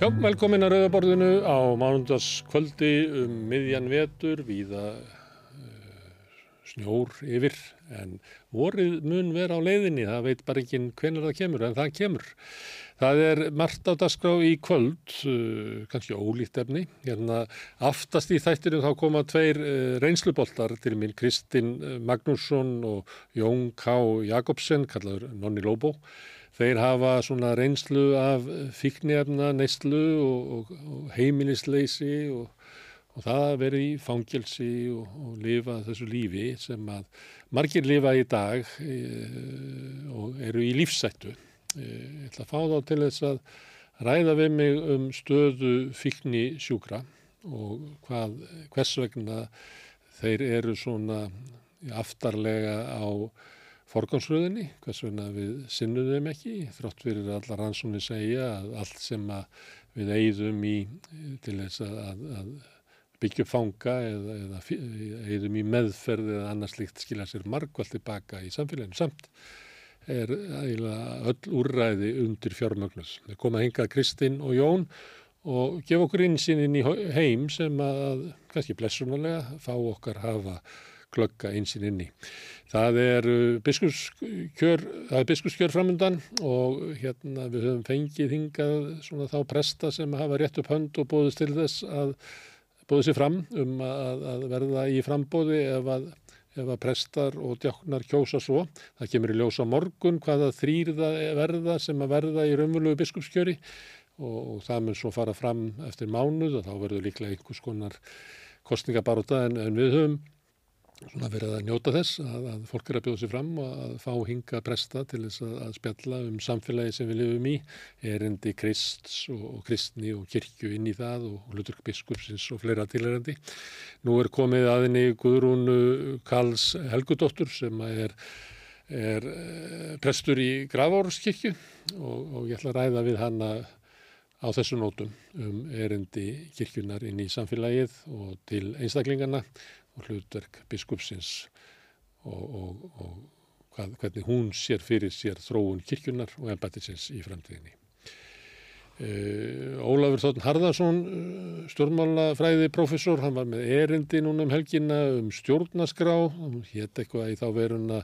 Já, velkomin að Rauðaborðinu á mánundagskvöldi um miðjan vetur, víða uh, snjór yfir, en vorið mun vera á leiðinni, það veit bara ekki hvernig það kemur, en það kemur. Það er margt á dagskrá í kvöld, uh, kannski ólíkt efni. Hérna aftast í þættinu þá koma tveir uh, reynsluboltar til mín, Kristinn Magnússon og Jón K. Jakobsen, kallaður Nonni Lóbó. Þeir hafa svona reynslu af fíknefna, neyslu og, og, og heimilisleysi og, og það verið í fangelsi og lifa þessu lífi sem að margir lifa í dag e, og eru í lífsættu. E, ég ætla að fá þá til þess að ræða við mig um stöðu fíkni sjúkra og hvað, hvers vegna þeir eru svona aftarlega á forgámsröðinni, hvers vegna við sinnum þeim ekki, þrótt fyrir allar rannsóni segja að allt sem að við eigðum í til þess að, að, að byggja upp fanga eða, eða eigðum í meðferð eða annars líkt skilja sér margvall tilbaka í samfélaginu samt er eiginlega öll úrræði undir fjármögnus. Við komum að hingað Kristinn og Jón og gefa okkur einsinn inn í heim sem að kannski blessunarlega fá okkar hafa glögga einsinn inni. Það er biskuskjör, það er biskuskjör framöndan og hérna við höfum fengið hingað svona þá presta sem hafa rétt upp hönd og bóðist til þess að bóðið sér fram um að, að verða í frambóði ef að, ef að prestar og djáknar kjósa svo. Það kemur í ljósa morgun hvaða þrýrða verða sem að verða í raunvöluðu biskupskjöri og það mun svo fara fram eftir mánuð og þá verður líklega einhvers konar kostningabaróta en, en við höfum svona verið að njóta þess að, að fólk er að bjóða sér fram og að fá hinga presta til þess að, að spjalla um samfélagi sem við lifum í, erindi krists og, og kristni og kirkju inn í það og, Luturk biskupsins og fleira tilærendi. Nú er komið aðinni Guðrún Karls Helgudóttur sem er, er eh, prestur í Grafórskirkju og, og ég ætla að ræða við hanna á þessu nótum um erindi kirkjunar inn í samfélagið og til einstaklingarna og hlutverk biskupsins og, og, og hvað, hvernig hún sér fyrir sér þróun kirkjunar og ennbættisins í framtíðinni. Uh, Ólafur Þóttun Harðarsson, uh, stjórnmálafræði professor, hann var með erindi núna um helgina um stjórnaskrá, hétt eitthvað í þá veruna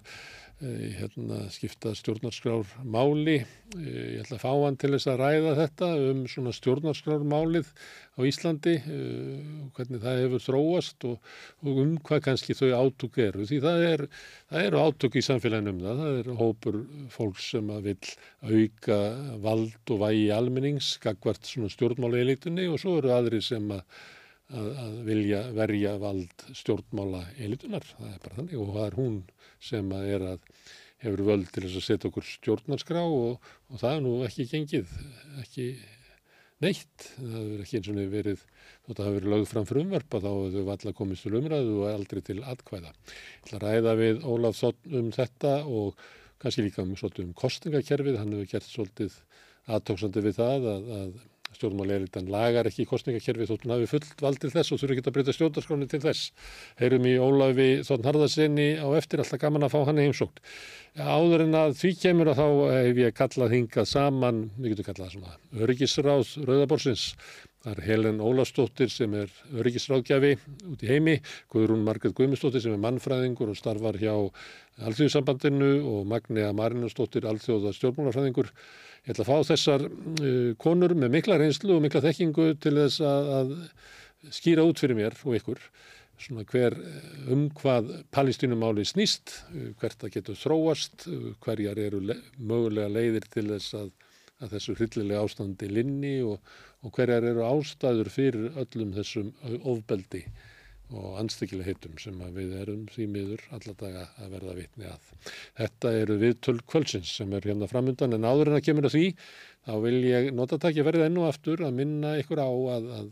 hérna, skipta stjórnarskrár máli. Ég ætla að fá hann til þess að ræða þetta um svona stjórnarskrármálið á Íslandi, hvernig það hefur þróast og, og um hvað kannski þau átök eru. Því það, er, eru átök í samfélaginu um það, það er hópur fólks sem vil auka vald og vægi almennings, skakvart svona stjórnmála elitunni og svo eru aðri sem að, að, að vilja verja vald stjórnmála elitunar. Það er bara þannig og það er hún sem að er að hefur völd til þess að setja okkur stjórnarskrá og, og það er nú ekki gengið, ekki neitt. Það hefur ekki eins og verið, þótt að það hefur verið lögð fram frumverpa þá hefur þau allar komist til umræðu og aldrei til atkvæða. Ég ætla að ræða við Ólaf um þetta og kannski líka um, um kostningakerfið. Hann hefur gert svolítið aðtóksandi við það að, að stjórnmáleiritan lagar ekki í kostningakerfið þótt hann hafi fullt vald til þess og þurfi ekki að breyta stjórnarskráni til þess. Heyrum í Ólafi Þórn Harðarsinni á eftir, alltaf gaman að fá hann í heimsókn. Áður en að því kemur að þá hef ég kallað hingað saman, við getum kallað svona, öryggisráð Rauðaborsins. Það er Helen Ólastóttir sem er öryggisráðgjafi út í heimi, Guðrún Margret Guðmustóttir sem er mannfræðingur og starfar hjá Alþjóðsambandinu og Magnea Marinustóttir, Alþjóða stjórnmálafræðingur. Ég ætla að fá þessar uh, konur með mikla reynslu og mikla þekkingu til þess að, að skýra út fyrir mér og ykkur svona hver um hvað palestínumáli snýst, hvert það getur þróast, hverjar eru le mögulega leiðir til þess að, að þessu hryllilega ástandi linni og, og hverjar eru ástæður fyrir öllum þessum ofbeldi og anstökileg heitum sem við erum því miður alladaga að verða vitni að. Þetta eru við tölv kvöldsins sem er hérna framöndan en áður en að kemur að því þá vil ég nota takk ég verið ennu aftur að minna ykkur á að, að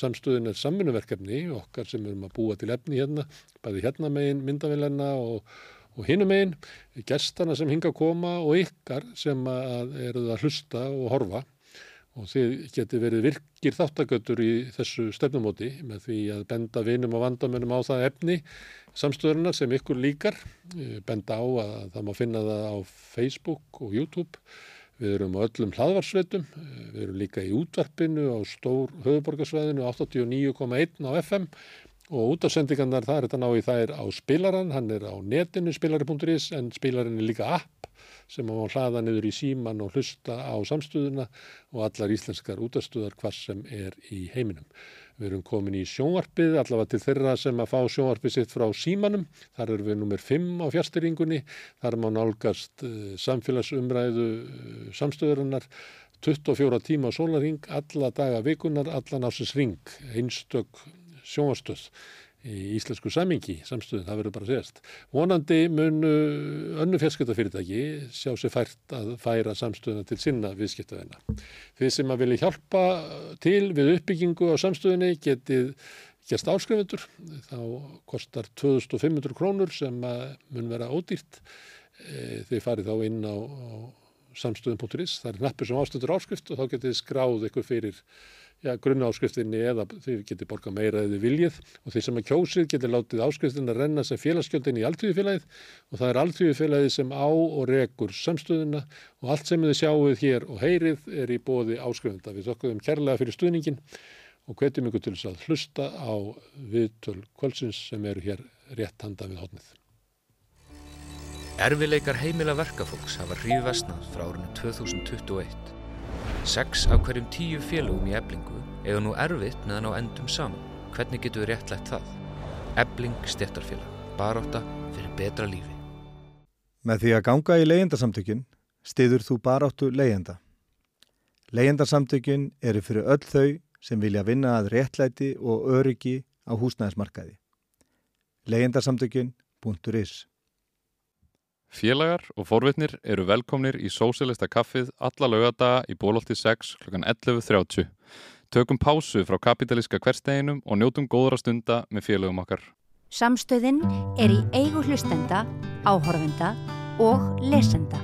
samstöðun er samfunnverkefni okkar sem erum að búa til efni hérna, bæði hérna megin myndavillarna og, og hinu megin, gestana sem hinga að koma og ykkar sem að eruð að hlusta og horfa og þið geti verið virkir þáttagötur í þessu stefnumóti með því að benda vinum og vandamennum á það efni samstöðurna sem ykkur líkar, benda á að það má finna það á Facebook og YouTube. Við erum á öllum hlaðvarsveitum, við erum líka í útvarpinu á stór höfuborgarsvæðinu 89,1 á FM og útafsendingarnar það er þetta ná í þær á spilaran, hann er á netinu spilari.is en spilarin er líka app sem má hlaða niður í síman og hlusta á samstöðuna og allar íslenskar útastöðar hvað sem er í heiminum. Við erum komin í sjónvarpið, allavega til þeirra sem að fá sjónvarpið sitt frá símanum. Þar erum við nummer 5 á fjárstyringunni. Þar má nálgast uh, samfélagsumræðu uh, samstöðurinnar 24 tíma sólaring, alla daga vikunar, allan ásins ring, einstök sjónvarstöð í íslensku samingi samstöðun, það verður bara sérst. Vonandi mun önnu fjarskiptafyrirtæki sjá sér fært að færa samstöðuna til sinna viðskiptavenna. Þið sem að vilja hjálpa til við uppbyggingu á samstöðunni getið gerst áskrifundur, þá kostar 2500 krónur sem mun vera ódýrt. E, þið farið þá inn á, á samstöðun.is, það er nappur sem ástöður áskrift og þá getið skráð ykkur fyrir ja, grunna áskriftinni eða þið getur borgað meira eða viljið og því sem að kjósið getur látið áskriftin að renna sem félagsgjöldin í alltíðufélagið og það er alltíðufélagið sem á og rekur samstöðuna og allt sem þið sjáuð hér og heyrið er í bóði áskrifenda. Við þokkuðum kærlega fyrir stuðningin og hvetjum ykkur til þess að hlusta á viðtöl kvöldsins sem eru hér rétt handa við hodnið. Erfileikar heimila verkafólks hafa hríð vestnað frá árinu 2021 Seks af hverjum tíu félögum í eblingu eiga nú erfitt meðan á endum saman. Hvernig getur við réttlætt það? Ebling stettarfélag. Baróta fyrir betra lífi. Með því að ganga í leyendasamtökin stiður þú baróttu leyenda. Leyendasamtökin eru fyrir öll þau sem vilja vinna að réttlæti og öryggi á húsnæðismarkaði. leyendasamtökin.is Félagar og forvitnir eru velkomnir í Sósilista kaffið alla lögadaga í bólótti 6 kl. 11.30. Tökum pásu frá kapitalíska hversteginum og njótum góðra stunda með félagum okkar. Samstöðin er í eigu hlustenda, áhorfenda og lesenda.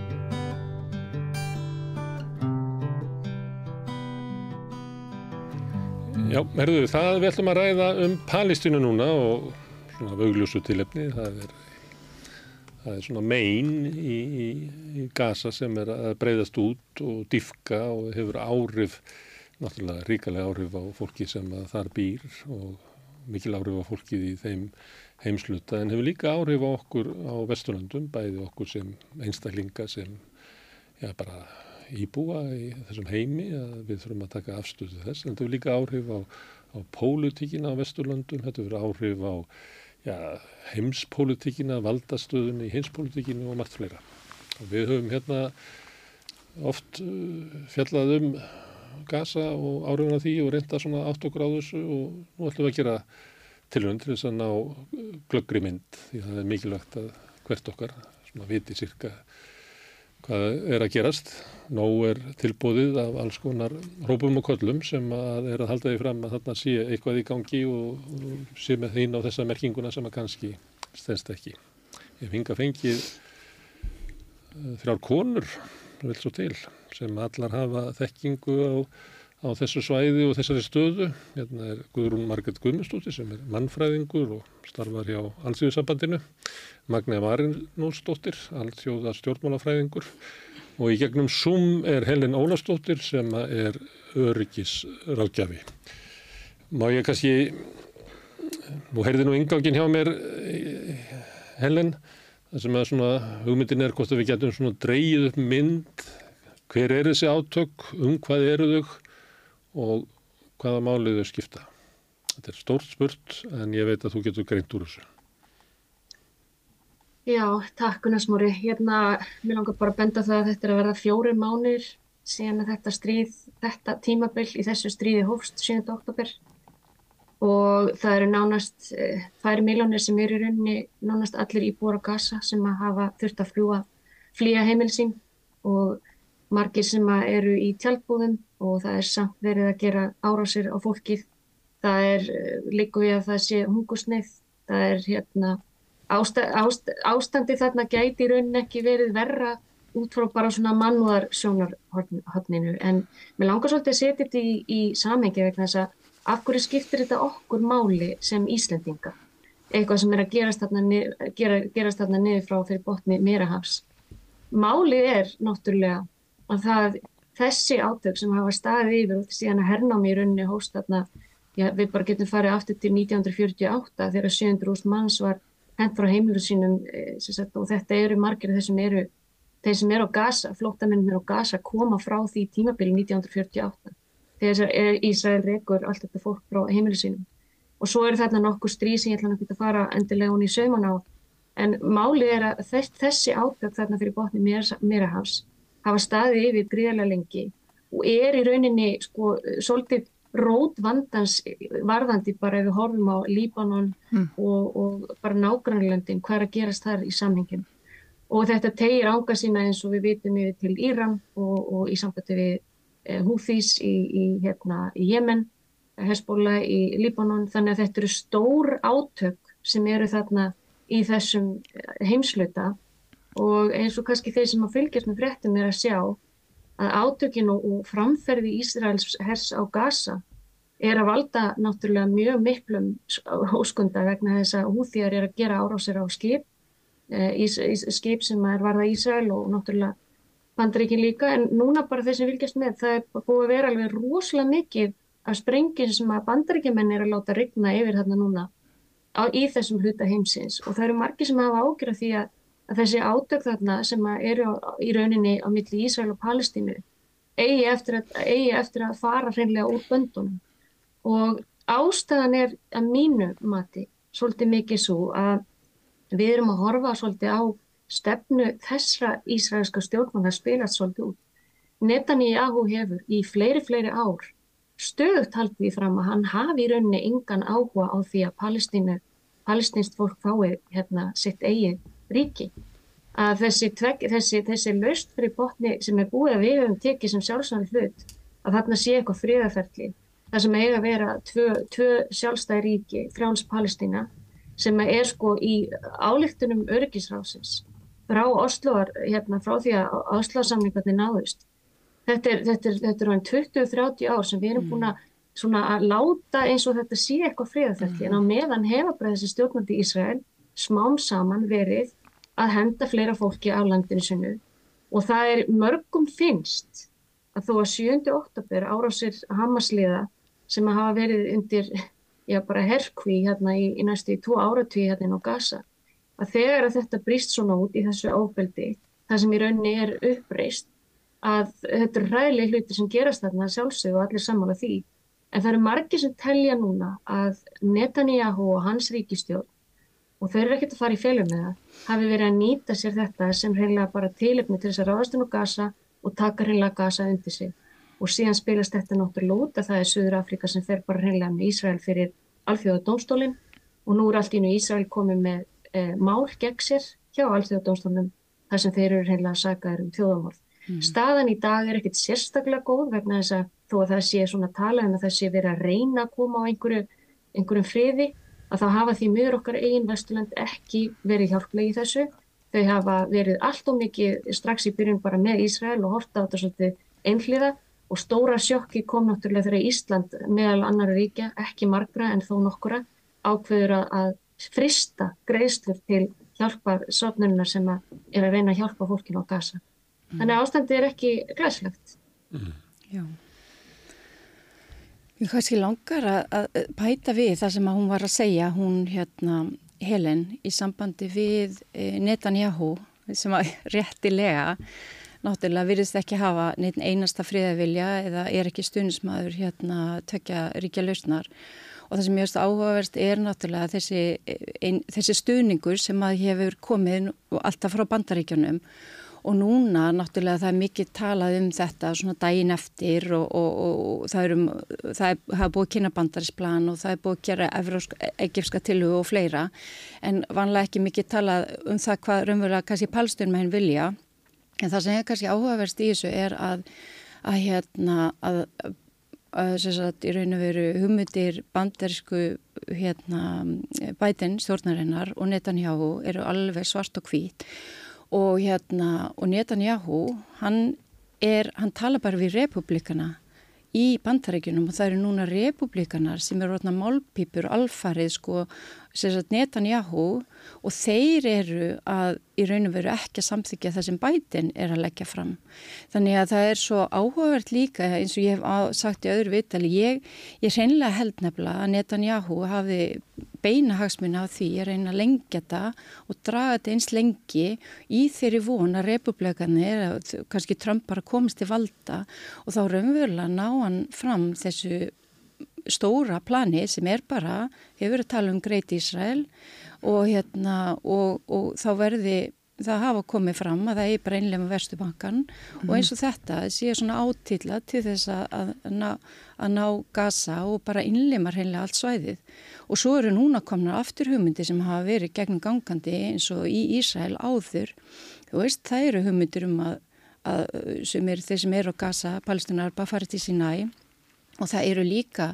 Já, herðu, það við ætlum að ræða um Palestínu núna og svona vögljósu tilefni. Það er það er svona megin í, í, í gasa sem er að breyðast út og diffka og hefur áhrif, náttúrulega ríkalega áhrif á fólki sem þar býr og mikil áhrif á fólkið í þeim heimsluta en hefur líka áhrif á okkur á Vesturlandum, bæði okkur sem einstaklinga sem já, bara íbúa í þessum heimi að við þurfum að taka afstöðu þess. En þetta hefur líka áhrif á, á pólutíkina á Vesturlandum, þetta hefur áhrif á ja, heimspolítikina, valdastöðunni í heimspolítikinu og margt fleira. Og við höfum hérna oft uh, fjallað um gasa og áriðuna því og reynda svona átt okkur á þessu og nú ætlum við að gera tilhund til þess að ná glöggri mynd því það er mikilvægt að hvert okkar svona viti cirka hvað er að gerast. Nó er tilbúðið af alls konar rópum og köllum sem að er að halda því fram að þarna sé eitthvað í gangi og, sé með þín á þessa merkinguna sem að kannski stendst ekki. Ég finga fengið eh, þrjár konur, vel svo til, sem allar hafa þekkingu á, á þessu svæði og þessari stöðu. Hérna er Guðrún Margret Guðmustóttir sem er mannfræðingur og starfar hjá Allsíðusambandinu. Magna Marinósdóttir, alltjóða stjórnmálafræðingur og í gegnum Zoom er Helen Ólastóttir sem er öryggisráðgjafi. Má ég kannski, nú heyrði nú yngangin hjá mér Helen, það sem að svona hugmyndin er hvort að við getum svona dreyið upp mynd, hver er þessi átök, um hvað eru þau og hvaða málið þau skipta. Þetta er stórt spurt en ég veit að þú getur greint úr þessu. Já, takk Gunnarsmóri. Hérna, mér langar bara að benda það að þetta er að verða fjóri mánir síðan að þetta stríð, þetta tímabill í þessu stríði hófst 7. oktober og það eru nánast færi eh, miljónir sem eru í rauninni nánast allir íbúar á Gaza sem að hafa þurft að fljúa, flýja heimilsinn og margir sem eru í tjálpúðum og það er samt verið að gera árásir á fólkið. Það er eh, líku við að það sé hungusneið, það er hérna ásta, ást, ástandi þarna gæti í rauninni ekki verið verra út frá bara svona mannúðar sjónarhóttninu en mér langar svolítið að setja þetta í, í samhengi vegna þess að af hverju skiptir þetta okkur máli sem Íslendinga eitthvað sem er að gerast þarna, gera, gerast þarna niður frá fyrir botni Mirahafs. Málið er náttúrulega að það, þessi átök sem hafa staðið yfir og síðan að hernámi í rauninni hóst þarna, já, við bara getum farið aftur til 1948 þegar 700.000 manns var hent frá heimilu sínum e, sagt, og þetta eru margir þeir sem eru þeir sem eru á Gaza, flóttamennir á Gaza koma frá því tímabili 1948 þegar Ísrael rekur allt þetta fólk frá heimilu sínum. Og svo eru þarna nokkuð stríð sem ég ætla að fara endilega hún í sauman á. En málið er að þess, þessi átök þarna fyrir botni meira hafs hafa staðið yfir gríðarlega lengi og er í rauninni sko svolítið rót vandans varðandi bara ef við horfum á Líbanon mm. og, og bara nágrannlöndin hvað er að gerast þar í samhengin og þetta tegir ánga sína eins og við vitum yfir til Íram og, og í sambandi við eh, Húþís í, í, hérna, í Jemen Hezbollah í Líbanon. Þannig að þetta eru stór átök sem eru þarna í þessum eh, heimsluta og eins og kannski þeir sem að fylgjast með fréttum er að sjá að átökin og framferði Ísraels hers á Gaza er að valda náttúrulega mjög miklum hóskunda vegna þess að húþjar er að gera árásir á skip, eh, skip sem er varða Ísrael og náttúrulega bandaríkin líka. En núna bara þeir sem fylgjast með það er búið að vera alveg rosalega mikið af sprengin sem að bandaríkjumenn er að láta rigna yfir þarna núna á, í þessum hluta heimsins. Og það eru margir sem hafa ágjörð því að, að þessi átök þarna sem eru í rauninni á milli Ísrael og Palestínu eigi eftir að, eigi eftir að fara hreinlega úr böndunum og ástæðan er að mínu mati svolítið mikið svo að við erum að horfa svolítið á stefnu þessra ísraelska stjórnmann að spila svolítið út. Netanyahu hefur í fleiri, fleiri ár stöðugt haldið fram að hann hafi í rauninni engan áhuga á því að palestínst fólk fái hérna sitt eigið ríki. Að þessi, þessi, þessi löst fyrir botni sem er búið að við höfum tekið sem sjálfsvæðan hlut, að þarna sé eitthvað fríðaferðli, það sem eiga að vera tvö, tvö sjálfstæði ríki, frjáls Palestína, sem er sko í álíktunum öryggisrásins frá Osloar, hérna frá því að Osloarsamlingarnir náðust þetta er, þetta er, þetta er 20-30 ár sem við erum búin að, mm. að láta eins og þetta sé eitthvað friðarferðli mm. en á meðan hefa bara þessi stjórnandi í Ísrael smám saman verið að henda fleira fólki á landinu sinu og það er mörgum finnst að þó að 7. oktober árásir Hamasliða sem að hafa verið undir já bara herkví hérna í, í næstu í tvo áratví hérna á Gaza að þegar að þetta brýst svona út í þessu ábeldi það sem í rauninni er uppreist að þetta er ræðileg hluti sem gerast þarna sjálfsög og allir samála því. En það eru margir sem telja núna að Netanyahu og hans ríkistjórn, og þau eru ekkert að fara í félum með það, hafi verið að nýta sér þetta sem reynilega bara tilöfni til þess að ráðast inn á Gaza og taka reynilega Gaza undir sig. Og síðan spilast þetta náttúrulega út að það er Suður Afrika sem fer bara reynilega með Ísrael fyrir alþjóða dómstólinn og nú er allt í nú Ísrael komið með e, mál gegn sér hjá alþjóða dómstólinn þar sem þeir eru reynilega sagaður um þjóðamorð. Mm. Staðan í dag er ekkert sérstaklega góð vegna þess að þó að það sé svona tala um að það sé verið að reyna að koma á einhverju, einhverjum friði að þá hafa því miður okkar eigin Vesturland ekki verið hjálplegi þessu. Þau hafa verið allt og mikið strax í byrjun bara með Ísrael og horta á þetta svolítið einhliða og stóra sjokki kom náttúrulega þegar Ísland meðal annar ríkja, ekki margra en þó nokkura, ákveður að frista greiðslur til hjálpar sotnurinnar sem að er að reyna að hjálpa fólkinu á gasa. Mm. Þannig að ástandið er ekki græslegt. Mm. Já. Ég kannski langar að, að pæta við það sem hún var að segja, hún hérna Helen í sambandi við e, Netanyahu sem að réttilega náttúrulega virðist ekki hafa neitt einasta friðavilja eða er ekki stunismadur hérna tökja ríkja lausnar. Og það sem ég veist áhugaverst er náttúrulega þessi, ein, þessi stuðningur sem að hefur komið alltaf frá bandaríkjunum Og núna náttúrulega það er mikið talað um þetta svona daginn eftir og, og, og það, er um, það er, það er búið kynabandarisplan og það er búið að gera egifska tilhugu og fleira en vanlega ekki mikið talað um það hvað raunverulega kannski henn vilja. En það sem er kannski áhugaverst í þessu er að, að hérna að, í raun og veru humutir bandarísku hérna, bætinn stjórnarinnar og Netanyahu eru alveg svart og hvít og hérna og Netanyahu hann er, hann tala bara við republikana í bandarækjunum og það eru núna republikanar sem eru orðna málpípur alfarið sko. Netanyahu og þeir eru að í raun og veru ekki að samþykja það sem bætin er að leggja fram. Þannig að það er svo áhugavert líka eins og ég hef sagt í öðru vitali, ég, ég reynilega held nefnilega að Netanyahu hafi beina hagsmunna á því að reyna að lengja þetta og draga þetta eins lengi í þeirri von að republikanir, kannski Trump bara komist til valda og þá raunverulega ná hann fram þessu stóra plani sem er bara, hefur verið að tala um Greit Ísrael og, hérna, og, og þá verði það hafa komið fram að það er bara einlega með Vestubankan mm. og eins og þetta sé svona átilla til þess að, að, ná, að ná gasa og bara innleima hreinlega allt svæðið og svo eru núna komna aftur hugmyndi sem hafa verið gegnum gangandi eins og í Ísrael áður þú veist það eru hugmyndir um að, að sem er þeir sem eru á gasa palestinar bara farið til sína í Og það eru líka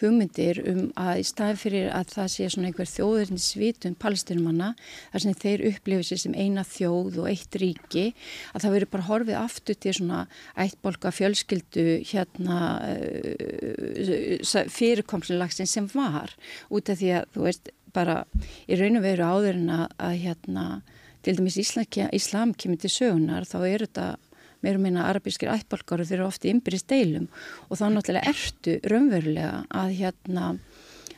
hugmyndir um að í staði fyrir að það sé svona einhver þjóðurinn svitum palestinumanna þar sem þeir upplifið sér sem eina þjóð og eitt ríki að það verður bara horfið aftur til svona ættbolka fjölskyldu hérna uh, fyrirkomslilagsinn sem var. Út af því að þú veist bara í raun og veru áður en að, að hérna til dæmis Íslam kemur til sögunar þá er þetta meirum meina arabískir ættbalkar og þeir eru ofti ymbirist deilum og þá náttúrulega ertu raunverulega að hérna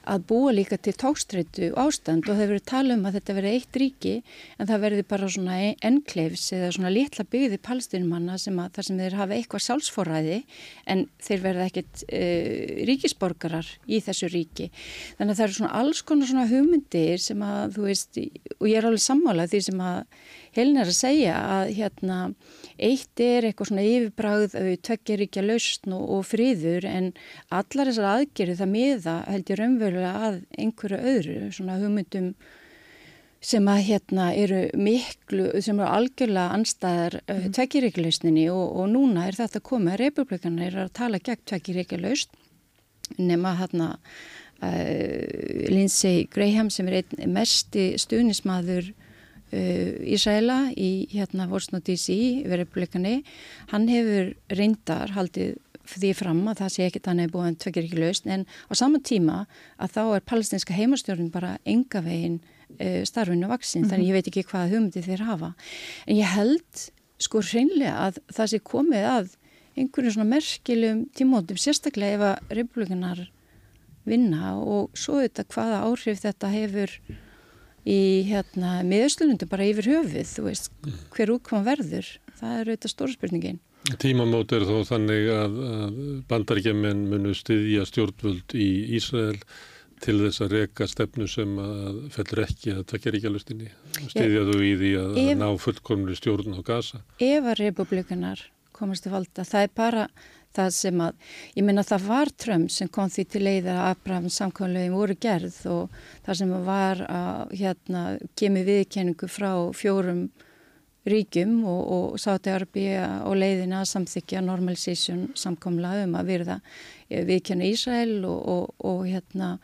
að búa líka til tókstreitu ástand og það verður tala um að þetta verði eitt ríki en það verður bara svona enkleifs eða svona litla byggði palestinumanna þar sem þeir hafa eitthvað sálsforræði en þeir verða ekkert e, ríkisborgarar í þessu ríki. Þannig að það eru svona alls konar svona hugmyndir sem að þú veist og ég er alveg sammálað því sem að Helin er að segja að hérna eitt er eitthvað svona yfirbræð tökkir ekki að lausn og, og friður en allar þessar aðgerið það miða held ég raunverulega að einhverju öðru svona hugmyndum sem að hérna eru miklu, sem eru algjörlega anstæðar mm -hmm. tvekkiríkjalausninni og, og núna er þetta komið að republikanar er að tala gegn tvekkiríkjalaust nema hérna uh, Lindsey Graham sem er einn mesti stuðnismadur Uh, Ísæla í hérna Washington DC veriðblikani, hann hefur reyndar haldið því fram að það sé ekkit hann hefur búið en tvekir ekki laust en á saman tíma að þá er palestinska heimastjórn bara enga veginn uh, starfinu vaksin mm -hmm. þannig ég veit ekki hvað hugmyndi þeir hafa en ég held sko hreinlega að það sé komið að einhverju svona merkilum tímótum sérstaklega ef að republikanar vinna og svo þetta hvaða áhrif þetta hefur í hérna miðurslunundu bara yfir höfuð, þú veist, mm. hver útkvæm verður, það er auðvitað stóra spurningin. Tímamót er þó þannig að, að bandaríkjaman munu styðja stjórnvöld í Ísrael til þess að reka stefnu sem að fellur ekki að tvekja ríkjalustinni, styðja þú í því að, ef, að ná fullkomlu stjórn á gasa. Ef að republikanar komast til valda, það er bara það sem að, ég minna það var Trump sem kom því til leiða að Abrahams samkvæmlegin voru gerð og það sem var að hérna kemi viðkenningu frá fjórum ríkjum og, og sáti arbið og leiðina að samþykja normalisation samkvæmlega um að virða eh, viðkennu Ísrael og, og, og hérna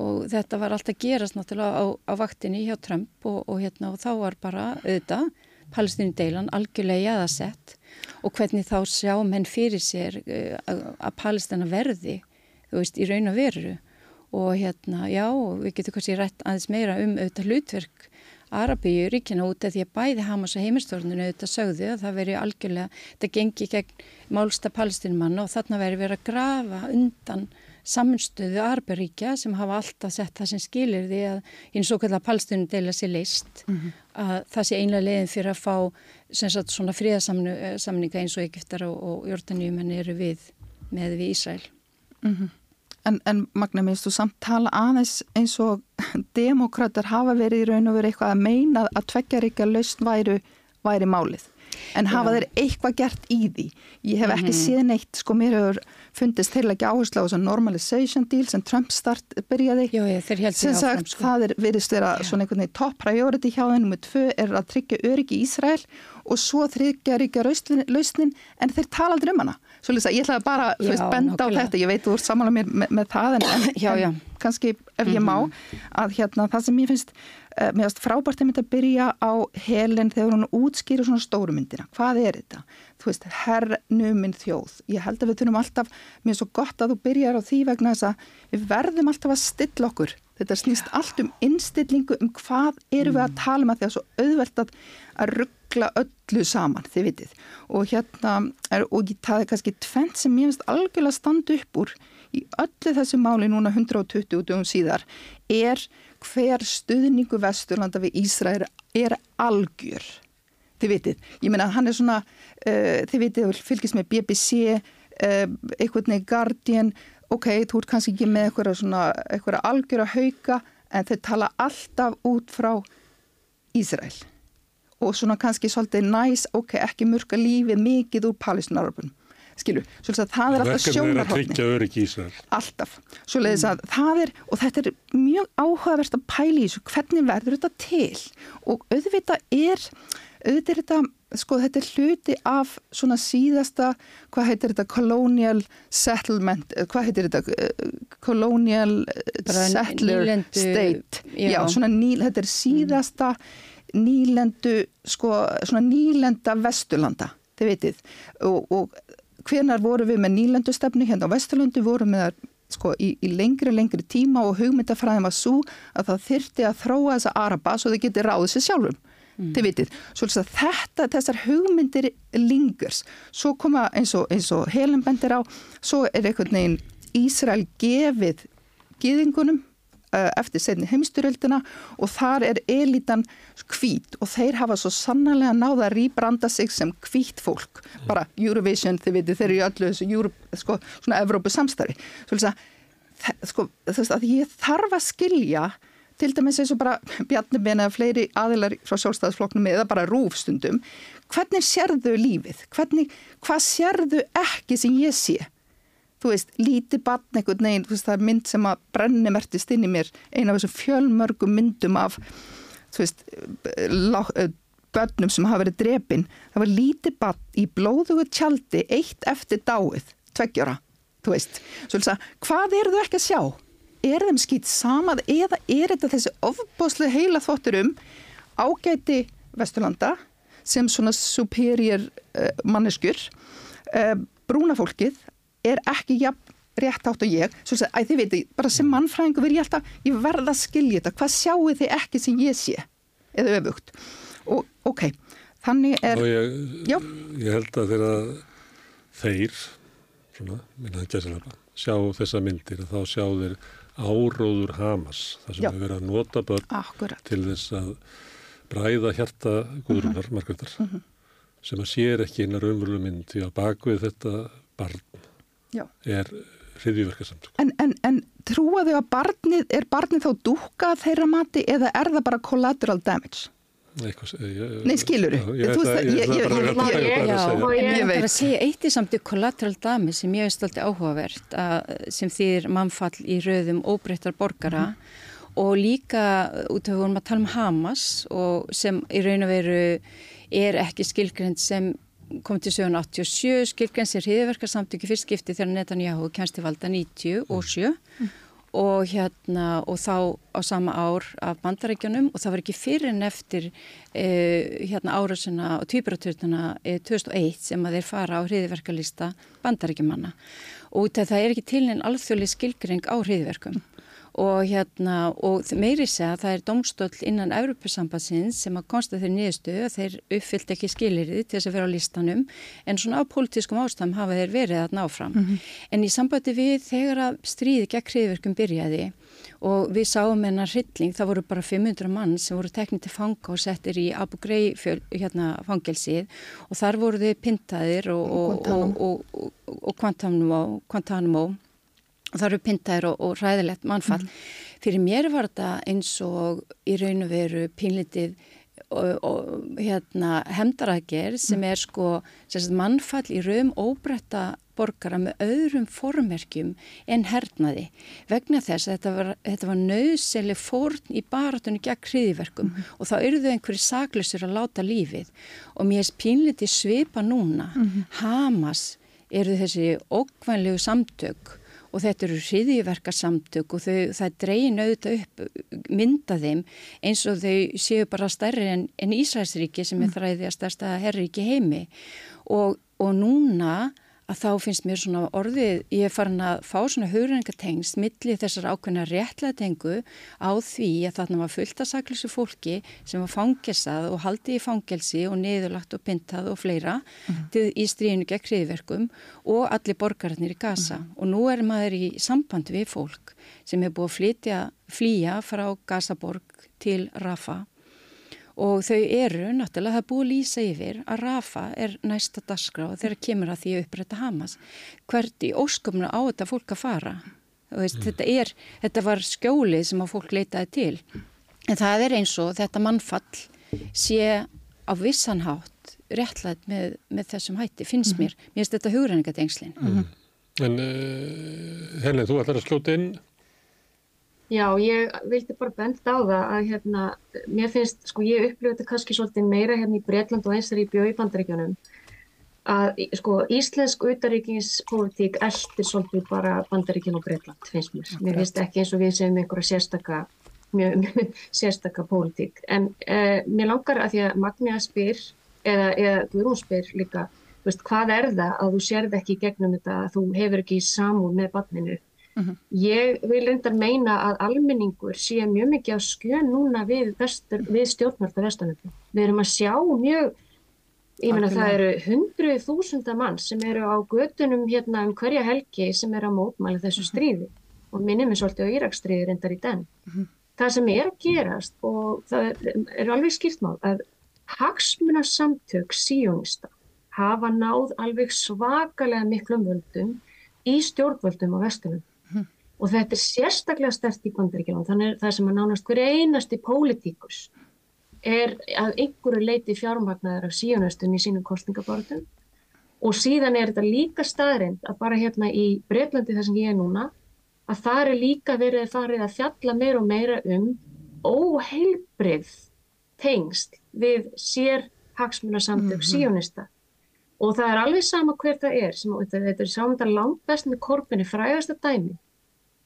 og þetta var alltaf gerast náttúrulega á, á vaktinni hjá Trump og hérna og þá var bara auðvitað Palestínu deilan algjörlega jaðasett og hvernig þá sjá menn fyrir sér uh, að Palestina verði, þú veist, í raun og veru. Og hérna, já, við getum kannski rætt aðeins meira um auðvitað hlutverk Arabíu ríkina út af því að bæði Hamas og heimistórnunu auðvitað sögðu að það veri algjörlega, þetta gengi gegn málsta palestinumanna og þarna veri verið að grafa undan saminstöðu Arbaríkja sem hafa alltaf sett það sem skilir því að eins og kallar palstunum deila sér leist mm -hmm. að það sé einlega leiðin fyrir að fá sagt, svona fríðasamninga eins og Egiptar og, og Jórdaníum en eru við með við Ísæl mm -hmm. En, en Magna, minnst þú samt tala aðeins eins og demokrater hafa verið í raun og verið eitthvað að meina að tveggjaríkja lausn væri, væri málið en hafa þeir eitthvað gert í því ég hef ekki -hmm. séð neitt, sko mér hefur fundist heila ekki áherslu á þessu normalization deal sem Trump start byrjaði Jó, ég, sem sagt sko. það er virðist vera Já. svona einhvern veginn top priority hjá þeim nummið tvö er að tryggja öryggi í Ísrael og svo þryggja ríkja lausnin en þeir tala aldrei um hana svo lýsa, ég ætlaði bara já, veist, benda nokkulega. á þetta ég veit þú ert samanlega mér með, með það en, já, en kannski ef ég má -hmm. að hérna það sem ég finnst mér finnst frábært að mynda að byrja á helin þegar hún útskýrir svona stórum hugmyndina, hvað er þetta? Þú veist, herrnuminn þjóð. Ég held að við þurfum alltaf, mér er svo gott að þú byrjar á því vegna þess að við verðum alltaf að stilla okkur. Þetta snýst allt um innstillingu um hvað eru við að tala um að því að svo auðvelt að, að ruggla öllu saman, þið vitið. Og hérna, er, og það er kannski tvent sem ég finnst algjörlega standa upp úr í öllu þessu máli núna 120 dugum síðar er hver stuðningu Vesturlanda við Ísrael er algjör. Þið vitið, ég meina hann er svona, uh, þið vitið, fylgist með BBC, uh, eitthvað nefn Guardian, ok, þú ert kannski ekki með eitthvað svona, eitthvað algjör að hauka, en þeir tala alltaf út frá Ísrael. Og svona kannski svolítið næs, ok, ekki mörka lífið mikið úr palestinaröpunum skilu, svolítið að það er alltaf sjónarhóttni. Verkefni er að tryggja öryggi í Ísrael. Alltaf, svolítið að það er, og þetta er mjög áhugavert að pæli í þessu, hvernig verður þetta til? Og auðvitað er, auðvitað er þetta, sko þetta er hluti af svona síðasta, hvað heitir þetta, colonial settlement, hvað heitir þetta, colonial settler nýlendu, state, já, já svona ný, þetta er síðasta nýlendu, sko, svona nýlenda vesturlanda, þið veitir, og, og hvenar voru við með nýlandustefni hérna á Vesturlundu voru með það sko í, í lengri, lengri tíma og hugmyndafræðin var svo að það þyrti að þróa þessa araba svo þau geti ráðið sér sjálfum. Mm. Þið vitið, svo þetta, þessar hugmyndir lingurs, svo koma eins og, eins og Helen bendir á, svo er einhvern veginn Ísrael gefið giðingunum Eh, eftir setni heimsturöldina og þar er elitan hvít og þeir hafa svo sannlega náða að rýbranda sig sem hvít fólk bara Eurovision, þið veitir, þeir eru í öllu þessu Euro, sko, svona Evrópu samstarfi svo sko, þú veist að ég þarf að skilja til dæmis eins og bara Bjarni Ben eða fleiri aðilar frá sjálfstæðisfloknum eða bara rúfstundum hvernig sérðu lífið? Hvernig, hvað sérðu ekki sem ég sé? Þú veist, lítið batn eitthvað neginn, þú veist, það er mynd sem að brenni mertist inn í mér, eina af þessum fjölmörgum myndum af, þú veist, eh, börnum sem hafa verið drepin, það var lítið batn í blóðugu tjaldi, eitt eftir dáið, tveggjara, þú veist, svo þess að, hvað eru þau ekki að sjá? Er þeim skýt samað eða er þetta þessi ofbáslega heila þvottur um ágæti Vesturlanda sem svona superior uh, manneskur, uh, brúnafólkið er ekki jafn rétt átt og ég, svo að þið veitu, bara sem mannfræðingu verð ég alltaf, ég verða að skilja þetta, hvað sjáu þið ekki sem ég sé, eða öfugt. Og ok, þannig er... Ég, ég held að þeirra þeir, svona, minna það gæsilega, sjá þessa myndir, þá sjá þeir áróður Hamas, það sem hefur verið að nota börn Akkurat. til þess að bræða hjarta guðrunar, uh -huh. uh -huh. sem að sér ekki einar umvölu mynd því að bakvið þetta barn Já. er hriðvíverkarsamtök. En, en, en trúaðu að barnið, er barnið þá dúka þeirra mati eða er það bara collateral damage? Eitthvað, ég, Nei, skilur þú? Ég ætla að segja eitt í samt collateral damage sem ég veist alltaf áhugavert að, sem þýðir mannfall í rauðum óbreyttar borgara mm -hmm. og líka út af að við vorum að tala um Hamas og sem í raun og veru er ekki skilgrend sem kom til 787, skilgrensir hriðverkarsamtöki fyrst skipti þegar Netanyahu kennst til valda 90 og 7 mm. og hérna og þá á sama ár af bandarækjunum og það var ekki fyrir en eftir eh, hérna árasuna og týpuraturtuna eh, 2001 sem að þeir fara á hriðverkarlista bandarækjumanna og það er ekki til en alþjóðli skilgreng á hriðverkum og hérna og meiri segja að það er domstöld innan Európusambatsins sem að konsta þeir nýðustu að þeir uppfyllt ekki skilirði til þess að vera á listanum en svona á pólitískum ástæðum hafa þeir verið að ná fram. Mm -hmm. en í sambandi við þegar að stríði gegn hriðverkum byrjaði og við sáum hennar hrylling, það voru bara 500 mann sem voru teknið til fanga og settir í Abu Ghraib hérna, fangelsið. Og þar voru þau pintaðir og Guantanamo. og það eru pintaðir og, og ræðilegt mannfall. Mm. Fyrir mér var þetta eins og í raun og veru pinlitið og, og hérna hemdarækir sem er sko sagt, mannfall í raun óbreyta borgara með öðrum formerkjum en hernaði vegna þess að þetta var, var nöðseli fórn í baratunni gegn hriðiverkum mm og þá eru þau einhverju saklusir að láta lífið og mér er pínliti svipa núna mm. Hamas eru þessi ókvænlegu samtök og þetta eru hriðiverkasamtök og þau, það dreyin auðvitað upp mynda þeim eins og þau séu bara stærri en, en Ísraelsríki sem er þræði að stærsta herríki heimi. Og, og núna að þá finnst mér svona orðið, ég er farin að fá svona hugrengatengst milli þessar ákveðna réttlætingu á því að þarna var fullt að saklusu fólki sem var fangesað og haldið í fangelsi og niðurlagt og pintað og fleira mm -hmm. til í stríðinu gegn kriðverkum og allir borgararnir í Gaza mm -hmm. og nú er maður í samband við fólk sem er búið að flytja, flýja frá Gazaborg til Rafa og þau eru náttúrulega, það er búið að lýsa yfir að Rafa er næsta dasgrá þegar kemur að því að upprætta Hamas. Hvert í ósköpnu á þetta fólk að fara? Veist, mm. þetta, er, þetta var skjólið sem að fólk leitaði til. En það er eins og þetta mannfall sé á vissanhátt réttlætt með, með þessum hætti, finnst mm. mér. Mér finnst þetta hugræningatengslin mm. En uh, Helin, þú ætlar að slóta inn Já, ég vildi bara benda á það að hérna, mér finnst, sko ég upplifa þetta kannski svolítið meira hérna í Breitland og eins þar í bjói bandaríkjónum að sko íslensk utaríkingspolitík eldir svolítið bara bandaríkjón og Breitland, finnst mér. Mér finnst ekki eins og við segjum einhverja sérstaka, mjög, mjög sérstaka politík. En eh, mér langar að því að Magníða spyr, eða, eða Guðrún spyr líka, veist, hvað er það að þú sérð ekki gegnum þetta að þú hefur ekki samúð með barninu Mhm. -huh. Ég vil enda meina að almenningur sé mjög mikið að skjön núna við, við stjórnmjölda vestanöfnum. Við erum að sjá mjög, ég meina það eru hundruð þúsunda mann sem eru á gödunum hérna um hverja helgi sem eru að mótmæla þessu mhm. stríði uh -huh. og minnum er svolítið á Íraksstríði reyndar í den. Mhm. -huh. Það sem er að gerast og það er alveg skýrtmál að hagsmuna samtök síjónista hafa náð alveg svakalega miklum völdum í stjórnvöldum á vestunum og þetta er sérstaklega stert í bandaríkjum þannig það sem að nánast hver einasti pólitíkus er að einhverju leiti fjármagnaður af síðanastum í sínum kostningabortum og síðan er þetta líka staðrind að bara hérna í Breitlandi þar sem ég er núna að það er líka verið farið að fjalla meira og meira um óheilbrið tengst við sér hagsmunasamtök mm -hmm. síðanista og það er alveg sama hver það er sem, þetta er saman langt best með korfinni frægasta dæmi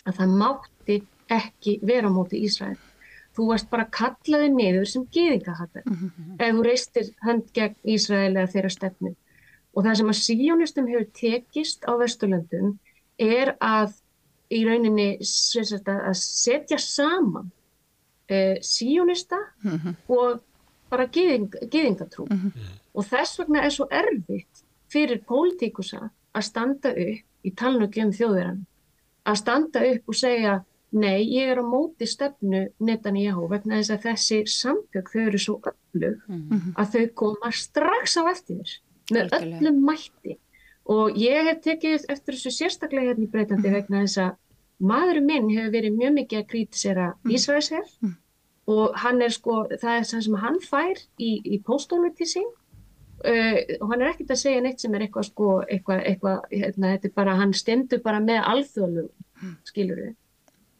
að það mátti ekki vera á móti Ísrael. Þú varst bara kallaði niður sem geðingahattar mm -hmm. ef þú reistir hönd gegn Ísrael eða þeirra stefnu. Og það sem að síjónistum hefur tekist á Vesturlöndum er að í rauninni að setja saman uh, síjónista mm -hmm. og bara geðing, geðingatrú. Mm -hmm. Og þess vegna er svo erfitt fyrir pólitíkusa að standa upp í talnugum þjóðverðan að standa upp og segja nei, ég er á móti stefnu Netanyahu vegna þess að þessi samtök þau eru svo öllug mm -hmm. að þau koma strax á eftir með Alkjörlega. öllum mætti og ég hef tekið eftir þessu sérstaklega hérna í breytandi mm -hmm. vegna þess að maðurum minn hefur verið mjög mikið að krítisera mm -hmm. Ísraelsherr mhm. og hann er sko, það er það sem hann fær í, í póstónu til sín Uh, og hann er ekkert að segja neitt sem er eitthvað sko, eitthvað, eitthvað, hérna, þetta er bara, hann stendur bara með alþjóðlum, mm. skilur við.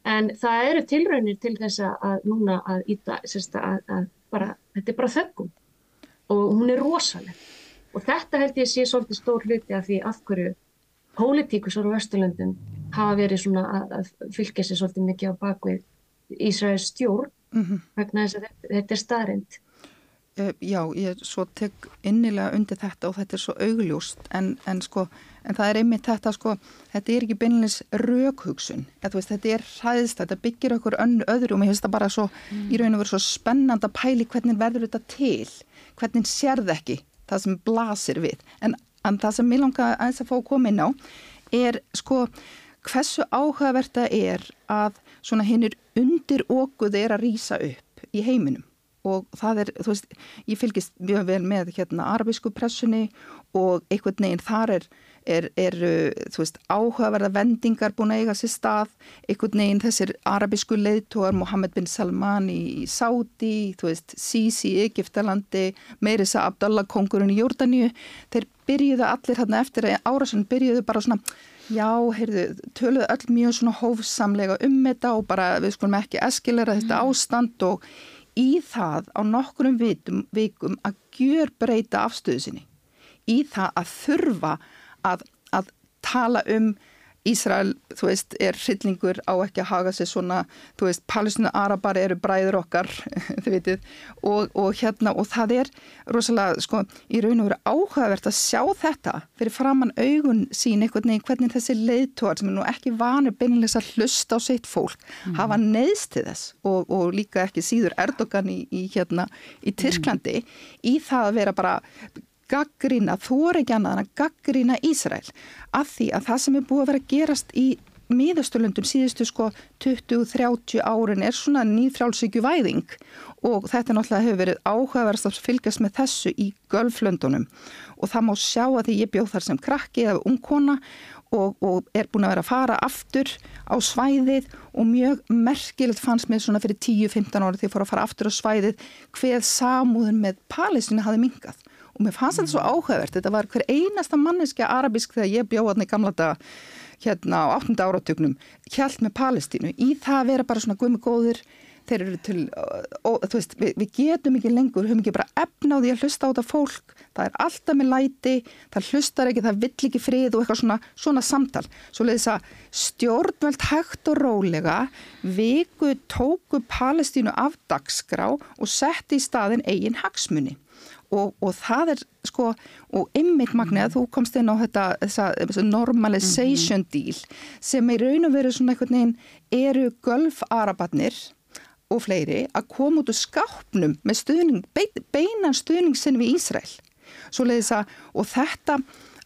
En það eru tilraunir til þess að núna að íta, sérst að, að bara, þetta er bara þöggum og hún er rosaleg. Og þetta held ég sé svolítið stór hluti af því af hverju pólitíkusar á Vesturlöndum hafa verið svona að, að fylgja sér svolítið mikið á bakvið Ísraels stjórn mm -hmm. vegna þess að þetta, þetta er staðrind. Uh, já, ég svo tek innilega undir þetta og þetta er svo augljóst en, en sko, en það er einmitt þetta sko, þetta er ekki beinleins raukhugsun, þetta er hræðist, þetta byggir okkur öðru og mér finnst það bara svo, mm. í raun og veru svo spennand að pæli hvernig verður þetta til, hvernig sérð ekki það sem blasir við, en, en það sem ég langa að þess að fá að koma inn á er sko, hversu áhugavert það er að svona hinnir undir okkur þeir að rýsa upp í heiminum og það er, þú veist, ég fylgist mjög vel með hérna arabísku pressunni og einhvern veginn þar er, er, er þú veist, áhugaverða vendingar búin að eiga sér stað, einhvern veginn þessir arabísku leiðtóar, Mohammed bin Salman í Sáti, þú veist, Sisi í Egiptalandi, Meirisa Abdallah kongurinn í Jórdaníu, þeir byrjuðu allir hérna eftir að árasun byrjuðu bara svona Já, heyrðu, töluðu öll mjög svona hófsamlega um þetta og bara við skulum ekki eskilera þetta mm. ástand og í það á nokkurum vitum, vikum að gjör breyta afstöðu sinni. Í það að þurfa að, að tala um Ísrael, þú veist, er hryllingur á ekki að haga sig svona, þú veist, palestinu arabar eru bræður okkar, þið veitir, og, og hérna, og það er rosalega, sko, í raun og veru áhugavert að sjá þetta fyrir framann augun sín einhvern veginn, hvernig þessi leiðtóar sem er nú ekki vanir beinlegs að hlusta á sitt fólk, mm. hafa neðst til þess og, og líka ekki síður Erdogan í, í hérna, í Tyrklandi, mm. í það að vera bara gaggrína, er ekki annað en að gaggrína Ísrael. Af því að það sem er búið að vera að gerast í miðasturlundum síðustu sko 20-30 árin er svona nýðfrálsíkju væðing og þetta náttúrulega hefur verið áhugaverðast að fylgjast með þessu í gölflöndunum. Og það má sjá að því ég bjóð þar sem krakki eða ungkona og, og er búin að vera að fara aftur á svæðið. Og mjög merkilegt fannst mér svona fyrir 10-15 ári þegar ég fór að fara aftur á svæðið hver samúðin með Palestínu hafi mingað og mér fannst þetta svo áhugavert, þetta var hver einasta manneskja arabisk þegar ég bjóð hann í gamla daga hérna á 8. áratögnum hjælt með Palestínu. Í það að vera bara svona guðmi góðir þeir eru til, og, þú veist, við, við getum ekki lengur, höfum ekki bara efnáði að hlusta á þetta fólk, það er alltaf með læti, það hlustar ekki, það vill ekki frið og eitthvað svona, svona samtal. Svo leiðis að stjórnveld hægt og rólega viku tóku Palestínu af dagskrá og setti í staðin eigin hagsmunni og, og það er sko og ymmit magnið að þú komst inn á þetta þessa normalization mhm. deal sem í raun og veru svona einhvern veginn eru gölfarabarnir og fleiri að koma út úr skápnum með stuðning, beinan stuðning sinn við Ísrael. Svo leiðis að og þetta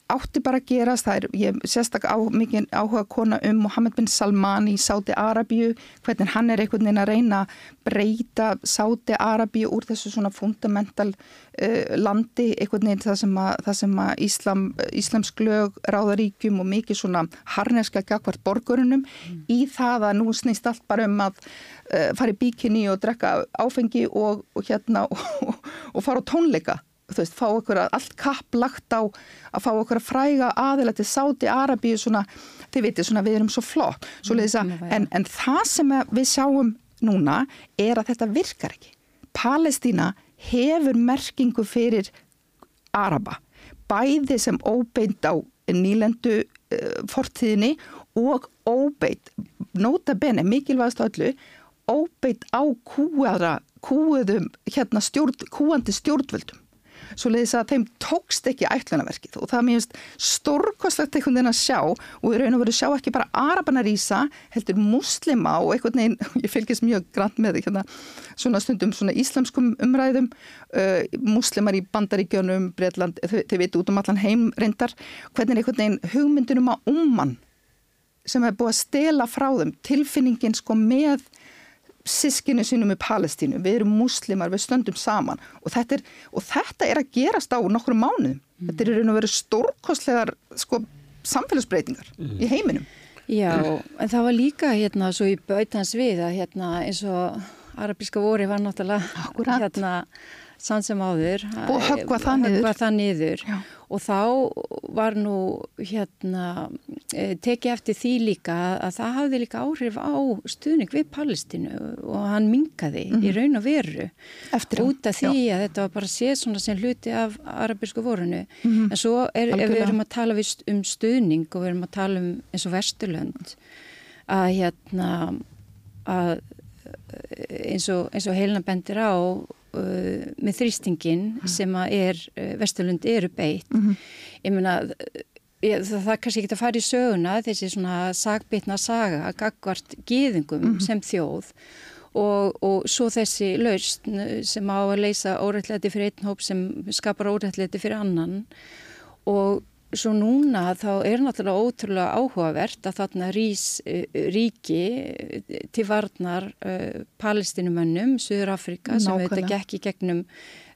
átti bara að gerast, það er, ég sérstak á mikið áhuga kona um Mohammed bin Salman í Sáti Arabíu, hvernig hann er einhvern veginn að reyna að breyta Sáti Arabíu úr þessu svona fundamental uh, landi, einhvern veginn það sem að, það sem að Íslam, Íslamsk lög, ráðaríkjum og mikið svona harneska gagvart borgurinnum mm. í það að nú snýst allt bara um að uh, fara í bíkinni og drekka áfengi og, og hérna og, og fara á tónleika þú veist, fá okkur að allt kapp lagt á að fá okkur að fræga aðila til Sáti Arabíu svona, þið veitir svona við erum svo flott svo mm, að, en, en það sem við sjáum núna er að þetta virkar ekki. Palestína hefur merkingu fyrir Araba bæði sem óbeint á nýlendu uh, fortíðinni og óbeint nota bene, mikilvægast öllu óbeint á kúaðra kúuðum hérna stjórn, kúandi stjórnvöldum svo leiðis að þeim tókst ekki ætlunarverkið. Og það er mjög stórkostlegt einhvern veginn að sjá og í raun og veru sjá ekki bara arabana rýsa, heldur muslima og einhvern veginn, ég fylgis mjög grann með því hérna, svona stundum svona íslamskum umræðum, uh, muslimar í bandaríkjónum, Breitland, þau, þau veitu út um allan heim reyndar, hvernig einhvern veginn hugmyndunum að ummann sem hefur búið að stela frá þeim, tilfinningin sko með sískinu sínum í Palestínu, við erum muslimar, við stöndum saman og þetta er, og þetta er að gerast á nokkru mánu. Mm. Þetta er raun og verið stórkostlegar sko, samfélagsbreytingar mm. í heiminum. Já, en það var líka hérna svo í bautans við að hérna eins og arabíska vori var náttúrulega Akkurat. hérna sann sem áður og höggva það niður, höggva það niður. og þá var nú hérna e, tekið eftir því líka að það hafði líka áhrif á stuðning við Palestínu og hann minkaði mm -hmm. í mhm. raun og veru eftir út af því já. að þetta var bara séð svona sem hluti af arabísku vorunu mm -hmm. en svo er, ef við erum að tala um stuðning og við erum að tala um eins og Vesturlönd að hérna að eins og, og heilina bendir á uh, með þrýstingin mm. sem að er, uh, Vesturlund eru beitt mm -hmm. ég meina ég, það, það er kannski ekki að fara í söguna þessi svona sagbitna saga að gagvart gíðingum mm -hmm. sem þjóð og, og svo þessi laust sem á að leysa órættleiti fyrir einn hóp sem skapar órættleiti fyrir annan og Svo núna þá er náttúrulega ótrúlega áhugavert að þarna rís uh, ríki eh, til varnar uh, palestinumönnum, Suður Afrika sem auðvitað gekk í gegnum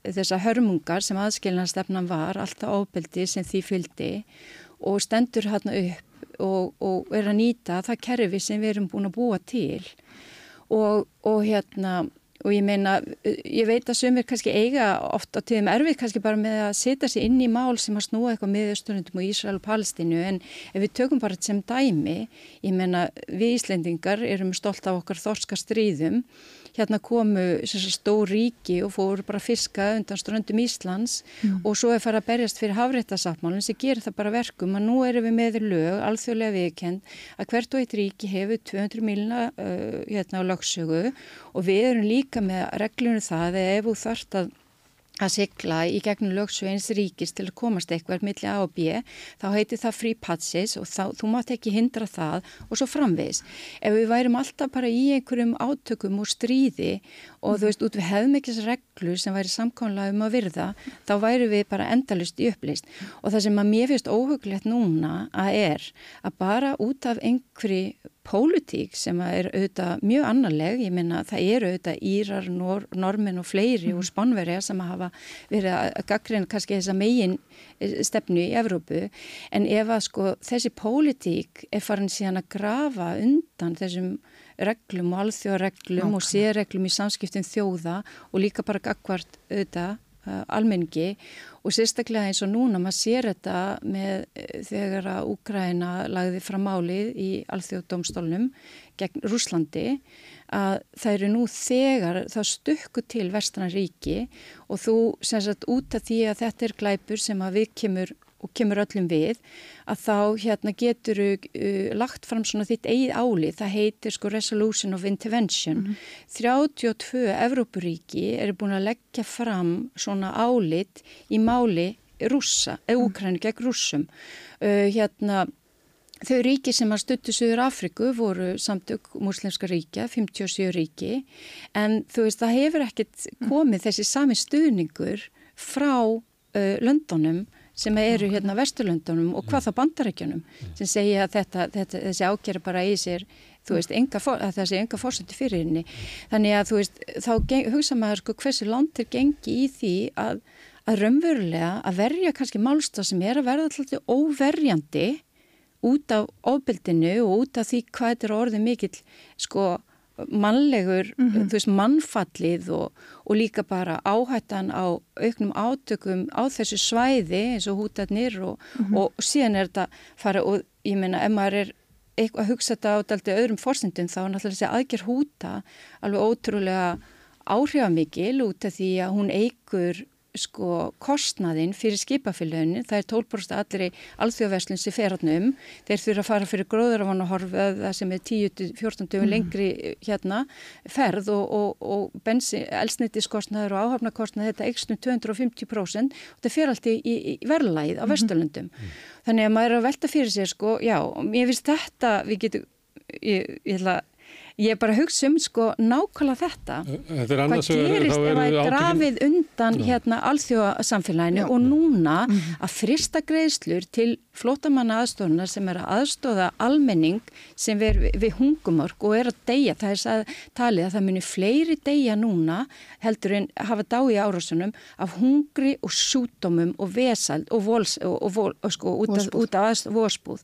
þessa hörmungar sem aðskilnarstefnan var, alltaf ábyldi sem því fyldi og stendur hérna upp og, og er að nýta það kerfi sem við erum búin að búa til. Og, og hérna og ég meina, ég veit að sömur kannski eiga oft á tíðum erfið kannski bara með að setja sér inn í mál sem að snúa eitthvað með Östurlundum og Ísrael og Palestínu. En ef við tökum bara sem dæmi, ég meina við Íslendingar erum stolt af okkar þorska stríðum hérna komu stór ríki og fóru bara fiska undan ströndum Íslands mm. og svo er farið að berjast fyrir hafréttasáttmálinn sem gerir það bara verkum að nú erum við með lög, alþjóðlega viðkend að hvert og eitt ríki hefur 200 milna uh, hérna á lagsögu og við erum líka með reglunum það að ef þú þart að að sigla í gegnum lögsveins ríkis til að komast eitthvað millir A og B þá heitir það free passes og þá, þú mátt ekki hindra það og svo framvegs. Ef við værum alltaf bara í einhverjum átökum og stríði og þú veist út við hefðum ekki þessar reglur sem væri samkvæmlega um að virða þá væri við bara endalust í upplýst og það sem að mér finnst óhuglegt núna að er að bara út af einhverju pólitík sem er auðvitað mjög annarleg, ég minna það eru auðvitað Írar, nor, Normin og fleiri mm. og Spánverja sem hafa verið að gaggrina kannski þessa megin eh, stefnu í Evrópu en ef að sko þessi pólitík er farin síðan að grafa undan þessum reglum og alþjóðareglum okay. og sérreglum í samskiptin þjóða og líka bara gagvart auðvitað uh, almenningi og sérstaklega eins og núna maður sér þetta með uh, þegar að Úgræna lagði fram álið í alþjóðdómstólnum gegn Rúslandi að það eru nú þegar það stökku til Vestrannaríki og þú sem sagt út af því að þetta er glæpur sem að við kemur og kemur öllum við að þá hérna getur uh, lagt fram svona þitt eigið álið, það heitir sko Resolution of Intervention. Mm -hmm. 32 Evrópuríki eru búin að leggja fram svona álið í máli rússa, eða mm. Úkrænu gegn rússum. Uh, hérna Þau ríki sem að stuttu Suður Afriku voru samtök muslimska ríkja, 57 ríki, en þú veist það hefur ekkert mm. komið þessi sami stuðningur frá uh, löndunum sem eru hérna Vesturlöndunum og hvað þá bandarækjunum sem segja að þetta, þetta, þessi ákjæra bara í sér þú veist, enga, sé enga fórsöndi fyrir henni. Þannig að þú veist, þá hugsa maður sko hversu langt er gengi í því að, að raunverulega að verja kannski málstað sem er að verða alltaf óverjandi út af ofbildinu og út af því hvað þetta er orðið mikill sko mannlegur, mm -hmm. þú veist, mannfallið og, og líka bara áhættan á auknum átökum á þessu svæði eins og hútarnir og, mm -hmm. og síðan er þetta fara og ég meina, ef maður er að hugsa þetta á daldi öðrum fórsendum þá er náttúrulega þessi aðgjör húta alveg ótrúlega áhrifamikil út af því að hún eigur sko kostnaðinn fyrir skipafélaginu, það er 12% allir í alþjóðverslun sem fer hann um, þeir þurfa að fara fyrir gróðurafan og horfa það sem er 10-14 dögum mm. lengri hérna ferð og, og, og elsnittiskostnaður og áhafnakostnaður þetta ekstum 250% og þetta fer allt í, í, í verðlæð á mhm. Vesturlundum. Mm. Þannig að maður er að velta fyrir sér sko, já, ég finnst þetta, við getum, ég, ég ætla að Ég er bara að hugsa um sko nákvæmlega þetta. þetta Hvað gerist ef það er grafið undan Já. hérna alþjóðasamfélaginu og núna mm -hmm. að frista greiðslur til flótamanna aðstofunar sem er að aðstofa almenning sem er við hungumorg og er að deyja. Það er að talið að það munir fleiri deyja núna heldur en hafa dá í árásunum af hungri og sútomum og vesald og, vols, og, og, og sko út af, út af aðstofbúð.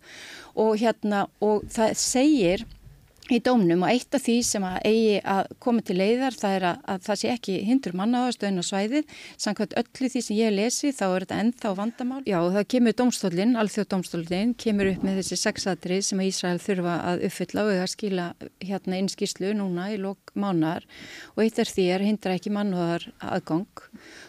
Og hérna og það segir í dómnum og eitt af því sem að eigi að koma til leiðar það er að, að það sé ekki hindur mannaðastöðun á svæðið. Samkvæmt öllu því sem ég lesi þá er þetta ennþá vandamál. Já það kemur domstólinn, alþjóð domstólinn kemur upp með þessi sexadri sem Ísrael þurfa að uppfylla og að skila hérna inn skýslu núna í lók mánar og eitt er því að hindra ekki mannaðar aðgang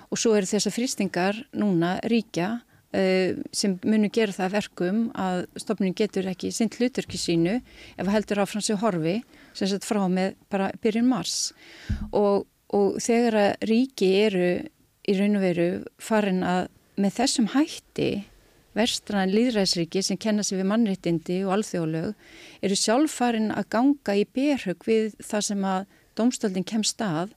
og svo eru þessar fristingar núna ríkja sem munum gera það verkum að stofnun getur ekki sinn hluturki sínu ef heldur áfram sig horfi sem sett frá með bara byrjun mars. Og, og þegar að ríki eru í raun og veru farin að með þessum hætti verstran líðræðsríki sem kenna sig við mannréttindi og alþjóðlög eru sjálf farin að ganga í berhug við það sem að domstöldin kemst að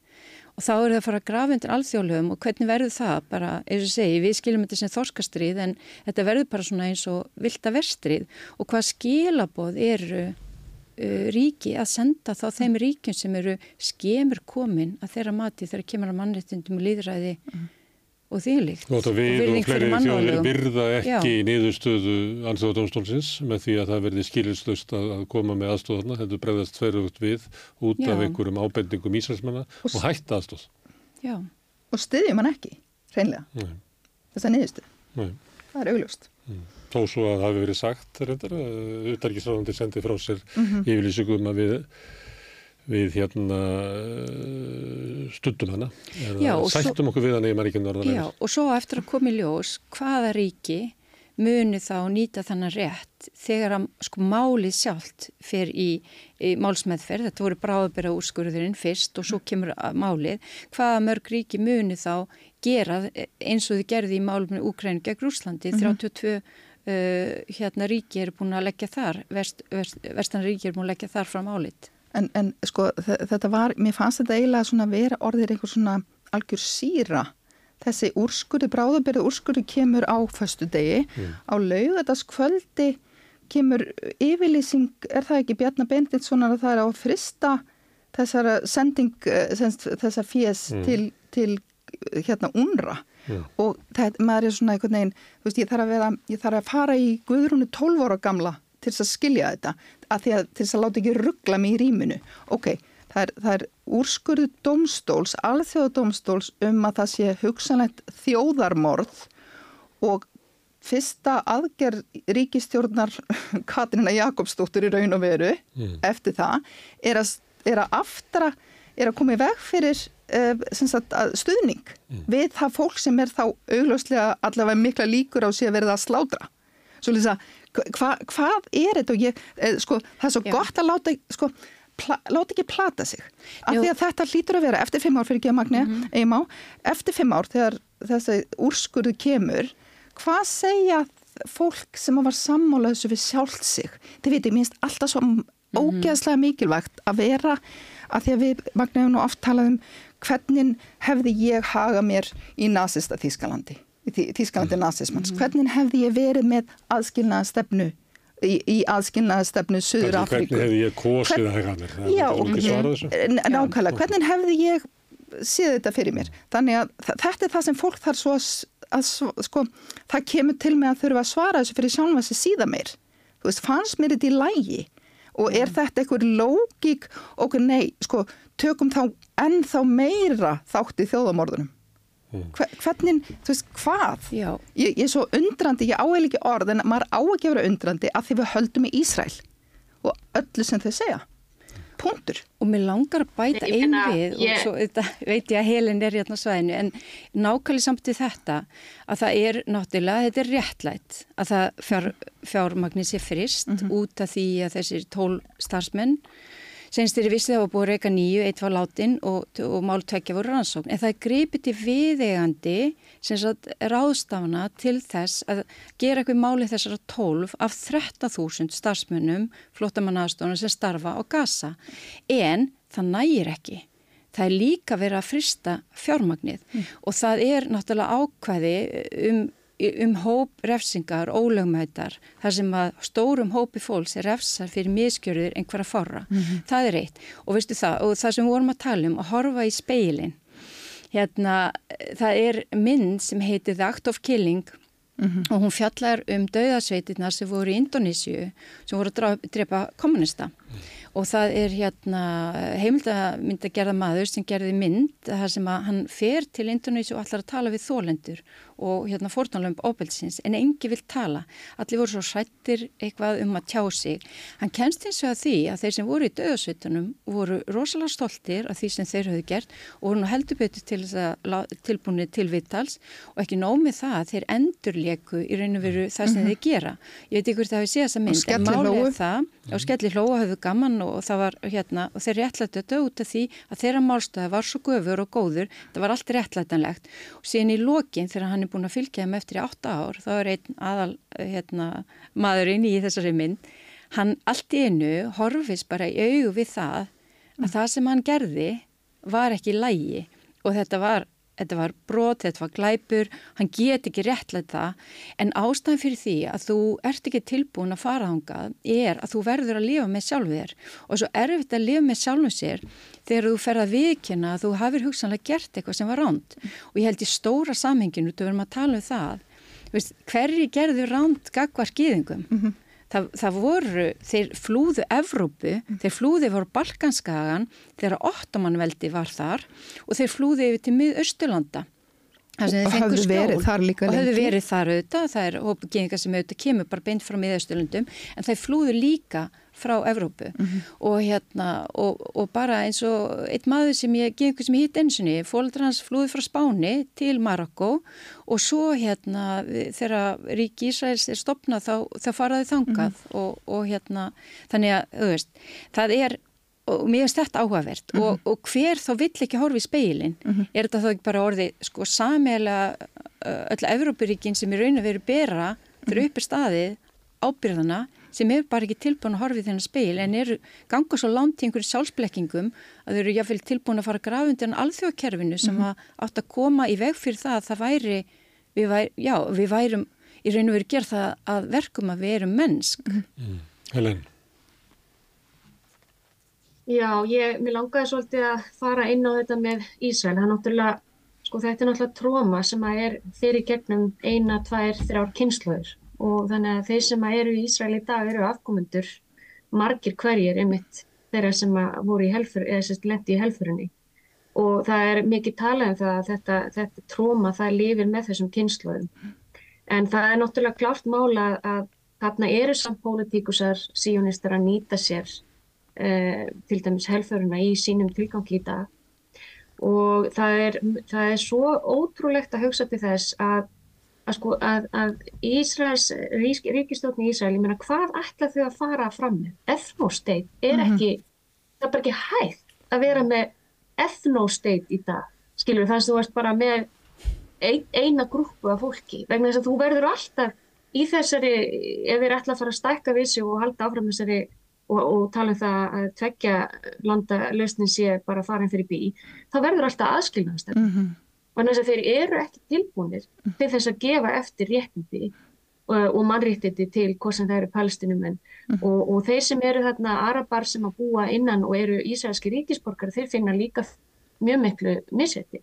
og þá eru það að fara að grafa undir alþjóðlegum og hvernig verður það? Bara, eins og segi, við skiljum þetta sem þorskastrið en þetta verður bara svona eins og vilda verstrið og hvað skilaboð eru uh, ríki að senda þá þeim ríkjum sem eru skemur komin að þeirra mati þegar kemur að mannrettindum og líðræði mm og þýrlíkt. Og þetta við og fleiri þjóðir virða ekki í niðurstöðu anstóðadómstólsins með því að það verði skililslust að koma með aðstóðana, þetta bregðast tverjugt við út Já. af einhverjum ábendingum ísælsmenna og, og hætta aðstóð. Já, og styðjum hann ekki, reynlega, Nei. þessa niðurstöð. Nei. Það er augljóst. Mm. Þó svo að það hefur verið sagt, þetta er, auðvitaðrikisráðandi sendið frá sér mm -hmm. yfirlýsingum að við við hérna uh, stundum hana. Já, og svo- sættum okkur við hana í Maríkjum Já, og svo eftir að koma í ljós hvaða ríki muni þá nýta þannig rétt þegar að sko málið sjálft fyrir í, í málsmeðferð, þetta voru bráðbera úrskurðurinn fyrst og svo kemur málið, hvaða mörg ríki muni þá gera eins og þið gerði í málumni Úkrænu gegn Rúslandi, 32 uh, hérna ríki eru búin að leggja þar, vest, vest, vestan ríki eru búin að leggja þar fram álið. En, en sko þe- þetta var, mér fannst þetta eiginlega svona vera orðir einhver svona algjör síra. Þessi úrskurði, bráðabyrði úrskurði kemur á föstu degi. Á laugadaskvöldi kemur yfirlýsing, er það ekki Bjarnar Benditssonar að það er á frista þessara sending, eh, semst, þessa fjés til, til hérna unra. Og það, maður er svona einhvern veginn, þú veist, ég þarf að vera, ég þarf að fara í Guðrúnu 12 ára gamla til þess að skilja þetta, að því að til þess að láta ekki ruggla mig í rýminu. Ok, það er, það er úrskurðu domstóls, alþjóðadómstóls um að það sé hugsanlegt þjóðarmorð og fyrsta aðgerð ríkistjórnar Katrina Jakobsdóttur í raun og veru eftir það er að, er að aftara, er að koma í veg fyrir uh, sagt, að stuðning við það fólk sem er þá augljóslega allavega mikla líkur á sig að verða að slátra. Svo lýsa, hva, hvað er þetta og ég, eh, sko, það er svo Já. gott að láta, sko, pla, láta ekki plata sig. Af því að þetta hlýtur að vera eftir fimm ár fyrir ekki að magni, mm eftir fimm ár þegar þessi úrskurðu kemur, hvað segja fólk sem var sammála þessu við sjálft sig? Þið veitir, minnst alltaf svo ógeðslega mikilvægt að vera að því að við, hefur nú oft talað um hvernig hefði ég haga mér í nasista Þískalandi, í Þý- Þískalandi nasismans, hvernig hefði ég verið með aðskilnaða stefnu í, í aðskilnaða stefnu Suður Afríku? hvernig hefði ég kosið Hvern-? Það Já, ekki svarað þessu. N- nákvæmlega, hvernig hefði ég séð þetta fyrir mér? Þannig að þetta er það sem fólk þarf svo að, sko, það kemur til með að þurfa að svara þessu fyrir sjálfa sig síða meir. Þú veist, fannst mér þetta í lægi og er þetta einhver lógík og nei, sko, tökum þá ennþá meira þátt í þjóðamorðunum. Hve- Hvernig, þú veist, hvað? Já. Ég, ég er svo undrandi, ég áheil ekki orð en maður á ekki að vera undrandi að því við höldum í Ísræl og öllu sem þau segja. Punktur. Og mér langar að bæta meina, við ég- og svo þetta, veit ég að helin er hérna svæðinu en nákvæmlega samt í þetta að það er náttúrulega, þetta er réttlætt að það fjár, fjármagnir sé frist út af því að þessir tól starfsmenn senst þeirri vissi það var búið að reyka nýju, eitt var látin og, og mál tvekja voru rannsókn. En það gripið til viðegandi ráðstafna til þess að gera eitthvað máli þessara tólf af 13.000 starfsmönnum flottamannaðastofnum sem starfa á gasa. En það nægir ekki. Það er líka verið að frista fjármagnið og það er náttúrulega ákvæði um um hóp refsingar, ólögmætar, þar sem að stórum hópi fólks er refsar fyrir miskjörður einhverja forra. Það er eitt. Og veistu það, og það sem við vorum að tala um, að horfa í speilin. Hérna, það er mynd sem heitir The Act of Killing og hún fjallar um dauðasveitirna sem voru í Indonésiu, sem voru að drepa kommunista. Og það er hérna heimildamynda gerða maður sem gerði mynd þar sem að hann fer til Indonésiu og allar að tala við þólendur og hérna fórtanlöfum óbeldsins en engi vil tala. Allir voru svo sættir eitthvað um að tjá sig. Hann kennst eins og að því að þeir sem voru í döðasveitunum voru rosalega stoltir af því sem þeir höfðu gert og voru nú heldur betur til tilbúinir til viðtals og ekki nómið það að þeir endurleku í raun og veru það sem þeir gera. Ég veit ykkur það hafi séð þessa mynd en málið er það og skelli hlóa höfðu gaman og það var hérna og þeir réttlættu þetta út af því að þeirra málstöða var svo göfur og góður það var allt réttlætanlegt og síðan í lokin þegar hann er búin að fylgja þeim eftir í átta ár þá er einn aðal hérna, maðurinn í þessari mynd hann allt í einu horfist bara í augu við það að það sem hann gerði var ekki lægi og þetta var Þetta var brot, þetta var glæpur, hann get ekki réttlega það. En ástæðan fyrir því að þú ert ekki tilbúin að fara þangað er að þú verður að lifa með sjálfu þér. Og svo erfitt að lifa með sjálfu sér þegar þú fer að viðkynna að þú hafir hugsanlega gert eitthvað sem var ránd og ég held í stóra samhenginu, þú verðum að tala um það, Veist, hverri gerðu ránd gagvar skýðingum? Það, það voru, þeir flúðu Evrópu, þeir flúðu yfir Balkanskagan þegar Ottomanveldi var þar og þeir flúðu yfir til miðausturlanda. Það sem þeir Og höfðu verið þar líka og höfðu lengi. verið þar auðvitað, það er hópgengar sem auðvitað kemur bara beint frá miðausturlundum en þeir flúðu líka frá Evrópu. Og hérna og, og bara eins og eitt maður sem ég gengur sem ég hitt einsinni, fólkdrar hans flúði frá Spáni til Marokko og svo hérna þegar ríki Ísraels er stopnað þá, þá faraði þangað og, og hérna þannig að, veist, það er og mér finnst þetta áhugavert. Og, og hver þá vill ekki horfa í speilin er þetta þá ekki bara orðið sko samelega öll Evrópuríkin sem í raun að veru bera fyrir uppir staðið ábyrðana sem er bara ekki tilbúin að horfa í þennan speil en eru ganga svo langt í einhverju sjálfsblekkingum að þau eru jáfnveil tilbúin að fara grafundir en alþjóðkerfinu sem að átt að koma í veg fyrir það að það væri við, væri, já, við værum í raun og veru gerð það að verkum að við erum mennsk. Helen, Já, ég, mér langaði svolítið að fara inn á þetta með Ísrael. Það er náttúrulega, sko þetta er náttúrulega tróma sem að er fyrir gegnum eina, tvær, þrjár kynnslóður og þannig að þeir sem eru í Ísrael í dag eru afkomendur margir hverjir einmitt þeirra sem voru í helfur, eða sérst lendi í helfurinni og það er mikið talað um það að þetta, þetta tróma það lifir með þessum kynnslóðum. En það er náttúrulega klart mála að þarna eru samt pólitíkusar síjónistar að nýta sér uh, til dæmis helföruna í sínum tilgangi í dag og það er, það er svo ótrúlegt að hugsa til þess að, að, sko, að, að Ísraels, rík, ríkistofni í Ísrael, ég meina hvað ætla þau að fara fram með? Ethnosteit er ekki, það er bara ekki hægt að vera með ethnosteit í dag, skilur þannig að þú ert bara með ein, eina grúpu af fólki, vegna þess að þú verður alltaf í þessari, ef þeir ætla að fara að stækka við sig og halda áfram þessari og, og tala um það að tveggja landa lausnin sé bara farin fyrir bí, þá verður alltaf aðskilnaðast. Mm -hmm. Þess að þeir eru ekki tilbúinir til þess að gefa eftir réttindi og, og mannréttindi til hvað sem það eru palestinumenn og, og þeir sem eru þarna arabar sem að búa innan og eru ísraelski ríkisborgar, þeir finna líka mjög miklu missetti.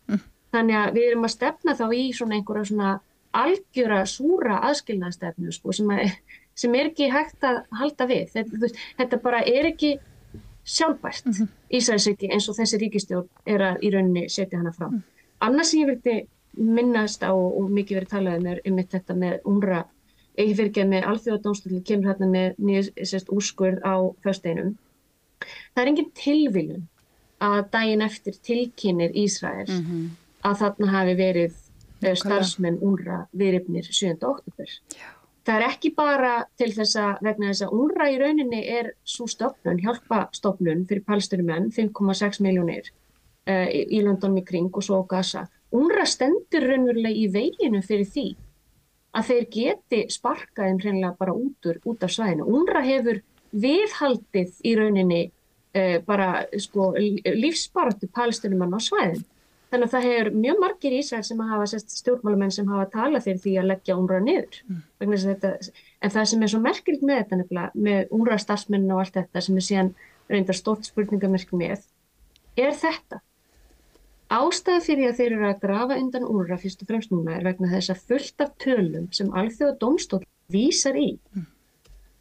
Þannig að við erum að stefna þá í svona einhverja svona algjöra súra aðskilnaðstefnu sko, sem, að, sem er ekki hægt að halda við. Þetta, þetta bara er ekki sjálfbært mm -hmm. Ísraelsriki eins og þessi ríkistjórn er að í rauninni setja hana fram. Annars sem ég vilti minnast á og mikið verið talað um er um þetta með umra, ekki fyrir ekki með alþjóðadómstöldin kemur hérna með nýjast úrskurð á fösteinum. Það er engin tilviljun að daginn eftir tilkynir Ísraels mm -hmm. að þarna hafi verið starfsmenn UNRWA viðrifnir 7. oktober. Það er ekki bara til þess að vegna þess að UNRWA í rauninni er svo stofnun, hjálpastofnun fyrir palsturumenn, 5,6 miljónir uh, í London í kring og svo á Gaza. UNRWA stendur raunverulega í veginu fyrir því að þeir geti sparkaðin hreinlega bara út, úr, út af svæðinu. UNRWA hefur viðhaldið í rauninni uh, bara sko, lífsbaratu palsturumann á svæðinu. Þannig að það hefur mjög margir í Ísrael sem hafa stjórnmálumenn sem hafa talað fyrir því að leggja UNRWA niður. Mm. Þetta, en það sem er svo merkilegt með þetta nefnilega, með UNRWA starfsmenn og allt þetta sem er síðan reyndar stórt spurningamerk með, er þetta. Ástæða fyrir að þeir eru að grafa undan UNRWA fyrst og fremst núna er vegna þess að fullt af tölum sem alþjóða domstól vísar í mm.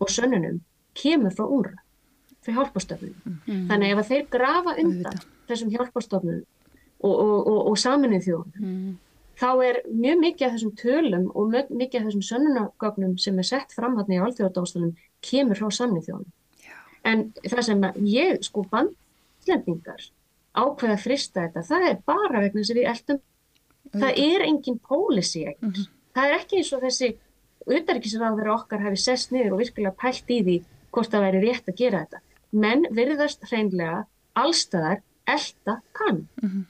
og sönnunum kemur frá UNRWA, fyrir hjálpastofnunum. Mm. Þannig ef að þeir grafa undan þessum hjálpastofnunum og, og, og, og saminnið þjóðum mm. þá er mjög mikið af þessum tölum og mjög, mikið af þessum sönnunagögnum sem er sett fram hann í alþjóðadómstólum kemur frá saminnið þjóðum en það sem ég sko bandlendingar ákveða að frista þetta. Það er bara vegna að við eldum mm. það er engin pólisí mm. það er ekki eins og þessi utarikisraður okkar hafi sest niður og virkilega pælt í því hvort það væri rétt að gera þetta. Menn virðast hreinlega allstaðar elda kann. -hmm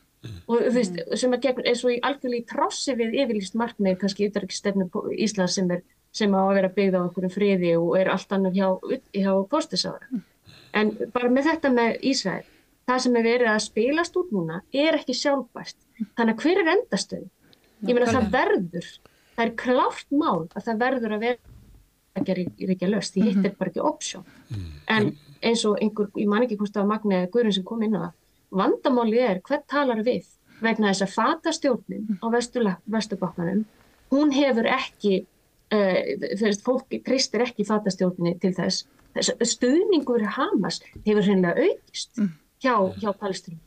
og þú veist, sem að gegn eins og í algjörlega trássi við yfirlýst markmið kannski ytterriksstefnu Íslands sem er sem á að vera byggð á einhverjum friði og er allt annað hjá, hjá fórstisára en bara með þetta með Ísrael það sem er verið að spilast út núna er ekki sjálfbært þannig að hver er endastöð? Ég meina það verður það er klárt mál að það verður að vera ekki að löst, því hitt er bara ekki option en eins og einhver, ég man ekki hvort það var Magni eða Guðrun sem kom inn á það vandamálið er hvern talar við vegna þess að fatastjórnin á vestubakmanum, hún hefur ekki, uh, fólk kristir ekki fatastjórninni til þess, stuðningur Hamas hefur hreinlega aukist. Mm. Hjá, hjá palestinum.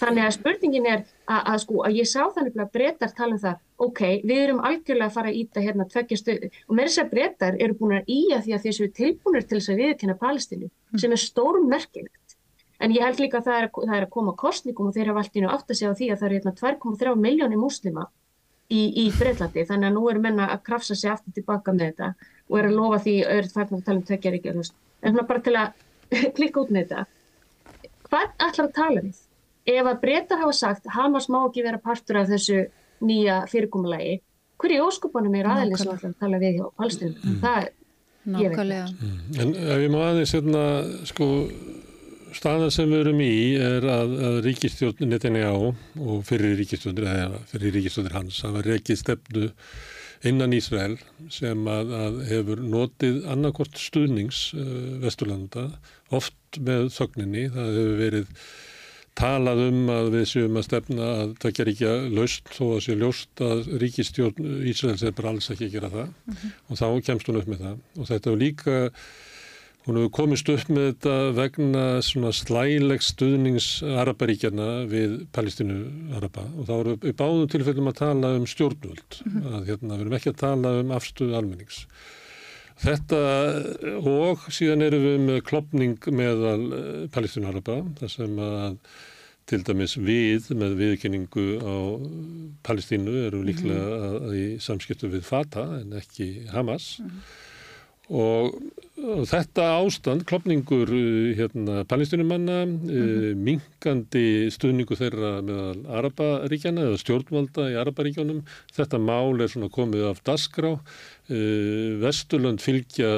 Þannig að spurningin er að, að sko að ég sá þannig að breytar tala um það, ok, við erum algjörlega að fara að íta hérna tveggja stöðu og með þess að breytar eru búin að íja því að þessu tilbúinir til þess að viðkynna palestinu sem er stórmerkilegt. En ég held líka að það er, það er að koma kostningum og þeir hafa allt í nú átt að segja á því að það eru hérna 2,3 miljónir múslima í, í Breitlandi þannig að nú eru menna að krafsa sig aftur tilbaka með þetta og eru að lofa því öðru þarna að tala um tveggja ríkja en svona bara til að klikka út með þetta hvað ætlar að tala við? Ef að breytar hafa sagt Hamas má ekki vera partur af þessu nýja fyrirkomulagi hverju óskupunum er aðeins að tala við hjá Palstinum? Mm. Það er Nákvæmlega. Mm. En ef ég má aðeins hérna, sko, staðan sem við erum í er að, að ríkistjórn Netanyahu og fyrir ríkistjórnir, eða fyrir ríkistjórnir hans, hafa rekið stefnu innan Ísrael sem að, að hefur notið annarkort stuðnings uh, Vesturlanda, oft með þögninni, það hefur verið talað um að við séum að stefna að það ger ekki að laust þó að sé ljóst að ríkistjórn Ísraels er bara alls ekki að gera það. Mm -hmm. og þá kemst hún upp með það. Og þetta er líka hún hefur komist upp með þetta vegna svona slæleg stuðnings Araparíkjana við Palestínu Araba. Og þá erum við báðum tilfellum að tala um stjórnvöld. -hmm. að hérna við erum ekki að tala um afstuð almennings Þetta og síðan erum við með klopning meðal Palestínu Araba þar sem að til dæmis við með viðkynningu á Palestínu eru líklega mm -hmm. að, að í samskiptu við Fatah en ekki Hamas mm -hmm. og, og þetta ástand, klopningur hérna, palestinumanna, mm -hmm. minkandi stuðningu þeirra meðal Araparíkjana eða stjórnvalda í Araparíkjónum, þetta mál er svona komið af dasgrá Vesturlönd fylgja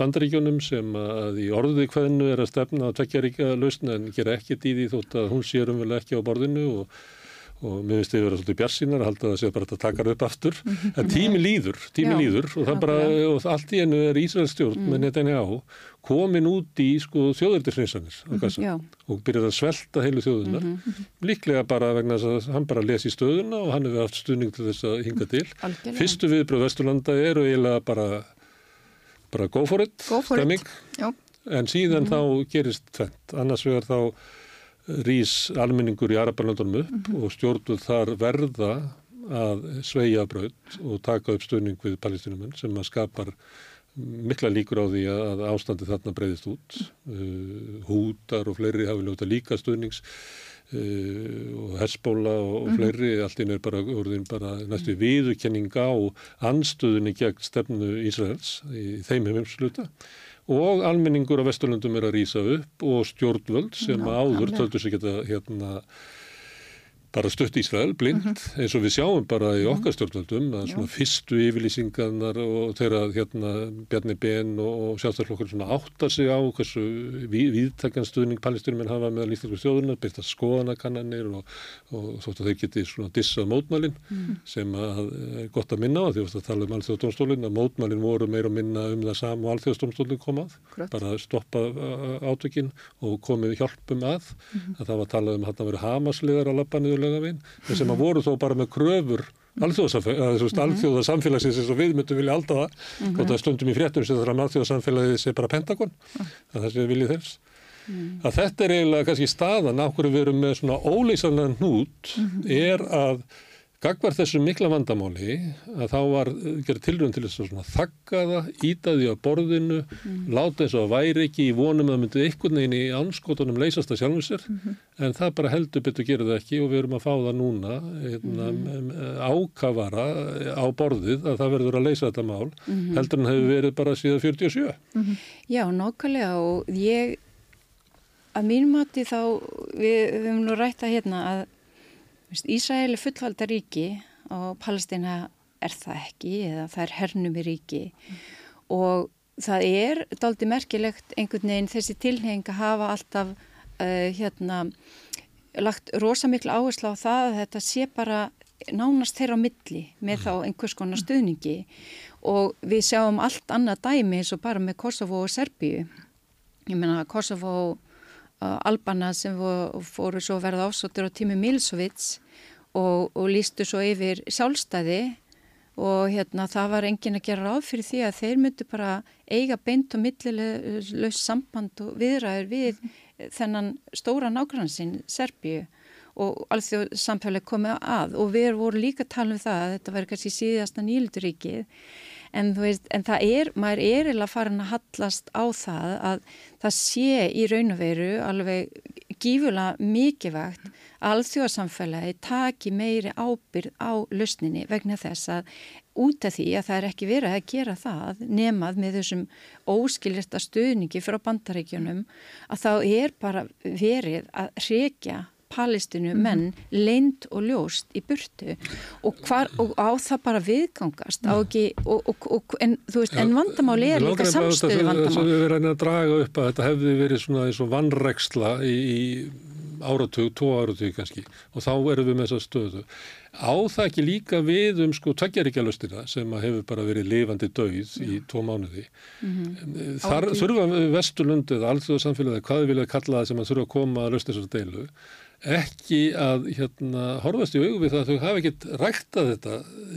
bandaríkjónum sem að í orðið hvernu er að stefna að tvekja ríka lausna en gera ekkert í því þótt að hún sér umvel ekki á borðinu og, og mér finnst þið að vera svolítið bjarsínar að halda að það sé bara að taka það upp aftur. En tími líður, tími líður og það bara, og allt í enu er Ísraels stjórn mm. með Netanyahu komin út í sko þjóðöldisreinsanir mm -hmm, og byrjar að svelta heilu þjóðunar mm -hmm. líklega bara vegna þess að hann bara lesi stöðuna og hann hefur haft stuðning til þess að hinga til Algjörlega. fyrstu viðbröð Vesturlanda eru eiginlega bara bara go for it, go for it. en síðan mm -hmm. þá gerist tvent, annars vegar þá rýs almenningur í Arabalöndunum upp og stjórnum þar verða að sveia bröð og taka upp stuðning við palestinumenn sem að skapar mikla líkur á því að ástandi þarna breyðist út uh, hútar og fleiri hafi ljóta líka stuðnings uh, og hersbóla og, og mhm. fleiri mm. allt inn er bara, bara næstu viðurkenning á anstöðunni gegn stefnu Ísraels í þeim hefum sluta og almenningur á Vesturlundum er að rýsa upp og stjórnvöld sem Ná, áður töldur sig geta hérna bara stutt Ísrael, blind, mm -hmm. eins og við sjáum bara í mhm. okkar stjórnvöldum að svona fyrstu yfirlýsingarnar og þeirra hérna Bjarni Ben og, sjálfstæðarflokkur svona áttar sig á hversu við, viðtækjanstuðning palestinum en hafa meðal íslensku stjórnuna, byrta skoðanakannanir og, og þótt að þeir geti svona dissað mótmælinn mm -hmm. sem að er gott að minna á því að tala um alþjóðastómstólinn að mótmælinn voru meir og minna um það sam og alþjóðastómstólinn komað, bara stoppa átökinn og komið hjálpum að, mm -hmm. að laugavinn sem að voru þó bara með kröfur alþjóðasamfélagsins eins og við myndum vilja alltaf það mm -hmm. og það stundum í fréttum sem það er að alþjóðasamfélagið sé bara pentagon að það sé viljið þess mm. að þetta er eiginlega kannski staðan á hverju við erum með svona óleysanlega hnút -hmm. er að Gagvar þessu mikla vandamáli að þá var gerð tilrönd til þess að þakka það, íta því á borðinu, mm. láta þess að væri ekki í vonum að það myndi einhvern veginn í anskotunum leysast að sjálfum sér, mm -hmm. en það bara heldur betur gera það ekki og við erum að fá það núna hérna, mm. ákavara á borðið að það verður að leysa þetta mál, -hmm. heldur en hefur verið bara síðan 47. -hmm. Já, nokkulega og ég, að mínum átti þá, við, höfum nú rætt að hérna að Ísrael er fullvalda ríki og Palestina er það ekki eða það er hernum í ríki. Mm. og það er daldi merkilegt einhvern veginn þessi tilheng að hafa alltaf uh, hérna lagt rosamikla áherslu á það að þetta sé bara nánast þeirra á milli með þá einhvers konar stuðningi. Og við sjáum allt annað dæmi eins og bara með Kosovo og Serbíu. Ég menna Kosovo albana sem fóru svo verða ásóttur á tími Milsovits og, og lístu svo yfir sjálfstæði og hérna það var engin að gera ráð fyrir því að þeir myndu bara eiga beint og millilegs samband og viðræður við þennan stóra nákvæmsinn Serbíu og alþjóð samfélag komið að. Og við vorum líka að tala um það að þetta verður kannski síðasta nýlduríkið en, en það er, maður er eða farin að hallast á það að það sé í raun og veru alveg gífulega mikilvægt að alþjóðsamfélagi taki meiri ábyrð á lausninni vegna þess að út af því að það er ekki verið að gera það nemað með þessum óskilirta stuðningi frá bandaríkjunum að þá er bara verið að reykja palestinu mhm. menn leind og ljóst í burtu og, hvar, og á það bara viðgangast ekki, og, og, en, veist, en vandamáli er líka samstöðu vandamál Við verðum að draga upp að þetta hefði verið svona eins og vannregsla í, í áratug, tvo áratug kannski og þá erum við með þessa stöðu. Á það ekki líka við um sko tveggjaríkjalustina sem hefur bara verið lifandi dauð í tvo mánuði? Mm -hmm. þar þurfa Vesturlund eða allþjóðarsamfélagið hvað við vilja kalla það sem að þurfa að koma að lösta þessar deilu ekki að hérna, horfast í augum við það að þau hafa ekkert ræktað þetta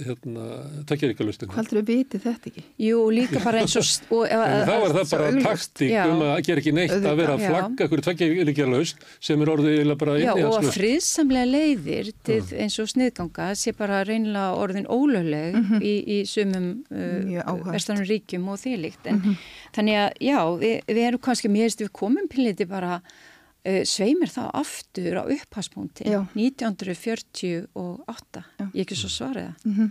hérna, takkjaríkalustinu. Hvað heldur þau vitið þetta ekki? Jú, líka bara eins og... og það var það bara taktík um að gera ekki neitt að vera að flagga hverju takkjaríkalust sem er orðið bara Já, og að friðsamlega leiðir til eins og sniðganga sé bara reynilega orðin ólögleg mm -hmm. í, í sumum uh, vestanum ríkjum og þýlikt. En mm -hmm. þannig að, já, við, við erum kannski, mér veist, við komum piliti bara uh, sveimir þá aftur á upphagspunkti 1948 Já. ég ekki svo svariða mm -hmm.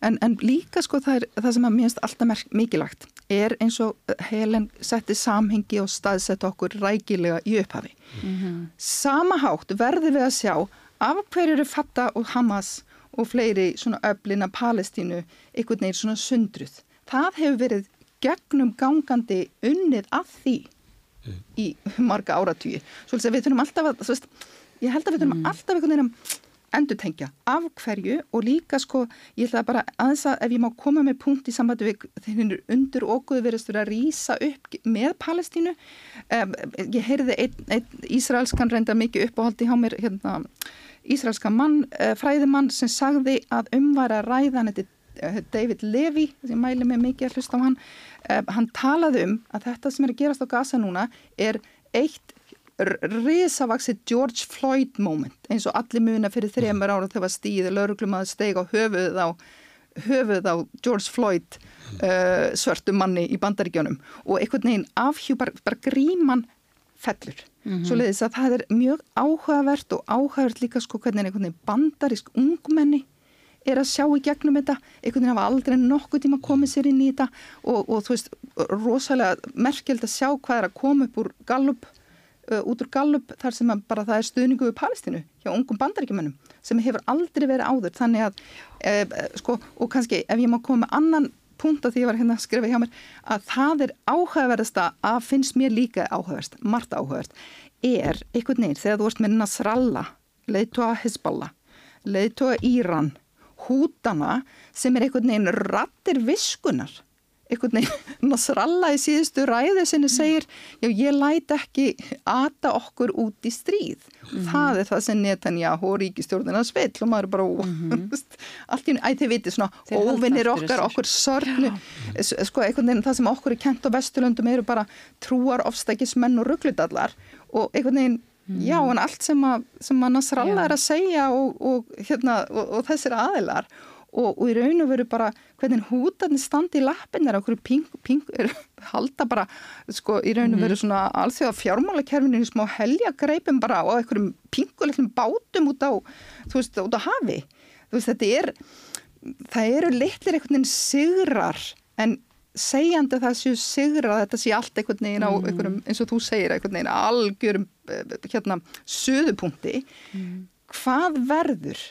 en, en líka sko það, er, það sem að minnst alltaf mikilvægt er eins og Helen setti samhengi og staðsett okkur rækilega í upphafi mm -hmm. sama hátt verður við að sjá af hverju eru Fatta og Hamas og fleiri svona öflina Palestínu einhvern veginn svona sundruð það hefur verið gegnum gangandi unnið af því. Í marga áratvíi svo við þurfum alltaf að veist, ég held að við þurfum mm. alltaf einhvern veginn að endur tengja af hverju og líka sko ég ætla bara aðeins að ef ég má koma með punkt í sambandi við þeir undur okkuðu verðast að rýsa upp með Palestínu um, ég heyrði einn ein, Ísraelskan reynda mikið uppáhaldi hjá mér hérna, Ísraelska mann, uh, fræðimann sem sagði að umvara ræðan þetta David Levy, sem mæli mig mikið að hlusta á hann um, hann talaði um að þetta sem er að gerast á Gaza núna er eitt risavaksi George Floyd moment eins og allir muna fyrir þrejumar ára þegar stíði lauruglum að steg á höfuð á, höfuð á George Floyd uh, svörtu manni í bandaríkjónum og einhvern veginn afhjú bara, bara gríman fellur. Mm -hmm. Svo leiðis að það er mjög áhugavert og áhugavert líka sko hvernig einhvern veginn bandarísk ungmenni er að sjá í gegnum þetta, einhvern veginn hafa aldrei nokkuð tíma komið sér inn í þetta og, og þú veist, rosalega merkjald að sjá hvað er að koma upp úr Gallup, uh, út úr Gallup þar sem bara það er stuðningu við Palestínu hjá ungum bandaríkjumennum sem hefur aldrei verið áður, þannig að uh, sko, og kannski ef ég má koma með annan punkt að því ég var hérna að skrifa hjá mér að það er áhugaverðasta að finnst mér líka áhugaverðst, margt áhugaverðst er einhvern veginn þegar þú vorst með Nasrallah leiðtóa Hezbollah leiðtóa Íran hútana sem er einhvern veginn rattir viskunar. Einhvern veginn Nasralla í síðustu ræði sinni segir já ég læt ekki ata okkur út í stríð. Mm -hmm. það er það sem Netanyahu og ríkistjórnina svill og maður er bara mm -hmm. allt í æ þið viti svona óvinnir okkar, okkur sorgnu sko einhvern veginn það sem okkur er kent á Vesturlöndum eru bara trúar ofstækismenn og ruggludallar og einhvern veginn Mm. Já, en allt sem að, sem að Nasrallah er að segja og, og, hérna, og, og þessir aðilar og í raun og veru bara hvernig hútarnir standi í lappin er okkur ping, ping, er, halda bara sko í raun og veru mhm. svona alls því að fjármálakerfinu er smá helja greipum bara og einhverjum pinguleiklum bátum út á, veist, út á hafi. Veist, þetta er, það eru litlir einhvern veginn sigrar en segjandi það séu sigra þetta sé allt einhvern veginn á mm. einhverjum, eins og þú segir einhvern veginn algjörum eh, hérna söðupunkti mm. hvað verður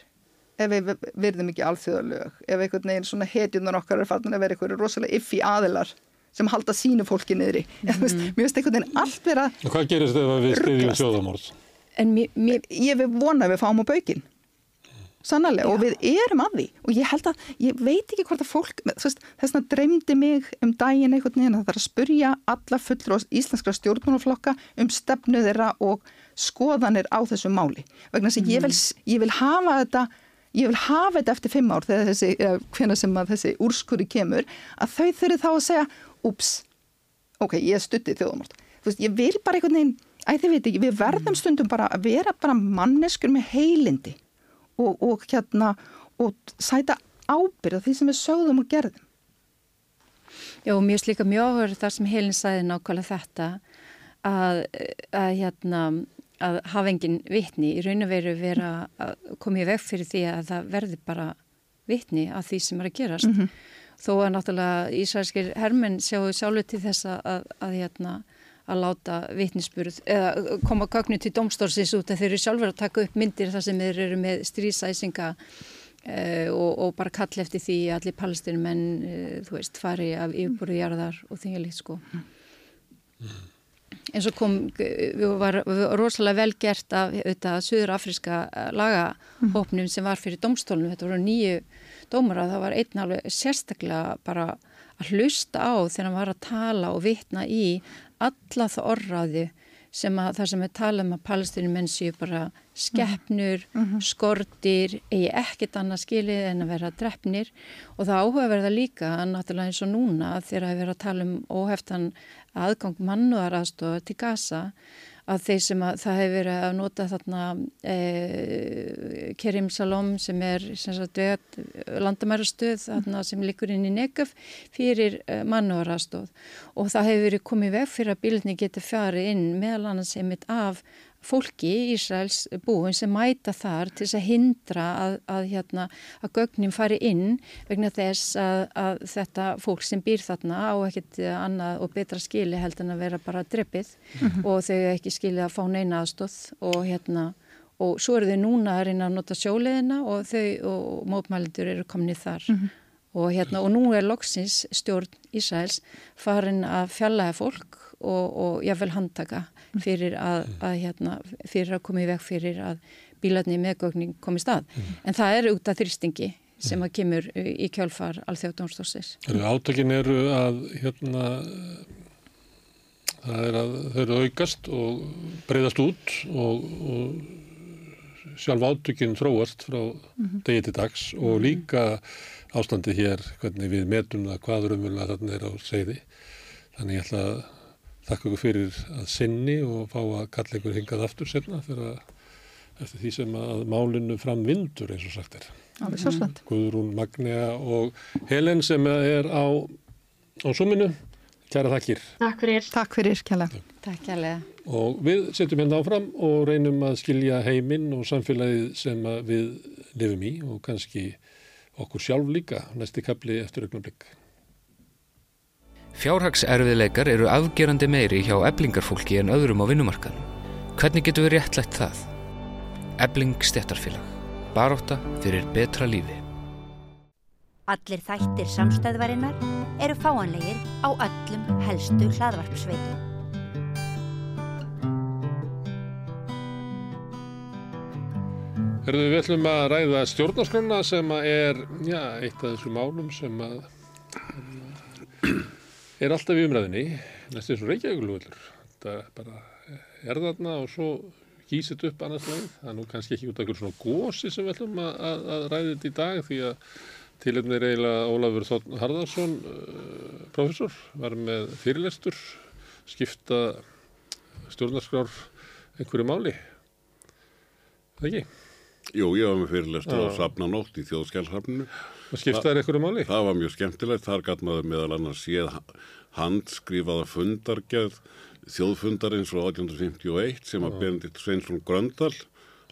ef við verðum ekki alþjóðalög ef einhvern veginn svona hetjunar okkar er fallin að vera einhverju rosalega iffi aðilar sem halda sínu fólki niðri mm. mér finnst einhvern veginn allt vera og hvað gerist ef við stiðjum sjóðamórð? Ég vil vona að við fáum á baukinn sannarlega og við erum að því. Og ég held að, ég veit ekki hvort að fólk þess að dreymdi mig um daginn einhvern veginn að það er að spurja alla fullur og íslenskra stjórnmálaflokka um stefnu þeirra og skoðanir á þessu máli. Vegna þess að mm. ég, vil, ég vil hafa þetta ég vil hafa þetta eftir fimm ár þegar þessi, hvena sem að þessi úrskuri kemur að þau þurfi þá að segja ups, ok, ég stutti þjóðamort, þú veist, ég vil bara einhvern veginn Æ, þið veit ekki, við verðum stundum bara að vera bara manneskur með heilindi og, og hérna og sæta ábyrða því sem við sögðum og gerðum. Já, mjög slíka mjög áhverð þar sem heilin sæði nákvæmlega þetta að, að, hérna, að hafa engin vitni í raun og veru vera að koma í veg fyrir því að það verði bara vitni að því sem er að gerast. Mm -hmm. Þó að náttúrulega Ísraelskir hermenn sjáu sjálfur til þess að, að hérna að láta vitnisspurð eða koma gögnu til domstórsins út að þeir eru sjálfur að taka upp myndir þar sem þeir eru með strísæsinga uh, og, og bara kall eftir því að allir palestinumenn uh, þú veist, fari af yfirbúru jarðar og þingjaliðt sko mm. eins og kom við var, við var rosalega vel gert af auðvitað Suður Afriska lagahópnum sem var fyrir domstólunum þetta voru nýju dómar að það var einn alveg sérstaklega bara að hlusta á þegar hann var að tala og vitna í alla það orraði sem að það sem við tala um að palestinum menn séu bara skeppnur, mm -hmm. skortir, eigi ekkit annað skilið en að vera drefnir og það áhugaverða líka náttúrulega eins og núna þegar að vera að tala um óheftan aðgang mannúðaraðstofa til Gaza að þeir sem að það hefur verið að nota þarna e, Kerim Salom sem er landamærastöð sem likur inn í Negaf fyrir e, mannúarastóð og það hefur verið komið veg fyrir að bílunni geti farið inn meðal annars einmitt af fólki í Ísraels búin sem mæta þar til þess að hindra að, að, hérna, að gögnin fari inn vegna þess að, að þetta fólk sem býr þarna á ekkert annað og betra skili held en að vera bara dreppið mm -hmm. og þau ekki skilið að fá neina aðstóð og hérna og svo eru þau núna að reyna að nota sjóleðina og þau og mótmælendur eru komnið þar mm -hmm. og hérna og nú er loksins stjórn Ísraels farin að fjallaða fólk og, og jáfnvel handtaka fyrir að, að, hérna, fyrir að koma í veg fyrir að bílarni meðgögning komi stað. Mm. En það er út af þrýstingi sem að kemur í kjálfar alþjóðdómsdóssis. Átökin eru að hérna það er að þau eru aukast og breyðast út og, og sjálf átökin þróast frá mm -hmm. degi til dags og mhm. líka ástandi hér hvernig við metum það hvaður umvölu að þarna er á segði. Þannig ég ætla að þakka ykkur fyrir að sinni og fá að kalla ykkur hingað aftur senna fyrir að eftir því sem að málinu fram vindur eins og sagt er. Alveg svolítið. Guðrún Magnea og Helen sem er á, á suminu. Kæra þakkir. Takk fyrir. Takk fyrir, kæla. Takk kælega. Og við setjum hérna áfram og reynum að skilja heiminn og samfélagið sem við lifum í og kannski okkur sjálf líka næsti kapli eftir augnablikk. Fjárhagserfiðleikar eru afgerandi meiri hjá eblingarfólki en öðrum á vinnumarkaðum. Hvernig getur við réttlegt það? Ebling stettarfélag. Baróta fyrir betra lífi. Allir þættir samstæðvarinnar eru fáanlegir á öllum helstu hlaðvarpsveitum. Herðu við ætlum að ræða stjórnarskrona sem er já, eitt af þessu málum sem að er alltaf í umræðinni, næstu eins og Reykjavík-lúðlur. Þetta bara er þarna og svo kýsit upp annars leið. Það er nú kannski ekki út af einhverjum svona gósi sem við ætlum að, að, að ræða þetta í dag því að tilhengni er eiginlega Ólafur Þórn Harðarsson, uh, professor, var með fyrirlestur, skipta stjórnarskrár einhverju máli. Það ekki? Jú, ég var með fyrirlestur á Safnanótt í þjóðskjálfsafninu Og skiptaði eitthvað máli? Það var mjög skemmtilegt. Þar gæti maður meðal annars séð handskrifaða fundargerð þjóðfundarins frá 1851 sem að Benedikt Sveinsson Gröndal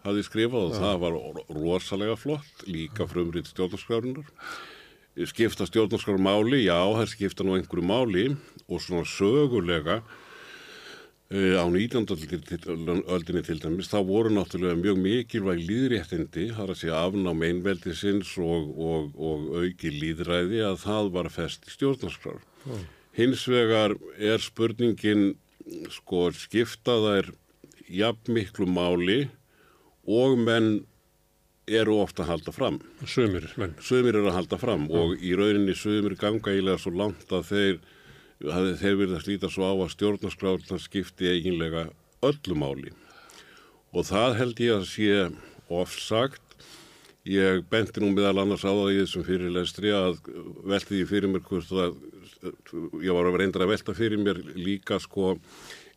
hafi skrifað og það var rosalega flott, líka frumrið stjórnarskrárunar. Skipta stjórnarskráru máli, já, það skipta nú einhverju máli og svona sögulega á 19. öldinni til dæmis, þá voru náttúrulega mjög mikilvæg líðréttindi, þar að segja afnám einveldisins og, og, og auki líðræði að það var fest í stjórnarskrar. Mm. Hins vegar er spurningin sko skiptaðar jafn miklu máli og menn eru ofta að halda fram. Sumir, menn. Sumir eru að halda fram mm. og í rauninni sumir ganga ílega svo langt að þeir þeir verið að slíta svo á að stjórnarskráðuna skipti eiginlega öllu máli og það held ég að sé ofsagt. Ég benti nú meðal annars á það í þessum fyrirlestri að velti því fyrir mér hvort það, ég var að reynda að velta fyrir mér líka sko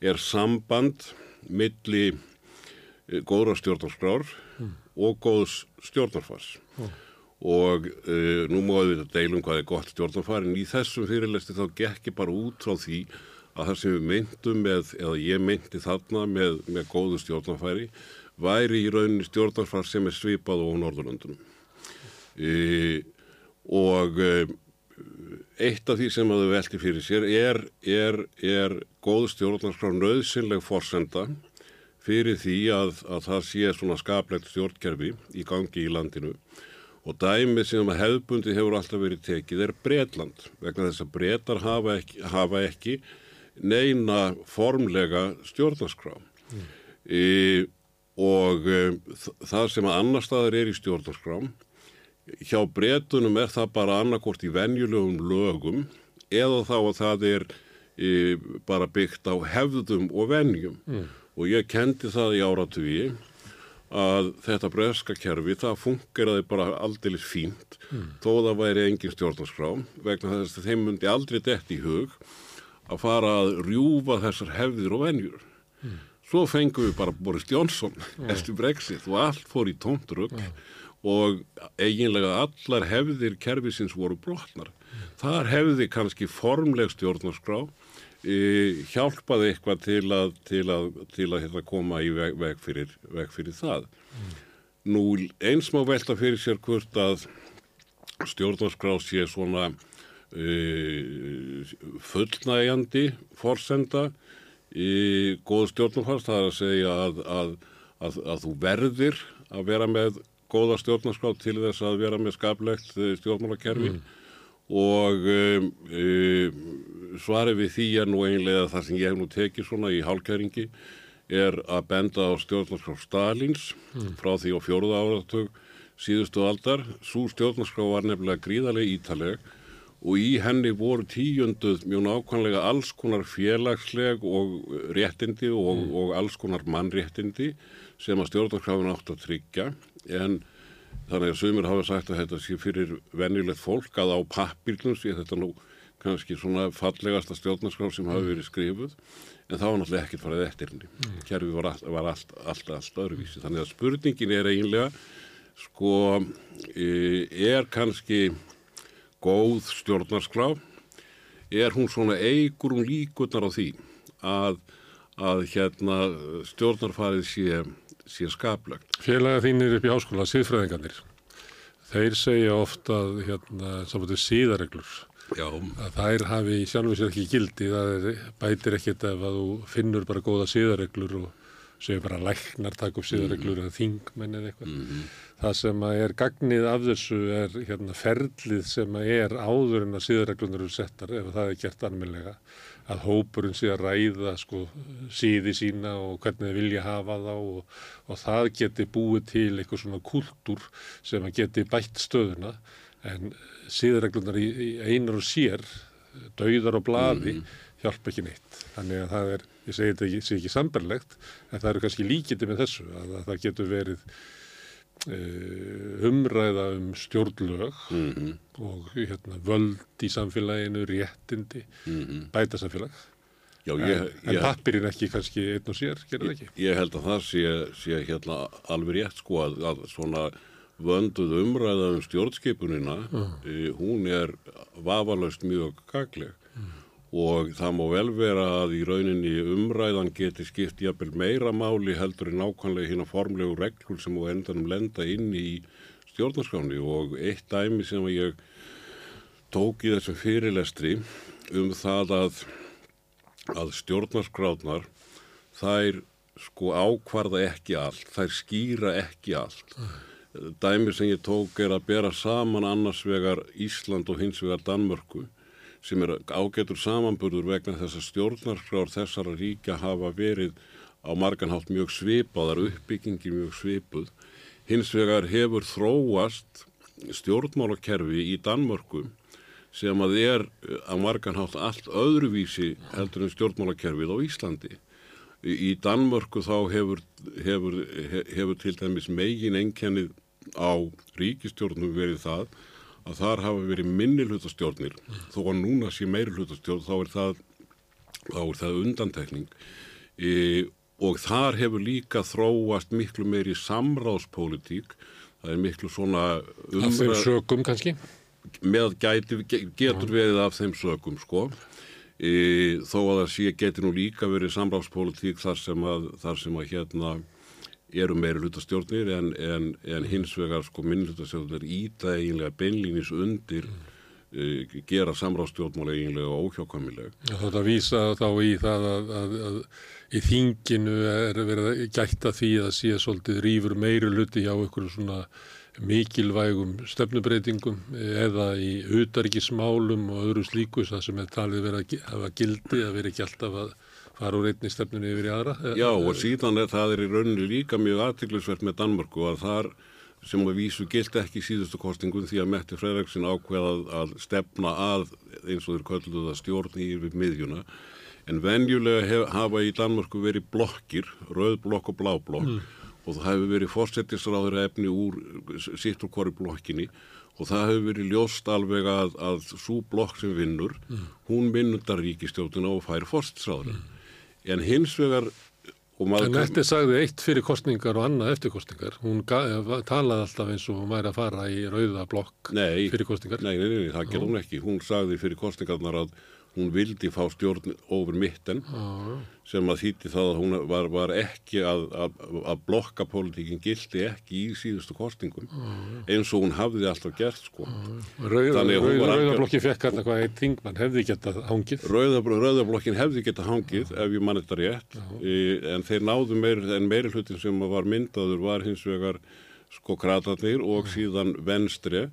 er samband milli eh, góðra stjórnarskrár og góðs stjórnarfars. Og uh, nú má við deilum hvað er gott stjórnarfar, en í þessum fyrirlesti þá gekk ég bara út frá því að það sem við myndum með, eða ég myndi þarna með, með góðu stjórnarfæri, væri í rauninni stjórnarfar sem er svipað á Norðurlandunum. E, og e, eitt af því sem að þau velti fyrir sér er, er, er góð stjórnarskrár nöðsynleg forsenda fyrir því að, að það sé svona skaplegt stjórnkerfi í gangi í landinu og dæmið sem að hefðbundi hefur alltaf verið tekið er Breitland vegna þess að Breitar hafa ekki, hafa ekki neina formlega stjórnarskrá mm. e, og e, það sem að annar staðar er í stjórnarskrám hjá breytunum er það bara annarkort í venjulegum lögum eða þá að það er e, bara byggt á hefðum og venjum mm. og ég kendi það í áratvíi að þetta breska kerfi það fungeraði bara aldeilis fínt mm. þó það væri engin stjórnarskrá vegna þess að þeim myndi aldrei dett í hug að fara að rjúfa þessar hefðir og venjur mm. svo fengum við bara Boris Johnson mm. eftir Brexit og allt fór í tóntrugg og eiginlega allar hefðir kerfisins voru brotnar. Þar hefði kannski formleg stjórnarskrá hjálpaði eitthvað til að, til að, til að hérna, koma í veg, veg, fyrir, veg fyrir það. Mm. Nú eins má velta fyrir sér hvort að stjórnarskrá sé svona e, fullnægjandi forsenda í góð stjórnarfars, það er að segja að, að þú verðir að vera með góða stjórnarskrá til þess að vera með skaplegt eh, stjórnmálakerfi mm. Og um, um, svarið við því er nú einlega það sem ég hef nú tekið svona í hálkæringi er að benda á stjórnarskrá Stalins mm. frá því á fjóruða áratug síðustu aldar. Svo stjórnarskrá var nefnilega gríðarlega ítaleg og í henni voru tíunduð mjög nákvæmlega alls konar félagsleg og réttindi og, mm. og alls konar mannréttindi sem að stjórnarskráfin átt að tryggja en þannig að sumir hafa sagt að þetta sé fyrir venjulegt fólk að á pappirnum sé þetta nú kannski svona fallegasta stjórnarskrá sem hafi verið skrifuð en það var náttúrulega ekkert farið eftir henni. Mm. Kerfi var, all, var allt, allt, allt öðruvísi. Þannig að spurningin er eiginlega sko e, er kannski góð stjórnarskrá er hún svona eigur hún líkunar á því að, að hérna stjórnarfarið sé sé skaplegt. Félaga þínir upp í áskóla, síðfræðingarnir, þeir segja ofta hérna, samfótið síðareglur. Já. Að þær hafi sjálfur sér ekki gildi, það er, bætir ekkit ef að þú finnur bara góða síðareglur og segir bara læknar takk upp síðareglur mm -hmm. eða þingmenn eða eitthvað. Mm -hmm. Það sem er gagnið af þessu er hérna, ferlið sem er áður en að síðareglunar eru settar ef það er gert anmjölega að hópurinn sé að ræða sko, síði sína og hvernig þið vilja hafa þá og, og það geti búið til eitthvað svona kultúr sem að geti bætt stöðuna en síðarreglunar í, í einar og sér, dauðar og bladi mm. hjálpa ekki neitt. Þannig að það er, ég segi þetta ekki, ekki sambarlegt, en það eru kannski líkiti með þessu að, að það getur verið umræða um stjórnlög mm -hmm. og hérna, völd í samfélaginu, réttindi, mm -hmm. bæta samfélag. Já, ég, en en pappirinn ekki kannski einn og sér, gerir það ekki? Ég held að það sé, sé hérna, alveg rétt sko að, að svona vönduð umræða um stjórnskipunina, uh. hún er vafalaust mjög gagleg og það má vel vera að í rauninni umræðan geti skipt jafnvel meira máli heldur en nákvæmlega hérna formlegu reglur sem á endanum lenda inn í stjórnarskáni og eitt dæmi sem ég tók í þessum fyrirlestri um það að, að stjórnarskráðnar þær sko ákvarða ekki allt, þær skýra ekki allt. Dæmi sem ég tók er að bera saman annars vegar Ísland og hins vegar Danmörku sem er ágetur samanburður vegna þess að stjórnarskrár þessara ríkja hafa verið á marganhátt mjög svipaðar uppbyggingi mjög svipuð. Hins vegar hefur þróast stjórnmálakerfi í Danmörku sem að er á marganhátt allt öðruvísi heldur en stjórnmálakerfið á Íslandi. Í Danmörku þá hefur, hefur, hefur til dæmis megin enkennið á ríkistjórnum verið það að þar hafa verið minni hlutastjórnir þó að núna sé meiri hlutastjórn þá er það, þá er það undantekning. E, og þar hefur líka þróast miklu meiri samráðspólitík, það er miklu svona Af þeim sögum kannski? með gæti, getur verið af þeim sögum sko. E, þó að það sé getur nú líka verið samráðspólitík þar sem að, þar sem að hérna eru meiri hlutastjórnir en, en, en hins vegar sko minnhlutastjórnir íta eiginlega beinlínis undir e, gera samráðstjórnmál eiginlega óhjákvæmileg. Þetta vísa þá í það að, að, að í þinginu er verið að gætta því að sé svolítið rýfur meiri hluti hjá ykkur svona mikilvægum stefnubreitingum eða í utarikismálum og öðru slíkus það sem er talið verið að hafa gildi að vera ekki alltaf að fara úr einni stefnunni yfir í aðra. Já og síðan er það er í rauninni líka mjög aðtiklisvert með Danmörku að þar sem að vísu gilt ekki síðustu kostingum því að Metti Fredriksson ákveðað að stefna að eins og þeir kölluðu það stjórn yfir miðjuna. En venjulega hef, hafa í Danmörku verið blokkir, rauð blokk og blá blokk. Mm og það hefur verið fórsettisráður efni úr úr hverju blokkinni og það hefur verið ljóst alveg að, að svo blokk sem vinnur, mm. hún minnundar ríkistjóðuna og fær fórsettisráður. Mm. En hins vegar... En Mette sagði eitt fyrir kostningar og annað eftir kostningar. Hún talaði alltaf eins og hún væri að fara í rauða blokk nei, fyrir kostningar. Nei, nei, nei, það gerði hún ekki. Hún sagði fyrir kostningarnar að hún vildi fá stjórn ofur mitten ah. Sem að þýtti það að hún var, var ekki að, að, að blokka pólitíkin gildi ekki í síðustu kostingum eins og hún hafði alltaf gert sko. Ah. Rauðablokki fekk hérna hvað einn þingmann hefði getað hangið Rauðablokkin hefði getað hangið ef ég mann þetta rétt e, en þeir náðu meir, en meiri hlutin sem var myndaður var hins vegar sko kratarnir og síðan venstri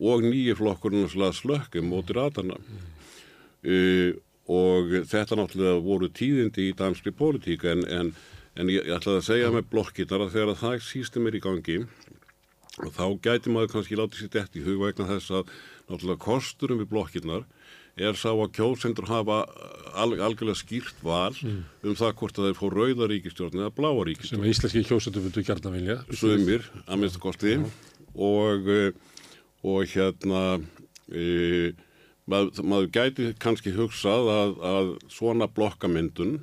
og nýju flokkurinn slökkum móti ratarna mm. Og þetta náttúrulega voru tíðindi í danski pólitík en, en, en ég, ætlaði að segja með blokkitar að þegar það sístum er í gangi og þá gæti maður kannski látið sér dætt í hug vegna þess að náttúrulega kosturum við blokkirnar er sá að kjósendur hafa al, algjörlega skýrt val mm. um það hvort að þeir fór rauðaríkistjórn eða bláaríkistjórn. Sem að íslenski kjósendur vildu kjarna vilja. Sumir, að minnstu kosti og, eh, og hérna e, maður, maður gæti kannski hugsað að, að svona blokkamyndun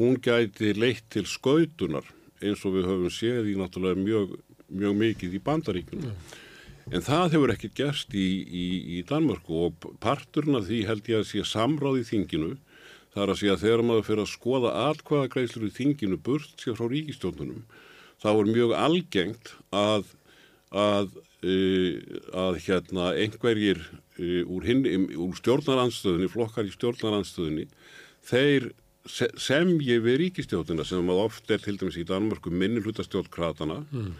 hún gæti leitt til skautunar eins og við höfum séð í náttúrulega mjög, mjög mikið í bandaríkunum. Mm. En það hefur ekkert gerst í, í, í Danmarku og parturinn af því held ég að sé samráð í þinginu. Það er að sé að þegar maður fyrir að skoða allkvæða greiðslur í þinginu burt sér frá ríkistjónunum, þá er mjög algengt að, að, að hérna, einhverjir uh, úr, úr stjórnaranstöðunni, flokkar í stjórnaranstöðunni, þeir semji við ríkistjóðina sem að oft er til dæmis í Danmarku minni hlutastjórnkratana mm.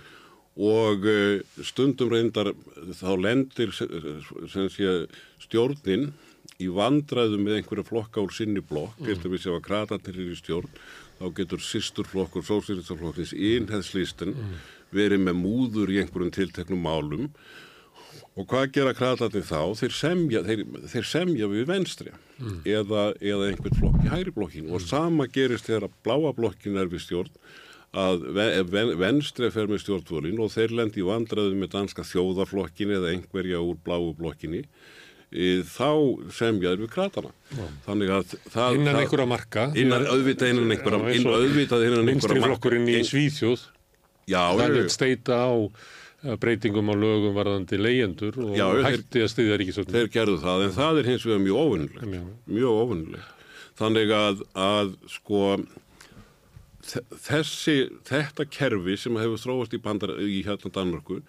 og uh, stundum reyndar þá lendir sé, stjórnin í vandraðu með einhverja flokka úr sinni blokk, mm. eftir að ef að kratanir er í stjórn, þá getur sýsturflokkur, sósýristaflokkins, einheðslýstin mm. Verið með múður í einhverjum tilteknum málum Og hvað gera kratarnir þá? Þeir semja, þeir, þeir semja við venstri mm. eða, eða einhvern flokk í hæri blokkinu mm. og sama gerist þegar að bláa blokkin er við stjórn að ven, venstri fer með stjórnvölin og þeir lendi vandraðu með danska þjóðarflokkin eða einhverja úr bláu blokkinni e, þá semjaður við kratana. Mm. Þannig að það... Innan einhverja marka. Innan auðvitað innan einhverja marka. Innan auðvitað innan einhverja marka. Vinstri flokkurinn í Svíþjóð. Er steita á breytingum á lögum varðandi leyendur og já, hætti að styðja ríkisvöldin. Þeir gerðu það, en það er hins vegar mjög ofunnilegt. Mjög ofunnilegt. Þannig að, að sko þessi, þetta kerfi sem hefur þróast í, bandar, í hérna Danmörku,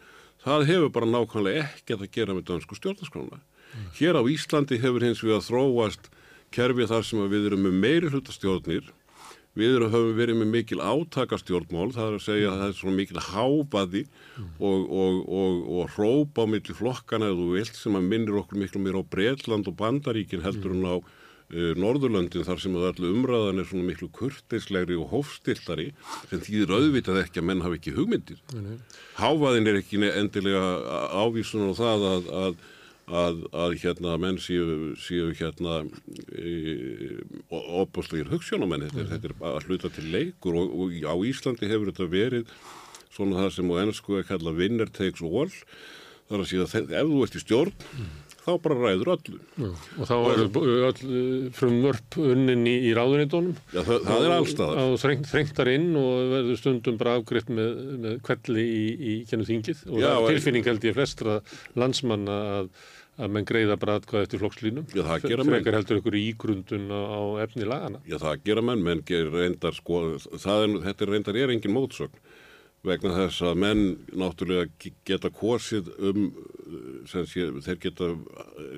það hefur bara nákvæmlega ekkert að gera með dansku stjórnarskrána. Hér á Íslandi hefur hins vegar þróast kerfi þar sem við erum með meiri hlutastjórnir Við erum, höfum verið með mikil átakastjórnmál, það er að segja að það er svona mikil háfaði mm. og, og, og, og hrópa á milli flokkana eða þú vilt sem að minnir okkur miklu mér á Breitland og Bandaríkin heldur en á uh, Norðurlöndin þar sem að allir umræðan er svona miklu kurtislegri og hófstillari sem þýðir auðvitað ekki að menn hafa ekki hugmyndir. Háfaðin er ekki endilega ávísun á það að, að að, að hérna menn séu, séu hérna opbúrslegir hugssjónamenn þetta, mm. þetta er að hluta til leikur og, og á Íslandi hefur þetta verið svona það sem á ennsku er kallað winner takes all þar að síðan ef þú ert í stjórn mm. Þá bara ræður öllu. Já, og þá eru öll frumvörp unnin í, í ráðunitónum. Já, það, það er allstaðar. Og þrengt, þrengtar inn og verður stundum bara afgriðt með, með kvelli í, í kennu þingið. Og Já, það tilfinning held ég flestra landsmanna að, að menn greiða bara atkvæð eftir flokkslínum. Já, það gera menn. Frekar heldur ykkur ígrundun á, á efni lagana. Já, það gera menn, menn gerir reyndar, sko, það er, þetta er reyndar er engin mótsögn vegna þess að menn náttúrulega ge- geta kosið um, sem sé, þeir geta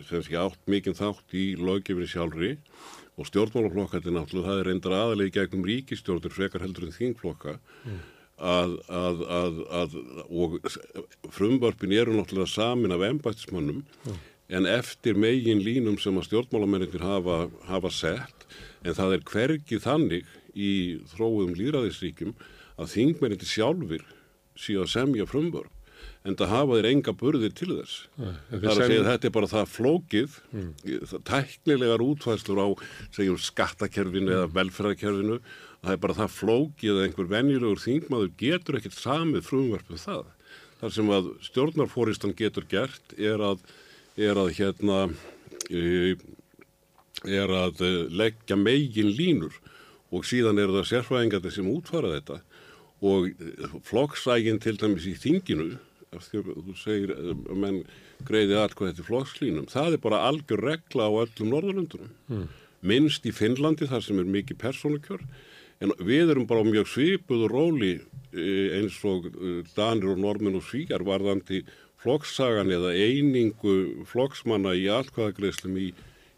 sé átt mikinn þátt í löggefinni sjálfri og stjórnmálaflokkandi náttúrulega, það er reyndar aðalegi gegnum ríkistjórnir frekar heldur en þingflokka. Að, að, að, að og frumvarpin eru náttúrulega samin af embættismönnum en eftir megin línum sem að stjórnmálamennir hafa, hafa sett en það er hvergi þannig í þróum líðræðisríkjum að þingmennir sjálfur síðan semja frumvarp en það hafa þeir enga burðir til þess. en Það er að segja þetta er bara það flókið, það tæknilegar útfæslur á segjum skattakerfinu eða velferðarkerfinu, það er bara það flókið að einhver venjulegur þingmaður getur ekkert samið frumvarp um það. Það sem að stjórnarfóristan getur gert er að, er að hérna, er að leggja megin línur og síðan eru það sérfræðingarnir sem útfara þetta og eh, flokksægin til dæmis í þinginu, þú segir eh, að menn greiði atkvæði eftir flokkslínum, það er bara algjör regla á öllum Norðurlöndunum. Minnst í Finnlandi þar sem er mikið persónukjör, en við erum bara mjög svipuð og róli eh, eins og Danir og Normin og Svíjar varðandi flokksagan eða einingu flokksmanna í atkvæðagreislum í,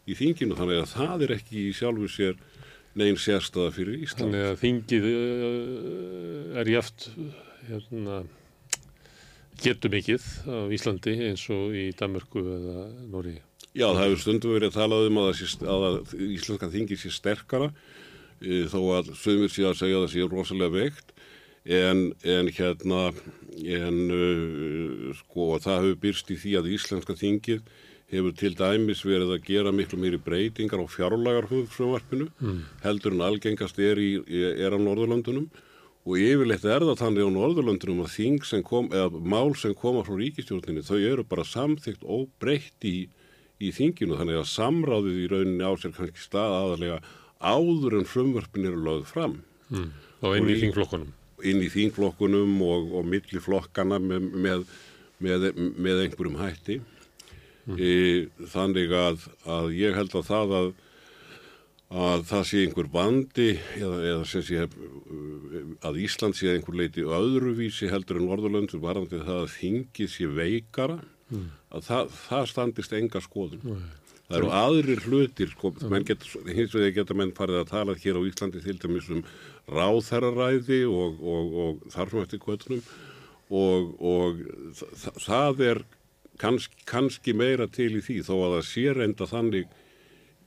í þinginu, þannig að það er ekki í sjálfu sér negin sérstaða fyrir Ísland. Þannig að þingið uh, er jaft hérna, getur mikið á Íslandi eins og í Danmörku eða Nóri. Já, það hefur stundum verið að tala um að, að að íslenska þingi sé sterkara e, þó að sömur sé að segja að það sé rosalega veikt en, en hérna en uh, sko það hefur byrst í því að íslenska þingið hefur til dæmis verið að gera miklu meiri breytingar á fjárlagarfrumvarpinu mm. heldur en algengast er, í, er á Norðurlandunum og yfirleitt er það þannig á Norðurlandunum að þing sem kom, eða mál sem koma frá ríkistjórninni þau eru bara samþygt og breytt í, í þinginu þannig að samráðið í rauninni á sér kannski stað aðalega áður en frumvarpin eru lögð fram Mm. Og inn í þingflokkunum. inn í þingflokkunum og, og milli flokkana með, með, með, með einhverjum hætti e, þannig að, að ég held að það að að það sé einhver vandi eða, eða sé að Ísland sé einhver leiti öðruvísi heldur en Norðurlöndur varandi það að þingið sé veikara að það, það standist enga skoðun. Það eru aðrir hlutir sko, getur, hins vegar geta menn farið að tala hér á Íslandi til dæmis um ráðherraræði og, og, og þarfum eftir kvötunum og, og þa það er kannski, kannski meira til í því þó að það sé reynda þannig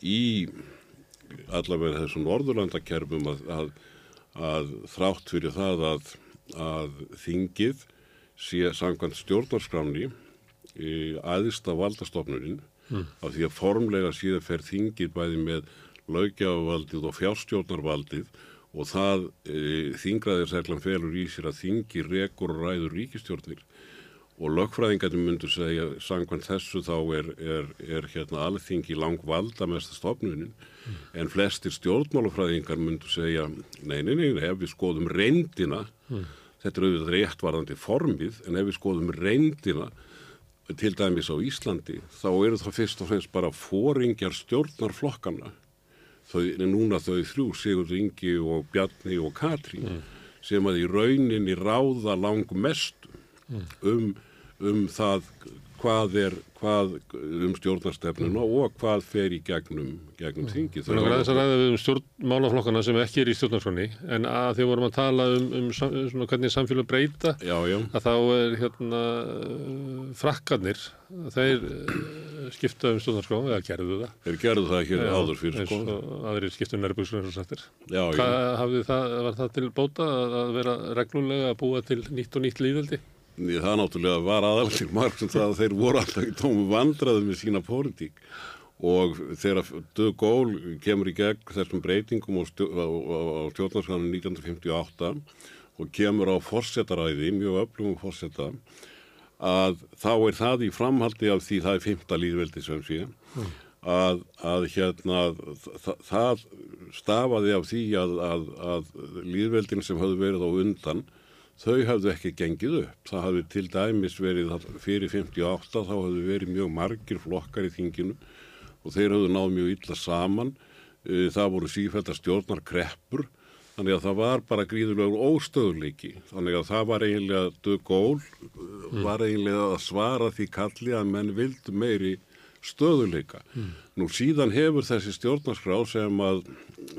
í allavega þessum Norðurlandakerfum að, að, að þrátt fyrir það að, að þingið sé samkvæmt stjórnarskráni e, aðista valdastofnunin af því að formlega síðan fer þingið bæði með lögjafavaldið og fjárstjórnarvaldið og það e, þingraðirsreglan felur í sér að þingi rekur og ræður ríkistjórnir og lögfræðingarnir myndur segja samkvæmt þessu þá er, er, er hérna alþingi langvalda mesta stofnunin en flestir stjórnmálafræðingar myndur segja nei, nei, nei, ef við skoðum reyndina þetta er auðvitað réttvarðandi formið en ef við skoðum reyndina til dæmis á Íslandi þá eru það fyrst og fremst bara fóringjar stjórnarflokkana þau, núna þau þrjú, Sigurður Ingi og Bjarni og Katrín sem að í rauninni ráða langmestu um, um það hvað er hvað um stjórnarstefnuna og hvað fer í gegnum, gegnum þingi. Við erum aðeins að ræða við um stjórnmálaflokkana sem ekki er í stjórnarskroni en að þegar vorum að tala um, um svona hvernig samfélag breyta Já, já. að þá er hérna uh, frakkarnir þeir uh, skipta um stjórnarskrá eða gerðu það. Þeir gerðu það hér Já, áður fyrir og aðrir skiptum nærbuksur eins og sættir. Hvað hafði það, var það til bóta að að vera reglulega að búa til nýtt og nýtt líðveldi? Það náttúrulega var aðalveg marg sem það að þeir voru alltaf í tómu vandraðu með sína pólitík. Og þegar Dög Gól kemur í gegn þessum breytingum á, stjó, á, á, á stjórnarskanum 1958 og kemur á fórsetaræði, mjög öflugum fórseta að þá er það í framhaldi af því það er fymta líðveldi sem sé að, að hérna það, það stafaði af því að, að, að líðveldin sem höfðu verið á undan þau hafðu ekki gengið upp. Það hafði til dæmis verið fyrir 58 þá hafðu verið mjög margir flokkar í þinginu og þeir hafðu náð mjög illa saman. Það voru sífælt að stjórnar kreppur Þannig að það var bara gríðulegur óstöðuleiki. Þannig að það var eiginlega dögól, mm. var eiginlega að svara því kalli að menn vildu meiri stöðuleika. Mm. Nú síðan hefur þessi stjórnarskrá sem að,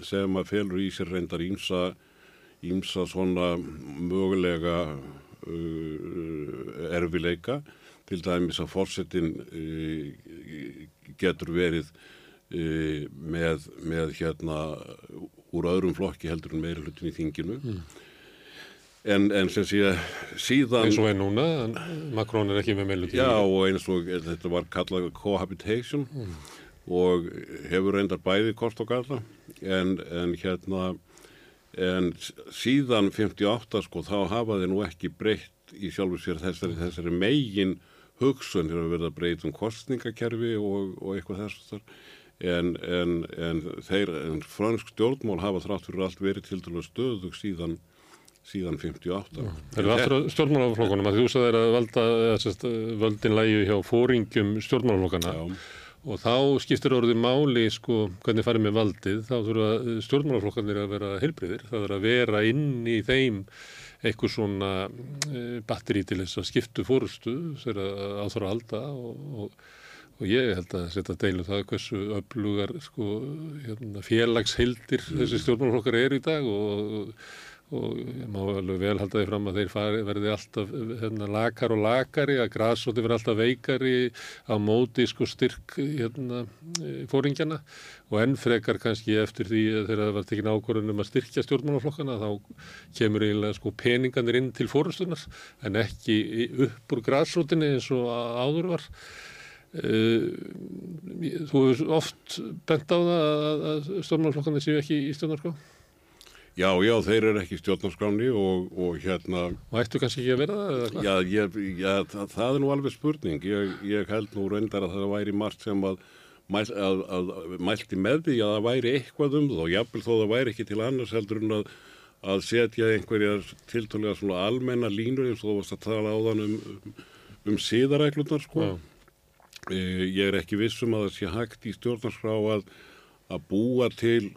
sem að felur í sér reyndar ímsa, ímsa svona mögulega uh, erfileika. Til dæmis að fórsetin uh, getur verið uh, með, með hérna úr öðrum flokki heldur en meira hlutin í þinginu mm. en, en sem sé síðan eins og er núna, Makrón er ekki með meira hlutin já og eins og þetta var kallað cohabitation mm. og hefur reyndar bæði kost og galla en, en hérna en síðan 58 sko þá hafa þeir nú ekki breytt í sjálfu sér þessari, þessari megin hugsun verið að breyta um kostningakerfi og, og eitthvað þess þar en, en, en þeir, en fransk stjórnmál hafa þrátt fyrir allt verið til dælu stöðug síðan síðan 58. Það eru aftur stjórnmálaflokkunum að þú sagðir að valda, sest, völdin lægi hjá fóringum stjórnmálaflokkana Já. Og þá skiptir orðið máli sko hvernig farið með valdið. Þá þurfa stjórnmálaflokkanir að vera heilbriðir, það þurfa að vera inn í þeim eitthvað svona e, batteri til þess að skiptu fórustu þegar að áþára að halda. Og, og og ég held að setja deilu um það hversu öflugar sko, hérna, félagsheildir mm. þessi stjórnmálflokkar er í dag. Og, og má alveg vel halda því fram að þeir fari, verði alltaf hérna, lakar og lakari, að græsóti verði alltaf veikari á móti sko, styrk hérna, fóringjana og enn frekar kannski eftir því þegar það var tekin ákvörðunum að styrkja stjórnmálaflokkana þá kemur eiginlega sko peninganir inn til fórustunar en ekki upp úr græsótinni eins og áður var Eh, þú hefur oft bent á það að stjórnarflokkarnir séu ekki í stjórnarskrá? Já, já, þeir eru ekki stjórnarskráni og, og hérna... Og ættu kannski ekki að vera það? Já, ég, já það, það er nú alveg spurning. Ég, ég held nú reyndar að það væri margt sem að, mæl, að, að mælti með því að það væri eitthvað um og jáfnvel þó það væri ekki til annars heldur en að, að setja einhverjar tiltalega svona almenna línur eins og þú varst að tala á þann um, um, um síðaræklunar sko. Já Eh, ég er ekki vissum að það sé hægt í stjórnarskrá að, að búa til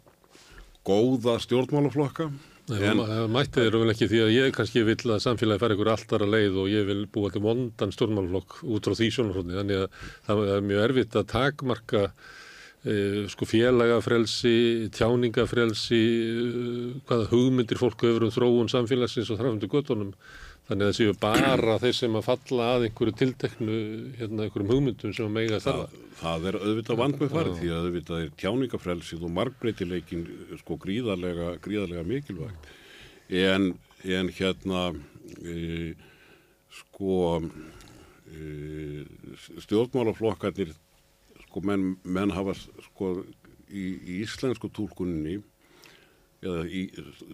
góða stjórnmálaflokka. En, mættið eru vel ekki því að ég kannski vil að samfélagi fara ykkur alltaf að leið og ég vil búa til vondan stjórnmálaflokk út frá því sjónarhóndi. Þannig að það er mjög erfitt að takmarka e, sko félagafrelsi, tjáningafrelsi, e, hvaða hugmyndir fólk öfrum þróun samfélagsins og þrafndu göttunum Þannig að það séu bara þeir sem að falla að einhverju tilteknu, hérna, einhverjum hugmyndum sem að mega starfa. Það, það er auðvitað vand með farið því að auðvitað er tjáningafrelsið og margbreytileikin sko gríðarlega, gríðarlega mikilvægt. En, en hérna, e, sko, e, stjórnmálaflokkarnir, sko, menn, menn hafa sko í, í íslensku tólkunni eða í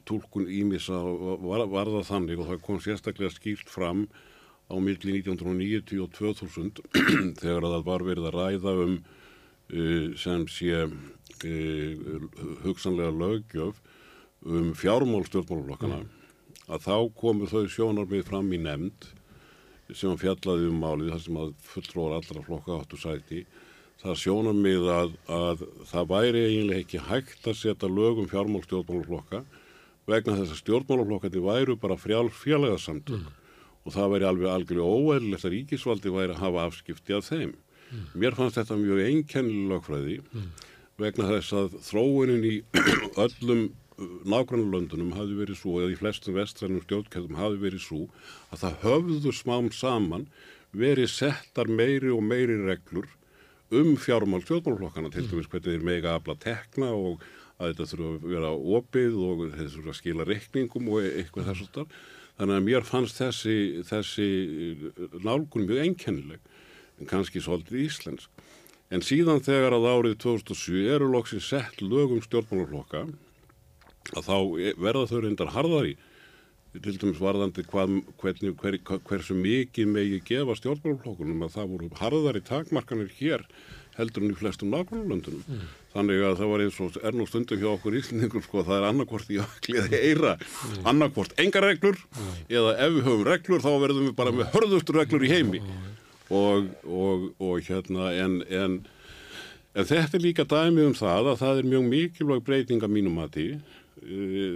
tólkun ímissa var, var það þannig og það kom sérstaklega skýrt fram á milli 1990 og 2000 þegar það var verið að ræða um uh, sem sé uh, hugsanlega lögjöf um fjármál stjórnmáluflokkana mm. að þá komu þau sjónarmið fram í nefnd sem fjallaði um málið þar sem að fulltróðar allra flokka áttu sæti það sjónum við að, að það væri eiginlega ekki hægt að setja lögum fjármál stjórnmálaflokka vegna þess að stjórnmálaflokkandi væru bara frjálf fjarlæðarsamtök mm. og það væri alveg algjörlega óæðilegt að ríkisvaldi væri að hafa afskipti af þeim. Mm. Mér fannst þetta mjög einkennileg lögfræði mm. vegna þess að þróunin í öllum uh, nágrannlöndunum hafi verið svo, eða í flestum vestrænum stjórnkæðum hafi verið svo að það höfðu smám saman verið settar meiri og meiri reglur um fjármál stjórnmálflokkana til dæmis hvernig þeir mega afla tekna og að þetta þurfa að vera opið og þeir þurfa að skila reikningum og eitthvað þess að þannig að mér fannst þessi, þessi nálgun mjög einkennileg en kannski svolítið íslensk. En síðan þegar að árið 2007 eru loksins sett lögum stjórnmálflokka að þá verða þau reyndar harðari til dæmis varðandi hvað, hvernig, hver, hversu mikið megi gefa stjórnmálflokkunum að það voru harðari takmarkanir hér heldur en í flestum nákvæmlandunum. Mm. Þannig að það var eins og er nú stundum hjá okkur íslendingum sko það er annarkvort í ökli eða eira, mm. annarkvort enga reglur mm. eða ef við höfum reglur þá verðum við bara með hörðustur reglur í heimi og, og, og hérna en, en, en þetta er líka dæmi um það að það er mjög mikilvæg breyting að mínum að Eh,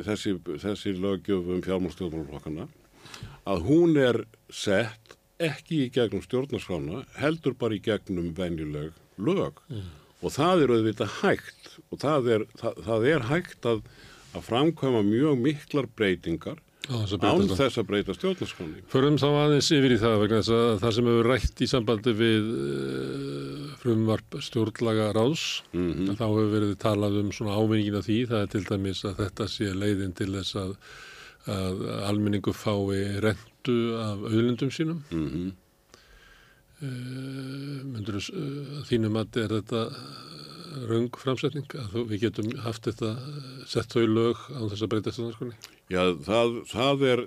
þessi, þessi lögjöfum fjármálstjórnmálflokkana að hún er sett ekki í gegnum stjórnarskrána heldur bara í gegnum venjuleg lög mm. og það er auðvitað hægt og það er, það, það er hægt að, að framkvæma mjög miklar breytingar án þess að breyta stjórnarskráni. Förum þá aðeins yfir í það vegna þess að það sem hefur rætt í sambandi við uh, frumvarp stjórnlaga ráðs mm -hmm. þá hefur verið talað um svona ávinningin af því það er til dæmis að þetta sé leiðin til þess að, að almenningu fái rentu af auðlundum sínum mm -hmm. uh, myndur uh, þínum að er þetta raung framsetning að við getum haft þetta sett þau lög á þess að breyta stjórnarskroni? Já, það, það er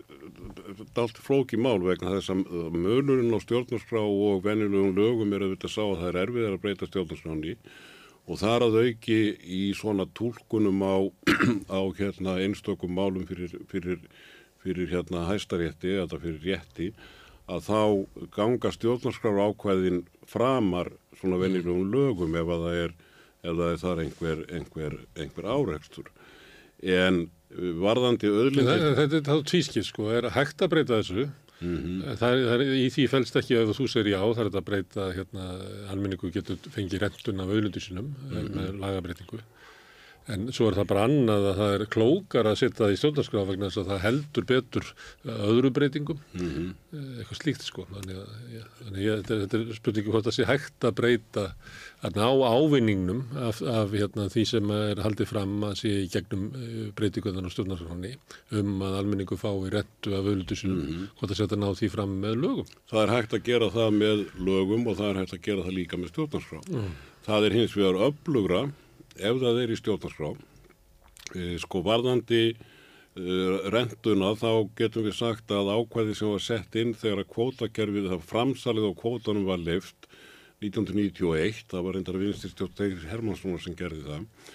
allt flóki mál vegna þess að mönurinn á stjórnarskrá og venjulegum lögum er að þetta sá að það er erfið að breyta stjórnarskránni og það er að auki í svona tólkunum á, á hérna, einstökum málum fyrir, fyrir, fyrir hérna, hæstarétti eða fyrir rétti að þá ganga stjórnarskrar ákvæðin framar svona venjulegum lögum ef að það er eða það er einhver, einhver, einhver áreikstur. En varðandi öðlindir... Þetta er þá tvískið sko, er hægt að breyta þessu. Mm -hmm. það, það er, í því fælst ekki að þú segir já, það er að breyta hérna, almenningu getur fengið rentun af öðlundu sínum mm -hmm. með lagabreitingu. En svo er það bara annað að það er klókar að setja það í stjórnarskraf vegna þess að það heldur betur öðru breytingum, mm -hmm. eitthvað slíkt sko. Þannig að ja, þannig ég, þetta, er spurningi hvort það sé hægt að breyta að ná ávinningnum af, af hérna, því sem er haldið fram að sé í gegnum eh, breytinguðan á stjórnarskrafni um að almenningu fái rettu af öðlutusinum, mm -hmm. hvort það setja ná því fram með lögum. Það er hægt að gera það með lögum og það er hægt að gera það líka með stjórnarskraf. Mm. Það er hins vegar upplugra ef það er í stjórnarskrá e, sko varðandi e, rentuna þá getum við sagt að ákvæði sem var sett inn þegar að kvótakerfið, það framsalið á kvótanum var lift 1991, það var reyndar vinstirstjótt Egil Hermanssonar sem gerði það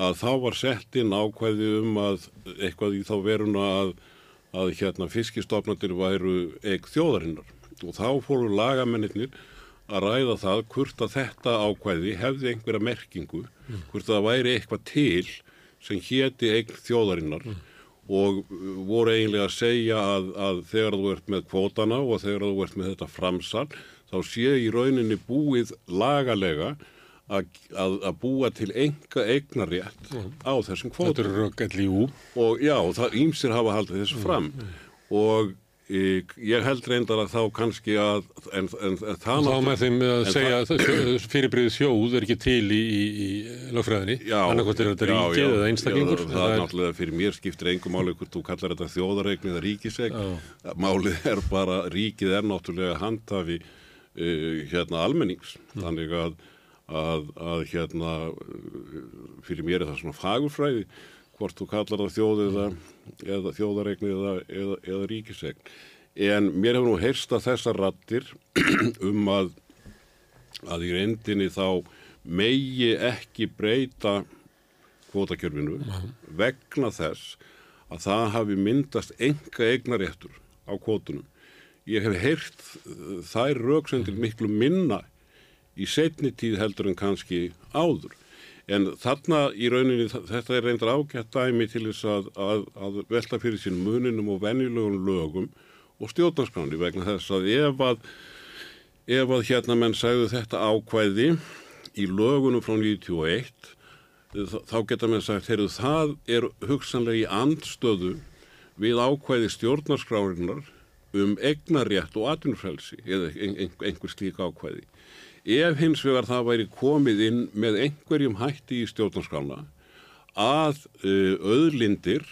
að þá var sett inn ákvæði um að eitthvað í þá veruna að, að hérna fiskistofnandir væru eig þjóðarinnar. Og þá fóru lagamennir að ræða það hvort að þetta ákvæði hefði einhverja merkingu, mm. hvort að það væri eitthvað til sem héti eign þjóðarinnar mm. og voru eiginlega að segja að, að þegar þú ert með kvótana og þegar þú ert með þetta framsal þá sé í rauninni búið lagalega að, að, búa til enga eignarétt mm. á þessum kvótum. Þetta eru röggalli ú. Og já, það ímsir hafa haldið þessu fram og Ég held reyndar að þá kannski að en, en, en Þá með þeim að segja að fyrirbríðið þjóð er ekki til í, í, í lögfræðinni. Annarkvæmt er þetta ríkið eða einstaklingur. Já, það, það er náttúrulega fyrir mér skiptir engum máli hvort þú kallar þetta þjóðareign eða ríkisegn málið er bara ríkið er náttúrulega handhafi uh, hérna almennings. Mm. þannig að, að, að hérna fyrir mér er það svona fagurfræði hvort þú kallar það þjóð eða, eða þjóðaregni eða, eða, eða ríkisegn. En mér hefur nú heyrst að þessar rattir um að, að í reyndinni þá megi ekki breyta kvotakjörfinu vegna þess að það hafi myndast enga eignaréttur á kvotunum. Ég hef heyrt þær rauksendir miklu minna í setni tíð heldur en kannski áður. En þarna í rauninni, þetta er reyndar ágætt dæmi til þess að, að, að velta fyrir sín muninum og venjulegum lögum og stjórnarskráni vegna þess að ef að, ef að hérna menn sagðu þetta ákvæði í lögunum frá 91, þá geta menn sagt, heyrðu það er hugsanlega í andstöðu við ákvæði stjórnarskrárinnar um egnarétt og atvinnufrelsi eða einhver slík ákvæði. Ef hins vegar það væri komið inn með einhverjum hætti í stjórnarskána að öðlindir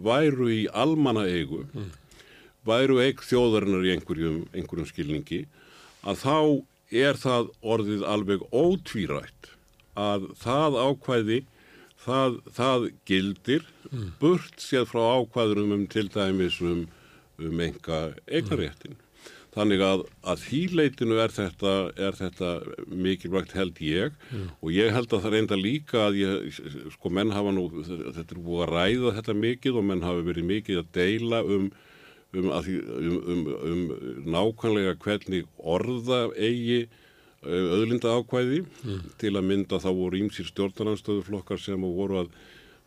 væru í almanna eigu, mm. væru eig þjóðarinnar í einhverjum, einhverjum skilningi, að þá er það orðið alveg ótvírætt að það ákvæði það, það gildir burt séð frá ákvæðurum um til dæmis um, um enga eignaréttin. Þannig að, að þýleitinu er þetta, er þetta mikilvægt held ég. Og ég held að það reynda líka að ég, sko menn hafa nú, þetta er búið að ræða þetta mikið og menn hafa verið mikið að deila um, um, að því, um, um, um nákvæmlega hvernig orða eigi auðlinda ákvæði til að mynda þá voru ímsýr stjórnarnanstöðuflokkar sem voru að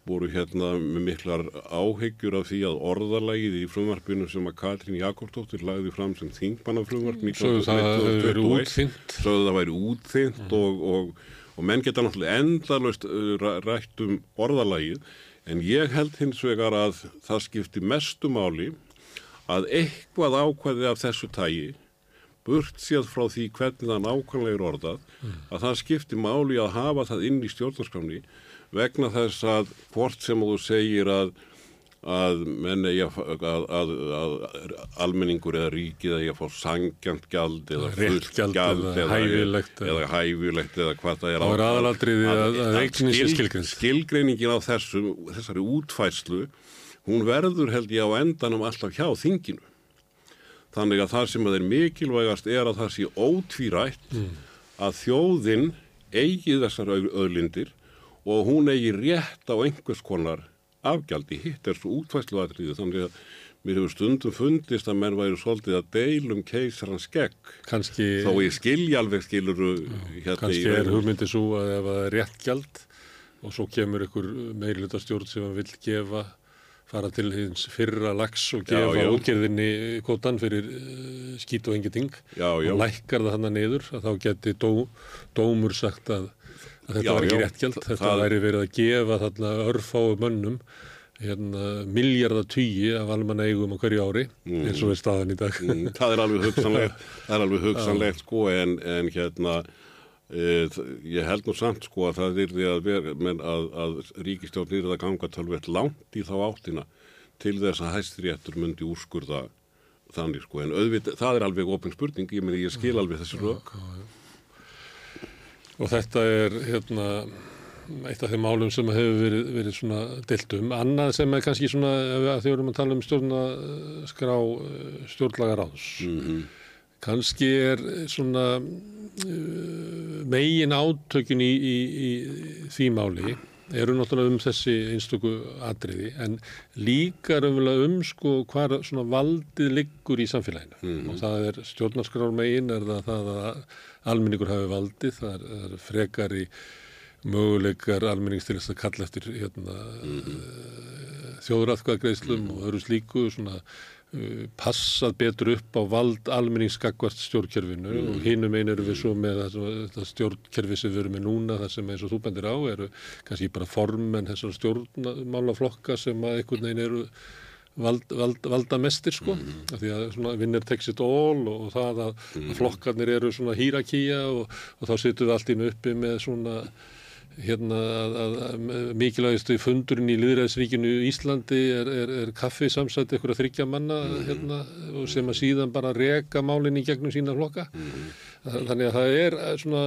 voru hérna með miklar áhyggjur af því að orðalagið í frumvarpinu sem að Katrín Jakobsdóttir lagði fram sem þingmanna frumvarp Sögðu það að það væri útþynt mm. og, og, og menn geta náttúrulega endalust rætt um orðalagið en ég held hins vegar að það skipti mestu máli að eitthvað ákvæði af þessu tægi burt séð frá því hvernig það nákvæmlega er orðað mm. að það skipti máli að hafa það inn í stjórnarskrafni vegna þess að hvort sem þú segir að að, að, að, að almenningur eða ríkið eða ég fá sangjant gjald eða fullt gjald eða, eða hæfilegt eða hæfilegt eða hvað það er á aðalatriði að eignin sé skilgrein skilgreiningin á þessu, þessari útfæslu hún verður held ég á endanum alltaf hjá þinginu þannig að það sem að er mikilvægast er að það sé ótvírætt mm. að þjóðin eigi þessar öðlindir og hún eigi rétt á einhvers konar afgjaldi, hitt er svo útfæsluatriði þannig að mér hefur stundum fundist að menn væri svolítið að deilum keisarans gegn, Kanski, þó ég skilja alveg skiluru hérna kannski er hugmyndi svo að ef það er rétt gjald og svo kemur ykkur meirluta stjórn sem vil gefa fara til hins fyrra lags og gefa útgerðinni kvotan fyrir uh, skít og engeting og lækkar það hann að neyður að þá geti dó, dómur sagt að Þetta já, var ekki réttgjald, þetta það... væri verið að gefa þarna örfáu mönnum hérna, miljardatýji af almanna eigum á hverju ári mm. eins og er staðan í dag. Mm, það er alveg hugsanlegt, það er alveg hugsanlegt sko en, en hérna e, ég held nú samt sko að það því að, að, að ríkistjórn er að ganga talveit langt í þá áttina til þess að hæstiréttur myndi úrskurða þannig sko en auðvitað, það er alveg ofin spurning, ég meni ég skil alveg þessi rög. Og þetta er hérna, eitt af þeim málum sem hefur verið, verið svona deilt um. Annað sem er kannski svona, þegar við erum að tala um stjórnaskrá eh, stjórnlagaráðs, mm -hmm. kannski er svona uh, megin átökin í, í, í því máli eru náttúrulega um þessi einstöku atriði en líka um sko hvað svona valdið liggur í samfélaginu mm -hmm. og það er stjórnarskrár megin er það, það að almenningur hafi valdið, það er, það er frekar í möguleikar almennings til þess að kalla eftir hérna, mm -hmm. þjóðratkvæðagreislum mm -hmm. og öðru slíku svona uh, passað betur upp á vald almenningsskakvart stjórnkerfinu mm. og hínum einu eru við svo með þetta stjórnkerfi sem við erum með núna þar sem eins og þú bendir á eru kannski bara form en þessar stjórnmálaflokka sem að einhvern veginn eru vald, vald, valda mestir sko mm -hmm. því að svona vinnir takes it all og það að, mm -hmm. að flokkarnir eru svona hýrakíja og, og þá setur við allt inn uppi með svona hérna að, að, að mikilvægistu fundurinn í Lýðræðisríkinu Íslandi er, er, er kaffi samsætt ykkur að þryggja manna mm -hmm. hérna, sem að síðan bara reka málinn í gegnum sína flokka -hmm. Þannig að það er eh, svona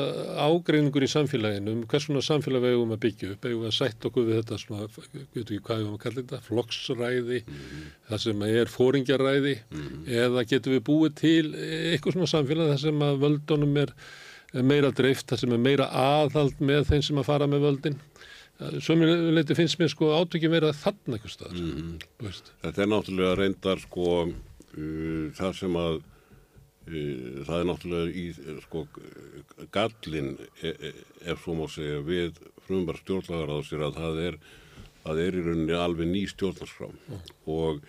ágreiningur í samfélaginu um hvers svona samfélag við eigum að byggja upp eigum að sætt okkur við þetta svona, veitum ekki hvað við eigum að kalla þetta, flokksræði mm það sem er fóringjaræði mhm. eða getum við búið til eitthvað svona samfélag þar sem að völdunum er meira dreift, það sem er meira aðhald með þeim sem að fara með völdin Svömmuleiti finnst mér sko átökjum verið að þarna eitthvað staðar mm. Þetta er náttúrulega reyndar sko uh, það sem að það er náttúrulega í sko gallin e e ef svo má segja við frumbar stjórnlagar á sér að það er það er í rauninni alveg ný stjórnarskrá mm. og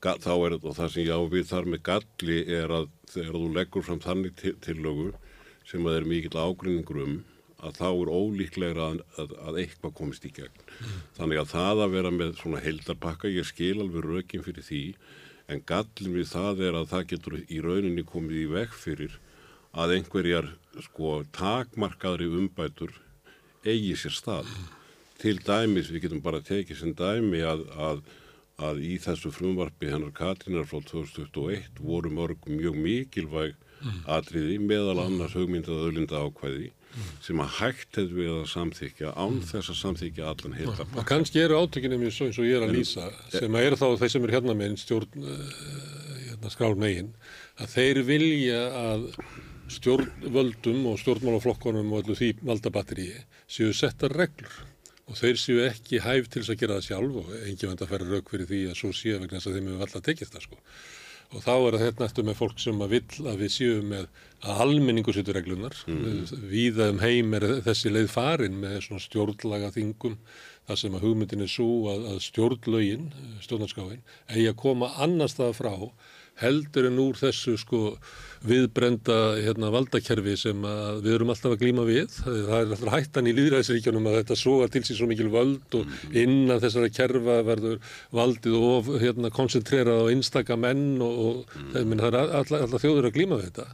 þá er og það sem ég á við þar með galli er að þegar þú leggur fram þannig tillögu sem að er mikill ágrinningur um að þá er ólíklegra að, að, að eitthvað komist í gegn. Mm. Þannig að það að vera með svona heldarbakka, ég skil alveg rökin fyrir því, en gallin við það er að það getur í rauninni komið í veg fyrir að einhverjar sko takmarkaðri umbætur eigi sér stað. Mm. Til dæmis, við getum bara tekið sem dæmi að, að í þessu frumvarfi hennar Katrínar frá 2021 voru mörg mjög mikilvæg atriði meðal annars hugmyndað auðlinda ákvæði sem að hægt hefði við að samþykja án þess að samþykja allan heila Og kannski eru svo eins og ég er að lýsa sem að eru þá þeir sem eru hérna með stjórn uh, hérna skrál megin að þeir vilja að stjórnvöldum og stjórnmálaflokkonum og öllu því valdabatteríi séu settar reglur. Og þeir séu ekki hæf til þess að gera það sjálf og engin vand að færa rauk fyrir því að svo séu vegna þess að þeim hefur alltaf tekist það sko. Og þá er þetta eftir með fólk sem að vill að við séum með að almenningu setur reglunar. Mm. Víða um heim er þessi leið farin með svona stjórnlaga þingum þar sem að hugmyndin er svo að, að stjórnlaugin, stjórnarskáin, eigi að koma annars það frá heldur en úr þessu sko viðbrenda hérna, valdakerfi sem við erum alltaf að glíma við. Það er alltaf hættan í líðræðisríkjunum að þetta soga til síðan svo mikil völd og innan þessara kerfa verður valdið og hérna, koncentrerað á einstaka menn og, og mm. það er alltaf, alltaf þjóður að glíma við þetta.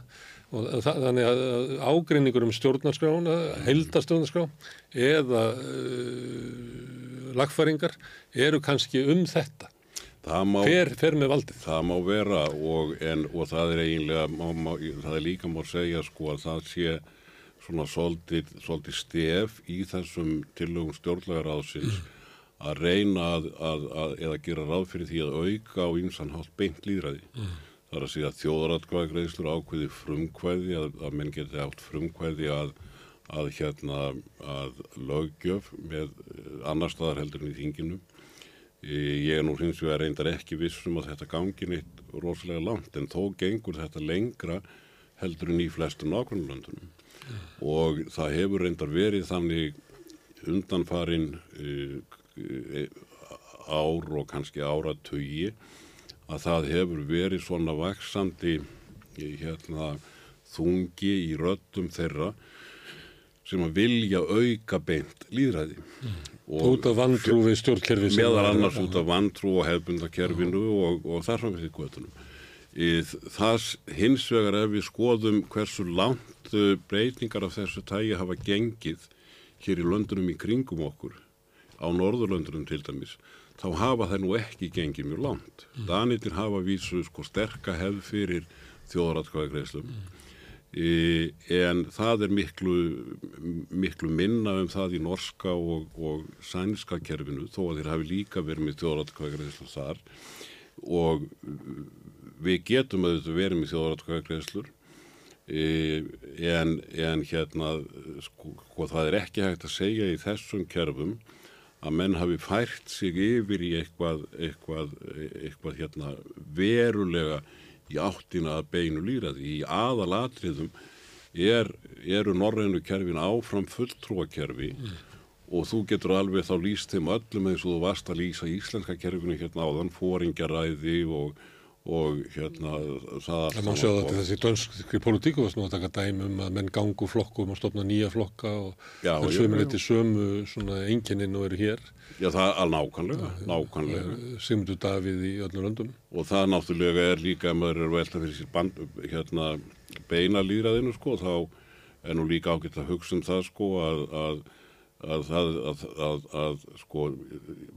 Og það, þannig að ágreiningur um stjórnarskrána, heldastjórnarskrá eða uh, lagfæringar eru kannski um þetta. Má, fer, fer með valdið. Það má vera og, en, og það er eiginlega, má, má, það er líka má segja sko að það sé svona svolítið, stef í þessum tillögum stjórnlegar ásins mm. að reyna að, að, að, eða gera ráð fyrir því að auka á einsanhátt beint líðræði. Mm. Það er að segja að þjóðaratkvæðagreðslur ákveði frumkvæði, að menn geti átt frumkvæði að hérna að lögjöf með annar staðar heldur en í þinginu Ég er nú hins vegar reyndar ekki vissum að þetta gangi neitt rosalega langt en þó gengur þetta lengra heldur en í flestum nákvæmlandunum mm. og það hefur reyndar verið þannig undanfarin uh, ár og kannski áratögi að það hefur verið svona vaksandi hérna, þungi í röttum þeirra sem að vilja auka beint líðræði. Út af vandrú við stjórnkerfi. Meðal annars út af vandrú og hefbundakerfinu og, og þar frá við því kvötunum. Það hins vegar ef við skoðum hversu langt uh, breytingar af þessu tægi hafa gengið hér í löndunum í kringum okkur, á Norðurlöndunum til dæmis, þá hafa það nú ekki gengið mjög langt. Mm. Danitinn hafa vísu sko sterka hefð fyrir þjóðratkvæðagreislum. Mm en það er miklu, miklu minna um það í norska og, og sænska kerfinu þó að þeir hafi líka verið með þjóðratkvæðagreðslur þar. Og við getum að þetta verið með þjóðratkvæðagreðslur en, en hérna sko, sko það er ekki hægt að segja í þessum kerfum að menn hafi fært sig yfir í eitthvað, eitthvað, eitthvað hérna, verulega í áttina að beinu líraði. Í aðalatriðum er, eru norrænu kerfin áfram fulltrúakerfi mm. og þú getur alveg þá líst þeim öllum eins og þú varst að lýsa íslenska kerfinu hérna áðan, fóringjaræði og og hérna það Það má sjá þetta þessi dönskri politíku var svona að taka dæmum að menn gangu flokkum og stopna nýja flokka og það sömulegt í sömu svona engininn og eru hér. Já það er nákvæmlega, nákvæmlega. Sigmundur Davíð í öllum löndum. Og það náttúrulega er líka að maður er velta fyrir sér band, hérna beina líraðinu sko þá er nú líka ágætt að hugsa um það sko að, að að það að, að, að sko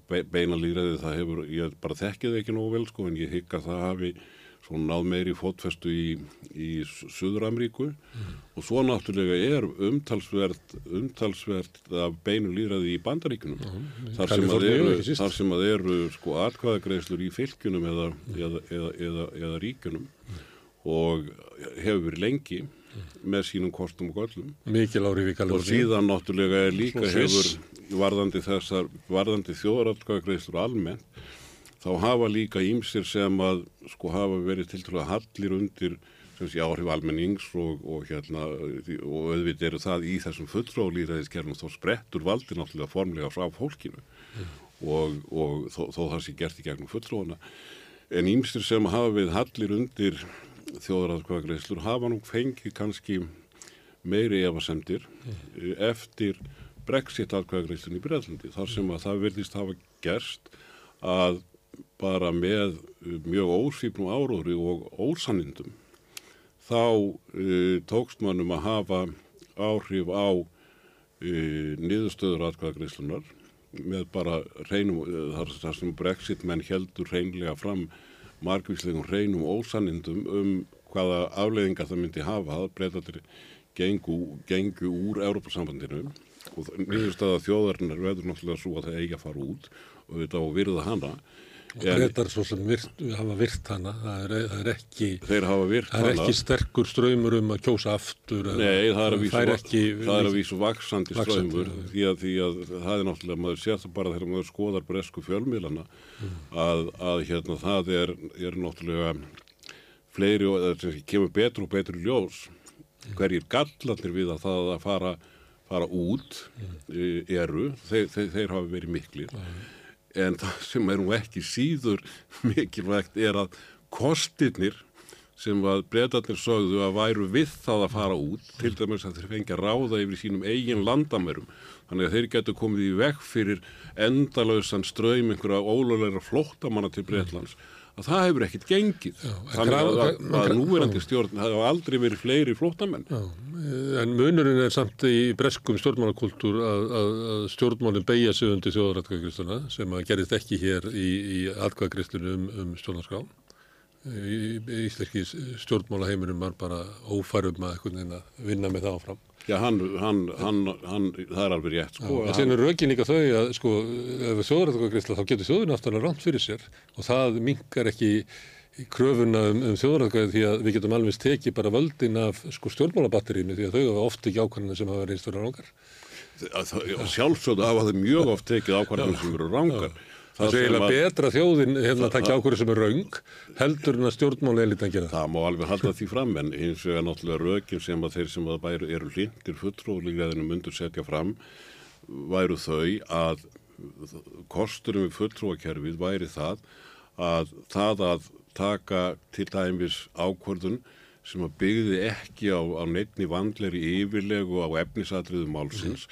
beina líðræði það hefur, ég bara þekkið ekki nógu vel sko en ég hygg að það hafi svona náð meiri fótfestu í, í Suður-Ameríku mm. og svo náttúrulega er umtalsvert umtalsvert af beinu líðræði í bandaríkunum mm. þar, sem eru, þar sem að eru sko atkvæðagreislur í fylgjunum eða, mm. eða, eða, eða ríkunum mm. og hefur verið lengi með sínum kostum og göllum. Mikil áhrif í Kaliforni og síðan náttúrulega er líka hefur varðandi þessar, varðandi þjóðaratkvæðagreislur almennt þá hafa líka ímsir sem að sko hafa verið til að hallir undir sem sé áhrif almennings og, og hérna og auðvitað eru það í þessum fulltróðlýræðiskerfum þá sprettur valdi náttúrulega formlega frá fólkinu. Mm. og, og þó, þó það sé gert í gegnum fulltróðana en ímsir sem hafa við hallir undir þjóðaratkvæðagreislur hafa nú fengið kannski meiri efasemdir mm. eftir brexit atkvæðagreislun í Breitlandi þar sem að það verðist hafa gerst að bara með mjög ósýpnum áróðri og ósannindum þá uh, tókst mannum að hafa áhrif á uh, niðurstöður atkvæðagreyslunar með bara reynum, þar, þar sem brexit menn heldur reynlega fram margvíslegum hreinum ósanindum um hvaða afleiðingar það myndi hafa að breytatir gengu, gengu úr Európa-sambandinu og nýðurstaða þjóðarinnar verður náttúrulega svo að það eigi að fara út og þetta á að virða hana breytar svo sem virt, hafa virt hana. Það er, það er ekki þeir hafa virt það er ekki sterkur ströymur um að kjósa aftur Nei, það er að það er að vísu vaksandi ströymur því að, því að það er náttúrulega, maður sér það bara þegar maður skoðar bresku fjölmiðlana Mm. að, að hérna það er, er náttúrulega fleiri og það kemur betur og betur ljós hverjir gallarnir við að það að fara, fara út Mm. e, eru, þeir, þeir, þeir hafa verið miklir en það sem er nú ekki síður mikilvægt er að kostirnir sem að breytarnir sögðu að væru við það að fara út, til dæmis að þeir fengi að ráða yfir sínum eigin landamærum. Þannig að þeir getur komið í veg fyrir endalausan ströym einhverja ólögleira flóttamanna til Breitlands. Að það hefur ekkit gengið. Þannig að, að, að núverandi stjórn það hafa aldrei verið fleiri flóttamenn. Já, en munurinn er samt í breskum stjórnmálakultúr að, að, að stjórnmálinn beigja sig undir þjóðaratkvæðagrisluna sem að gerist ekki hér í, í atkvæðagrislunu um, um stjórnarskrá. Íslenski stjórnmálaheiminum var bara ófærum að, að vinna með það áfram. Já, hann, hann, hann, hann, það er alveg rétt, sko. En sen er rökin líka þau að sko, ef þjóðaratkvæðagrisla þá getur þjóðin aftan rámt fyrir sér og það minkar ekki kröfuna um, um þjóðaratkvæði því að við getum alveg tekið bara völdin af sko, stjórnmálabatterínu því að þau hafa oft ekki ákvæmlega sem hafa reynst fyrir rángar. Sjálfsögðu hafa þau mjög oft tekið ákvarðanir sem eru rángar. Það er sem eiginlega betra þjóðin hérna að taka ákvörðu sem er raung heldur en að stjórnmáli elitan gera það. Má alveg halda því fram en hins vegar náttúrulega rökin sem að þeir sem að bæru eru hlindir fulltróðlíkleðinu myndur setja fram væru þau að kosturum við fulltróðakerfið væri það að það að taka til dæmis ákvörðun sem að byggði ekki á, á neittni vandleri yfirlegu á efnisatriðu málsins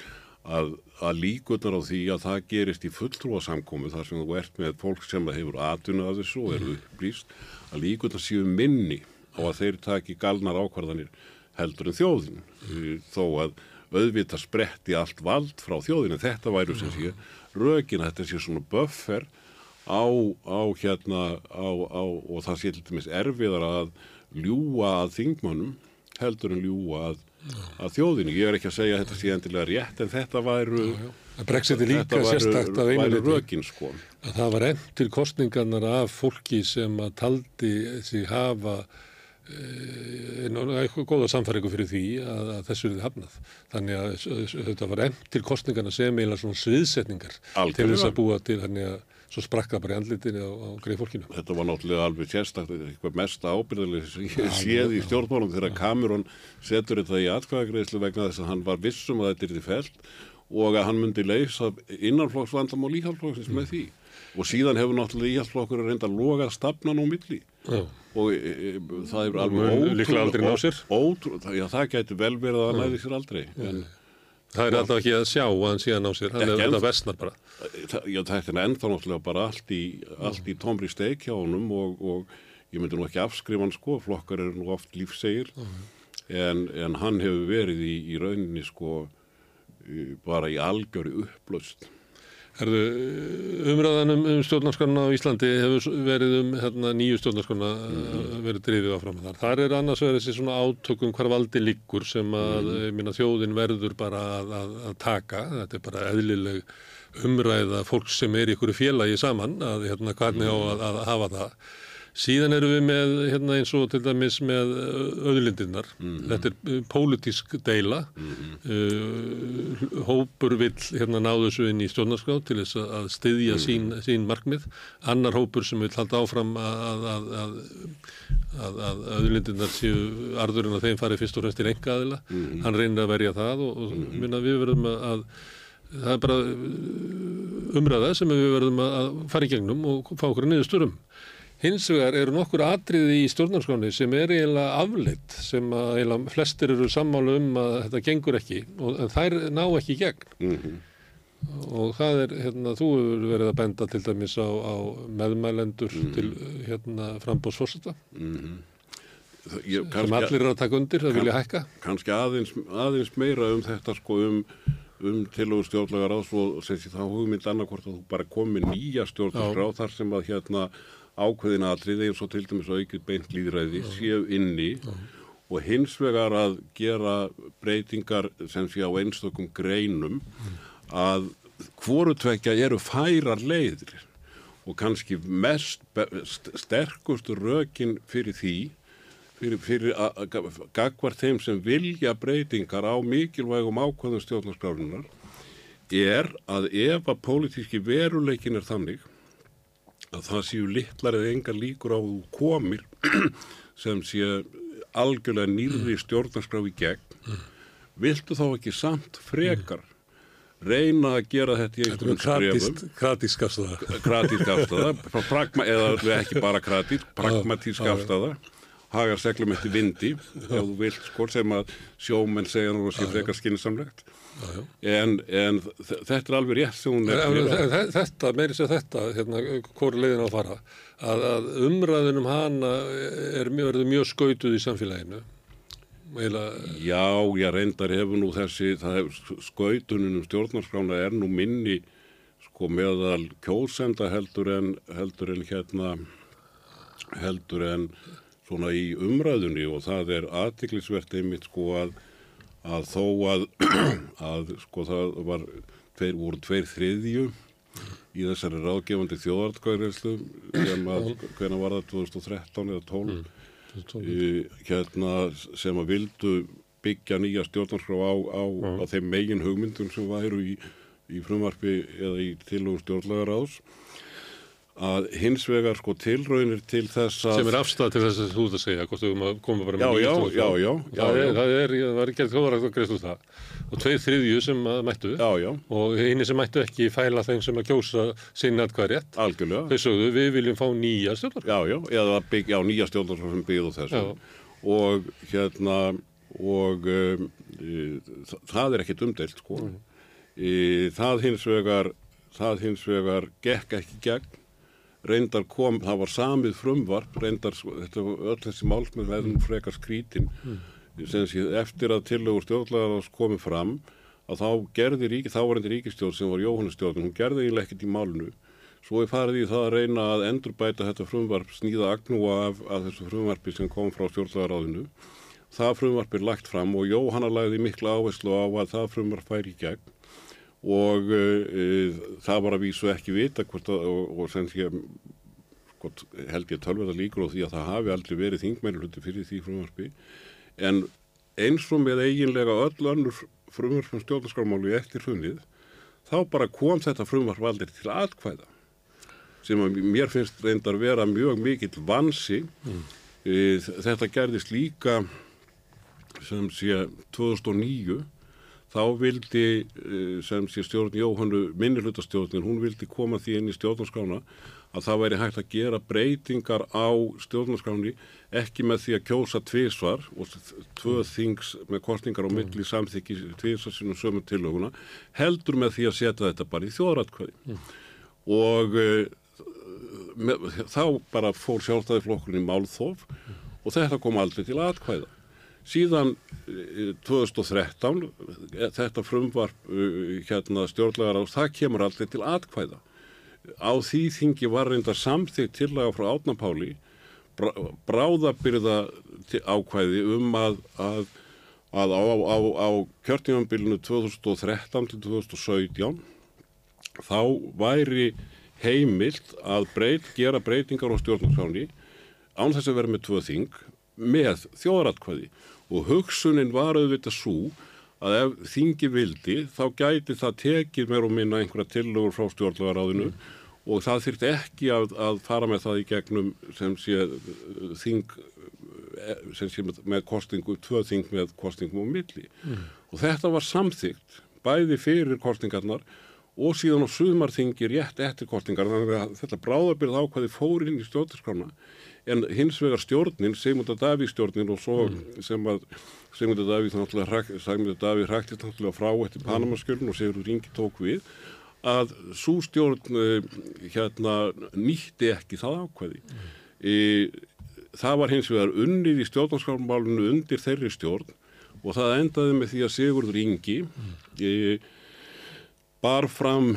að, að líkunar á því að það gerist í fulltrúasamkomi þar sem þú ert með fólk sem hefur atvinna að þessu og eru upplýst að líkunar séu minni á að þeir taki galnar ákvarðanir heldur en þjóðin. Eh, þó að auðvita spretti allt vald frá þjóðinu þetta væru sem sé rökin að þetta sé svona buffer á, á hérna á, á, og það sé til dæmis erfiðar að ljúa að þingmönnum heldur en ljúa að, að þjóðinu. Ég er ekki að segja að þetta sé endilega rétt en þetta væru Að Brexit er líka þetta væru- sérstakt að einu rökin sko. Að það var enn til kostningarnar af fólki sem að taldi sig hafa e, eitthvað góða samfæringu fyrir því að, að þessu er hafnað. Þannig að þetta var enn til kostningarna sem eiginlega svona sviðsetningar til Algjörlega. þess að búa til þannig að svo sprakka bara í andlitinu á, á greið fólkinu. Þetta var náttúrulega alveg sérstaklega eitthvað mest ábyrðileg sem ég séð í stjórnmálum þegar Cameron setur þetta í atkvæðagreislu vegna þess að hann var vissum að þetta er því felt og að hann myndi leysa innanflokksvandamál íhaldflokksins með því og síðan hefur náttúrulega íhaldflokkur að reynda að loga stafnan á milli Já. og e, e, það hefur alveg sér. ótrú, já, það gæti vel verið að það næði sér aldrei en Það er alltaf ekki að sjá að hann síðan á sér, hann er þetta vestnar bara. það, já, þetta er ennþá náttúrulega bara allt í, allt í tómri steik hjá honum og, og ég myndi nú ekki afskrifa hann sko, flokkar eru nú oft lífsegir. En, en hann hefur verið í, í rauninni sko bara í algjöru upplaust Herðu, umræðan um, um stjórnarskrona á Íslandi hefur verið um hérna, nýju stjórnarskrona mm. verið drifið áfram þar. Þar er annars verið þessi svona átökum hvar valdi liggur sem að mm. þjóðin verður bara að, að, að taka. Þetta er bara eðlileg umræða fólk sem er í ykkur félagi saman að hérna, hvernig á að, að hafa það. Síðan erum við með hérna, eins og til dæmis með öðlindirnar. Þetta er pólitísk deila. Uh, hópur vill hérna náðu þessu inn í stjórnarskrá til þess að- styðja sín, sín markmið. Annar hópur sem vill halda áfram að, að, að, að, að öðlindirnar séu arðurinn að þeim fari fyrst og fremst til enga aðila. Hann reynir að verja það og, og minna, við verðum að, að það er bara umræða sem við verðum að fara í gegnum og fá okkur niðursturum. Hins vegar eru nokkur atriði í stjórnarskráni sem er eiginlega afleitt sem að eiginlega flestir eru sammála um að þetta gengur ekki og þær ná ekki gegn. Og það er, hérna, þú hefur verið að benda til dæmis á, á meðmælendur til hérna frambóðsforseta Ég, sem allir eru að taka undir, það vilja hækka. kannski aðeins, aðeins meira um þetta sko um um tilögur stjórnlega ráðs og sem sé þá hugmynd annarkvort að þú bara komi nýja stjórnarskrá þar sem að hérna ákveðin atrið eins og til dæmis aukið beint líðræði séu inni og hins vegar að gera breytingar sem sé á einstökum greinum að hvorutvekja eru færar leiðir og kannski mest st sterkustu rökin fyrir því fyrir, fyrir gagvar þeim sem vilja breytingar á mikilvægum ákvæðum stjórnarskrárunar er að ef að pólitíski veruleikin er þannig að það séu litlar eða engar líkur á þú komir sem sé algjörlega nýrði stjórnarskrá í gegn. Viltu þá ekki samt frekar reyna að gera þetta í einhverjum skrefum? kratísk afstæða kratísk afstæða eða ekki bara kratísk pragmatísk afstæða hagar seglum eftir vindi ef þú vilt sko sem að sjómenn segja nú að sé frekar skynnsamlegt en, en þetta er alveg rétt sem hún er þetta, meiri sér þetta hérna, hvori leiðin á að fara. Að, að umræðin um hana er mjög, mjög skautuð í samfélaginu. Eila... Já, ég reyndar hefur nú þessi skautunum um stjórnarskrána er nú minni sko meðal kjósenda heldur en heldur en hérna heldur en svona í umræðunni og það er aðtiklisvert einmitt sko að að þó að, að sko það var tveir, voru tveir þriðju í þessari ráðgefandi þjóðartkvæðinslu sem að hvernig var það 2013 eða 12 mm, hérna sem að vildu byggja nýja stjórnarskrá á, á, á þeim megin hugmyndum sem væru í, í frumvarfi eða í tilhugum stjórnlagaráðs að hins vegar sko tilraunir til þess að... Sem er afstæð til þess að þú það segja, hvort þú komum bara með nýjum stjórn. Já, já, já. Það er, það er, það er gerð þjóðarægt að greiðst úr það. Og tveið þriðju sem mættu. Já, já. Og eini sem mættu ekki fæla þeim sem að kjósa sinna hvað rétt. Algjörlega. Þau sögðu, við viljum fá nýja stjórnar. Já, já, eða bygg, já, nýja stjórnar sem byggðu þessu. Já. Og hérna, og um, e, það er ekkit umdelt, sko. Mm. E, það hins vegar, það hins vegar gekk ekki gegn reyndar kom, það var samið frumvarp, reyndar, þetta var öll þessi málsmið veðnum frekar skrítin. Mm. sé, eftir að tillögur stjórnlegar komið fram, að þá gerði ríki, þá var endur ríkistjórn sem var Jóhannestjórn, hún gerði eiginlega ekkert í málnu svo er farið í það að reyna að endurbæta þetta frumvarp, snýða agnúa af, af þessu frumvarpi sem kom frá stjórnlegaráðinu það frumvarp er lagt fram og Jóhanna lagði mikla áherslu á að það frumvarp færi í gegn og uh, það var að vísu ekki vita hvort að, og, og sem því að hvort, held ég tölverða líkur á því að það hafi aldrei verið þingmæri hluti fyrir því frumvarpi en eins og með eiginlega öll önnur frumvarpum stjórnarskarmálu eftir hrunið þá bara kom þetta frumvarp aldrei til aðkvæða sem að mér finnst reyndar vera mjög mikill vansi mm. þetta gerðist líka sem sé 2009 þá vildi eh, sem sé stjórn Jóhannu minnilutastjórnin, hún vildi koma því inn í stjórnarskrána að það væri hægt að gera breytingar á stjórnarskráni ekki með því að kjósa tvísvar og tvö þings með kostningar á milli samþykki tvísvar sínum sömur tilöguna heldur með því að setja þetta bara í þjóðratkvæði mm. og e, með, þá bara fór sjálfstæði flokkurinn í málþóf mm. og þetta kom aldrei til atkvæða síðan 2013 eh, þetta frumvarp eh, hérna stjórnlegar á það kemur alltaf til atkvæða. Á því þingi var reynda samþýtt tillaga frá átnapáli bráðabyrða ákvæði um að, að, að á, á, á kjörtímanbílinu 2013 til 2017 þá væri heimilt að breyt, gera breytingar á stjórnarskráni án þess að vera með tvö þing með þjóðratkvæði og hugsunin var auðvitað svo að ef þingi vildi þá gæti það tekið mér og minna einhverja tillögur frá stjórnlagaráðinu mm. og það þurfti ekki að, að fara með það í gegnum sem sé þing sem sé með kostingu, tvö þing með kostingum og milli mm. og þetta var samþygt bæði fyrir kostingarnar og síðan á sumarþingi rétt eftir kostingar þannig að þetta bráðabyrð ákvaði fór inn í stjórnarskrona en hins vegar stjórnin, Sigmund að Daví stjórnin og svo mm. sem að Sigmund að Daví Sigmund að Daví hræktist náttúrulega frá eftir Panamaskjörn og Sigurður Ringi tók við að svo stjórn uh, hérna nýtti ekki það ákveði mm. e, það var hins vegar unnið í stjórnarskálmálunu undir þeirri stjórn og það endaði með því að Sigurður Ringi mm. e, bar fram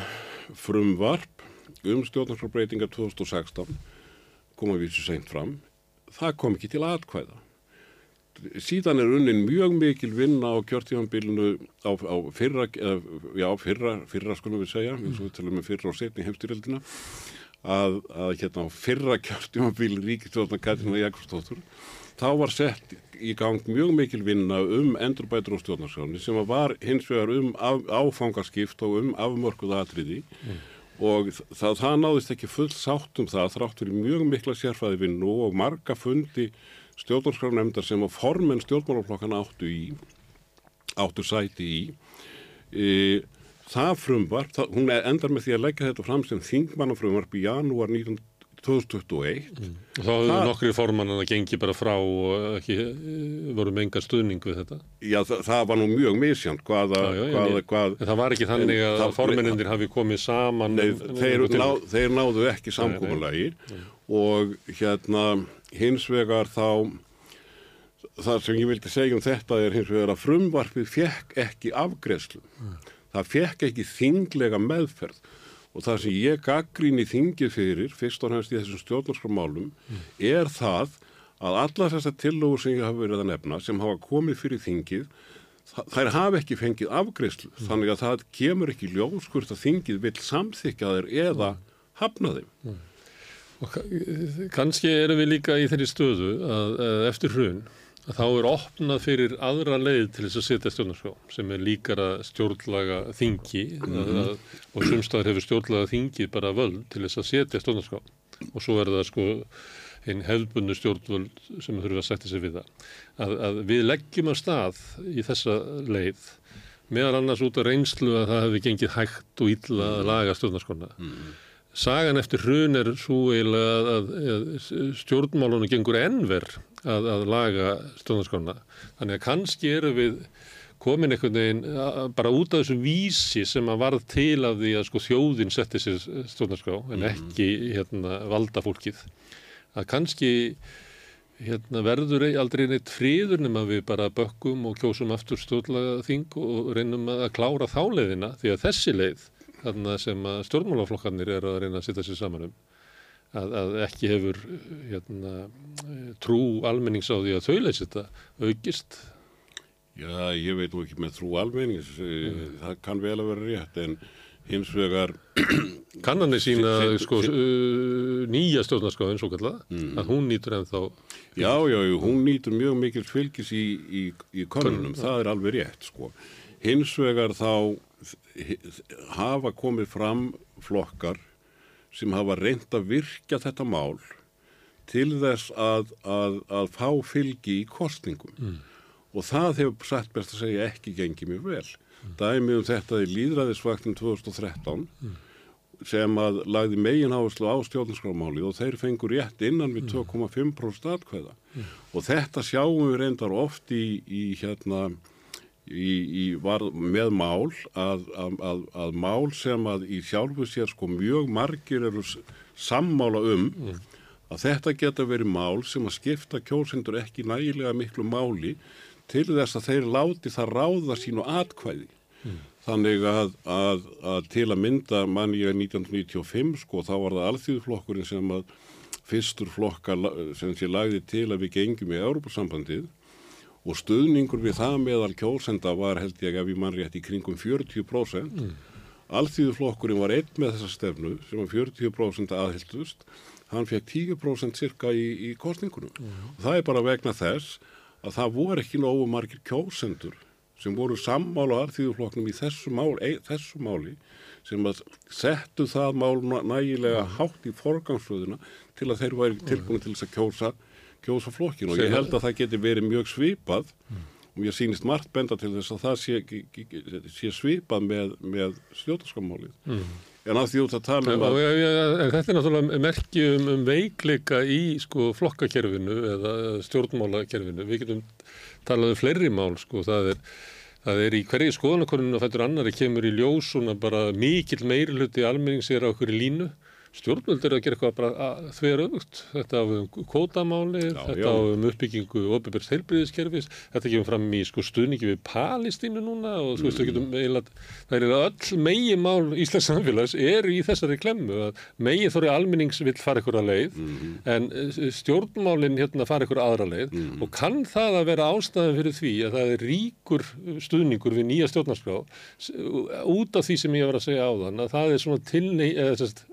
frumvarp um stjórnarskálbreytingar 2016 kom að vísu seint fram, það kom ekki til atkvæða. Síðan er unnin mjög mikil vinna á kjörtífanbílunu á, á fyrra, eða, já, fyrra, fyrra skulum við segja, eins og við talum með fyrra og setni heimstyrjaldina, að, að hérna á fyrra kjörtífanbíl ríkistjóðna Katrína Jakobsdóttur, þá var sett í gang mjög mikil vinna um endurbætur og stjórnarskjáni sem var hins vegar um af, áfangarskipt og um afmörkuð atriði mm. Og það, það náðist ekki full sátt um það þrátt fyrir mjög mikla sérfæði vinnu og marga fundi stjórnarskrafnemndar sem að formen stjórnmálaflokkana áttu í, áttu sæti í. E, það frumvarp, það, hún endar með því að leggja þetta fram sem þingmannafrumvarp í janúar 2021. Mm. Þá hefur nokkri formann að gengi bara frá og ekki voru með enga stuðning við þetta? Já, það, það var nú mjög misjant hvaða... Já, já, hvaða, hvað, en það var ekki þannig að formennindir hafi komið saman... Nei, þeir, ná, þeir náðu ekki samkómalagi og hérna hins vegar þá það sem ég vildi segja um þetta er hins vegar að frumvarfið fekk ekki afgreðslu mm. það fekk ekki þinglega meðferð og það sem ég gaggríni þingið fyrir fyrst og næst í þessum stjórnarskrumálum mm. er það að alla þessar tillögur sem ég hafa verið að nefna sem hafa komið fyrir þingið þær hafa ekki fengið afgreðslu mm. þannig að það kemur ekki ljóskurt að þingið vil samþykja þeir eða hafna þeim mm. Og kannski erum við líka í þeirri stöðu að, að eftir hrun að þá er opnað fyrir aðra leið til þess að setja stjórnarskrá sem er líkara stjórnlaga þingi mm -hmm. og sumstaðar hefur stjórnlaga þingi bara völd til þess að setja stjórnarskrá og svo er það sko einn hefðbundu stjórnvöld sem þurfa að setja sig við það. Að, að við leggjum að stað í þessa leið meðal annars út af reynslu að það hefði gengið hægt og illa að laga stjórnarskona. Mm -hmm. Sagan eftir hrun er svo eiginlega að, að, stjórnmálunum gengur ennver að, að laga stjórnarskona. Þannig að kannski eru við komin einhvern veginn bara út af þessu vísi sem að varð til af því að sko þjóðin setti sér stjórnarská en mhm. ekki hérna, valda fólkið. Að kannski hérna, verður aldrei neitt fríður nema við bara bökkum og kjósum aftur stjórnlaga þing og reynum að klára þáleiðina því að þessi leið þarna sem stjórnmálaflokkarnir eru að reyna að setja sér saman um að, að ekki hefur hérna, trú almennings á því að þau leysi þetta aukist Já, ég veit nú ekki með trú almennings mm. það kann vel að vera rétt en hins vegar Kannanir sína sko, uh, nýja stjórnarskáðin svo kallar mm. að hún nýtur en þá Já, já, hún nýtur mjög mikil fylgis í, í, í konunum, það er alveg rétt sko. hins vegar þá hafa komið fram flokkar sem hafa reynd að virkja þetta mál til þess að, að, að fá fylgi í kostningum mm. og það hefur sætt best að segja ekki gengið mjög vel. Mm. Dæmið um þetta í líðræðisvaktin 2013 mm. sem að lagði megin áherslu á stjórnarskrámáli og þeir fengur rétt innan við 2,5% atkvæða mm. og þetta sjáum við reyndar oft í, í hérna í, í, var með mál að, að, að, að mál sem að í sjálfu sér sko mjög margir eru sammála um mm. að þetta geta verið mál sem að skipta kjósendur ekki nægilega miklu máli til þess að þeir láti það ráða sínu atkvæði. Mm. Þannig að, að, að til að mynda mann ég 1995 sko þá var það alþjóðflokkurinn sem að fyrstur flokka sem sé lagði til að við gengjum í Európa-sambandið og stuðningur við það meðal kjósenda var held ég ef ég mann rétt í kringum 40%. Mm. Alþýðuflokkurinn var einn með þessa stefnu sem var 40% aðhildust. Hann fekk 10% cirka í, í kostningunum. Mm. Og það er bara vegna þess að það voru ekki nógu margir kjósendur sem voru sammála á alþýðuflokknum í þessu, mál, e, þessu máli sem að settu það mál nægilega mm. hátt í forgangsröðuna til að þeir væri tilbúin til þess að kjósa kjósa flokkin og ég held að það geti verið mjög svipað mm. og ég sýnist margt benda til þess að það sé, sé svipað með, með stjórnarskamálið. Mm. En að því út að tala um að... Ja, ja, ja, þetta er náttúrulega merkjum um veikleika í sko, flokkakerfinu eða stjórnmálakerfinu. Við getum talað um fleiri mál, sko. það, er, það er í hverju skoðanakoninu og fættur annari kemur í ljós svona bara mikill meiri hluti almennings er á okkur í línu stjórnvöld eru að gera eitthvað bara þver öfugt. Þetta á um kótamálið, Já, þetta já. á um uppbyggingu ofinbærs heilbriðiskerfis, þetta kemur fram í sko stuðningi við Palestínu núna og þú veist, við getum eiginlega, það er öll megi mál Íslands samfélags eru í þessari klemmu að megi þóri almennings vill fara ykkur að leið en eh, stjórnmálin hérna fara ykkur aðra leið og kann það að vera ástæðan fyrir því að það er ríkur stuðningur við nýja stjórnarskrá út af því sem ég var að segja áðan að það er svona sest,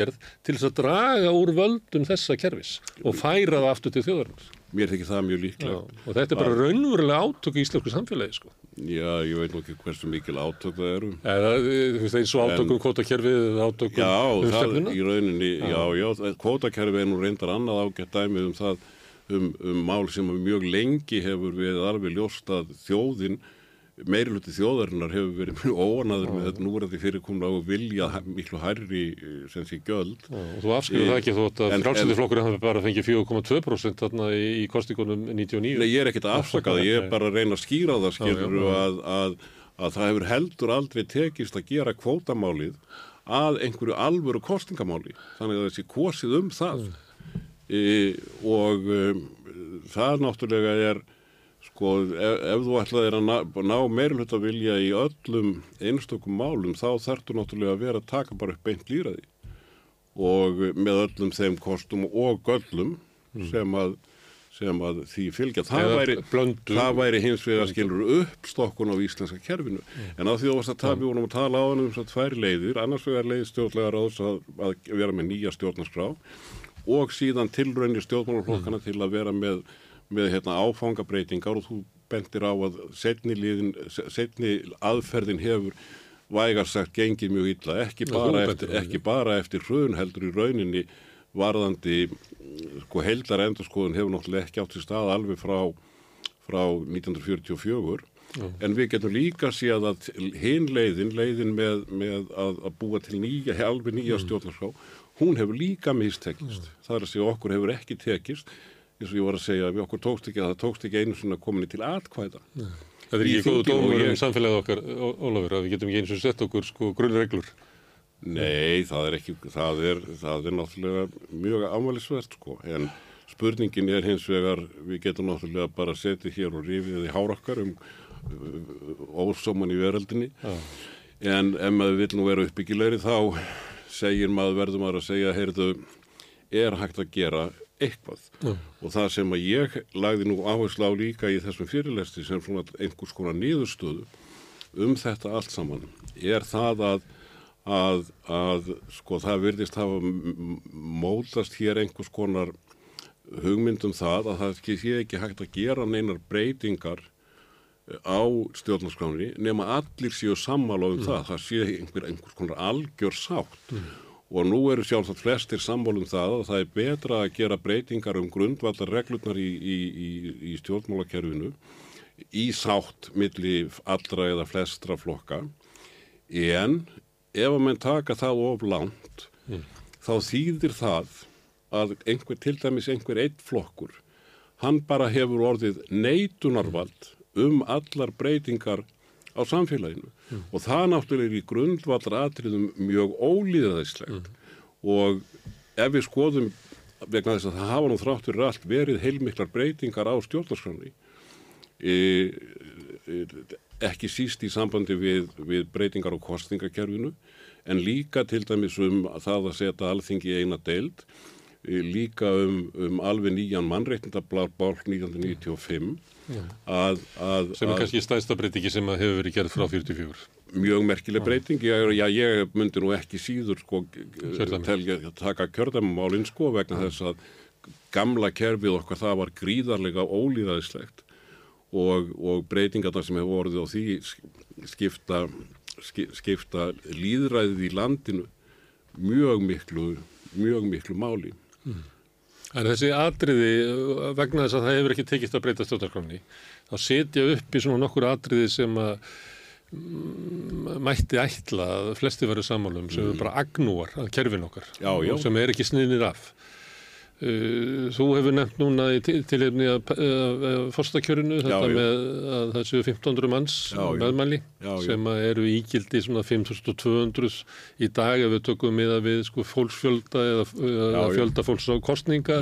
aðgerð til þess að draga úr völdum þessa kerfis og færa það aftur til þjóðarins. Mér þykir það mjög Já, líklegt. og þetta er bara raunverulega átök í íslensku samfélagi sko. Já, ég veit nú ekki hversu mikil átök það eru. Þú veist, eins og átökum kvotakerfið átökum Já, um það í rauninni, já, já, kvótakerfi er nú reyndar annað ágætt dæmið um það, um, um mál sem mjög lengi hefur við alveg ljóst að þjóðin, meiri hluti þjóðarinnar hefur verið óanaður með þetta núræði fyrirkomla og vilja miklu hærri eh, sem sé göld. Já, og þú afskrifur það ekki þótt að frálsöndiflokkurinn hafi bara fengið 4,2% þarna í, í kostingunum 99. Nei, ég er ekkert að afsaka það, ég er bara að reyna að skýra það, skilur, já, já. Að, að, að það hefur heldur aldrei tekist að gera kvótamálið að einhverju alvöru kostingamáli. Þannig að þessi kosið um það. E, og um, það náttúrulega er, sko, ef, ef þú ætlaðir að ná, ná meirulhutta vilja í öllum einstökum málum, þá þarftu náttúrulega að vera að taka bara upp beint lýraði. Og með öllum þeim kostum og göllum sem að sem að því fylgja. Það væri, blöndu. það væri hins vegar skilur uppstokkun á íslenska kerfinu. En að því þú varst að tala, við vorum að tala á hann um svo tvær leiðir, annars vegar leið stjórnlega ráðs að, að vera með nýja stjórnarskrá og síðan tilraunir stjórnmálaflokkana til að vera með, með hérna, áfangabreitingar og þú bentir á að setni, liðin, setni aðferðin hefur vægar sagt gengið mjög illa, ekki Já, bara, eftir, ekki bara eftir hrun heldur í rauninni varðandi sko heldar endurskoðun hefur náttúrulega ekki átt í stað alveg frá, frá 1944 en við getum líka séð að hinn leiðin, leiðin með, með að, að búa til nýja, alveg nýja stjórnarskrá, hún hefur líka mistekist. Það er að segja okkur hefur ekki tekist, eins og ég var að segja við okkur tókst ekki að það tókst ekki einu svona kominni til atkvæða. Það er ekki góðu dómur um samfélagið okkar, Ólafur, að við getum ekki eins og sett okkur sko grunnreglur. Nei, það er ekki, það er, það er náttúrulega mjög ámælisvert sko, en spurningin er hins vegar, við getum náttúrulega bara setið hér og rifið í hárakkar um uh, ósóman í veröldinni, en ef maður vill nú vera uppbyggilegri þá segir maður, verður maður að segja, heyrðu, er hægt að gera eitthvað. Og það sem að ég lagði nú áherslu á líka í þessum fyrirlesti sem svona einhvers konar niðurstöðu um þetta allt saman er það að að, að sko það virðist hafa mótast hér einhvers konar hugmyndum það að það sé ekki hægt að gera neinar breytingar á stjórnarskráni nema allir séu sammála um það, það sé einhver, einhvers konar algjör sátt og nú eru sjálfsagt flestir sammála um það að það er betra að gera breytingar um grundvallar reglurnar í, í, í, í stjórnmálakerfinu í sátt milli allra eða flestra flokka. En ef að menn taka það of langt þá þýðir það að einhver, til dæmis einhver einn flokkur hann bara hefur orðið neitunarvald um allar breytingar á samfélaginu. Og það náttúrulega er í grundvallar atriðum mjög ólíðaðislegt og ef við skoðum vegna þess að það hafa nú þrátt fyrir allt verið heilmiklar breytingar á stjórnarskránni e, e, ekki síst í sambandi við, við breytingar á kostningakerfinu en líka til dæmis um það að setja alþingi í eina deild líka um, um alveg nýjan mannreitndablar bálk 1995 að, að, sem er kannski stæðsta breytingi sem að hefur verið gerð frá 44. mjög merkileg breyting. Já, já, ég myndi nú ekki síður sko, telja, taka kjördæmumálinn sko vegna þess að gamla kerfið okkar það var gríðarlega ólýðaðislegt og, og breytingarna sem hefur orðið á því skipta, ski- skipta líðræðið í landinu mjög miklu mjög miklu máli En þessi atriði, vegna þess að það hefur ekki tekist að breyta stjórnarskráni, þá setja upp í svona nokkur atriði sem að mm, mætti ætla að flesti verið sammálum sem eru bara agnúar að kerfin okkar Já, já. sem er ekki sniðnir af. Uh, þú hefur nefnt núna í til- tilefni af uh, fórstakjörinu þetta Já, með að það séu 1500 manns Já, meðmæli Já, sem að eru ígildi svona 5200 í dag ef við tökum miða við sko fólksfjölda eða, eða fjölda fólks á kostninga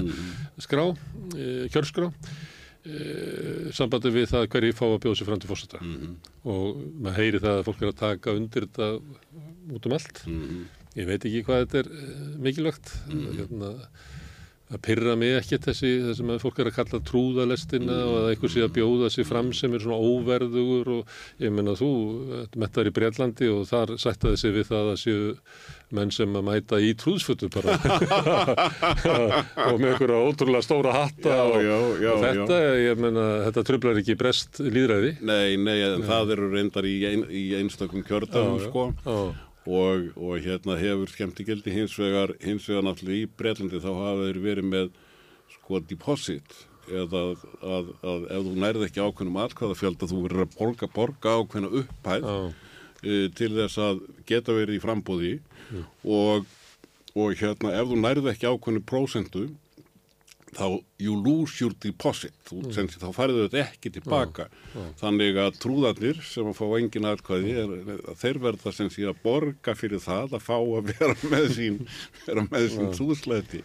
skrá, uh, kjörskrá uh, sambandi við það hverju fá að bjóða sér fram til fórseta og maður heyri það að fólk er að taka undir þetta út um allt. Ég veit ekki hvað þetta er eh, mikilvægt. Hérna, það pyrra mig ekkert þessi það sem fólk er að kalla trúðalestina og að eitthvað sé að bjóða sig fram sem er svona óverðugur og ég menna þú mettar í Breitlandi og þar sættaði sig við það að séu menn sem að mæta í trúðsfötu bara og með einhverja ótrúlega stóra hatta Já, og, já, já, og þetta, ég menna, þetta trublar ekki brest líðræði Nei, nei, en það eru reyndar í, ein, í Já, já. sko. Já. Og, og hérna hefur skemmtigildi hins vegar, hins vegar náttúrulega í Breitlandi þá hafa þeir verið með, sko, deposit. Eða að, að, að ef þú nærið ekki ákveðnum atkvæðafjölda þú verður að borga, borga ákveðna upphæð Já. uh, til þess að geta verið í frambúði og, og hérna ef þú nærið ekki ákveðnu prósentu þá you lose your deposit. Þú, mm. sensi, þá færðu þetta ekki tilbaka þannig að trúðarnir sem að fá engin aðkvæði er, þeir verða sem sé að borga fyrir það að fá að vera með sín vera með sín trúðsleiti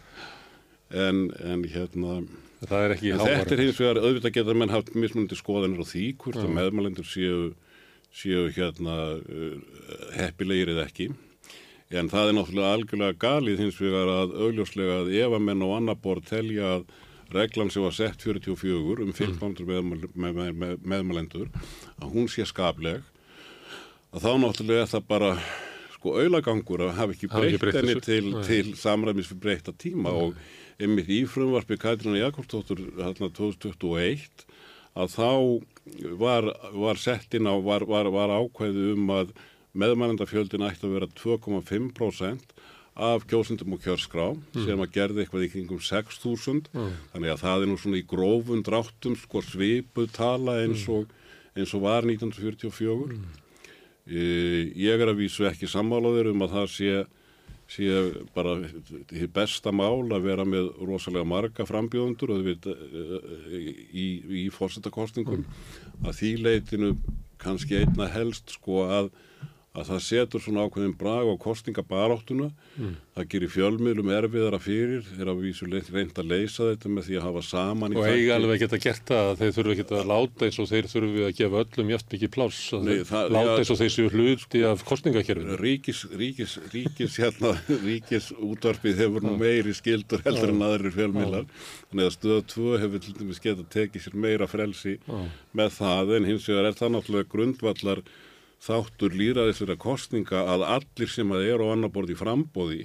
en, en hérna er en þetta er hins vegar auðvitað geta menn haft mismunandi skoðanir á því hvort að meðmælendur séu, séu hérna uh, heppilegir eða ekki En það er náttúrulega algjörlega galið hins vegar að augljóslega að ef að menn á annar borð telja að reglan sem var sett 44 um 1500 meðmæl, með, með, með, meðmælendur að hún sé skapleg að þá náttúrulega er það bara sko auðlagangur að hafa ekki breytt þessu. til, Nei. til samræmis fyrir breytta tíma og einmitt í frumvarpi Katrína Jakobsdóttur hérna 2021 að þá var, var sett inn á, var, var, var ákveði um að meðmælendafjöldin ætti að vera 2,5% af kjósundum og kjörskrá sem að gerði eitthvað í kringum 6.000 þannig að það er nú svona í grófun dráttum sko svipuð tala eins og, eins og var 1944 e, ég er að vísu ekki sammálaður um að það sé sé bara því besta mál að vera með rosalega marga frambjóðundur við, í, í fórsetakostningum að því leitinu kannski einna helst sko að að það setur svona ákveðin brag á kostningabaráttuna það gerir fjölmiðlum erfiðara fyrir er að vísu reynd að leysa þetta með því að hafa saman í og eiga alveg geta það að þeir þurfu ekki að láta eins og þeir þurfu að gefa öllum jæft mikið pláss að Nei, það- láta eins og þeir séu hluti af kostningakerfinu ríkis, ríkis, ríkis, hérna, ríkis útvarpið hefur nú meiri skildur heldur en aðrir fjölmiðlar. Þannig að stöða 2 hefur til dæmis getað tekið sér meira frelsi með það. En hins vegar er það náttúrulega grundvallar þáttur líraðisverða kostninga að allir sem að eru á annar borð í frambóði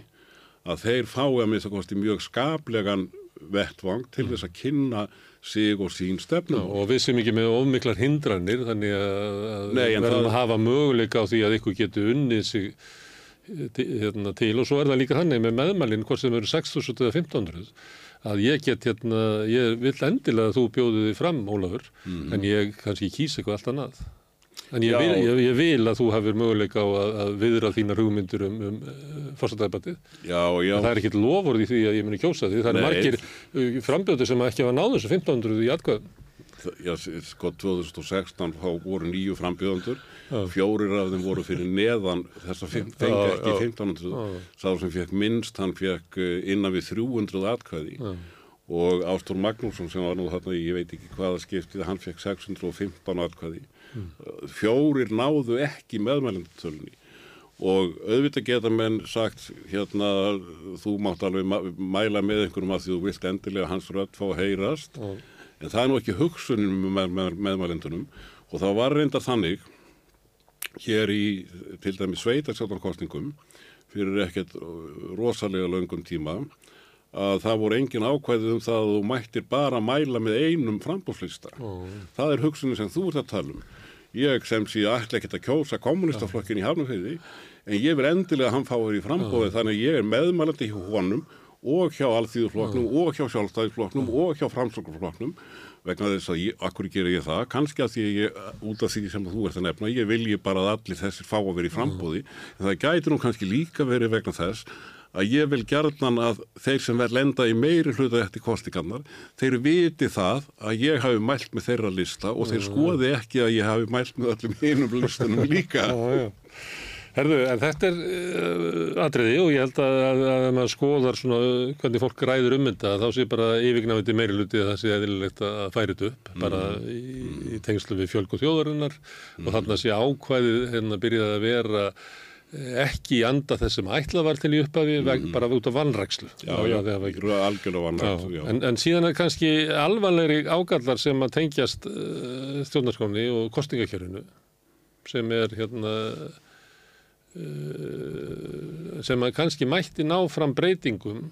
að þeir fái að mista kosti mjög skaplegan vettvang til þess að kynna sig og sín stefnum. og við sem ekki með ofmiklar hindranir þannig að, að Nei, verðum það- að hafa möguleika á því að ykkur getur unnið sig eh, hérna, til. Og svo er það líka þannig með meðmælinn hvort sem eru 6.000 eða 1.500 að ég get hérna, ég vil endilega að þú bjóðu þig fram, Ólafur en ég kannski kýs eitthvað allt annað en ég Já. vil, ég, ég vil að þú hafir möguleika á að, að viðra þínar hugmyndur um, um fórstæðabatið Já, já. það er ekkit lofurð í því að ég muni kjósa því það Nei. margir frambjóður sem ekki hafa náðu þessu 1500 í atkvæðum Já, sko 2016 þá voru nýju frambjöðandur, fjórir af þeim voru fyrir neðan þess að fengi Já, ekki já. 1500, sá sem fekk minnst, hann fekk eh, innan við 300 atkvæði og Ástór Magnússon sem var nú þarna, ég veit ekki hvaða skiptið, hann fekk 615 atkvæði. Fjórir náðu ekki meðmælendutölunni og auðvitað geta menn sagt hérna þú mátt alveg mæla með einhverjum að því þú vilt endilega hans rödd fá að heyrast en það er nú ekki hugsunin með, með, meðmælendunum. Og það var reyndar þannig hér í til dæmi sveitarstjórnarkostningum fyrir ekkert rosalega löngum tíma að það voru engin ákvæðið um það að þú mættir bara mæla með einum frambúslista. Það er hugsunin sem þú ert að tala um. Ég sem sé ætla ekkert að kjósa kommunistaflokkin í Hafnarfeyði en ég vil endilega að hann fáir í frambóði þannig að ég er meðmælandi hjá honum og hjá Alþýðuflokknum og hjá Sjálfstæðisflokknum og hjá Framsóknarflokknum vegna þess að ég, akkur gerir ég það? Kannski að því að ég, út af því sem þú ert að nefna ég vilji bara að allir þessir fá að vera í frambóði en það gæti nú kannski líka verið vegna þess að ég vil gerðnan að þeir sem verð lenda í meiri hluta eftir kostingarnar, þeir viti það að ég hafi mælt með þeirra lista og þeir skoði ekki að ég hafi mælt með öllum einum listunum líka. Já, já. Herðu, en þetta er uh, atriði og ég held að, að, að ef maður skoðar svona hvernig fólk ræður um þetta þá sé bara yfirgnafandi meiri luti að það sé eðlilegt að færi þetta upp bara í, í tengslu við fjölg og þjóðarinnar. Og þarna sé ákvæðið hérna byrjaði að vera ekki í anda þess sem ætla var til í upphafi veg, bara út af vannrækslu. Já, já, algjörlega vannrækslu, já. En, en síðan er kannski alvanlegri ágallar sem að tengjast uh, stjórnarskóni og kostingakjörinu sem er hérna sem að kannski mætti ná fram breytingum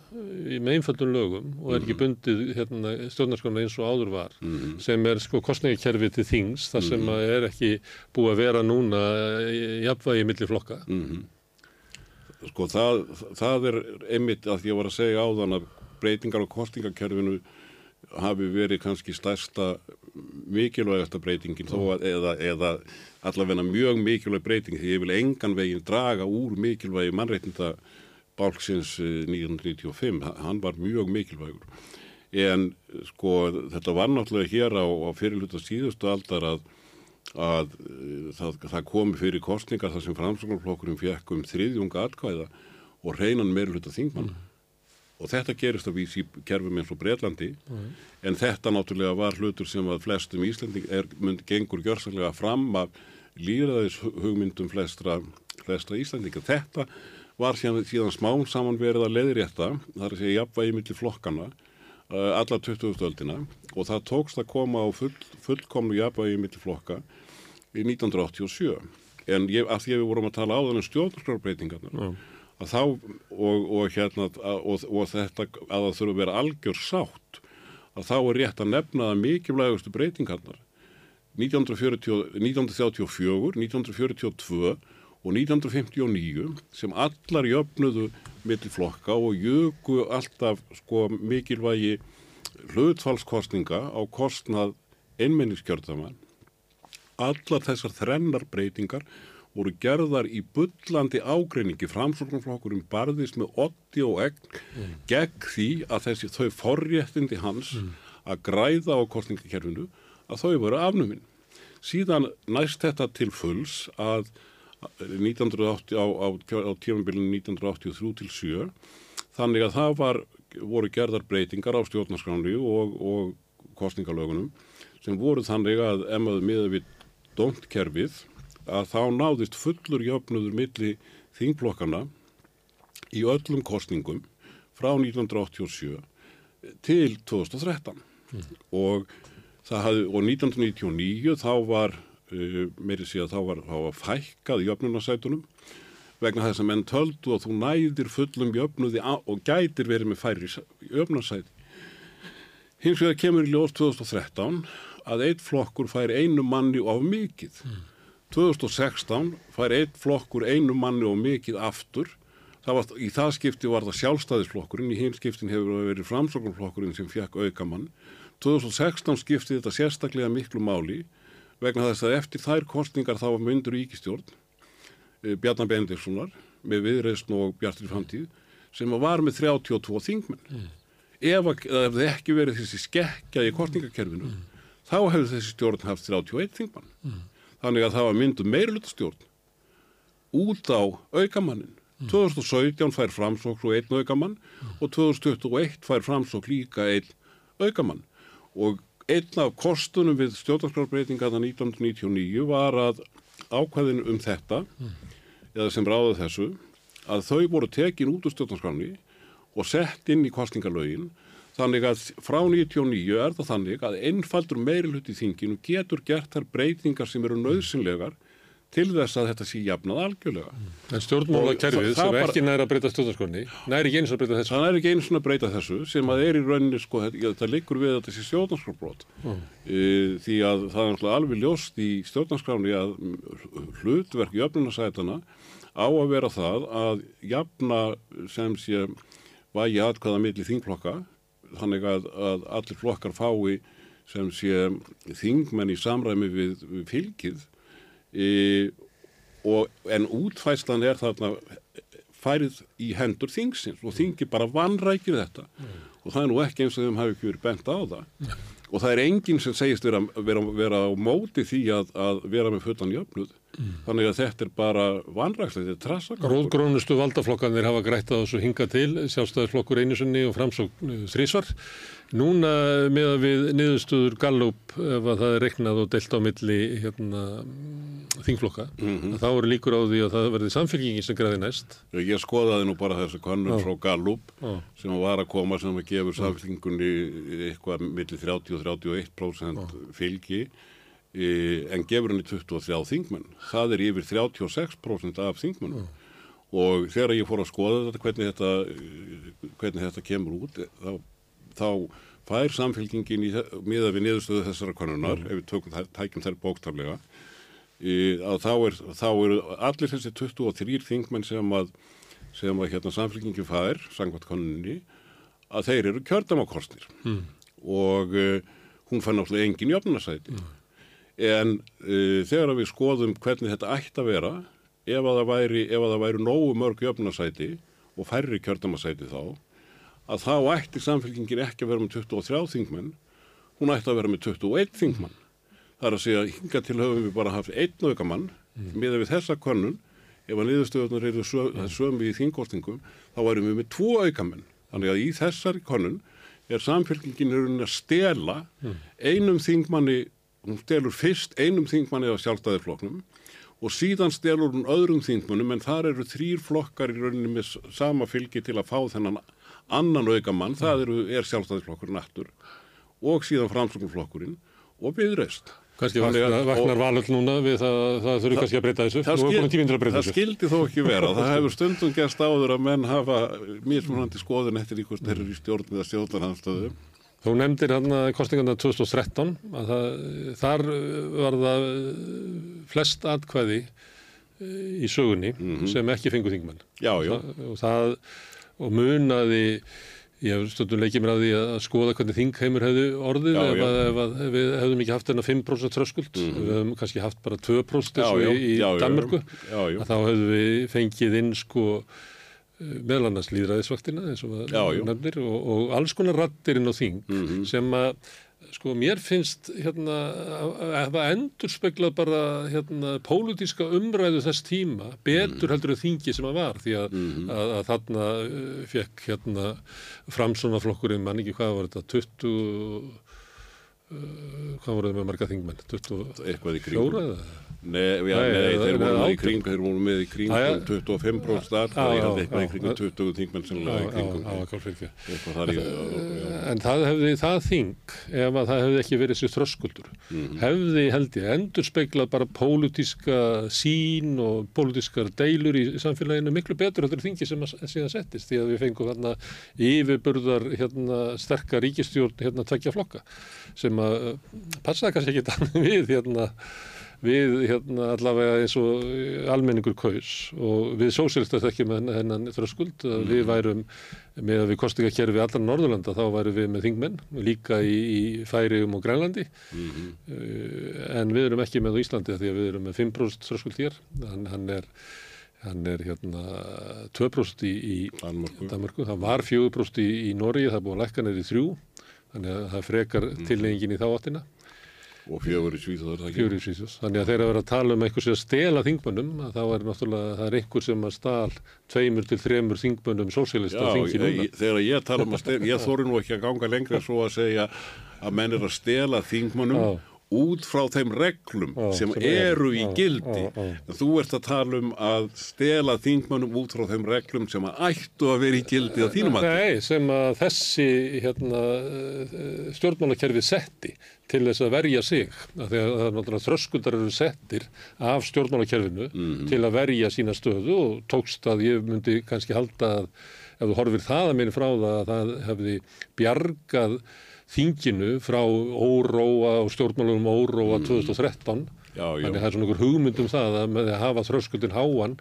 í með einföldun lögum og er ekki bundið hérna, stjórnarskona eins og áður var Mhm. sem er sko kostningakerfi til þings þar sem að er ekki búið að vera núna í jafnvægi milli flokka Mhm. Sko það, það er einmitt að ég var að segja áðan að breytingar á kostingakerfinu hafi verið kannski stærsta mikilvægasta breytingin þó að eða, eða allavega mjög mikilvæg breyting því ég vil engan veginn draga úr mikilvægi mannreitnda bálksins 1995, Ha- hann var mjög mikilvægur. En sko þetta var náttúrulega hér á, á fyrirluta síðustu aldar að að uh, það, það komi fyrir kostningar þar sem framsóknarflokkurinn fekk um þriðjunga atkvæða og reynan meiruluta þingmann og þetta gerist að vísi í kerfum eins og Breitlandi en þetta náttúrulega var hlutur sem að flestum Íslanding er, mynd, gengur gjörsanlega fram af líðræðis hugmyndum flestra, flestra Íslandinga. Þetta var síðan, síðan smám saman verið að leiðrétta, það er að segja jafnvægi milli flokkana uh, alla 20. öldina og það tókst að koma á full, fullkomlu jafnvægi milli flokka í 1987 en ég, að því að við vorum að tala áðan um stjórnarskrárbreytingarnar að þá og, og hérna og, og þetta að það þurfa að vera algjör sátt að þá er rétt að nefna það mikilvægustu breytingarnar 1940, 1934, 1942 og 1959 sem allar jöfnuðu millir flokka og jöku alltaf sko mikilvægi hlutfallskostninga á kostnað einmenningskjörðamann. Allar þessar þrennar breytingar voru gerðar í bullandi ágreiningi. Framsóknarflokkurinn barðist með 80 og egn gegn því að þessi þau forréttindi hans að græða á kostningakerfinu að þau voru afnuminn. Síðan næst þetta til fulls að 1980, á, á, á tímabilinu 1983 til 7 þannig að það var, voru gerðar breytingar á stjórnarskráni og, og kostningalögunum sem voru þannig að emmaðu miða við dómtkerfið að þá náðist fullur jöfnudur milli þingblokkana í öllum kostningum frá 1987 til 2013 og, hafði, og 1999 þá var uh, meiri síðan þá var, þá var fækkað jöfnunarsætunum vegna þess að menn töldu og þú næðir fullum jöfnuði á, og gætir verið með færri jöfnunarsæti. Hins vegar kemur í ljós 2013 að eitt flokkur fær einu manni of mikið. 2016 fær eitt flokkur einu manni of mikið aftur. Það var, í það skipti var það sjálfstæðisflokkurinn, í hins skiptin hefur verið framsóknarflokkurinn sem fekk aukamann. 2016 skipti þetta sérstaklega miklu máli vegna þess að eftir þær kostningar þá var myndur ríkistjórn Bjarnar Benediktssonar með viðreysn og Bjartur framtíð sem var með 32 þingmenn. Mm. Ef það hefði ekki verið þessi skekkja í kostningakerfinu mm. þá hefði þessi stjórn haft 31 þingmann. Mm. Þannig að það var myndu meirlutastjórn út á aukamannin. 2017 fær framsók svo einn aukamann og 2021 fær framsók líka einn aukamann. Og einn af kostunum við stjórnarskrárbreytingarna 1999 var að ákvæðin um þetta eða sem ráði þessu að þau voru tekin út úr stjórnarskráni og sett inn í kostningalögin þannig að frá 99 er það þannig að einfaldur meiri hluti í þinginu getur gert þær breytingar sem eru nöðsynlegar til þess að þetta sé jafnað algjörlega. En stjórnmálakerfið sem bara, ekki næri að breyta stjórnarskonni, næri ekki eins að breyta þessu? Það næri ekki eins að breyta þessu sem að er í rauninni, sko, það liggur við að þetta sé stjórnarskrábrot. Mm. E, því að það er alveg ljóst í stjórnarskráni að hlutverk jöfnunarsætana á að vera það að jafna sem sé vægi atkvæða milli þingflokka, þannig að, að allir flokkar fái sem sé þingmenn í samræmi við, við fylgið. E, og, en útfæslan er þarna færið í hendur þingsins og þingi bara vannrækir þetta. Og það er nú ekki eins og þeim hafi ekki verið bent á það. Og það er enginn sem segist vera, vera, vera á móti því að, að vera með fullan jöfnuð þannig að þetta er bara vannrækslega, þetta er trassa Róðgrónustu valdaflokkanir hafa grætt á þessu hinga til, sjálfstæðisflokkur einu sinni og framsókn þrísvar. Núna með að við niðurstuður Gallup ef að það er reiknað og delt á milli hérna, þingflokka, Mhm. þá eru líkur á því að það verði samfélkingi sem græði næst. Ég skoðaði nú bara þessu Já. frá Gallup Já. sem var að koma sem að gefur samfélkingunni eitthvað millir 30 og 31% fylgi en gefur henni 23 þingmenn. Það er yfir 36% af þingmennum. Og þegar ég fór að skoða þetta, hvernig þetta, eh, hvernig þetta kemur út, eh, þá, þá fær samfélkingin í, miðað við niðurstöðu þessara konunar, ef við tökum tækjum þær bókstaflega, e, að þá er, eru allir þessi 23 þingmenn sem að, sem að hérna, samfélkingin fær, sangvært konuninni, að þeir eru kjördamakostnir Mm. og uh, hún fær náttúrulega engin jöfnunarsæti. En uh, þegar við skoðum hvernig þetta ætti að vera, ef að það væri, að það væri nógu mörg jöfnunarsæti og færri kjördamasæti þá, að þá ætti samfélkingin ekki að vera með 23 þingmenn, hún ætti að vera með 21 þingmann. Það er að segja hinga til höfum við bara haft einn aukamann mm. með við þessa konun, ef að niðurstöðunar eru söm, mm. sömu í þingkostingum, þá værum við með tvo aukamenn. Þannig að í þessari konun er samfélkingin að stela einum þingmanni, hún stelur fyrst einum þingmanni á sjálfstæðifloknum og síðan stelur hún öðrum þingmannum en þar eru þrýr flokkar í rauninni með sama fylgi til að fá þennan annan aukamann, það eru, er sjálfstæðiflokkurinn aftur og síðan framsóknarflokkurinn og byðreist. Kannski vaknar, vaknar valöld núna við það, það þurfi kannski að breyta þessu. Það, skil, að breyta það skildi þó ekki vera. Það hefur stundum gerst áður að menn hafa mismunandi skoðun eftir ykkur þeir eru í stjórn eða stjórnarhanstöðu. Þú nefndir hérna kostingarna 2013 að það, þar var það eh, flest atkvæði eh, í sögunni sem ekki fengu þingmenn. Já, já. Það, og það og munaði ég hef stundum leikið mér að því að skoða hvernig þingheimur hefði orðið Já, ef, að, ef, að, ef við hefðum ekki haft þennan 5% þröskuld. Við hefðum kannski haft bara 2% eins Já, og já, í, Danmörku. Að þá hefðum við fengið inn sko meðal annars líðræðisvaktina eins og það nefnir og, og alls konar rattir inn á þing sem að sko mér finnst hérna að hafa endur speglað bara hérna pólitíska umræðu þess tíma betur heldur en þingi sem að var því að, að, að þarna uh, fekk hérna framsónaflokkurinn mann ekki hvað var þetta 20 uh, hvað voruð með marga þingmenn 24 Eitthvað í kringum. eða Nei, já, Nei, nei, þeir voru með í kring, þeir voru með í kring Já, já. 25% Já, atkvæði, ég held eitthvað í já. kringum 20 þingmenn sem laði í kringum. já, En það hefði það þing ef að það hefði ekki verið sér þröskuldur hefði held ég endur speglað bara pólitíska sín og pólitískar deilur í samfélaginu miklu betur heldur en þingi sem að síðan settist því að við fengum hérna yfirburðar hérna sterkar ríkistjórn hérna tvekja flokka sem að uh, passaði kannski ekki þannig við hérna við hérna allavega eins og almenningur kaus. Og við sósélista þekkjum hennan þröskuld að við værum með að við kostingakerfi allar Norðurlanda þá værum við með þingmenn líka í, í Færium og Grænlandi. Uh, en við erum ekki með Íslandi því að við erum með 5% þröskuld hér. Hann, hann er hann er hérna 2% í, í. Danmörku, það var 4% í, í Noregi, það búið að lækka neyri 3 þannig að það frekar mm. tilnefingin í þá áttina og fjögur í Svíþjóðar? Fjögur í Svíþjóðs. Þannig að þeir að vera að tala um einhver sem að stela þingmönnum, að þá er náttúrulega, það er einhver sem að stál tveimur til þremur þingmönnum sósélista þingi núna. þegar ég tala um að stela, ég þóri nú ekki að ganga lengra svo að segja að menn er að stela þingmannum út frá þeim reglum Já, sem, sem eru í Já, gildi. En Þú ert að tala um að stela þingmannum út frá þeim reglum sem að ættu að vera í gildi á þínum að Nei, sem að þessi hérna, stjórnmálakerfi setti til þess að verja sig. Náttúrulega þröskuldar eru settir af stjórnmálakerfinu til að verja sína stöðu og tókst að ég myndi kannski halda að ef þú horfir það að minni frá það að það hefði bjargað þinginu frá óróa og stjórnmálum óróa 2013 Já, já. Þannig það er svona einhver hugmynd um það að með að hafa þröskuldin háan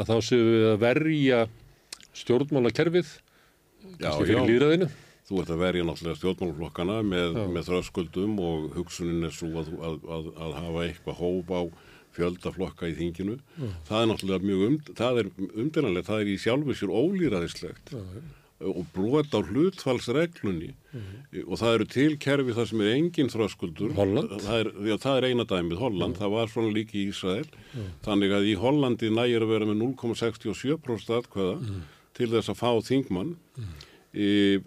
að þá séum við að verja stjórnmálakerfið Já, kannski já. fyrir líðræðinu. Þú ert að verja náttúrulega stjórnmálflokkana með, með þröskuldum og hugsunin er svo að, að, að, að hafa eitthvað hóp á fjöldaflokka í þinginu. Það er náttúrulega mjög um, það er í sjálfu sér ólýraðislegt og brot á hlutfallsreglunni. Og það eru til kerfi þar sem er engin þröskuldur. Holland? Það er, já, það er eina dæmið, Holland, það var svona líki í Ísrael. Þannig að í Hollandi nægir að vera með 0,67% atkvæða til þess að fá þingmann. Í,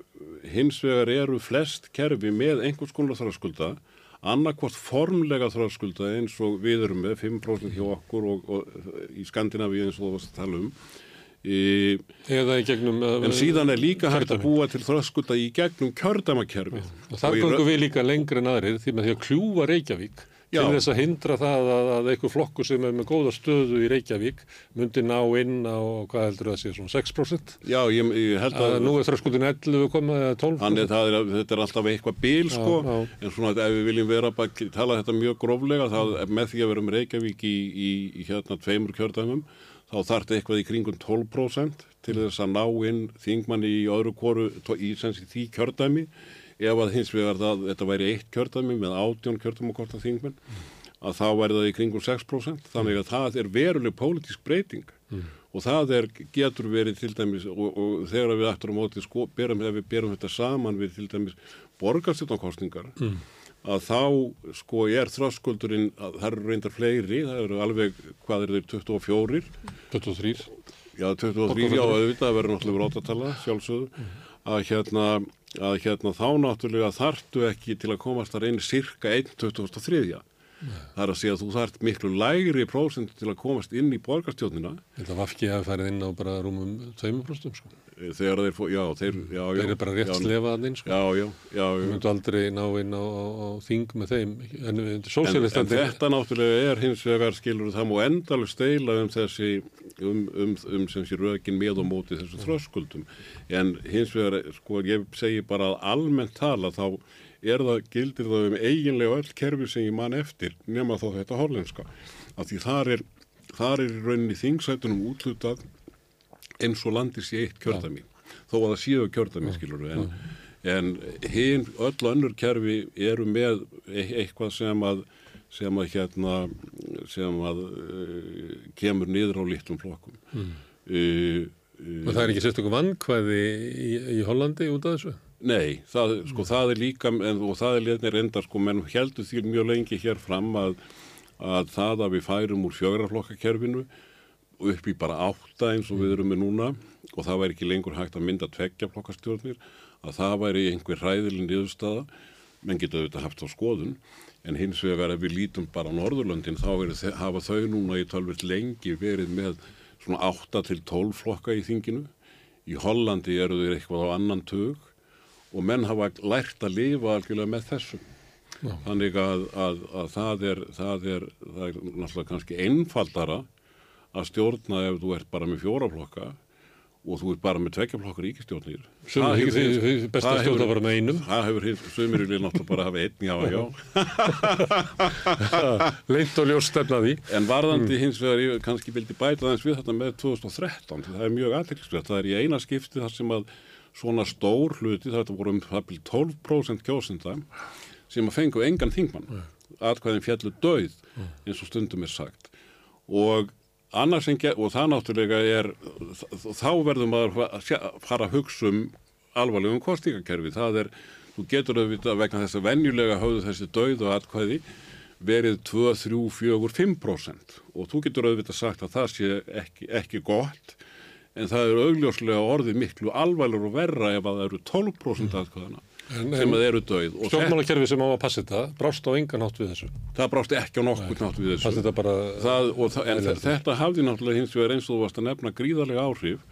hins vegar eru flest kerfi með einhvers konar þröskulda. Annarkvort formlega þröskulda eins og við erum með 5% hjá okkur og, og í Skandinavíu eins og það varst að tala um í, Eða í gegnum... en síðan er líka hægt að búa til þröskulda í gegnum í gangum rö- við líka lengur en aðrir því með því að kljúfa Reykjavík Já. til þess að hindra það að, að einhver flokkur sem er með góða stöðu í Reykjavík myndi ná inn á, hvað heldur það sé, svona 6%. Já, ég, ég held Að að nú er þröskuldin 11 komið eða 12%. Hann er, það er, þetta er alltaf eitthvað bíl sko, já. en svona ef við viljum vera að tala þetta mjög gróflega, það með því að vera með Reykjavík í, í, í hérna tveimur kjördæmum, þá þarf þetta eitthvað í kringum 12% til þess að ná inn þingmanni í öðru kóru í, sé, því kjördæmi, ef að hins vegar það, þetta væri eitt kjördæmi með átjón kjördæmi og korta þingmenn, að þá væri það í kringum 6%, þannig að það er veruleg pólitísk breyting. Og það er, getur verið til dæmis og, og þegar við ættum á móti sko, berum, berum þetta saman við til dæmis borgarstjórnarkostningar að þá sko er þröskuldurinn, að það eru reyndar fleiri, það eru alveg, hvað er þeir, 24 23. Já, 23, já, auðvitað verður náttúrulega rótatala, sjálfsögðu, að hérna, að hérna þá náttúrulega þartu ekki til að komast þar inn cirka 1.23. Það er að segja að þú þart miklu lægri prósent til að komast inn í borgarstjórnina Þetta vafki hafi farið inn á bara rúmum 2%, sko. þegar þeir, fó- já, þeir, já, já. Þeir eru bara rétt já, slefað inn, sko. Já, já, já, Við myndum aldrei ná inn á, á, á þing með þeim. En, en En, þetta náttúrulega er hins vegar skilur það má endalega steila um þessi um, um, um sem sé rökin með og móti þessu þröskuldum en hins vegar sko ég segi bara að almennt tala þá er það gildir það um eiginlega öll kerfi sem ég man eftir nema þó þetta hollenska. Af því þar er, þar er í rauninni þingsætunum útlutað eins og landis í eitt kjördami þó að það séu kjördami skilur en, en hinn öll önnur kerfi eru með e eitthvað sem að sem að hérna sem að uh, kemur niður á litlum flokkum. Mm. uh, Og það er ekki sérstökum vannkvæði í, í Hollandi út af þessu? Nei, það, sko, það er líka, en, og það er liðnir enda, sko, menn heldur því mjög lengi hér fram að, að það að við færum úr fjögraflokkakerfinu upp í bara átta eins og við erum með núna og það væri ekki lengur hægt að mynda tveggja flokkastjórnir, að það væri einhver hræðilin niðurstaða, menn geta auðvitað haft á skoðun, en hins vegar ef við lítum bara á Norðurlöndin þá er, hafa þau núna í tölvist lengi verið með svona átta til tólf flokka í þinginu. Í Hollandi eru þeir eitthvað á annan tug og menn hafa lært að lifa algjörlega með þessum. Já. Þannig að, að, að það, er, það, er, það er náttúrulega kannski einfaldara að stjórna ef þú ert bara með fjóraflokka og þú ert bara með tveggjaflokkar ríkistjórnir. Það hefur- að það hefur- bara með einum. Það hefur hins- sumir vilja náttúrulega bara hafa einn, já, já. Leint og ljós stefnaði. En varðandi hins vegar, ég kannski vildi bæta þess við þetta með 2013, því það er mjög aðeinsverð, það er í eina skipti þar sem að svona stór hluti, þetta voru um það byrjum 12% kjósinda sem að fengu engan þingmann, atkvæðin fjallu döið, eins og stundum er sagt. Og annars en, og það náttúrulega er, þá verðum að fara að hugsa um alvarlegum kostingakerfi, það er, þú getur auðvitað vegna þess að venjulega höfðu þessi döið og atkvæði verið 2, 3, 4, 5% og þú getur auðvitað sagt að það sé ekki, ekki gott en það er augljóslega orðið miklu alvarlegur og verra ef að það eru 12% aðkvæðana En- sem að eru döið þetta, Stjórnmálakerfi sem á að passa þetta brást á engan hátt við þessu. það brást ekki á nokkuð nátt við þessu. Þetta bara... það, það, en eðlilegt. þetta hafði náttúrulega hins vegar eins og þú varst að nefna gríðarlega áhrif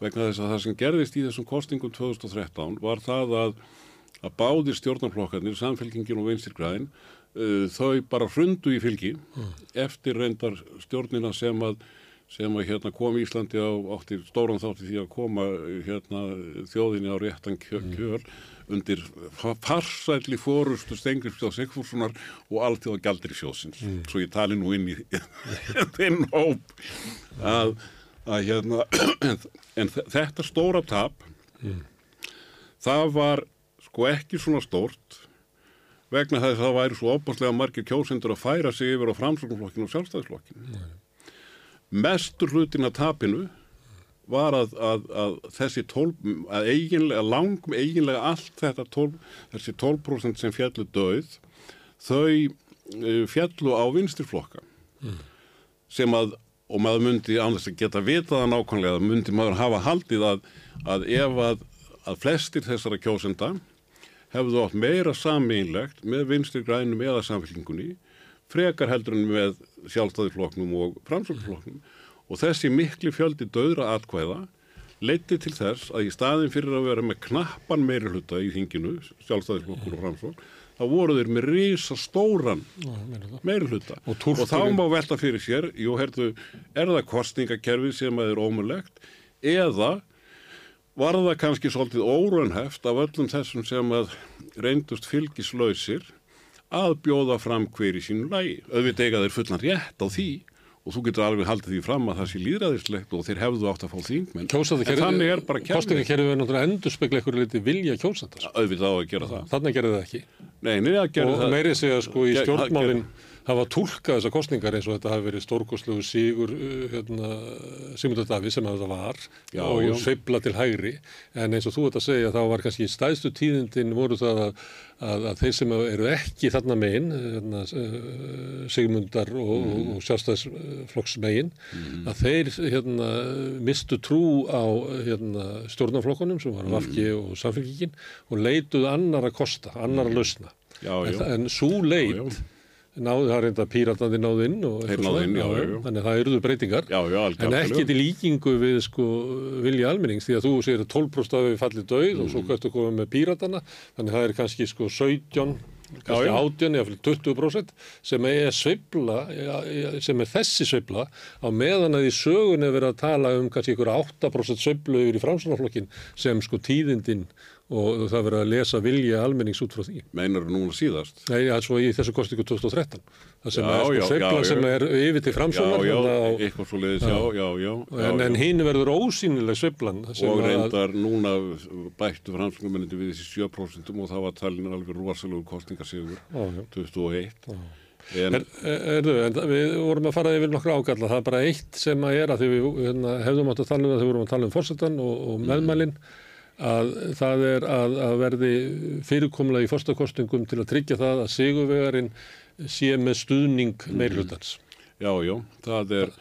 vegna þess að það sem gerðist í þessum kostingum 2013 var það að, að báðir stjórnarflokkarnir, samfélkingin og vinstirgræðin, uh, þau bara hrundu í fylgi eftir reyndar stjórnina sem að sem að hérna kom Íslandi á átti stóran þátti því að koma hérna þjóðinni á réttan kjöl, kjöl undir fa- farsælli fórustu Stengriðsfjóð Sigfússonar og alltjóða galdri sjóðsins svo ég tali nú inn í þinn hóp. Að, að hérna en, en þe- þetta stóra tap það var sko ekki svona stórt vegna þess að það væri svo opaslega margir kjósendur að færa sig yfir á framsóknarflokkinu og sjálfstæðisflokkinu. Mestur hlutin að tapinu var að, að, að þessi 12, að eiginlega, langum eiginlega allt þetta 12, þessi 12% sem fjallu döið, þau uh, fjallu á vinstirflokka mm. sem að, og maður myndi annars að geta vitað það nákvæmlega, myndi maður hafa haldið að, að ef að, að flestir þessara kjósenda hefðu átt meira sameinlegt með vinstir grænum eða samfélkingunni, frekar heldur en með sjálfstæðifloknum og framsóknarfloknum og þessi mikli fjöldi döðra atkvæða leiti til þess að í staðin fyrir að vera með knappan meiri hluta í hinginu, sjálfstæðisflokkur og framsókn, þá voru þeir með rísa stóran meiri hluta og, og þá má velta fyrir sér, jú, herðu, er það kostningakerfi sem að er ómulegt eða var það kannski svolítið órunheft af öllum þessum sem að reyndust fylgislausir að bjóða fram hver í sínu lægi. Öðvitað eiga þeir fullan rétt á því og þú getur alveg haldið því fram að það sé líðræðislegt og þeir hefðu átt að fá þingmenn. En þannig er bara kerfið. Kostningakerfið er náttúrulega endur spekla eitthvað liti vilja kjósandar. Öðvitað á að gera það. Þannig gerði það ekki. Nei, nei, það gerði það. Og meirið segja sko í stjórnmálinn hafa tólkað þessar kostningar eins og þetta hafi verið stórkoslegu sígur uh, hérna, Sigmundur Davíð sem þetta var já, og já. sveibla til hægri en eins og þú ert að segja þá var kannski stæðstu tíðindin voru það að, að, að þeir sem eru ekki þarna megin hérna, uh, Sigmundar og, mm. og sjálfstæðsflokks megin mm. að þeir hérna, mistu trú á hérna, stjórnarflokkunum sem var Vafki mm. og Samfélkíkin og leituð annar að kosta, annar að lausna en, en svo leit náðu það reynda píratandi náðu inn já, já, já. þannig að það eruðu breytingar. Já, en ekki til líkingu við sko vilja almennings því að þú segir að 12% hafi fallið döið mm. og svo hvertu að koma með píratana þannig að það er kannski sko 17 kannski 18 eða 20% sem er sveibla sem er þessi sveibla á meðan að í sögun er verið að tala um kannski ykkur 8% sveiblu yfir í framsvonarflokkin sem sko tíðindin og það verið að lesa vilja almennings út frá því. Meinar þú núna síðast? Nei, altså í þessu kostingu 2013. Það sem já, er sko sveiflan sem er yfir til framsónar. Já, já, á, eitthvað svo leiðis, já, já, já. En, en hinn verður ósýnileg sveiflan. Og reyndar að... núna bættu framsónarmennindi við þessi 7% og það var talin alveg rosalega kostingarsigur 2001. En, er, er, er, við vorum að fara yfir nokkru ágalla, það er bara eitt sem að er að því við hérna, hefðum átt að tala um það þegar við vorum að tala um fórsetan og, og meðmælinn mm að það er að, að verði fyrirkomlega í fyrstakostningum til að tryggja það að sigurvegarinn sé með stuðning Mhm. meirhlutans. Já, já, það er,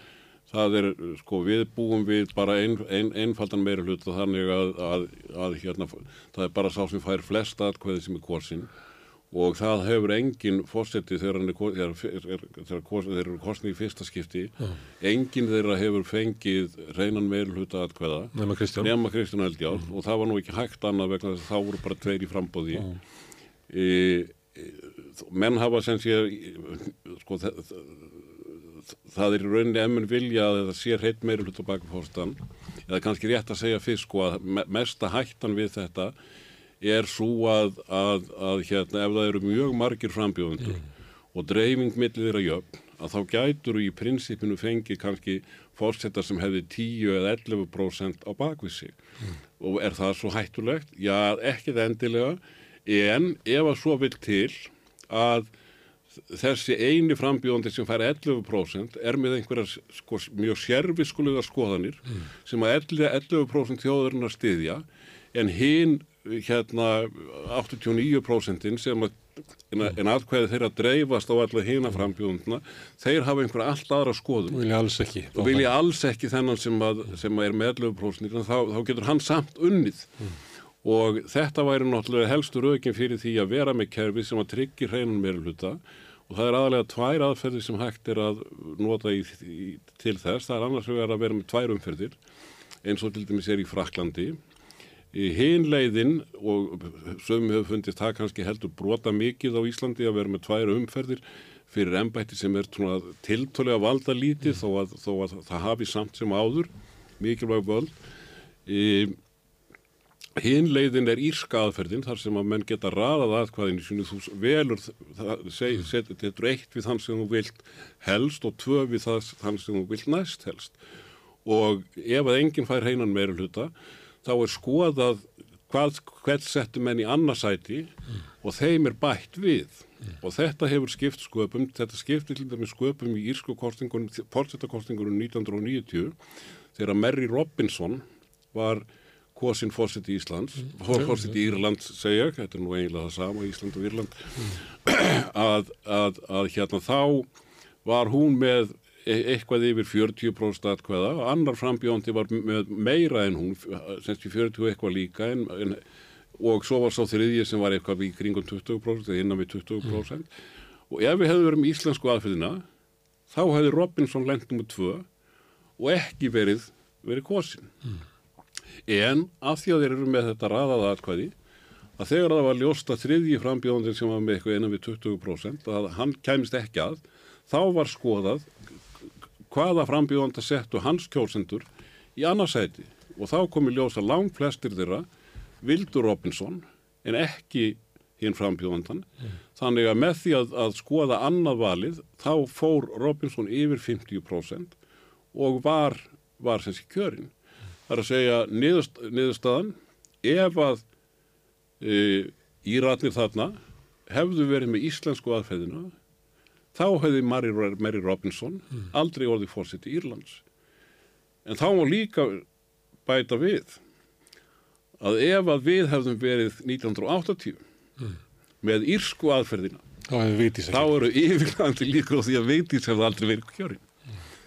það er, sko, við búum við bara ein, ein, einfaldan meirhluta þannig að, að, að hérna, það er bara sá sem fær flest atkvæði sem er kosin og það hefur engin fórsetti þegar er, þeir eru kosni í fyrsta skipti Já. engin þeirra hefur fengið reynan meirhluta atkvæða Nema Kristján. nema Kristján Eldjár Mhm. og það var nú ekki hægt annað vegna þess að þá voru bara tveir í frambóði e, e, menn hafa sem sé sko það, það er í rauninni emmun vilja að það sé hreitt á baka fórstan eða kannski rétt að segja fyrst sko að me- mesta hættan við þetta er svo að, að, að hérna ef það eru mjög margir frambjóðundur og dreifing millir þeirra jöfn að þá gætur í prinsipinu fengið kannski fórsetar sem hefði 10 eða 11% á bakvið sig. Og er það svo hættulegt? Já, ekkit endilega. En ef að svo vil til að þessi eini frambjóðandi sem fær 11% er með einhverjar sko, mjög sérfiskulega skoðanir sem að 11%, 11 þjóðurinn að styðja en hinn hérna 89% sem að en, aðkvæði þeirra dreifast á alla hina frambjóðundina þeir hafa einhverja allt aðra skoðun. Og vilja alls ekki. og vilja alls ekki þennan sem, að, sem að er með 11% þá, þá getur hann samt unnið. Og þetta væri náttúrulega helstur aukin fyrir því að vera með kerfi sem að tryggja hreinan meira hluta og það er aðalega tvær aðferðir sem hægt er að nota í, í, til þess. Það er annars að vera með tvær umferðir eins og til dæmis er í Fraklandi í hinn leiðin og sögum hefur fundist það kannski heldur brota mikið á Íslandi að vera með tvær umferðir fyrir embætti sem er svona tiltölega valda lítið þó, að, þó að það hafi samt sem áður mikilvæg völd. Í Hinn leiðin er írska aðferðin þar sem að menn geta raðað aðkvæðinu sínu þú velur, þetta er eitt við þann sem þú vilt helst og tvö við þann sem þú vilt næst helst. Og ef að enginn fær heinan meira hluta þá er skoðað hvað, hvert settu menn í annarsæti og þeim er bætt við. Og þetta hefur skipt sköpum, þetta skipti til dæmis sköpum í írsku kostingunum, fórsetakostingunum 1990 þegar Mary Robinson var kosin fórseti Íslands, fórseti Írland segja, þetta er nú eiginlega það sama Ísland og Írland að, að, að hérna þá var hún með eitthvað yfir 40% atkvæða og annar frambjóndi var með meira en hún, semst í 40 eitthvað líka en, en, og svo var svo þriðji sem var eitthvað í kringum 20% eða innan við 20% og ef við hefðum verið með íslensku aðfyrirna þá hefði Robinson lendum með tvö og ekki verið verið kosin en af því að þeir eru með þetta raðaða atkvæði að þegar það var ljóst að þriðji frambjóðandir sem var með eitthvað innan við 20% að hann kæmist ekki að þá var skoðað hvaða frambjóðanda settu hans kjósendur í annarsæti og þá komi ljós að lang flestir þeirra vildur Robinson en ekki hinn frambjóðandan þannig að með því að, að skoða annað valið þá fór Robinson yfir 50% og var, var sé kjörin Það er að segja niðurst, niðurstaðan ef að e, íratnir þarna hefðu verið með íslensku aðferðina þá hefði Mary, Mary Robinson aldrei orðið fórseti Írlands. En þá má líka bæta við að ef að við hefðum verið 1980 með írsku aðferðina Þá eru yfirlandi líka á því að veitís hefði aldrei verið kjörin.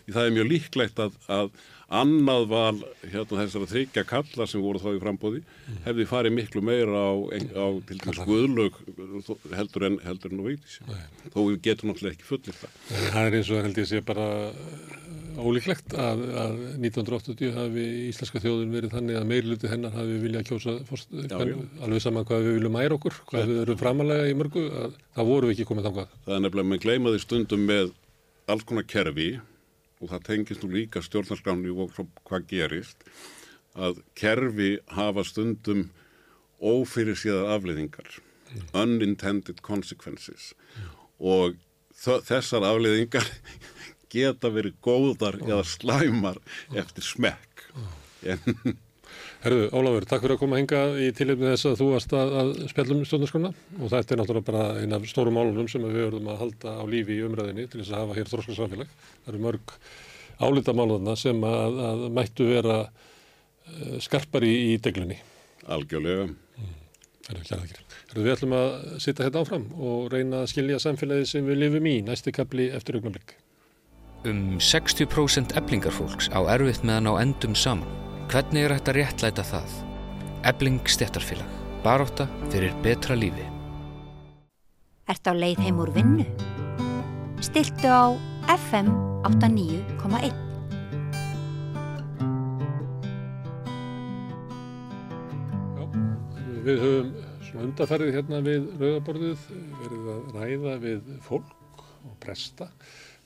Því það er mjög líklegt að, að annað val hérna þessara þryggja kalla sem voru þá í frambóði hefði farið miklu meira á, á til dæmis guðlög heldur en, heldur en á veitís. Þó við getum náttúrulega ekki fullir það. Það er eins og held ég sé bara uh, ólíklegt að, að 1980 hafi íslenska þjóðin verið þannig að meirluti hennar hafi viljað kjósa fórst, Já, hvern, já. alveg saman hvað við viljum mæra okkur, hvað við erum framalega í mörgu, að, það voru við ekki komið þangað. Það er nefnilega, maður gleymaði stundum með alls konar kerfi og það tengist nú líka stjórnarskráni og hvað gerist að kerfi hafa stundum ófyrir síðar afleiðingar unintended consequences. Og þ- þessar afleiðingar geta verið góðar eða slæmar eftir smekk. En Herðu, Ólafur, takk fyrir að koma hinga í tilefni þess að þú varst að, að spjallum stjórnarskona og þetta er náttúrulega bara eina af stórum málunum sem við verðum að halda á lífi í umræðinni til þess að hafa hér þróskarsamfélag. Það eru mörg álita málunna sem að, að mættu vera uh, skarpar í, í deglunni. algjörlega Herðu, kjæra þakkir. Herðu, við ætlum að sitja hérna áfram og reyna að skilja samfélagið sem við lifum í næsti kapli eftir augnablik. Um 60% eblingarfólks á erfitt með að ná endum saman. Hvernig er að réttlæta það? Ebling stjættarfélag. Baróta fyrir betra lífi. Ertu á leið heim úr vinnu? Stiltu á FM 89,1. Já, við höfum svona undarfærið hérna við rauðaborðið verið að ræða við fólk og presta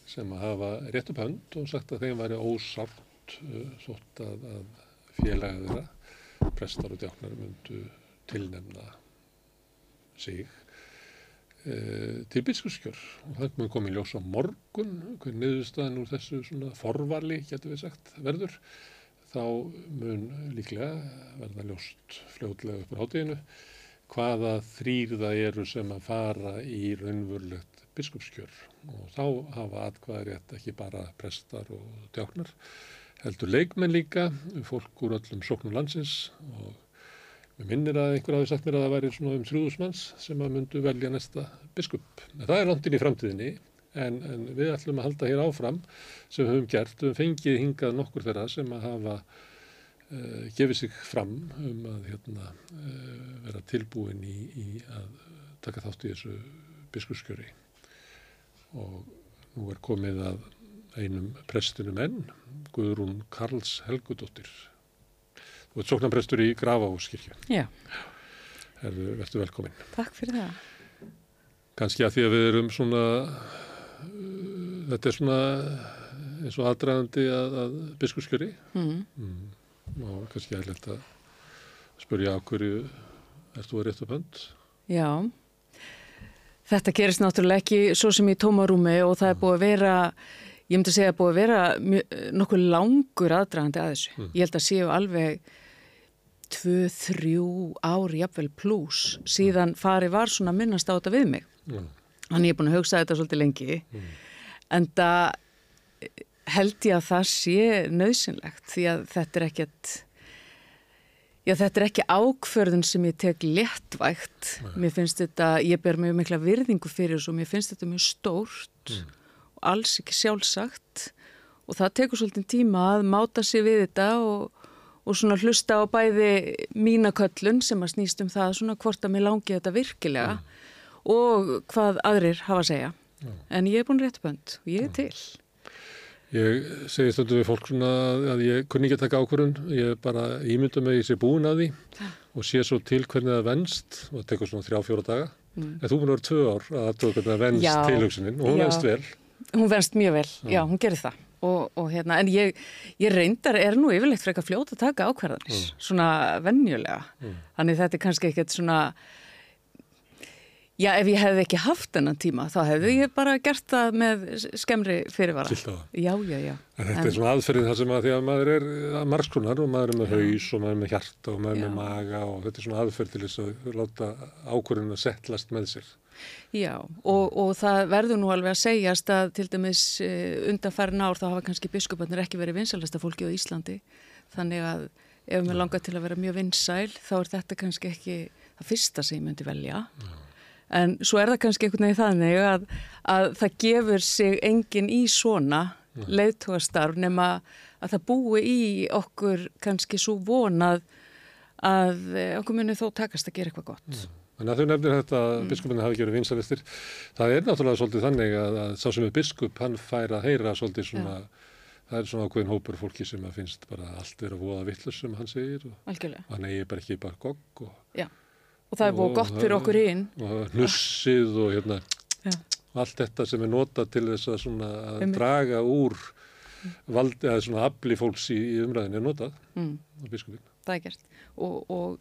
sem að hafa rétt upp hönd og sagt að þeim væri ósátt uh, þótt að, að félaga þeirra, prestar og djáknar myndu tilnefna sig uh, til biskuskjör og það mun komið ljós á morgun hver niðurstaðan úr þessu svona forvali, getur við sagt, verður. Þá mun líklega verða ljóst fljótlega upp á hátíðinu hvaða þrýr það eru sem að fara í raunvörlegt biskupskjör. Og þá hafa atkvæði rétt ekki bara prestar og djáknar heldur leikmenn líka, fólk úr öllum sóknum landsins og mér minnir að einhver hafi sagt mér að það væri svona um þrjúðusmanns sem að myndu velja næsta biskup. En það er langt inn í framtíðinni en, en við ætlum að halda hér áfram sem við höfum gert, við höfum fengið hingað nokkur þeirra sem að hafa uh, gefið sig fram um að hérna, uh, vera tilbúin í, í að taka þátt í þessu biskupskjöri og nú er komið að einum prestunum enn, Guðrún Karls Helgudóttir. Þú ert sóknarprestur í Grafáskirkju. Já, Herðu, verður velkomin. takk fyrir það. Kannski að því að við erum svona, uh, þetta er svona eins og aðdraðandi að, að biskupskjöri. Mm. Mm. Og kannski er leitt að spurja á hverju ert þú að rétt upp hönd? Já, þetta gerist náttúrulega ekki svo sem í tómarúmi og það er búið að vera, ég myndi segja að búið að vera nokkuð langur aðdragandi að þessu. Mm. Ég held að séu alveg tvö, þrjú ár, jafnvel pluss, síðan farið var svona minnast á þetta við mig. Já. Þannig ég er búin að hugsa þetta svolítið lengi, en það held ég að það sé nöðsynlegt því að þetta er ekkert, já þetta er ekki ákförðun sem ég tek léttvægt. Mér finnst þetta, ég ber mjög mikla virðingu fyrir þessu og mér finnst þetta mjög stórt og alls ekki sjálfsagt og það tekur svolítið tíma að máta sig við þetta og, og svona hlusta á bæði mína köllun sem að snýst um það svona hvort að mér langi þetta virkilega og hvað aðrir hafa að segja. En ég er búin rétt bönd og ég er til. Ég segi stundu við fólk svona að ég kunni ekki að taka ákvörðun, ég bara ímynda mig í sér búin að því og sé svo til hvernig það venst og það tekur svona þrjá, fjóra daga. En þú búin að vera tvö ár að aðtöða hvernig það venst tilhugsunin og hún venst vel. Hún venst mjög vel, já, hún gerir það. Og, og hérna, en ég, ég reyndar er nú yfirleitt frekar fljóta að taka ákvarðanis, svona venjulega. Þannig þetta er kannski ekkert svona, já, ef ég hefði ekki haft þennan tíma, þá hefði ég bara gert það með skemmri fyrirvara. Siglt á það. Já, já, já. En þetta er svona aðferðin þar sem að því að maður er margskonar og maður er með haus og maður er með hjarta og maður er með maga og þetta er svona aðferð til þess að láta ákvörðun að settlast með sér. Já, og, og það verður nú alveg að segjast að til dæmis undanfærin ár þá hafa kannski biskuparnir ekki verið vinsalasta fólki á Íslandi. Þannig að ef mér langar til að vera mjög vinsæl þá er þetta kannski ekki það fyrsta sem ég myndi velja. En svo er það kannski einhvern veginn þannig að, að það gefur sig enginn í svona leiðtógastarf nema að það búi í okkur kannski svo vonað að eh, okkur muni þó takast að gera eitthvað gott. Þannig að þau nefnir þetta að biskupinni hafi gerði vinsalistir. Það er náttúrulega svolítið þannig að, að sá sem er biskup, hann fær að heyra svolítið svona, það er svona ákveðin hópur fólki sem að finnst bara að allt er að voða vittlur sem hann segir og Algjörlega. hann eigi bara ekki bara gogg og, Já, og það er búið gott fyrir okkur inn. og hnussið og hérna, Já. allt þetta sem er notað til þess að, svona, að draga úr valdi, eða svona afli fólks í, í umræðinu er notað Mm. á biskupin. Það er gert. Og, og,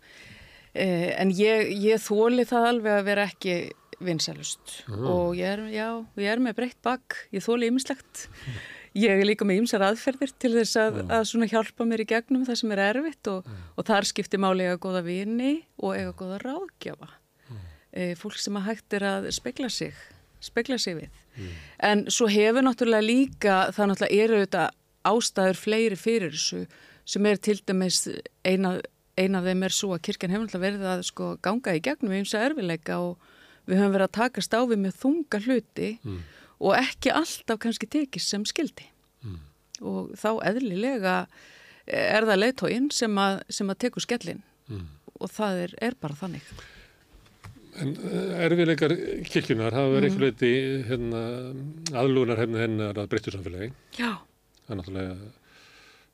en ég, ég þóli það alveg að vera ekki vinsalust. Og ég er, já, ég er með breytt bakk, ég þóli ymmislegt. Ég er líka með ymsar aðferðir til þess að, að svona hjálpa mér í gegnum það sem er erfitt og, og þar skiptir máli eiga góða vini og eiga góða ráðgjafa. E, fólk sem að hægt er að spekla sig, spekla sig við. En svo hefur náttúrulega líka, það náttúrulega eru þetta ástæður fleiri fyrir þessu sem er til dæmis eina, eina af þeim er svo að kirkjan hefur náttúrulega verið að sko ganga í gegnum við ymsa erfileika og við höfum verið að takast á við með þunga hluti og ekki alltaf kannski tekist sem skildi. Og þá eðlilega er það leiðtóinn sem, sem að tekur skellin og það er, er bara þannig. En uh, erfiðleikar kirkjunar hafa verið eitthvað leiti hérna, aðlugunar henni hennar að breyttu samfélagi. Já. Það er náttúrulega,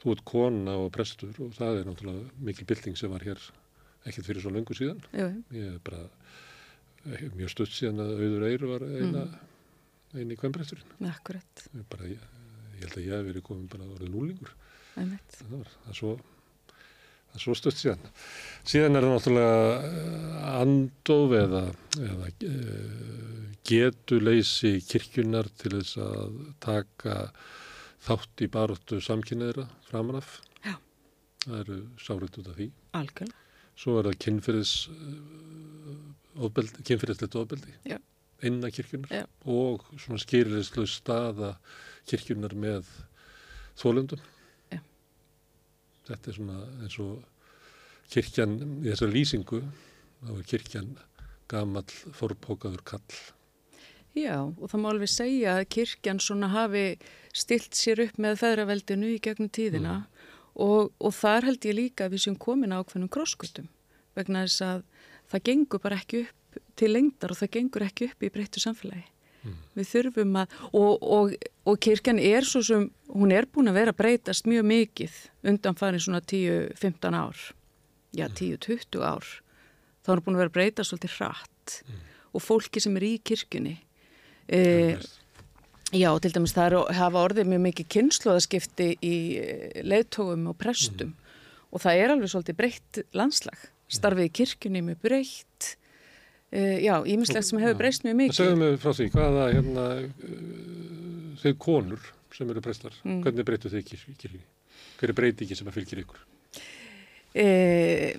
þú ert kona og prestur og það er náttúrulega mikil bylting sem var hér ekkert fyrir svo löngu síðan. Jú, Ég er bara eh, mjög stutt síðan að auður eiru var eina, eini kvennpresturinn. akkurat, Ég Bara, ég, ég held að ég hef verið komin bara orðið núlingur. Það var það er svo, það er svo stutt síðan. Síðan er það náttúrulega eh, andof eða, eða uh, getuleysi kirkjunar til þess að taka þátt í baróttu samkynneðra framanaf. Já. Það eru sárið út af því. Algjörlega. Svo er það kynfyrir ofbeldi, kynfyrirslegt ofbeldi Já. innan kirkjunar Já. og svona skýrilislu staða kirkjunar með þólundum. Já. Þetta er svona eins og kirkjan í þessar lýsingu, þá er kirkjan gamall forpókaður kall. Já, og það má alveg segja að kirkjan svona hafi stilt sér upp með feðraveldinu í gegnum tíðina og, og þar held ég líka að við séum komin ákveðnum krosskutum vegna þess að það gengur bara ekki upp til lengdar og það gengur ekki upp í breyttu samfélagi. Við þurfum að, og, og, og kirkjan er svo sem, hún er búin að vera að breytast mjög mikið undan farin svona 10-15 ár, já 10-20 ár, þá er hún búin að vera að breytast svolítið hratt. Og fólki sem er í kirkjunni e, Já, til dæmis það er, hafa orðið mjög mikið kynnslóðaskipti í leiðtógum og prestum og það er alveg svolítið breytt landslag. Starfið í kirkjunni er mjög breytt, e, já, ímislegt sem hefur breyst mjög Það mikið. segðum við frá því, hvaða hérna, uh, þeir konur sem eru prestar, Mm. hvernig breytu þið kirkjunni? Hver er breytingi sem að fylgir ykkur? E,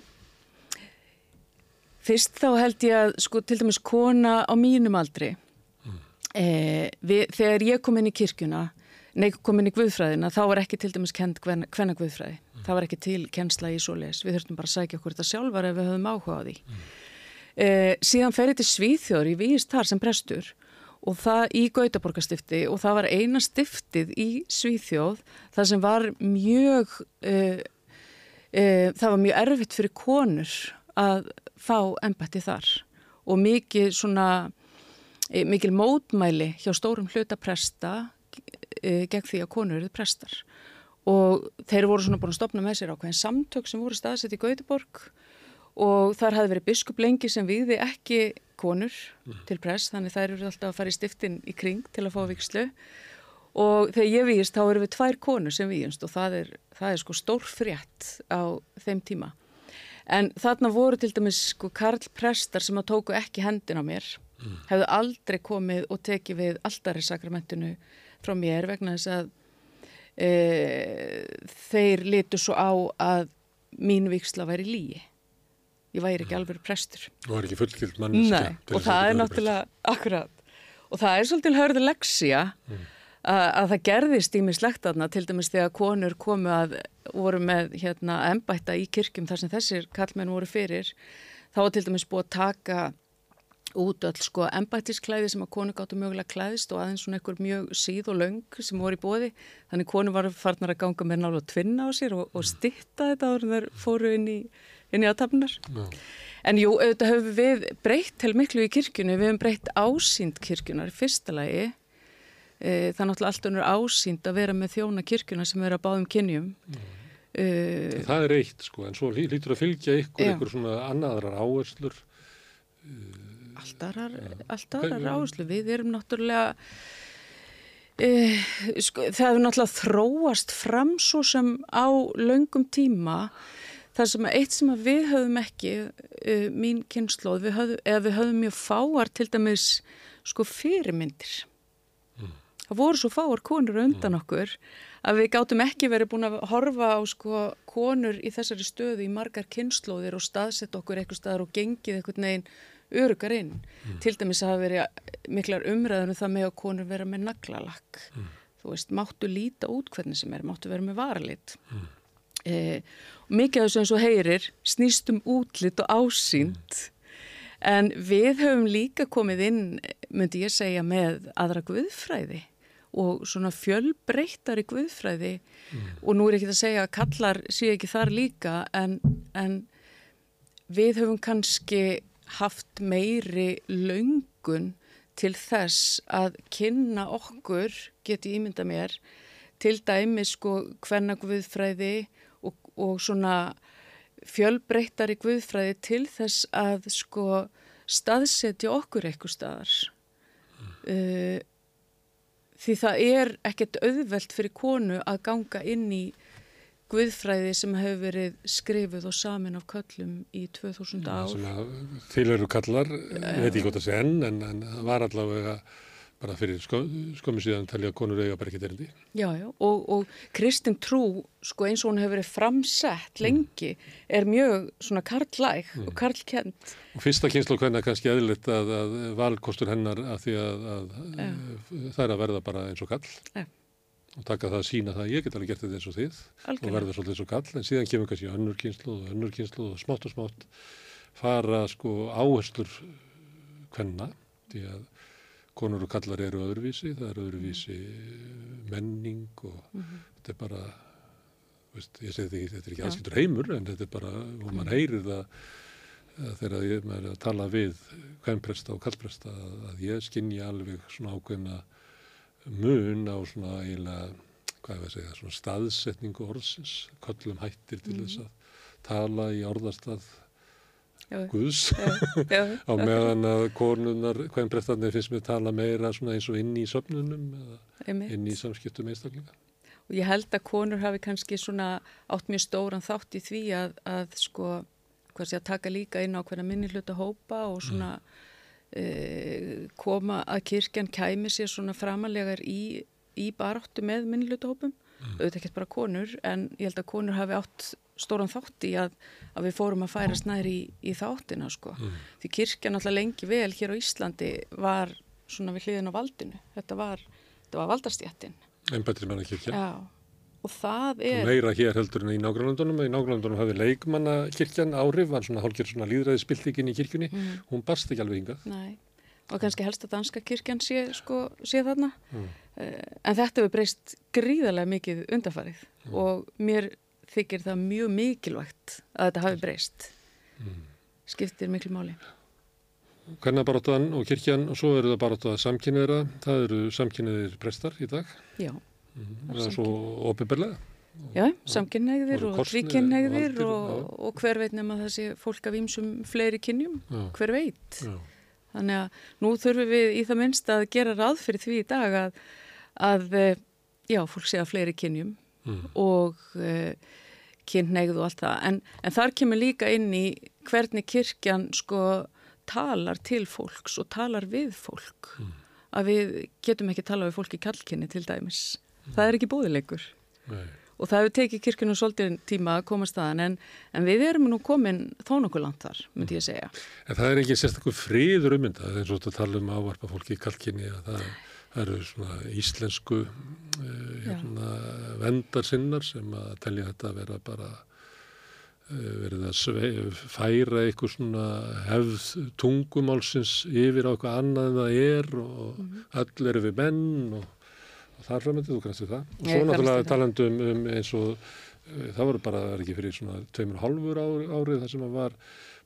fyrst þá held ég að sko til dæmis kona á mínum aldri e, við, þegar ég kom inn í kirkjuna nei kom inn í guðfræðina þá var ekki til dæmis kend hvenna guðfræði það var ekki til kennsla í svoleis við þurftum bara að sækja okkur þetta sjálfar ef við höfum áhuga á því. E, síðan ferið til Svíþjóður í Víist þar sem prestur og það í Gautaborgastifti og það var eina stiftið í Svíþjóð það sem var mjög uh, uh, það var mjög erfitt fyrir konur að fá embætti þar og mikið svona mikil mótmæli hjá stórum hlutapresta gegn því að konur eruð prestar. Og þeir voru svona búin að stopna með sér ákveðin samtök sem voru staðsett í Gautaborg og þar hafði verið biskup lengi sem viði ekki konur mm. til press þannig þær eru alltaf að fara í stiftin í kring til að fá vikslu og þegar ég víist þá eru við tvær konur sem víjumst og það er, það er sko stór frétt á þeim tíma. En þarna voru til dæmis sko Karl Prestar sem að tóku ekki hendin á mér mm. hefðu aldrei komið og tekið við alltaf í sakramentinu frá mér vegna þess að e, þeir litu svo á að mín viksla væri líi ég væri ekki alveg prestur. Og það er ekki fullkild manniska. Og það er náttúrulega, akkurat, og það er svolítið hörðu leksja mm. að, að það gerðist ímislegt aðna, til dæmis þegar konur komu að, voru með hérna embætta í kirkjum þar sem þessir kallmenn voru fyrir, þá var til dæmis búið að taka út öll sko embættisklæði sem að konu gáttu mögulega klæðist og aðeins svona einhver mjög síð og löng sem voru í bóði þannig konu var farnar að ganga með nálu að tvinna á sér og, og stitta þetta en þær fóru inn í inn í aðtapnar. En jú, auðvitað höfum við breytt til miklu í kirkjunu, við hefum breytt ásýnd kirkjunar í fyrsta lagi. E, það er náttúrulega alltaf nýr ásýnd að vera með þjóna kirkjuna sem er að báðum kynjum. E, það er eitt sko, en svo lítur að fylgja ykkur, ykkur svona annaðrar áherslur. Alltaf aðrar áherslu, við erum náttúrulega... Uh, sko, það hefur náttúrulega þróast fram svo sem á laungum tíma Það sem eitt sem við höfum ekki, uh, mín kynnslóð, við höfum, eða við höfum mjög fáar til dæmis sko fyrirmyndir. Mm. Það voru svo fáar konur undan mm. okkur að við gátum ekki verið búin að horfa á sko konur í þessari stöðu í margar kynnslóðir og staðsett okkur eitthvað staðar og gengið eitthvað neginn örugar inn. Mm. Til dæmis að það verið miklar umræðinu um það með að konur vera með naglalakk. Mm. Þú veist, máttu líta út hvernig sem er, máttu vera með varalit. Mm. Eh, mikið af þessu eins og heyrir snýst um útlitt og ásýnd en við höfum líka komið inn, myndi ég segja, með aðra guðfræði og svona fjölbreytari guðfræði mm. og nú er ekki að segja að kallar sé ekki þar líka en, en við höfum kannski haft meiri laungun til þess að kynna okkur, geti ímynda mér, til dæmi sko hvenna guðfræði og svona fjölbreyttari guðfræði til þess að sko staðsetja okkur eitthvað staðar mm. uh, því það er ekkert auðvelt fyrir konu að ganga inn í guðfræði sem hefur verið skrifuð og samin af kallum í 2000 ár. Til eru kallar, ég veit ekki hvort það sé enn en það var allavega bara fyrir sko, skömmu síðan talja að konur eiga bara ekki derindi. Já, já, og, og kristin trú, sko eins og hún hefur verið framsett lengi, mm. er mjög svona karlæg mm. og karlkent. Og fyrsta kynslu hvernig er kannski eðlitt að, að valkostur hennar að því að, að það er að verða bara eins og kall. Já. Og taka það að sína það að ég get alveg gert þetta eins og þið Algjörlega. og verða svolítið eins og kall, en síðan kemur kannski önnur kynslu og önnur kynslu og smátt og smátt fara sko áherslur hvenna, því að konur og kallar eru öðruvísi, það eru öðruvísi menning og mm -hmm. þetta er bara, veist, ég segi þetta er ekki aðskiltur heimur en þetta er bara, og mann heyrir það þegar ég er að tala við hvernpresta og kallpresta að, að ég skinni alveg svona ákveðna mun á svona eiginlega, hvað er það að segja, svona staðsetningu orðsins, kallum hættir til mm þess að tala í orðarstað Guðs. Á meðan að konunar, hvern breyttarnir finnst mér tala meira eins og inn í söfnunum eða inn í samskiptum einstaklega. Og ég held að konur hafi kannski svona átt mjög stóran þátt í því að, að sko, hvað sé að taka líka inn á hverja minni hluta hópa og svona mm. E, koma að kirkjan kæmi sér svona framalega í, í baráttu með minni hluta hópum. Mm. auðvitað ekki bara konur en ég held að konur hafi átt stóran þátt í að, að við fórum að færa snæri í, í þáttina sko. Því kirkjan alltaf lengi vel hér á Íslandi var svona við hliðin á valdinu. Þetta var, þetta var valdarstjættin. Embættismanna kirkja. Já, og það Og er... meira hér heldur en í nágrannlandunum. Í nágrannlandunum hafði leikmanna kirkjan áhrif, var svona hálfgerð svona líðræðisbyltingin í kirkjunni. Hún barst ekki alveg hingað. Nei, og kannski helst að danska kirkjan sé, sko, sé þarna. Mm. En þetta hefur breyst gríðarlega mikið undarfarið og mér þykir það mjög mikilvægt að þetta hafi breyst. Skiptir miklu máli. Hvernabaróttan og kirkjan og svo eru það baróttað samkynniðra. Það eru samkynniðir prestar í dag. Já. Það er svo ofinberlega. Já, samkynneigðir og og valdir, og, já. og hver veit nema það sé fólk af ímsum fleiri kynjum, Já. hver veit. Já. Þannig að nú þurfum við í það minnst að gera ráð fyrir því í dag að, að eh, já, fólk sé að fleiri kynjum Mm. og uh, kynneigð og allt það. En, en þar kemur líka inn í hvernig kirkjan sko talar til fólks og talar við fólk. Að við getum ekki tala við fólk í kallkynni til dæmis. Það er ekki bóðilegur. Og það hefur tekið kirkjunum svolítið tíma að koma staðan en, en við erum nú komin þó nokkuð langt þar, myndi ég segja. En það er ekki sérstaklega friður ummyndað eins og þetta tala um ávarpa fólki í kalkinni að það, það eru svona íslensku uh, hérna, vendarsinnar sem að telja þetta að vera bara uh, verið að færa eitthvað svona hefð tungumálsins yfir á eitthvað annað en það er og öll eru við menn og þar framöndið, þú kannast við það. Og svo náttúrulega talandi um, eins og uh, það voru bara, það er ekki fyrir svona tveimur og hálfur árið, árið þar sem að var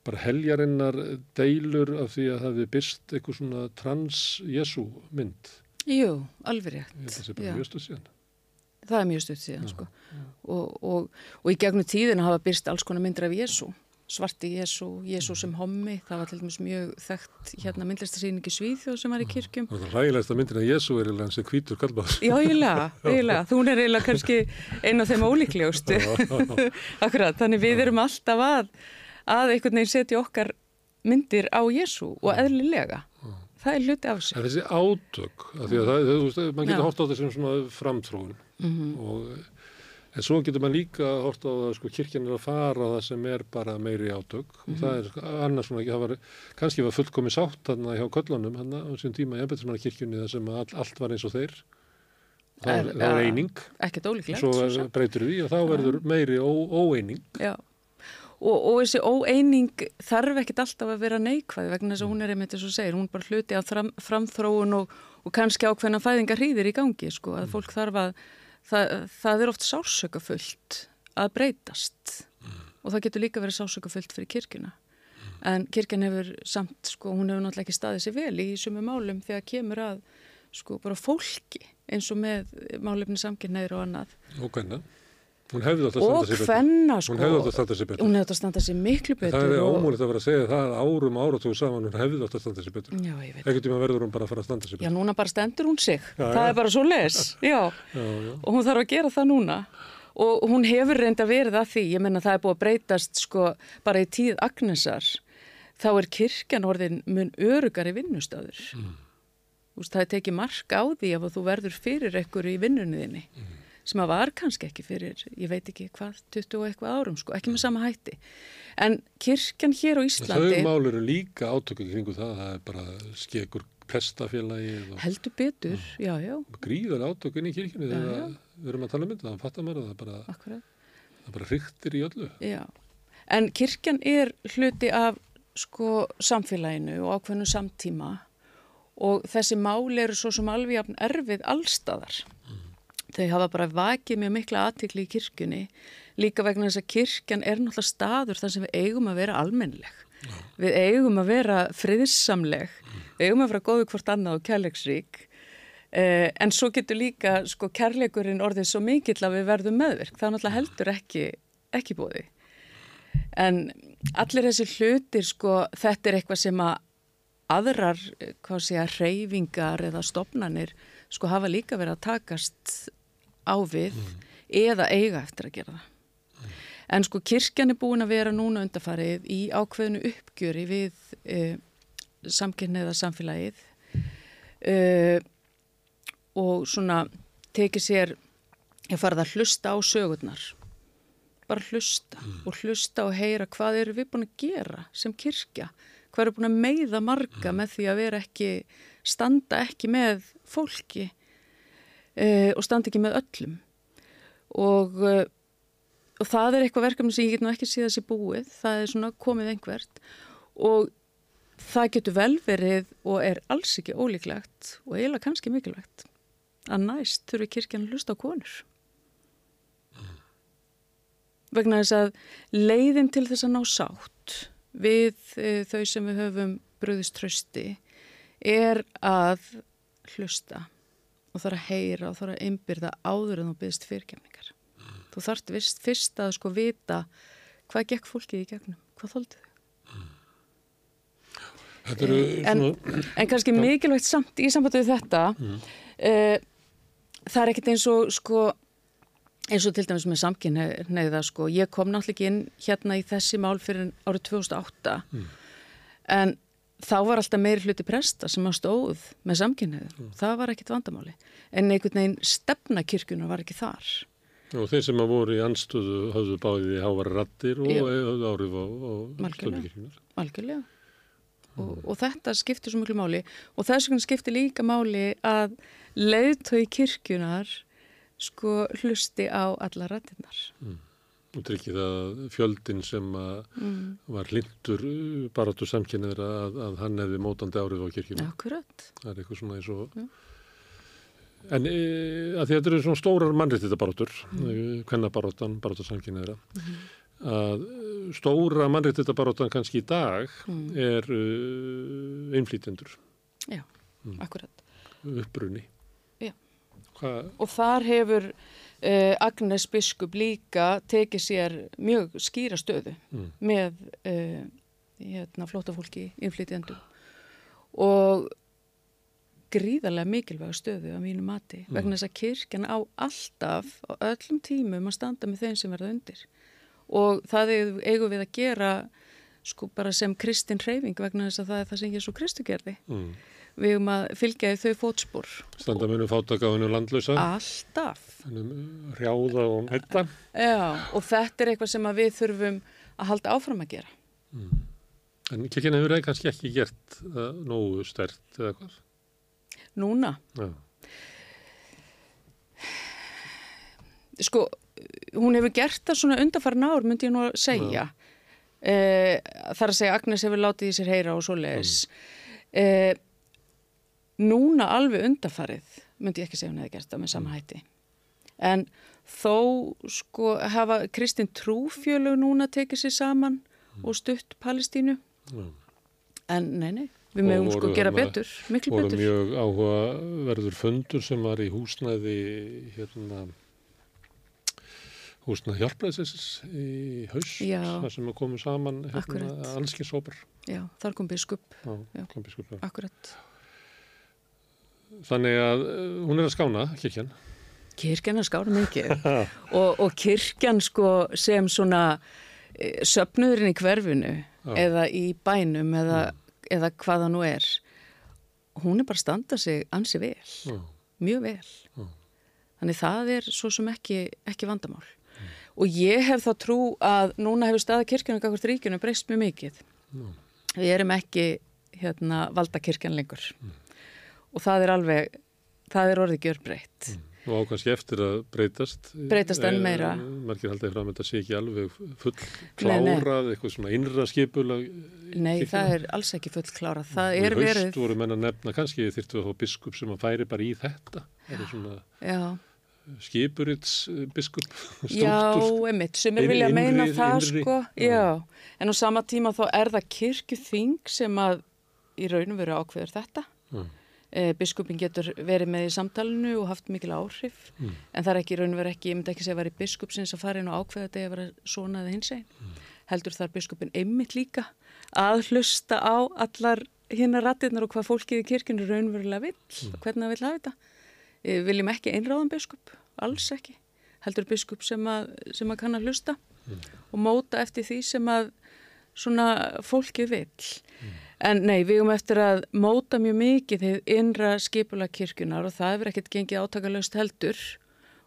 bara heljarinnar deilur af því að það hefði byrst eitthvað svona trans-Jesu mynd. Jú, alveg rétt. Ég það sé bara Já. mjög stuð síðan. Það er mjög stutt síðan, sko. Og, og, og í gegnum tíðina hafa byrst alls konar myndir af Jésu. Svarti Jésu, Jésu sem hommi. Það var til dæmis mjög þekkt hérna myndlistasýningi Svíþjóð sem var í kirkjum. Það er rægilegsta myndin að Jesu er eiginlega hans er hvítur kallbáð. Já, eiginlega, eiginlega. Þú er eiginlega kannski einn af þeim ólíklegustu. Akkurat, þannig við erum alltaf að, að einhvern veginn setja okkar myndir á Jésu og eðlilega. Það er hluti af þessu. En þessi átök, að það, þú veist, mann getur hort á sem svona framþróun Mhm. og en svo getur mann líka hort á það, sko, kirkjan er að fara það sem er bara meiri átök og það er sko, annars svona, það var, kannski var fullkomi sátt þarna hjá köllunum hann á sín tíma í embættismanna kirkjunni þar sem all, allt var eins og þeir. Það, Er- er, það ja, eining, Ekkert ólíklegt. svo er, breytur því og þá verður meiri ó, óeining. Já, og, og þessi óeining þarf ekkit alltaf að vera neikvæð vegna þess að hún er einmitt og þú segir, hún er bara hluti fram, framþróun og, og kannski ákveðna fæðingar hríðir í gangi, sko, að fólk þarf að, það, það er oft sásökafullt að breytast og það getur líka verið sásökafullt fyrir kirkjuna. En kirkjan hefur samt, sko, hún hefur náttúrulega ekki staðið sér vel í sumu málum þegar kemur að, sko, bara fólki eins og með málefni samkynneir og annað. Og hvenna? Hún hefði átt að standa Og sig betur. hvenna, sko. Hún hefði átt að standa sig betur. Hún hefði átt að standa sér miklu betur. Það er og- ómúlegt að vera að segja það árum áratugum saman hún hefði átt að standa sig betur. Já, ég veit. Ekkert tíma verður hún bara að fara að standa Já, betur. núna bara stendur hún sig. Já, það já. er bara svo les. Já. Já, já. Og hún þarf að gera það núna. Og hún hefur verið að því. Ég menna það er búið að breytast sko bara í tíð Agnesar. Þá er kirkjan orðin mun örugari vinnustöður. Mm. Það er tekið mark á því ef þú verður fyrir ekkur í vinnunni þinni. Sem að var kannski ekki fyrir, ég veit ekki hvað, 20 og eitthvað árum sko, ekki með sama hætti. En kirkjan hér á Íslandi... Þau mál eru líka átöku kringu það. Það er bara skekur prestafélagið og Heldur betur, já, já, gríðar átökun í kirkjunni þegar við erum að tala um þetta. Það fattar maður að það bara, akkurat. það bara hryktir í öllu. Já, en kirkjan er hluti af sko samfélaginu og ákveðnu samtíma og þessi mál eru svo sem alveg erfið allstaðar. Þau hafa bara vakið mjög mikla aðtikli í kirkjunni líka vegna þess að kirkjan er náttúrulega staður þar sem við eigum að vera almennileg. Við eigum að vera friðsamleg, við eigum að vera góðu hvort annað og kærleiksrík eh, en svo getur líka sko kærleikurinn orðið svo mikill að við verðum meðvirk. Það er náttúrulega heldur ekki, ekki bóði. En allir þessi hlutir, sko, þetta er eitthvað sem að aðrar, eh, hvað sé að reyfingar eða stopnanir, sko, hafa líka verið að takast á við eða eiga eftir að gera það. En sko, kirkjan er búin að vera núna undarfarið í ákveðinu uppgjöri við uh, samkynniða samfélagið uh, og svona tekið sér, ég farið að hlusta á sögurnar. Bara hlusta og hlusta og heyra hvað eru við búin að gera sem kirkja, hvað eru búin að meiða marga með því að vera ekki, standa ekki með fólki uh, og standa ekki með öllum. Og, uh, og það er eitthvað verkefni sem ég get nú ekki síðan sér búið, það er svona komið einhvert. Og það getur vel verið og er alls ekki ólíklegt og eiginlega kannski mikilvægt að næst þurfi kirkjan að hlusta á konur. Vegna þess að leiðin til þess að ná sátt við e, þau sem við höfum bröðist trösti er að hlusta og þarf að heyra og þarf að einbyrða áður en þú byggst fyrirkemningar. Mm. Þú vist, fyrst að sko vita hvað gekk fólkið í gegnum, hvað þóldu þau. Eru, en, svona... en kannski mikilvægt samt í sambandi við þetta mm. uh, það er ekkert eins og sko eins og til dæmis með samkynneigða sko, ég kom náttúrulega ekki inn hérna í þessi mál fyrir árið 2008 mm. en þá var alltaf meiri hluti presta sem að stóð með samkynneigða, mm. það var ekkit vandamáli en einhvern veginn stefnakirkuna var ekki þar Og þeir sem að voru í anstöðu hafðu báðið í hávar rattir og hafðu árið á, á stofnakirkunar Algjörlega og, mm. og þetta skiptir svo mjög máli og þess vegna skiptir líka máli að leiðtói kirkjunar sko hlusti á alla rættinnar. Mm. Og tryggir það fjöldin sem mm. var hlindur uh, barátur samkynniður að, að hann hefði mótandi árið á kirkjuna. Akkurat. Það er eitthvað svona eins og... Ja. En e, að þetta eru svona stórar mannréttita barátur, mm. kvennabarátan, barátur samkynniðura, -hmm. að stóra mannréttita barátan kannski í dag mm. er uh, einflýtjendur. Já, mm. akkurat. Uppbrunni. Hva? Og þar hefur uh, Agnes Biskup líka tekið sér mjög skýra stöðu mm. með uh, hérna, flótafólki, innflytjandum og gríðarlega mikilvæga stöðu á mínu mati mm. vegna þess að kirkjan á alltaf á öllum tímum að standa með þeim sem verða undir og það eigum við að gera sko bara sem kristin hreyfing vegna þess að það er það sem Jésu Kristu gerði mm við um að fylgja þau fótspor. Standa munum fátakáðinu landlösa. Alltaf. Hrjáða og hætta. Já, og þetta er eitthvað sem við þurfum að halda áfram að gera. Mm. En kirkina hefur það kannski ekki gert uh, nógu stert eða hvað? Núna? Já. Sko, hún hefur gert það svona undarfærin ár, myndi ég nú að segja. Uh, þar að segja Agnes hefur látið í sér heyra og svo leiðis. Mm. Uh, núna alveg undafarið myndi ég ekki segja hún hefði gert það með sama mm. hætti. En þó sko hafa Kristinn Trúfjölu núna tekið sér saman mm. og stutt Palestínu? Mm. en nei, nei við mögum sko gera betur, miklu betur. og mjög áhuga verður fundur sem var í húsnæði hérna húsnæði hjálpræðisins í haus þar sem komum saman hérna, allskinsópar Já, þar kom biskup. Já, kom biskup, já. Akkurat Þannig að uh, hún er að skána, kirkjan. Kirkjan er að skána mikið og, og kirkjan sko sem svona e, söpnuðurinn í hverfinu Já. eða í bænum eða, eða hvaða nú er, hún er bara að standa sig ansi vel, Já. mjög vel. Já. Þannig það er svo sem ekki, ekki vandamál. Mm. Og ég hef þá trú að núna hefur staða kirkjana kakvart ríkjuna breyst mjög mikið. Mm. Við erum ekki hérna, valda kirkjan lengur. Mm og það er alveg, það er orðið gjör breytt. Mm. Og ákvæmst eftir að breytast. Breytast enn meira. E, margir haldið fram að þetta sé ekki alveg full klárað, eitthvað svona innra skipula. Nei, kirkina. það er alls ekki full klárað. Það er verið... Í haust voru menna nefna, kannski þyrtu að fá biskup sem að færi bara í þetta. Það er svona... Já skipurits biskup Já, emitt, sem er vilja að meina innri, það innri, sko, já. já en á sama tíma þá er það kirkjuþing sem að í raunum veru ákveður þetta já. Eh, biskupin getur verið með í samtalenu og haft mikil áhrif mm. en það er ekki raun og verið ekki, ég myndi ekki segja að það er biskupsins að fara inn og ákveða þetta að vera svona eða hins einn mm. heldur þar biskupin einmitt líka að hlusta á allar hinnar rattirnar og hvað fólkið í kirkinu raunverulega vill mm. og hvernig það vill hafa þetta eh, viljum ekki einráðan biskup alls ekki, heldur biskup sem að, sem að kann að hlusta mm. og móta eftir því sem að svona fólkið vill mm. En nei, við erum eftir að móta mjög mikið þegar innra skipula kirkunar og það hefur ekkert gengið átakalöst heldur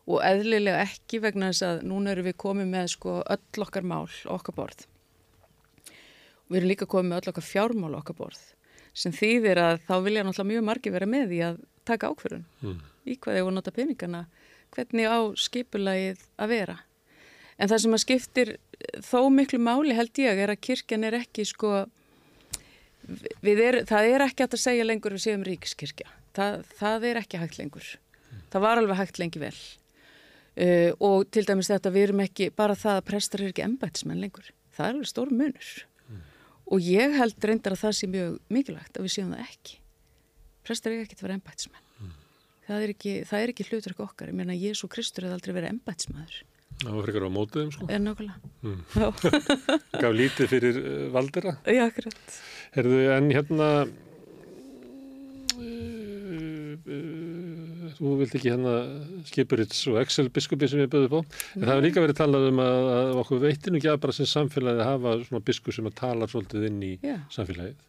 og eðlilega ekki vegna þess að núna erum við komið með sko öll okkar mál okkar borð. Við erum líka komið með öll okkar fjármál okkar borð sem þýðir að þá vilja náttúrulega mjög margi vera með í að taka ákverðun mm. í hvað voru að nota peningana, hvernig á skipulagið að vera. En það sem að skiptir þó miklu máli held ég er að kirkjan er ekki sko, er, það er ekki að segja lengur við séum ríkiskirkja. Það, það er ekki hægt lengur. Það var alveg hægt lengi vel. Uh, og til dæmis þetta við erum ekki, bara það að prestar er ekki embætismenn lengur. Það er alveg stór munur. Mm. Og ég held reyndar að það sé mjög mikilvægt að við séum það ekki. Prestar er ekki að vera embætismenn. Mm. Það er ekki, ekki hlutur ekki okkar. Ég meina Jésu Kristur hefði aldrei verið embætismæður. Það var frekar á mótiðum sko. Er nákvæmlega. Mm. Gaf lítið fyrir uh, valdira. Já, akkurat. Herðu, en hérna uh, uh, þú vilt ekki hérna Skipurits og Excel biskupi sem við böðum på. En það hefur líka verið talað um að, að okkur veitinu ekki að bara sem samfélagið að hafa svona biskup sem að tala svolítið inn í yeah. samfélagið.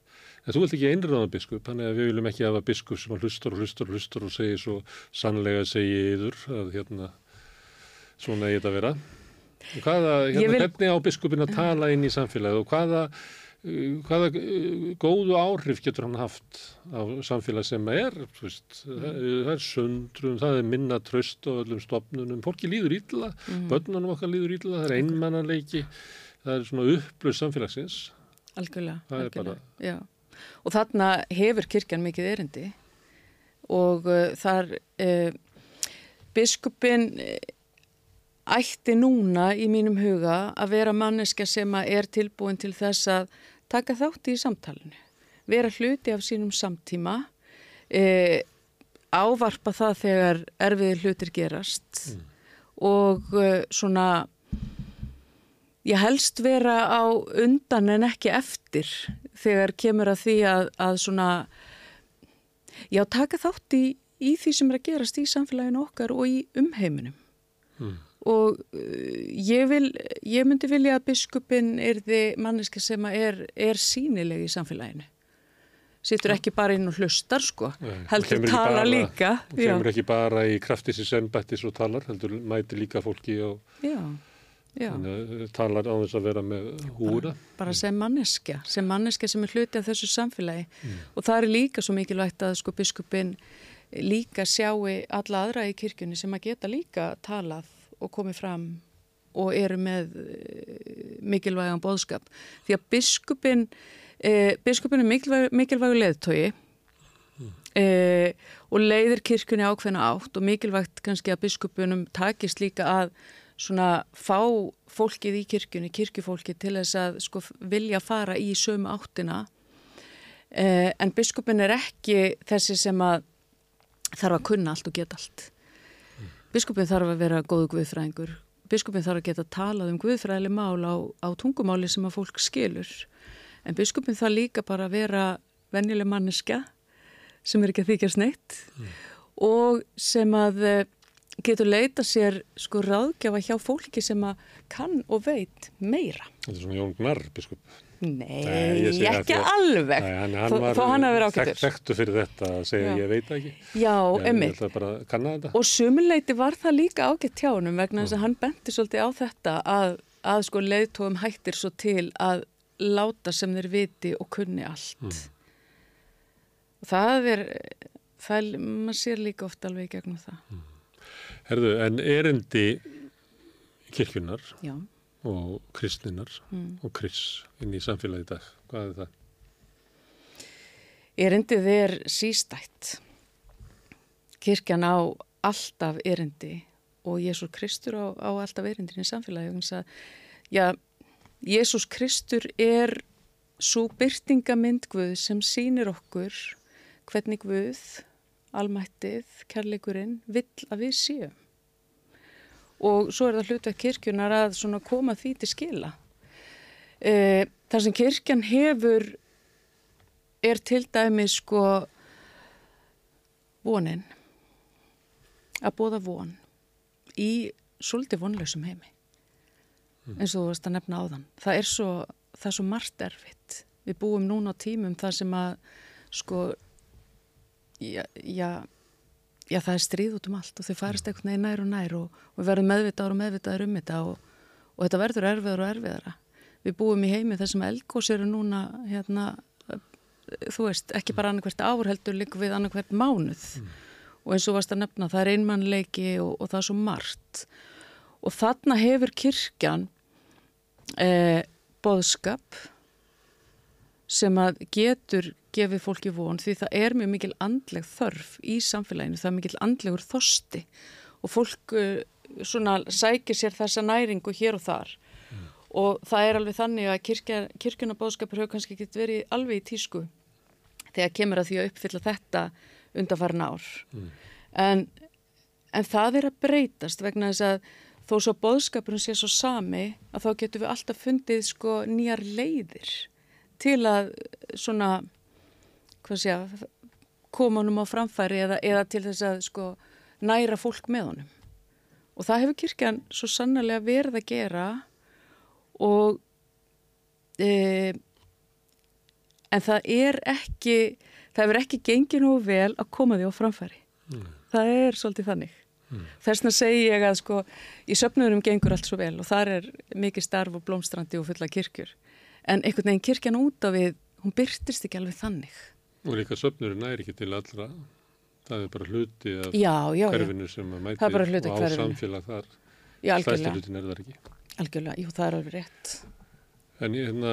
En þú vilt ekki einröðan biskup, þannig að við viljum ekki hafa biskup sem að hlustur og hlustur og hlustur og segir svo sannlega segi yður að hérna svona ég þetta vera. Hvaða, hérna, vil... hvernig á biskupin að tala inn í samfélagið og hvaða, hvaða góðu áhrif getur hann haft á samfélag sem er, veist, það er sundrum, það er minna tröst á öllum stopnunum, fólki líður ítla, mm. börnunum okkar líður ítla, það er einmannanleiki, það er svona upplöð samfélagsins. Algjörlega, algjörlega, bara... Og þarna hefur kirkjan mikið erindi og uh, þar uh, biskupin ætti núna í mínum huga að vera manneska sem er tilbúin til þess að taka þátti í samtalenu, vera hluti af sínum samtíma, e, ávarpa það þegar erfiðir hlutir gerast mm. og e, svona, ég helst vera á undan en ekki eftir þegar kemur að því að, að svona, já taka þátti í, í því sem er að gerast í samfélaginu okkar og í umheiminum. Mm og uh, ég, vil, ég myndi vilja að biskupin er þið manneski sem er, er sínileg í samfélaginu. Sittur ekki bara inn og hlustar sko, Nei, heldur tala bara, líka. Og kemur ekki bara í kraftisins ennbættis og talar, heldur mæti líka fólki og já, já. Eh, talar á þess að vera með húra. Bara, bara sem manneskja, sem manneskja sem er hluti af þessu samfélagi mm. og það er líka svo mikilvægt að sko biskupin líka sjáu alla aðra í kirkjunni sem að geta líka talað og komið fram og eru með eh, mikilvægan bóðskap. Því að biskupin, eh, biskupin er mikilvæg, mikilvægu leðtogi mm. eh, og leiðir kirkunni ákveðna átt og mikilvægt kannski að biskupunum takist líka að svona fá fólkið í kirkunni, kirkufólkið til þess að sko vilja fara í sömu áttina eh, en biskupin er ekki þessi sem að þarf að kunna allt og geta allt. Biskupin þarf að vera góðu guðfræðingur. Biskupin þarf að geta talað um guðfræðileg mál á, á tungumáli sem að fólk skilur. En biskupin þarf líka bara að vera vennileg manneska sem er ekki að þykja sneitt mm. og sem að eh, getur leita sér sko ráðgjafa hjá fólki sem að kann og veit meira. Þetta er svona Jón Gnarr biskup. Nei, Nei ekki alveg. Nei, hann, hann þó, þó hann að vera ákveður Þekktu fyrir þetta að segja Já. ég veit ekki. Já, emmitt Og sumuleiti var það líka ágætt tjánum vegna þess að hann benti svolítið á þetta að, að sko leiðtóum hættir svo til að láta sem þeir viti og kunni allt. Mm. og það er það, maður sér líka ofta alveg gegnum það. Mm. Herðu, en erindi kirkjunar Já og kristninar mm. og kris inn í samfélagi dag. Hvað er það? Erindið er sístætt. Kirkjan á alltaf erindi og Jésús Kristur á, á alltaf erindin í samfélagi. Já, Jésús Kristur er svo byrtingamind Guð sem sínir okkur hvernig Guð, almættið, kærleikurinn, vill að við séum og svo er það hlutverk kirkjunar að koma því til skila. E, þar sem kirkjan hefur er til dæmi sko vonin að bóða von í svolítið vonlausum heimi mm. eins og þú veist að nefna á þann það er svo, það er svo margt erfitt við búum núna á tímum það sem að sko já, já já það er stríð út um allt og þau farist einhvern veginn nær og nær og, og við verðum meðvitaður og meðvitaður um þetta og, og þetta verður erfiðar og erfiðara. Við búum í heimi þessum elgós eru núna hérna, þú veist, ekki bara annarkvært árheldur líka við annarkvært mánuð mm. og eins og varst að nefna, það er einmannleiki og, og það er svo margt og þarna hefur kirkjan eh, boðskap sem að getur gefið fólki von því það er mjög mikil andleg þörf í samfélaginu, það er mikil andlegur þosti og fólk uh, svona sækir sér þessa næringu hér og þar mm. og það er alveg þannig að kirkja, kirkjunabóðskapur hefur kannski ekki verið alveg í tísku þegar kemur að því að uppfylla þetta undanfarn ár mm. en, en það er að breytast vegna þess að þó svo bóðskapurinn sé svo sami að þá getur við alltaf fundið sko nýjar leiðir til að svona sé koma honum á framfæri eða, eða til þess að sko næra fólk með honum. Og það hefur kirkjan svo sannlega verið að gera og e, en það er ekki það hefur ekki gengið nú vel að koma því á framfæri. Mm. það er svolítið þannig. Mm. þess vegna segi ég að sko í söpnurum gengur allt svo vel og þar er mikið starf og blómstrandi og fulla kirkjur. En einhvern veginn kirkjan út á við hún byrtist ekki alveg þannig Og líka söpnurinn er ekki til allra það er bara hluti af já, já, hverfinu sem að mæti og á samfélag þar. Stærsti hlutin er það ekki. Algjörlega, jú það er alveg rétt. En ég hérna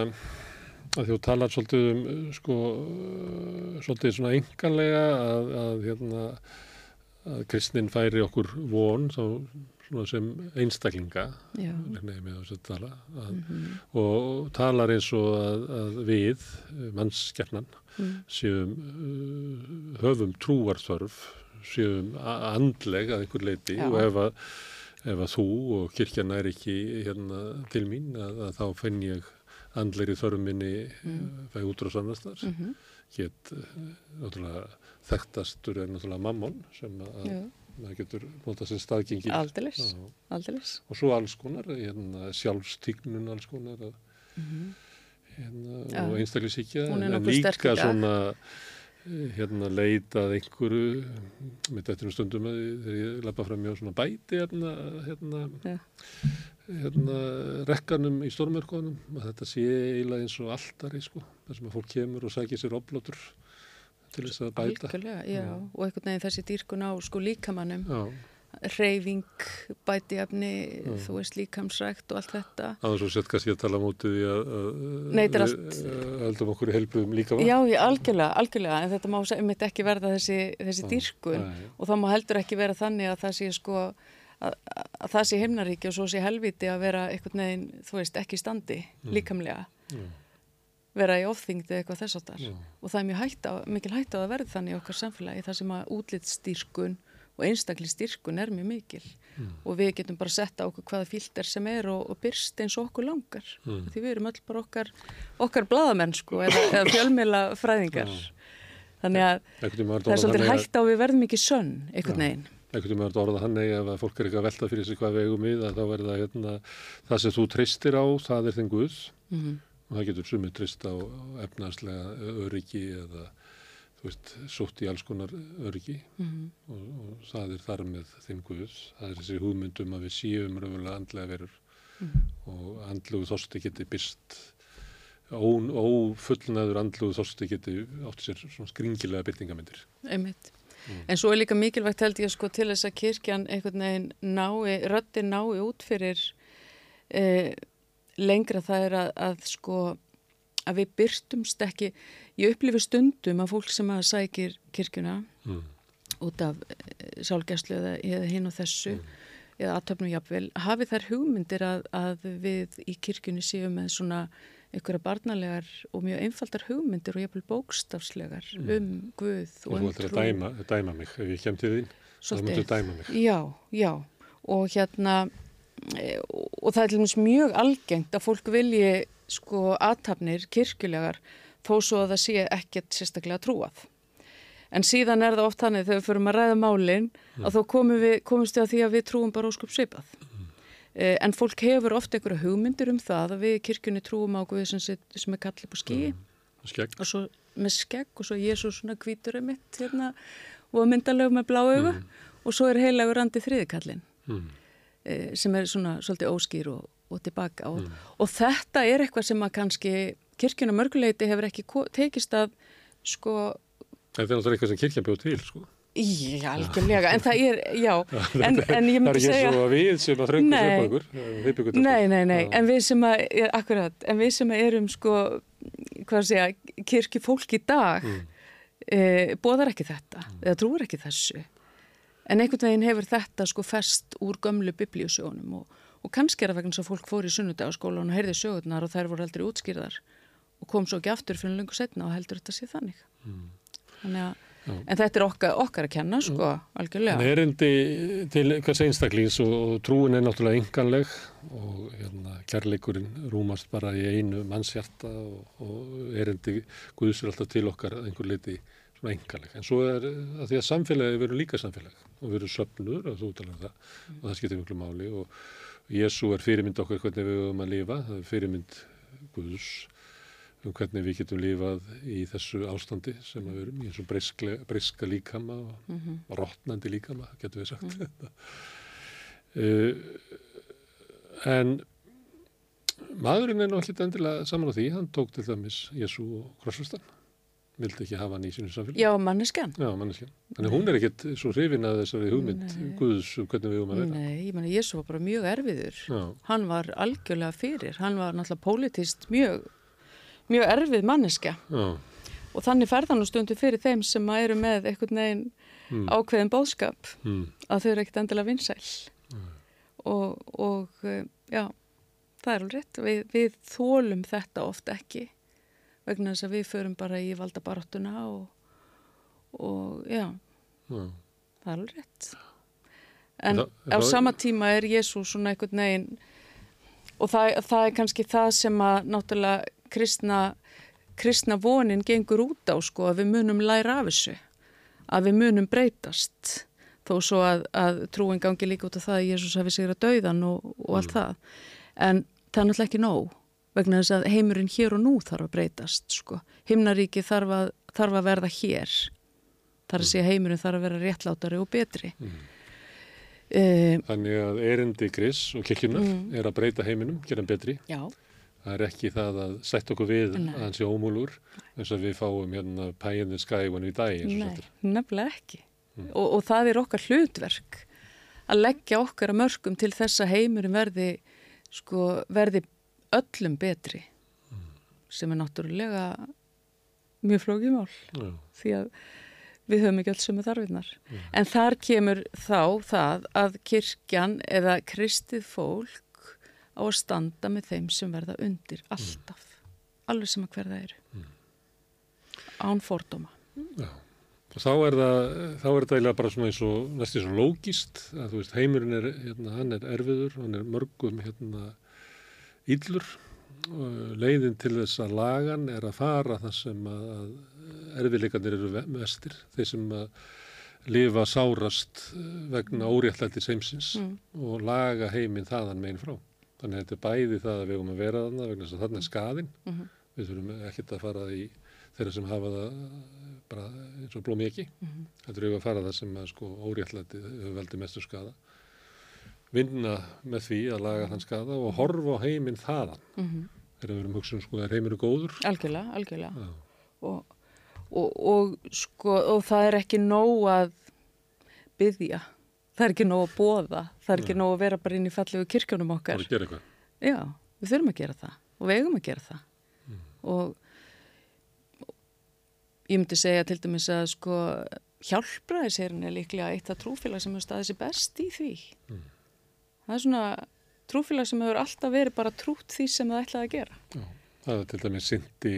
að þú talar svolítið um sko svolítið svona enganlega að, að hérna að kristnin færi okkur von þá sem einstaklinga tala, að, mm -hmm. og talar eins og að, að við, mannskjarnan mm. séum uh, höfum trúarþörf séum andleg að einhver leiti Já. og ef að, ef að þú og kirkjana er ekki hérna, til mín að, að þá fenn ég andlegri þörfminni mm. fæ útráðs annastar -hmm. hétt náttúrulega þekktastur er náttúrulega mammon sem að maður getur notað sem staðgengi Aldilis, aldilis og svo alls konar, hérna, sjálfstíknun alls konar að, mm -hmm. Hérna, ja. og einstaklisíkja en líka svona hérna leitað einhverju með þetta stundum að þegar ég lappa fram mjög svona bæti hérna hérna, ja. hérna rekkanum í stórmörkonum að þetta sé eiginlega eins og alltari sko, þar sem að fólk kemur og sækir sér oplótur til þess að bæta. Algjörlega, já, já. og einhvern veginn þessi dýrkun á sko líkamannum, reyfing, bætiafni, þú veist líkamsrækt og allt þetta. Það er svo sett kannski að tala mútið í að heldum okkur helbuðum líkamann. Já, já, algjörlega, algjörlega, en þetta má einmitt ekki verða þessi, þessi dýrkun og það má heldur ekki vera þannig að það sé sko að, að það sé himnaríki og svo sé helviti að vera einhvern veginn, þú veist, ekki standi mm. líkamlega. Mm vera í ofþyngdi eitthvað þess að þar og það er mjög hægt á, mikil hægt á að verða þannig í okkar samfélagi þar sem að útlitstýrkun og einstakli styrkun er mjög mikil. Mm. og við getum bara setta okkur hvaða fílter sem er og, og byrst eins og okkur langar. Mm. því við erum öll bara okkar okkar bladamennsku eða, eða fjölmjöla fræðingar þannig að það er svolítið hægt á við verðum ekki sönn einhvern veginn. Ekkert um að orða hann eða ef fólk er ekki að velta fyrir sig hvað vegum við að þá verða hérna, það sem þú tristir á, það er þinn Guð mm -hmm og það getur sumið trist á efnarslega öryggi eða veist, sótt í alls konar öryggi mm -hmm. og, og það er þar með þinn Guðs, það er þessi hugmyndum að við síum raunverulega andlega verur mm -hmm. og andlugu þorsti geti byrst ófullnaður andlugu þorsti geti átt sér svona skringilega byrtingamindir Einmitt. Mm. En svo er líka mikilvægt held ég sko til þess að kirkjan einhvern veginn nái, röttin nái út fyrir eh, lengra það er að, að sko að við byrstumst ekki ég upplifi stundum að fólk sem að sækir kirkuna mm. út af eh, sálgæslu eða, eða hinn og þessu mm. eða aðtöfnum jafnvel, hafi þær hugmyndir að, að við í kirkjunni séum með svona einhverja barnalegar og mjög einfaldar hugmyndir og jafnvel bókstafslegar mm. um Guð og, um trú. Þú ættir að dæma, dæma mig, ef ég kem til þín, þá myndur dæma mig. Já, já, og hérna og það er til dæmis mjög algengt að fólk vilji sko aðtapnir kirkjulegar þó svo að það sé ekkert sérstaklega trúað. En síðan er það oft þannig þegar við förum að ræða málinn mm. að þá komum við, komumst við að því að við trúum bara óskup svipað. Mm. Eh, en fólk hefur ofta einhverja hugmyndir um það að við kirkjunni trúum á Guði sem, sem er kallið på skí mm. og svo með skegg og svo Jésús svona kvítur er mitt hérna og myndalög með blá augu Mm. og svo er heilagur andi þriðikallin Mm. e, sem er svona svolítið óskýr og, og tilbaka og, Mm. og þetta er eitthvað sem að kannski kirkjuna mörguleiti hefur ekki tekist að sko Þetta er náttúrulega eitthvað sem kirkja bjóð til, sko. Já, algjörlega, en það er, já, en, en ég það er myndi ekki segja... svo að við sem að þröngu Nei. sem okkur, þetta. Nei, nei, nei, Já. en við sem að, ja, akkurat, en við sem að erum sko, hvað segja, kirkjufólk í dag, Mm. e, bóðar ekki þetta, eða trúur ekki þessu. En einhvern veginn hefur þetta sko fest úr gömlu biblíusjónum og, og kannski er það vegna svo fólk fór í sunnudagaskólan og heyrði sögurnar og þær voru aldrei útskýrðar og kom svo ekki aftur fyrir lengur setna og heldur þetta sé þannig. Mm. Þannig að, Já. en þetta er okkar, okkar að kenna sko, algjörlega. En erindi til hvers einstaklings og, og trúin er náttúrulega enganleg og hérna, kærleikurinn rúmast bara í einu mannshjarta og, og erindi Guðs er alltaf til okkar einhver leiti svona enganleg. En svo er að því að samfélagi verður líka samfélag og verður söfnur og þú talar um það og það skiptir miklu máli og Jésu er fyrirmynd okkar hvernig við höfum að lifa, það er fyrirmynd Guðs um hvernig við getum lifað í þessu ástandi sem við erum í eins og breyska líkama og mm. -hmm. rotnandi líkama, getum við sagt. uh, en maðurinn er nú ekki endilega saman á því, hann tók til dæmis Jésu og krossfestan, vildi ekki hafa hann í sínu samfélag. Já, manneskjan. Já, manneskjan. Þannig hún er ekkit svo hrifin að þessari hugmynd Nei. Guðs um hvernig við höfum að vera. Nei, ég menna, Jésu var bara mjög erfiður. Já. Hann var algjörlega fyrir. Hann var náttúrulega politist mjög, mjög erfið manneska. Já. Og þannig ferðan og stundu fyrir þeim sem eru með einhvern veginn Mm. ákveðin bóðskap Mm. að þau eru ekkert endilega vinsæl. Og, og eh, já, það er alveg rétt. Við, við þólum þetta oft ekki vegna þess að við förum bara í valdabaráttuna og, og já, Já. það er alveg rétt. En Það- á það- sama tíma er Jésús svona einhvern veginn og það, það er kannski það sem að náttúrulega kristna, kristna vonin gengur út á sko að við munum læra af þessu, að við munum breytast þó svo að, að trúin gangi líka út á það að Jésús hafi sigra döiðan og, og allt það. En það er náttúrulega ekki nóg vegna þess að heimurinn hér og nú þarf að breytast sko. Himnaríki þarf að, þarf að verða hér. Þar að segja heimurinn þarf að vera réttlátari og betri. Mm. Þannig að erindi Kris og kirkjunar Mm. er að breyta heiminum, gera hann betri. Já. Það er ekki það að setja okkur við Nei. að hann sé ómúlur eins og við fáum hérna pie in the sky when we die eins og Nei, nefnilega ekki. Og, og það er okkar hlutverk að leggja okkar að mörgum til þess að heimurinn verði, sko, verði öllum betri sem er náttúrulega mjög flókið mál Já. því að við höfum ekki öll sömu þarfinnar. En þar kemur þá það að kirkjan eða kristið fólk á að standa með þeim sem verða undir alltaf, alveg sem að hverða eru. Án fordóma. Já. Og þá er það, þá er þetta eiginlega bara svona eins og næstu svo lógist að þú veist heimurinn er, hérna, hann er erfiður, hann er mörgum hérna íllur og leiðin til þess að lagan er að fara það sem að, erfiðleikarnir eru ve- mestir, þeir sem að lifa sárast eh, vegna óréttlætti seimsins Mm. og laga heiminn þaðan megin frá. Þannig að þetta er bæði það að við erum að vera þarna vegna þess að þarna er skaðinn. Mhm. Við þurfum ekkert að fara í þeirra sem hafa það bara eins og blómi ekki. Mhm. Þetta eru að fara það sem að sko óréttlæti veldi mestu skada. Vinna með því að laga þann skada og horfa á heiminn þaðan. Mhm. Þegar við erum hugsun sko að heiminn er góður. Algjörlega, algjörlega. Og, og, og, sko, og það er ekki nóg að byggja. Það er ekki nóg að bóða. Það er ekki nóg að vera bara inn í fallegu kirkjónum okkar. að gera eitthvað. Já, við þurfum að gera það og við eigum að gera það. Og ég myndi segja til dæmis að sko hjálpraðisherinn er líklega eitt af trúfélag sem hefur staðið sér best í því. Það er svona trúfélag sem hefur alltaf verið bara trútt því sem það ætlaði að gera. Já. Það er til dæmis syndi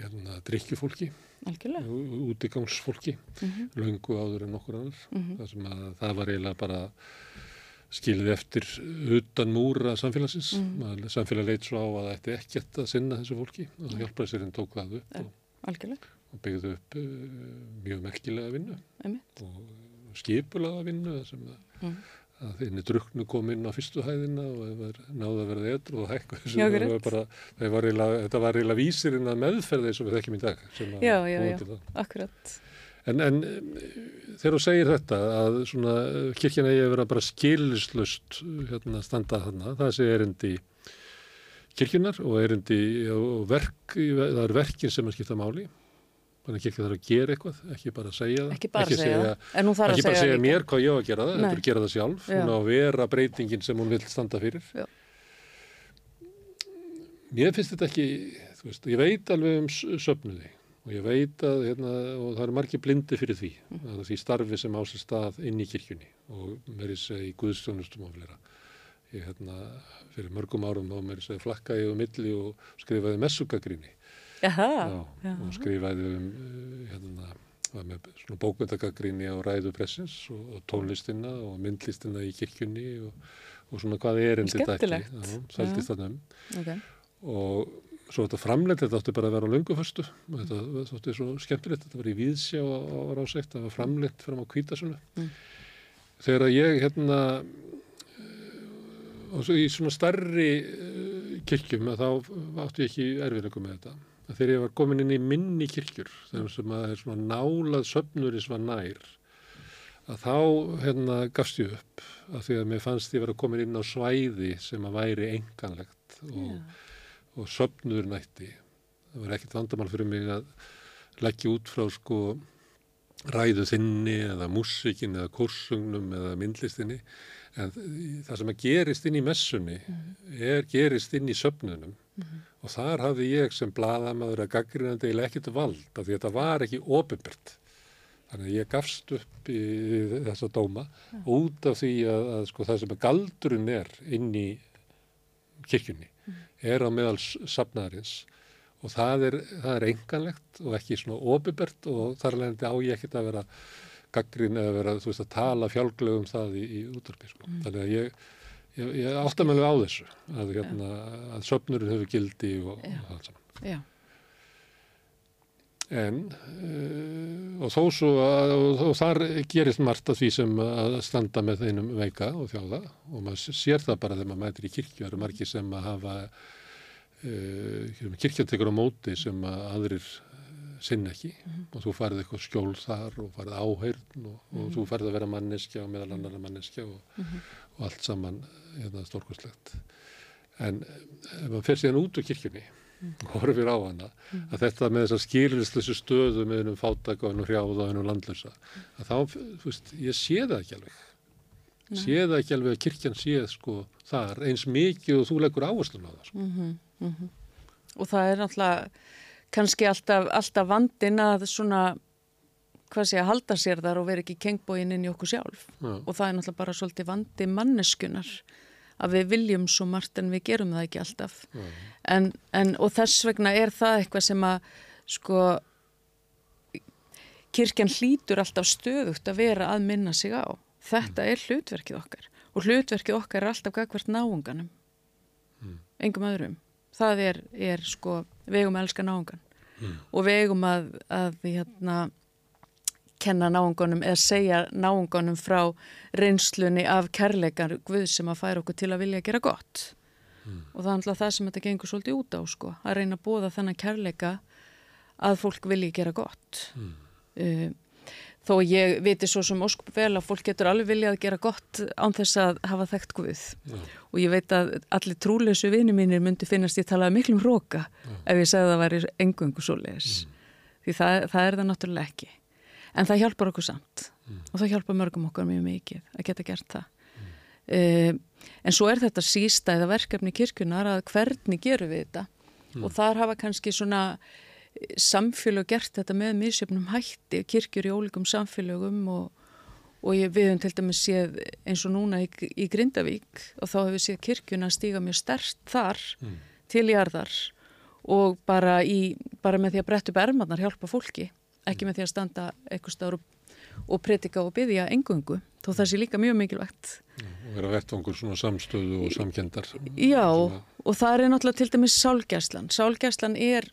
hérna, drikkjufólki, Algjörlega. útigangsfólki, Mhm. löngu áður en nokkur annar. Mhm. Það sem að það var eiginlega bara skilið eftir utan múra samfélagsins. Mhm. Mm. Samfélag leit svo á að það ætti ekkert að sinna þessu fólki og það hjálpaði sér en tók það upp og, og byggði upp uh, mjög merkilega vinnu Einmitt. og skipulaða vinnu sem Mhm. Að þinni druknu kom inn á fyrstu hæðina og náði að verða edru og eiginlega, þetta var eiginlega vísirinn að meðferða eins og við þekkjum í dag. sem Já, já, já, akkurat. En, en þegar þú segir þetta að svona kirkina eigi að vera bara skilislust hérna standa þarna, það sé erindi kirkjunar og erindi og verk, það er verkin sem að skipta máli. Þannig að kirkja þarf að gera eitthvað, ekki bara að segja það. Ekki bara að segja það, en hún þarf að Ekki bara segja segja líka. mér hvað ég á að gera það, er að gera það sjálf. Já. Hún á að vera breytingin sem hún vil standa fyrir. Já. Mér finnst þetta ekki, þú veist, ég veit alveg um s- söfnuði og ég veit að, hérna, og það eru margir blindi fyrir því, Mm. að því starfi sem á sér stað inn í kirkjunni og verið segja í guðstjónustum og fleira. Ég, hérna, fyrir mörgum árum þá mér segja flakkaði um milli og skrifaði messugagrinni Jaha, Já, og skrifaði um uh, hérna, var með svona bókmyndagaggrinni á ræðu pressins og, og tónlistina og myndlistina í kirkjunni og, og svona hvað er endi þetta ekki. Skemmtilegt. Já, Sældist þarna um. ok. Og svo þetta framleitt, þetta átti bara að vera á lönguföstu og þetta þótti svo skemmtilegt, þetta var í Víðsjá á, ráseitt, það var framleitt fram á Kvítasunu. Mm. Þegar að ég hérna og svo í svona starri uh, kirkjum að þá átti ég ekki erfiðleikum með þetta. Að þegar ég var komin inn í minni kirkjur, þegar sem að er svona nálað söfnuris var nær, að þá hérna gafst ég upp að því að mér fannst ég vera komin inn á svæði sem að væri enganlegt og, og söfnuður nætti. Það var ekkit vandamál fyrir mig að leggja út frá sko ræðu þinni eða músikin eða kursungnum eða myndlistinni. En það sem að gerist inn í messunni er gerist inn í söfnunum og þar hafði ég sem blaðamaður að gaggrinandi eiginlega ekkert vald af því að þetta var ekki ofinbært þannig að ég gafst upp í þessa dóma út af því að, að sko, það sem að galdurinn er inn í kirkjunni er á meðal safnaðarins. Og það er, það er enganlegt og ekki svona ofinbært og þar leðandi á ég ekkert að vera gaggrin eða vera, þú veist, að tala fjálglega um það í, í útvarpi, sko. Þannig að ég, ég, ég átta mig alveg á þessu, að, hérna, að söfnurinn hefur gildi og, og það saman. Já, En, uh, og þó svo að, og, og þar gerist margt að því sem að standa með þeinum veika og þjáða og maður sér það bara þegar maður mætir í kirkju, eru margir sem að hafa uh, kirkjantekur á móti sem að aðrir sinna ekki. Og þú farið eitthvað skjól þar og farið áheyrn og, og þú farið að vera manneskja og meðal annar manneskja og, og allt saman hérna, stórkostlegt. En eh, ef maður fer síðan út úr kirkjunni og horfir á hana, að þetta með þessar skýrlistlösu stöðu með hennum fátaka og hennum hrjáða og hennum landlösa, að þá, þú veist, ég sé það ekki alveg. Sé það ekki alveg að kirkjan sé sko þar eins mikið og þú leggur áherslun á það. Sko. og það er náttúrulega kannski alltaf, alltaf vandin að svona, hvað sé að halda sér þar og vera ekki kengbóin inn í okkur sjálf. Já. Og það er náttúrulega bara svolítið vandi manneskunar að við viljum svo margt en við gerum það ekki alltaf. En, en, og þess vegna er það eitthvað sem að sko kirkjan hlýtur alltaf stöðugt að vera að minna sig á. Þetta er hlutverkið okkar og hlutverkið okkar er alltaf gagvart náunganum, engum öðrum. Það er, er sko, við eigum að elska náungan og við eigum að, að hérna, kenna náunganum eða segja náunganum frá reynslunni af kærleikar Guð sem að færa okkur til að vilja gera gott. Og það er alltaf það sem þetta gengur svolítið út á, sko, að reyna að bóða þennan kærleika að fólk vilji gera gott. Uh, þó ég viti svo sem óskup vel að fólk getur alveg viljað gera gott án þess að hafa þekkt Guð. Og ég veit að allir trúleysu vini mínir myndi finnast ég talaði miklum róka ef ég segði að það væri engungu svoleiðis. Því það, það er það náttúrulega ekki. En það hjálpar okkur samt. Og það hjálpar mörgum okkar mjög mikið að geta gert það. Uh, en svo er þetta sístæða verkefni kirkjunar að hvernig gerum við þetta? Og þar hafa kannski svona eh, samfélög gert þetta með misjöfnum hætti, kirkjur í ólíkum samfélögum og, og ég, við höfum til dæmis séð eins og núna í, í Grindavík og þá hefur séð kirkjuna stíga mjög stert þar til jarðar og bara, í, bara með því að bretta upp ermarnar hjálpa fólki, ekki með því að standa eitthvað stáður og, predika og byggja engungu, þó það sé líka mjög mikilvægt. Og vera vettvangur svona samstöðu og samkendar. Já, að- og það er náttúrulega til dæmis sálgæslan. Sálgæslan er,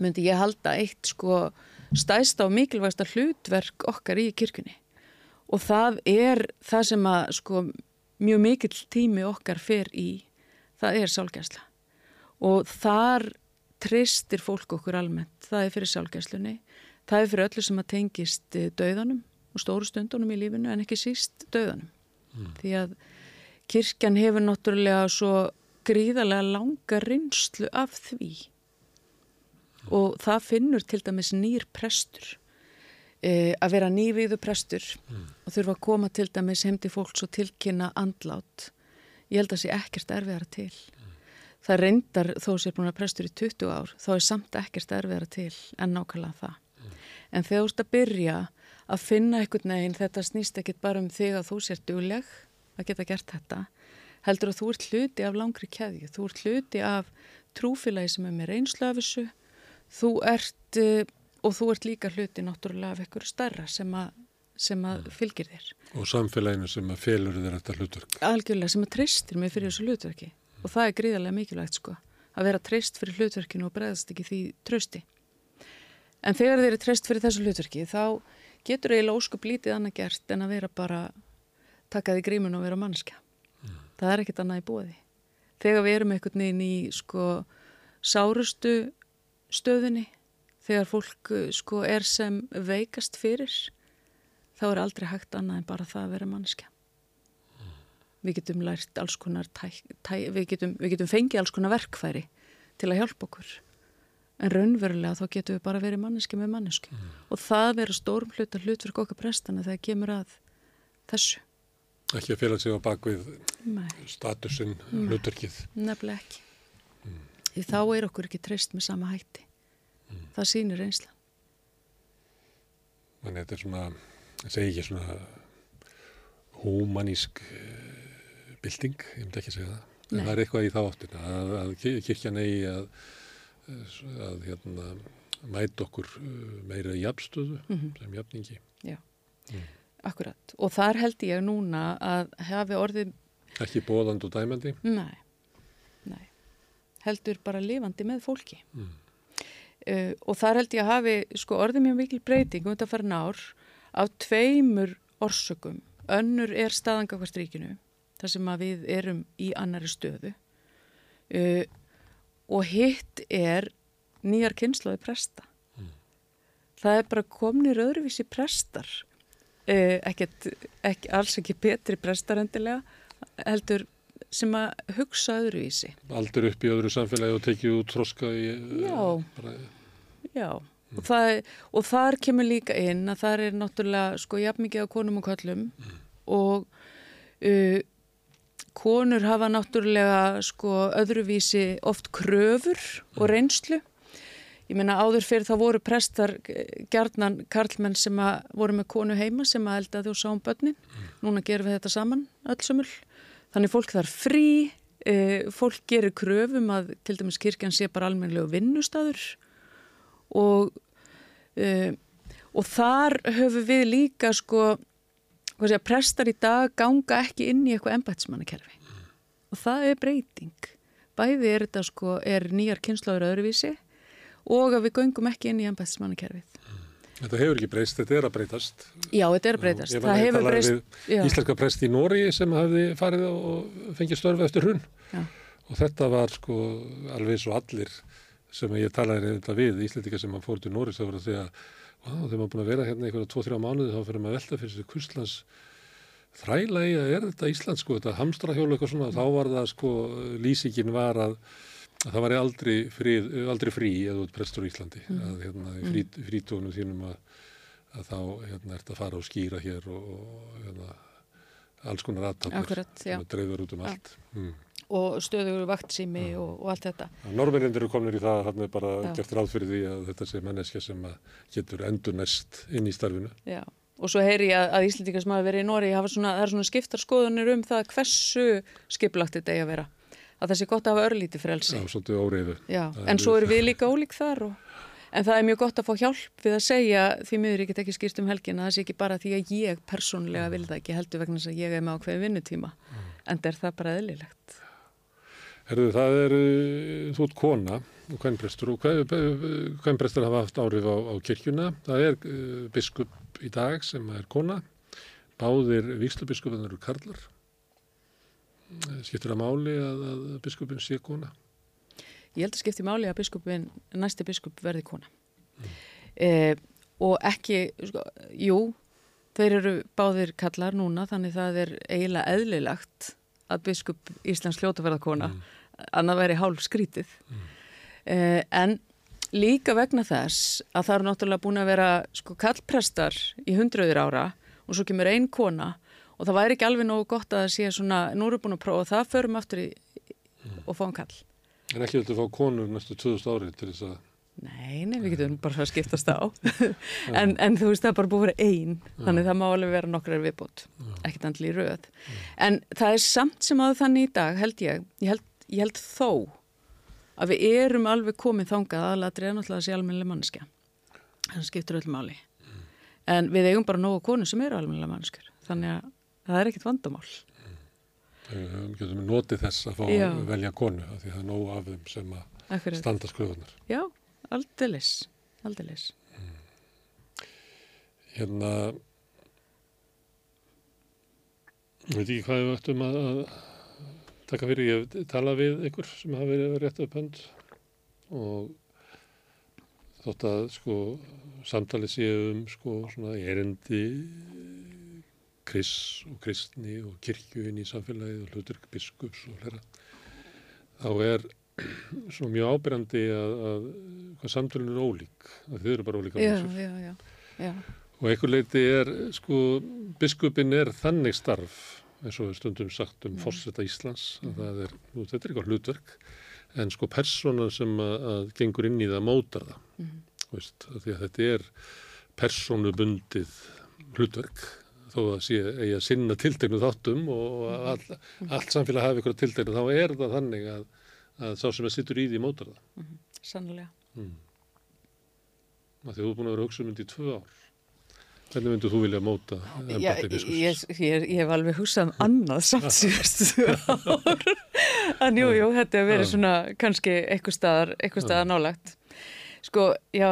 myndi ég halda, eitt sko stæsta og mikilvægsta hlutverk okkar í kirkjunni. Og það er það sem að sko mjög mikill tími okkar fer í, það er sálgæsla. Og þar treystir fólk okkur almennt, það er fyrir sálgæslunni. Það er fyrir öllu sem að tengist eh, dauðanum og stóru stundunum í lífinu en ekki síst dauðanum. Því að kirkjan hefur náttúrulega svo gríðarlega langa reynslu af því. Og það finnur til dæmis nýr prestur e, að vera nýviðu prestur og þurfa að koma til dæmis heim til fólks og tilkynna andlát. Ég held að sé ekkert erfiðara til. Það reyndar þó sér búin að prestur í 20 ár þá er samt ekkert erfiðara til en nákvæmlega það en þegar þú ert að byrja að finna einhvern veginn þetta snýst ekkit bara um þig að þú sér dugleg að geta gert þetta heldur að þú ert hluti af langri keðju. Þú ert hluti af trúfélagi sem er með reynslu af þessu. Þú ert uh, og þú ert líka hluti náttúrulega af einhverju starra sem, a, sem að fylgir þér. Og samfélaginu sem að felur þér þetta hlutverk. algjörlega sem að treystir mig fyrir þessu hlutverki. Og það er gríðarlega mikilvægt sko að vera treyst fyrir hlutverkinu og bregðast ekki því trösti en þegar þeir eru treyst fyrir þessu hlutverki þá getur eiginlega óskup lítið annað gert en að vera bara taka því grímun og vera mannskja það er ekkit annað í bóði þegar við erum einhvern veginn í sko sárustu stöðunni þegar fólk uh, sko er sem veikast fyrir þá er aldrei hægt annað en bara það að vera mannskja við getum lært alls konar tæ, tæ, við, getum, við getum fengið alls konar verkfæri til að hjálpa okkur en raunverulega þá getum við bara verið manneski með mannesku og það vera stórum hluta hlutverk okkar prestana þegar kemur að þessu. Ekki að fela sig á bakvið Nei, statusinn, Nei. hlutverkið. nefnilega ekki. Því þá er okkur ekki treyst með sama hætti. Það sýnir einsla Þannig að þetta er svona, ég segi ekki svona húmanísk uh, bylting, ég myndi ekki segja það. En Nei. það er eitthvað í þá áttina að, að ki- kirkjan eigi að, að hérna, mæta okkur uh, meira jafnstöðu sem jafningi. Já, akkurat. Og þar held ég núna að hafi orðið, Ekki bóðand og dæmandi. nei, nei. Heldur bara lifandi með fólki. Mm. uh, og þar held ég að hafi sko orðið mjög mikil breyting um þetta fara nár af tveimur orsökum. Önnur er staðangakvart ríkinu þar sem við erum í annari stöðu. Uh, og hitt er nýjar kynnslóði presta. Það er bara komnir öðruvísi prestar. Uh, ekkert, ekki, alls ekki betri prestar endilega heldur sem að hugsa öðruvísi. Aldur upp í öðru samfélagi og tekið út þroska í... uh, Já. Bara, Já, og, það, og þar kemur líka inn að það er náttúrulega sko jafn mikið á konum og köllum og uh, konur hafa náttúrulega sko öðruvísi oft kröfur og reynslu. Ég meina áður fyrir þá voru prestar eh, gjarnan karlmenn sem að voru með konu heima sem að eldaði og sá um börnin. Núna gerum við þetta saman öll sömul. Þannig fólk þar frí, uh, fólk gerir kröfum að til dæmis kirkjan sé bara almennlegu vinnustadur og, uh, og þar höfum við líka sko, segja, prestar í dag ganga ekki inn í eitthvað embætsmannakerfi og það er breyting. Bæði er þetta sko, er nýjar kynslaður öðruvísi og að við göngum ekki inn í embætsmannakerfið þetta hefur ekki breyst, þetta er að breytast. Já, þetta er að breytast, Ég breyst við já, íslenska prest í Nóri sem hafði farið og fengið störfi eftir hrun. Já. og þetta var sko alveg svo allir sem ég talaði þetta við íslendinga sem að fór til Nóri þá var að segja, vá, þegar maður búin að vera hérna einhverja tvo-þrjá mánuði þá fyrir maður að velta fyrir þræla í að er þetta Ísland sko, þetta hamstrahjólu eitthvað svona, þá var það sko lýsingin var að, að það var aldrei, frið, aldrei frí eða út prestur í Íslandi að hérna í frí, frítónum þínum að, að þá hérna ert að fara og skýra hér og, og hérna alls konar aðtapir Akkurat, já. sem að dreifur út um allt. Mm. Og stöðugur vaktsými og, og allt þetta Norrmennir eru komnir í það að hann er bara Já. gert ráð fyrir því að þetta sé manneskja sem getur endur næst inn í starfinu. Já, og svo heyri ég að, að Íslandingar sem hafa verið í Nóri hafa svona, það er svona skiptar skoðunir um það hversu skipulagt þetta eigi að vera. Að það sé gott að hafa örlíti frelsi. Já, svolítið óreiðu. Já, Það en er- svo eru við líka ólík þar og, en það er mjög gott að fá hjálp við að segja því miður ég get ekki skýrt um helgin að það sé ekki bara því að ég persónlega vil það ekki heldur vegna þess að ég er með ákveðin vinnutíma en það er það bara eðlilegt. Herðu, það er, uh, þú ert kona og kvennprestur og kvennprestur hafa haft áhrif á, á kirkjuna. Það er uh, biskup í dag sem er kona. Báðir víkslubiskupin eru karlar. Skiptir það máli að, að biskupin sé kona? Ég held að skipti máli að biskupin, næsti biskup verði kona. Eh, og ekki, sko, jú, þeir eru báðir kallar núna þannig það er eiginlega eðlilegt að biskup Íslands hljótaverðarkona mm. Annað væri hálf skrítið. Mm. uh, en líka vegna þess að það eru náttúrulega búin að vera sko kallprestar í hundruður ára og svo kemur einn kona og það væri ekki alveg nógu gott að það sé svona, nú eru búin að prófa og það förum aftur í, mm. og fá um kall En ekki að fá konur næstu 2000 árið til þess að Nei, nei, við getum bara að skiptast á. En, en þú veist það er bara búið að vera einn þannig það má alveg vera nokkrar viðbútt ekkert andli í röð. En það er samt sem að þannig í dag held ég. Ég held, ég held þó að við erum alveg komið þangað aðladrið er náttúrulega þessi almennileg mannskja það skiptur öll máli en við eigum bara nógu konu sem eru almennilega mannskjur þannig að það er ekkert vandamál Við getum notið þess að fá Já. velja konu því það er nógu af þeim sem að Akkurat. standa skruðunar Já, Aldilis, aldilis. Mm. Hérna, ég veit ekki hvað við ættum að, að taka fyrir. Ég tala við einhver sem hafi verið rétt upp hönd og þótt að sko samtali séu um sko svona erindi kris og kristni og kirkjuinn í samfélagið og hluturk biskups og hlera. Þá er svo mjög ábyrjandi að, að hvað samtölun er ólík að þið eru bara ólíka já, já, já, og einhver leiti er sko, biskupin er þannig starf eins og stundum sagt um mm. fórsetta Íslands að mm. það er, nú, þetta er eitthvað hlutverk en sko persónan sem að, að gengur inn í það mótar það mm. veist, að því að þetta er persónubundið hlutverk þó að sé að sinna tiltegnu þáttum og mm. all, allt samfélag hafi ykkur tiltegnu þá er það þannig að að sá sem að sittur í því mótar það. Mm -hmm. Sannlega. Mm. Því þú er búin að vera hugsa um þetta í tvö ár. Hvernig myndu þú vilja móta ennbætti biskus? Ég, ég, ég hef alveg hugsað um annað samt síðustu ár. en jú, jú, þetta hefur verið svona kannski eitthvað staðar, staðar nálagt. Sko, já,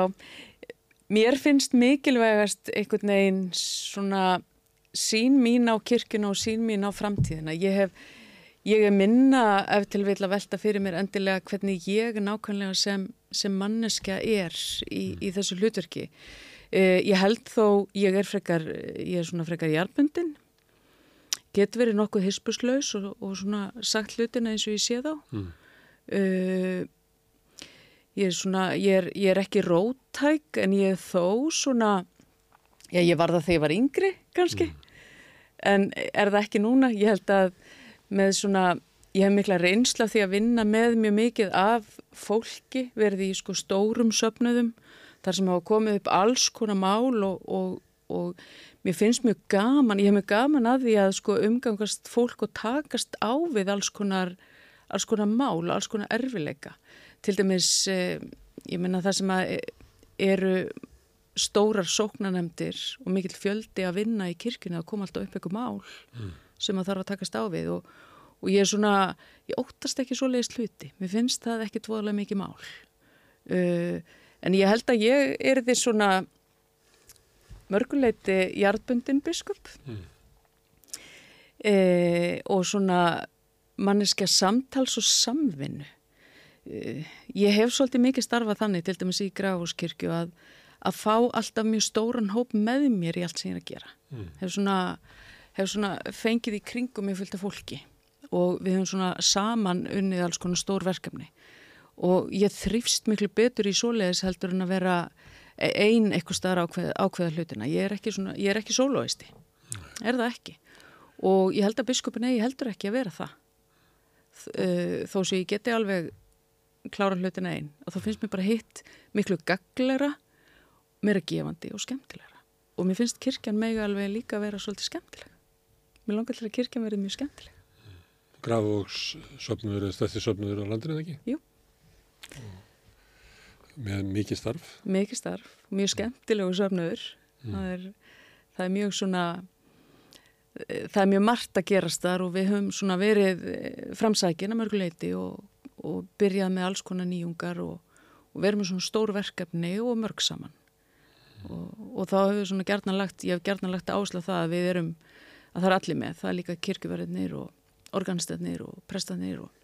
mér finnst mikilvægast einhvern veginn svona sín mín á kirkuna og sín mín á framtíðina. Ég hef Ég er minna ef til vil að velta fyrir mér endilega hvernig ég nákvæmlega sem, sem manneska er í, í þessu hlutverki. Uh, ég held þó, ég er frekar, ég er svona frekar hjálpundin, getur verið nokkuð hispuslaus og, og svona sagt hlutina eins og ég sé þá. Mm. Uh, ég er svona, ég er, ég er ekki rótæk en ég er þó svona, já ég var það þegar ég var yngri kannski, mm. en er það ekki núna? Ég held að með svona, ég hef mikla reynsla því að vinna með mjög mikið af fólki, verði í sko stórum söpnuðum, þar sem hafa komið upp alls konar mál og, og, og mér finnst mjög gaman, ég hef mjög gaman að því að sko umgangast fólk og takast á við alls konar, alls konar mál og alls konar erfileika. Til dæmis, eh, ég menna það sem að eru stórar sóknanemdir og mikill fjöldi að vinna í kirkuna að koma alltaf upp eitthvað mál mm. sem að þarf að takast á við og og ég er svona, ég óttast ekki svo leiðist hluti, mér finnst það ekki tvoðlega mikið mál uh, en ég held að ég er því svona mörguleiti jarðbundin biskup. Mm. uh, og svona manneskja samtals og samvinnu. Uh, ég hef svolítið mikið starfað þannig til dæmis í Grafhúskirkju að, að fá alltaf mjög stóran hóp með mér í allt sem ég er að gera. Mm. hef svona hef svona fengið í kringum með fylgta fólki. Og við höfum svona saman unnið alls konar stór verkefni og ég þrýfst miklu betur í svoleiðis heldur en að vera einn eitthvað starf ákveða, ákveða hlutina. Ég er ekki, ekki sólóisti, er það ekki? Og ég held að biskupin eigi heldur ekki að vera það. Þó sem ég geti alveg klára hlutina einn. Og þá finnst mér bara hitt miklu gagleira meira gefandi og skemmtilegra. Og mér finnst kirkjan mega alveg líka að vera svolítið skemmtilega mér langar til að kirkjan verði mjög skemmtilega Grafvókssöfnur er stætti söfnur á landinu, ekki? Jú. Með mikið starf? Mikið starf, mjög skemmtilegu söfnur. Mm. Það, er, það er mjög svona, það er mjög margt að gerast þar og við höfum svona verið framsækina mörguleiti og, og byrjað með alls konar nýjungar og, og verið með svona stór verkefni og mörg saman. Mm. Og, og þá hefur svona gerðna lagt, ég hef gerðna lagt áslað það að við erum, að það er allir með, það er líka kirkjuverðinir og organistarnir og prestanir og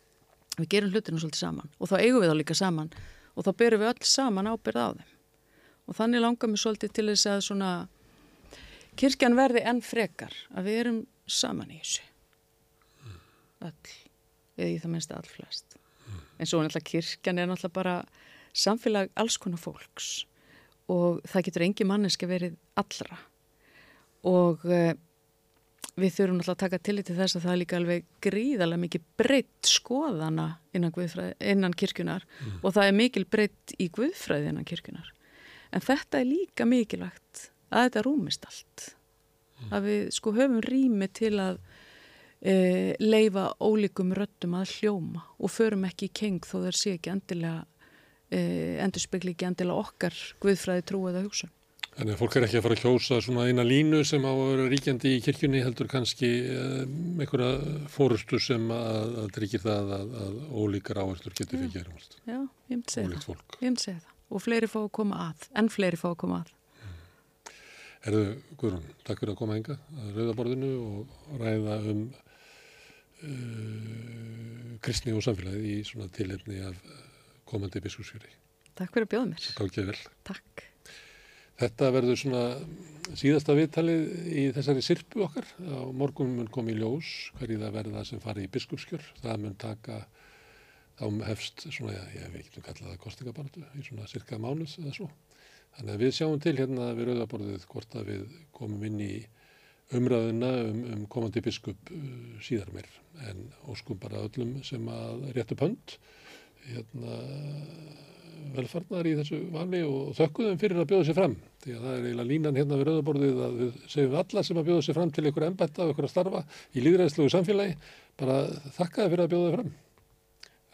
við gerum hlutinu svolítið saman og þá eigum við þá líka saman og þá byrjum við öll saman ábyrð á þeim. Og þannig langar mér svolítið til þess að svona kirkjan verði enn frekar að við erum saman í þessu. Öll, eða í það minnst all flest. En svo náttúrulega kirkjan er náttúrulega bara samfélag alls konar fólks og það getur engi manneski verið allra. Og uh, við þurfum náttúrulega að taka til til þess að það er líka alveg gríðarlega mikið breytt skoðana innan, innan kirkjunar mm. og það er mikil breytt í guðfræði innan kirkjunar en þetta er líka mikilvægt að þetta rúmist allt mm. að við sko höfum rými til að e, leifa ólíkum röttum að hljóma og förum ekki í keng þó þeir sé ekki endilega e, endur spekli ekki endilega okkar guðfræði trúið að hugsa Þannig að fólk er ekki að fara að kjósa svona eina línu sem á að vera ríkjandi í kirkjunni heldur kannski um, einhverja fórustu sem að, að tryggir það að, að ólíkar áherslu getur fyrir gerum. Já, ég myndi segja það. Ég myndi segja það. Og fleiri fá að koma að, enn fleiri fá að koma að. Mm. Erðu, Guðrún, takk fyrir að koma enga að rauðaborðinu og ræða um uh, kristni og samfélagið í svona tilefni af komandi biskúsfjöri. Takk fyrir að bjóða mér. Takk. Þetta verður svona síðasta viðtalið í þessari sirpu okkar. Á morgun mun komi í ljós hverju það verða sem fari í biskupskjör. Það mun taka, þá hefst svona, já, ég veit ekki um kallað það kostingabartu í svona cirka mánuð eða svo. Þannig að við sjáum til hérna við rauðaborðið hvort að við komum inn í umræðina um, um komandi biskup uh, síðar mér. En óskum bara öllum sem að réttu pönd. Hérna velfarnar í þessu vali og þökkuðum fyrir að bjóða sér fram því að það er eiginlega línan hérna við rauðaborðið að við segjum alla sem að bjóða sér fram til einhver ennbætta og einhver að starfa í líðræðslegu samfélagi bara þakkaði fyrir að bjóða þér fram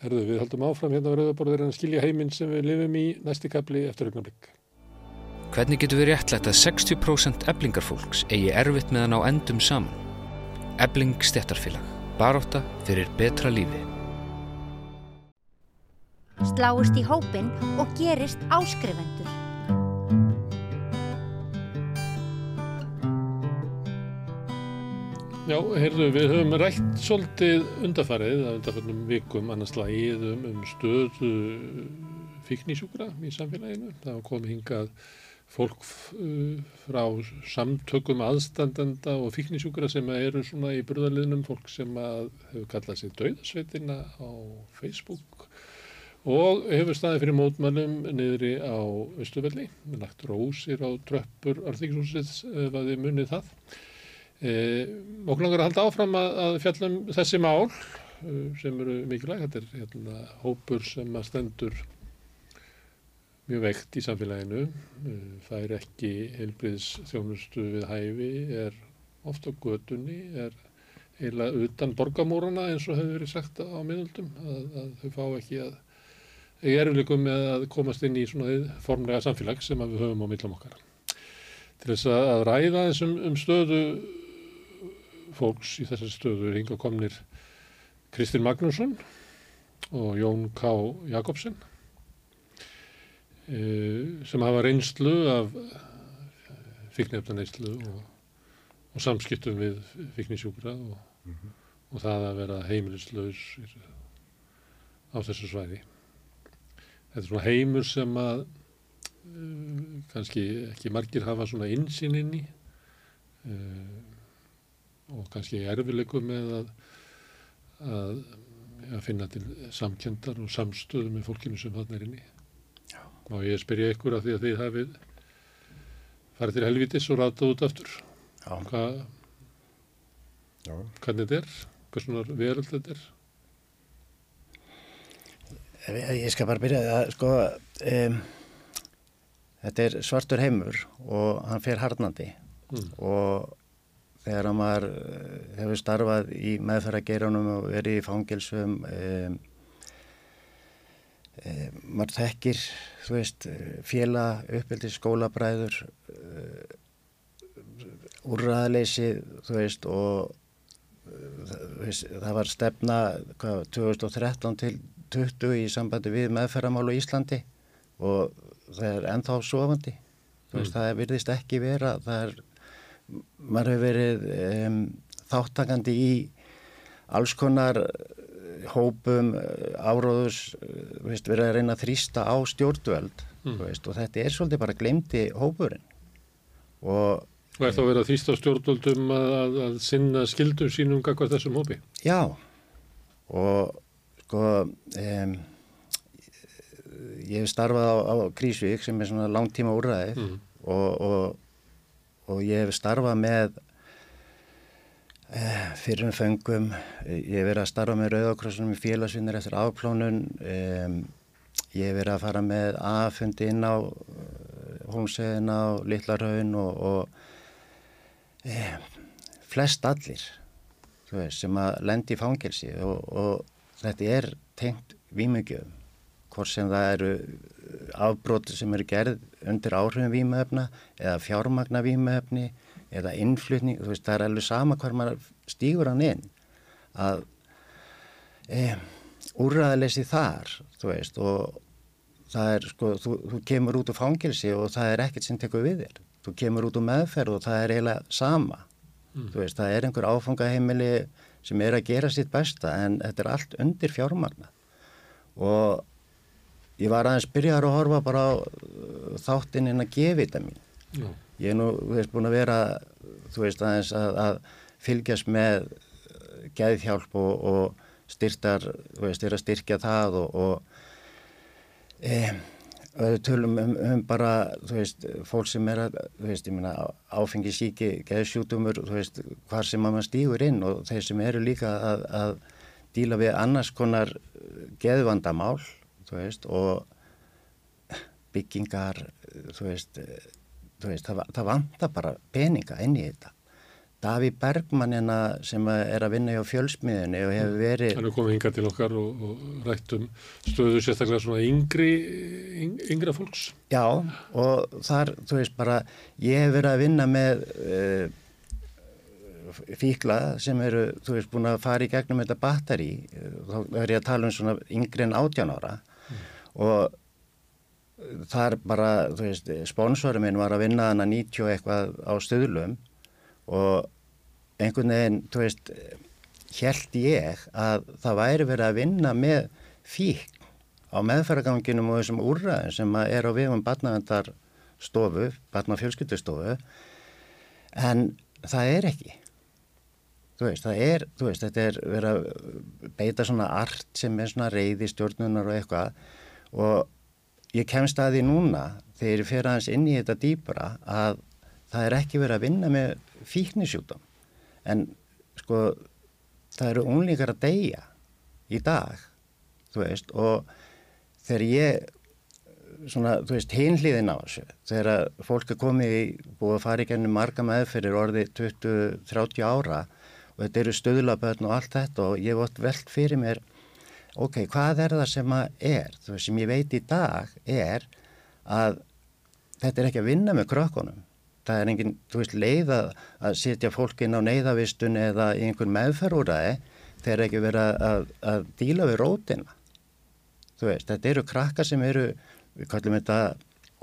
Herðu, við haldum áfram hérna við rauðaborðið en skilja heiminn sem við lifum í næsti kapli eftir augnablikk Hvernig getur við réttlætt að 60% eblingarfólks eigi erfitt meðan á endum saman? Ebling stettarfélag. Baróta fyrir betra lífi sláist í hópin og gerist áskrifendur. Já, heyrðu, við höfum rætt svolítið undarfarið að undarfarnum vikum annars lagið um, stöðu fíknísjúkra í samfélaginu. Það kom hingað fólk frá samtökum aðstandenda og fíknísjúkra sem eru svona í burðarliðnum, fólk sem hefur kallað sér Dauðasveitina á Facebook og hefur staðið fyrir mótmannum niðri á Östuvelli við lagt rósir á tröppur alþýkshúsið ef að þið munið það. E, okkur langar að halda áfram að, að fjallum þessi mál e, sem eru mikilvæg. Þetta er hérna, hópur sem að stendur mjög veikt í samfélaginu. E, það er ekki heilbriðs þjónustu við hæfi er ofta gödunni er eiginlega utan borgamúrana eins og hefur verið sagt á miðöldum að, að þau fá ekki að í erflikum með að komast inn í svona formlega samfélag sem við höfum á millum okkar. Til þess að ræða þessum um stöðu fólks í þessari stöðu er hinga komnir Kristinn Magnússon og Jón K. Jakobsen e, sem hafa reynslu af fíknefnaneyslu og, og samskiptum við fíknisjúkra og, mm -hmm. og það að vera heimilislaus á þessu svæði þetta er svona heimur sem að uh, kannski ekki margir hafa svona insýn inn í uh, og kannski erfileikum með að, að, að finna til samkjöndar og samstöðu með fólkinu sem hann er inn í og ég spyrja ykkur af því að þið hafið farið til helvitis og ratað út aftur? Hvað hvernig þetta er? Hvað svona veröld þetta er Ég skal bara byrja að sko um, þetta er svartur heimur og hann fer harnandi mm. og þegar maður eh, hefur starfað í meðferðargeirunum og verið í fangilsum um, um, maður þekkir þú veist fjela uppbyldi skólabræður uh, úrraðleysi þú veist og uh, það var stefna hvað, 2013 til 20 í sambandi við meðferðamálu í Íslandi og það er ennþá sofandi mm. veist, það virðist ekki vera það er, maður hefur verið um, þáttakandi í alls konar hópum áróðus veist, verið að reyna að þrýsta á stjórnvöld mm. veist, og þetta er svolítið bara glemdi hópurinn og Og er þá verið að þýsta stjórnvöldum að, að, að sinna skildum sínum kakvað þessum hópi? Já, og sko, um, ég hef starfað á, á Krísvík sem er svona langtíma úrræði mm. og, og, og ég hef starfað með eh, fyrir um föngum, ég hef verið að starfa með Rauðakrossunum í félagsvinnir eftir afplónun, um, ég hef verið að fara með aðfundi inn á Hólmsegin á Littlarhaun og, og eh, flest allir veist, sem að lendi í fangelsi og, og þetta er tengt výmugjöfum hvort sem það eru afbróti sem eru gerð undir áhrifin výmöfna eða fjármagna výmöfni eða innflutning, þú veist það er alveg sama hvar maður stýgur hann inn að e, úrraðalessi þar þú veist og það er sko, þú, þú kemur út úr fangilsi og það er ekkert sem tekur við þér þú kemur út úr meðferð og það er eiginlega sama mm. þú veist, það er einhver áfangaheimili sem er að gera sitt besta en þetta er allt undir fjármagna og ég var aðeins byrjar að horfa bara á uh, þáttinn inn að gefa þetta mín Já. ég er nú, þú veist, búin að vera þú veist, aðeins að, að fylgjast með uh, geðhjálp og, og styrtar þú veist, er að styrkja það og, og e, við tölum um, um bara, þú veist, fólk sem er að, þú veist, ég meina áfengi síki, geðsjútumur, þú veist, hvar sem maður stýgur inn og þeir sem eru líka að, að díla við annars konar geðvandamál, þú veist, og byggingar, þú veist, þú veist, það, það vantar bara peninga inn í þetta. Daví Bergmann hérna sem er að vinna hjá fjölsmiðinni og hefur verið... Hann er komið hinga til okkar og, og rætt um stöðu sérstaklega svona yngri, yng, yngra fólks. Já og þar, þú veist bara, ég hef verið að vinna með uh, fíkla sem eru, þú veist, búin að fara í gegnum þetta batteri, þá er ég að tala um svona yngri en 18 ára mm. og þar bara, þú veist, sponsorum minn var að vinna hana 90 eitthvað á stöðlum og einhvern veginn, þú veist, held ég að það væri verið að vinna með fík á meðfæraganginum og þessum úrraðin sem er á viðum barnavendar stofu, barnafjölskyldustofu, en það er ekki. Þú veist, það er, þú veist, þetta er verið að beita svona art sem er svona reyði stjórnunar og eitthvað og ég kemst að því núna þegar ég fer aðeins inn í þetta dýpura að það er ekki verið að vinna með fíknisjútum en sko það eru unlingar að deyja í dag þú veist og þegar ég svona þú veist hinliðin á þessu þegar fólk er komið í búið að fara í gennum marga meðferðir orði 20-30 ára og þetta eru stöðlaböðn og allt þetta og ég vott veld fyrir mér ok, hvað er það sem að er? Þú veist sem ég veit í dag er að þetta er ekki að vinna með krökkunum það er engin, þú veist, leið að, að setja fólk inn á neyðavistun eða í einhvern meðferðúræði þegar ekki verið að, að, að díla við rótina þú veist, þetta eru krakka sem eru við kallum þetta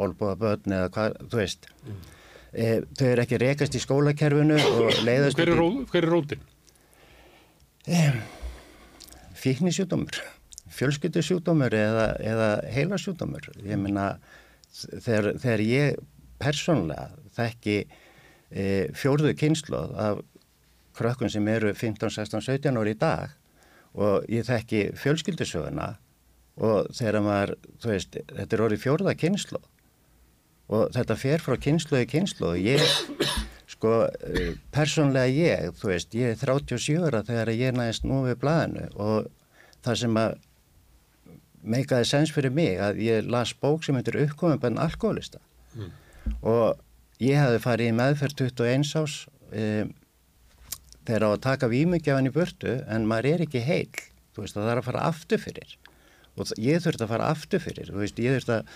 olbúaböðn eða hvað, þú veist mm. e, þau eru ekki rekast í skólakerfinu og leiðast hver er, ró, hver er rótin? E, fíknisjúdómur fjölskyttusjúdómur eða, eða heilasjúdómur ég minna þegar, þegar ég persónlega þekki e, fjórðu kynsloð af krökkun sem eru 15, 16, 17 ári í dag og ég þekki fjölskyldisöguna og þegar maður, þú veist, þetta er orðið fjórða kynsloð og þetta fer frá kynsloði kynsloð og ég, sko, e, persónlega ég, þú veist, ég er 37 ára þegar ég næst nú við blæðinu og það sem að meikaði sens fyrir mig að ég las bók sem heitir uppkominn bæðin alkoholista mm. og Ég hefði farið í meðferð 21 ás e, þegar á að taka výmugjafan í burtu en maður er ekki heil. Þú veist að það er að fara aftur fyrir og ég þurfti að fara aftur fyrir. Þú veist ég þurfti að,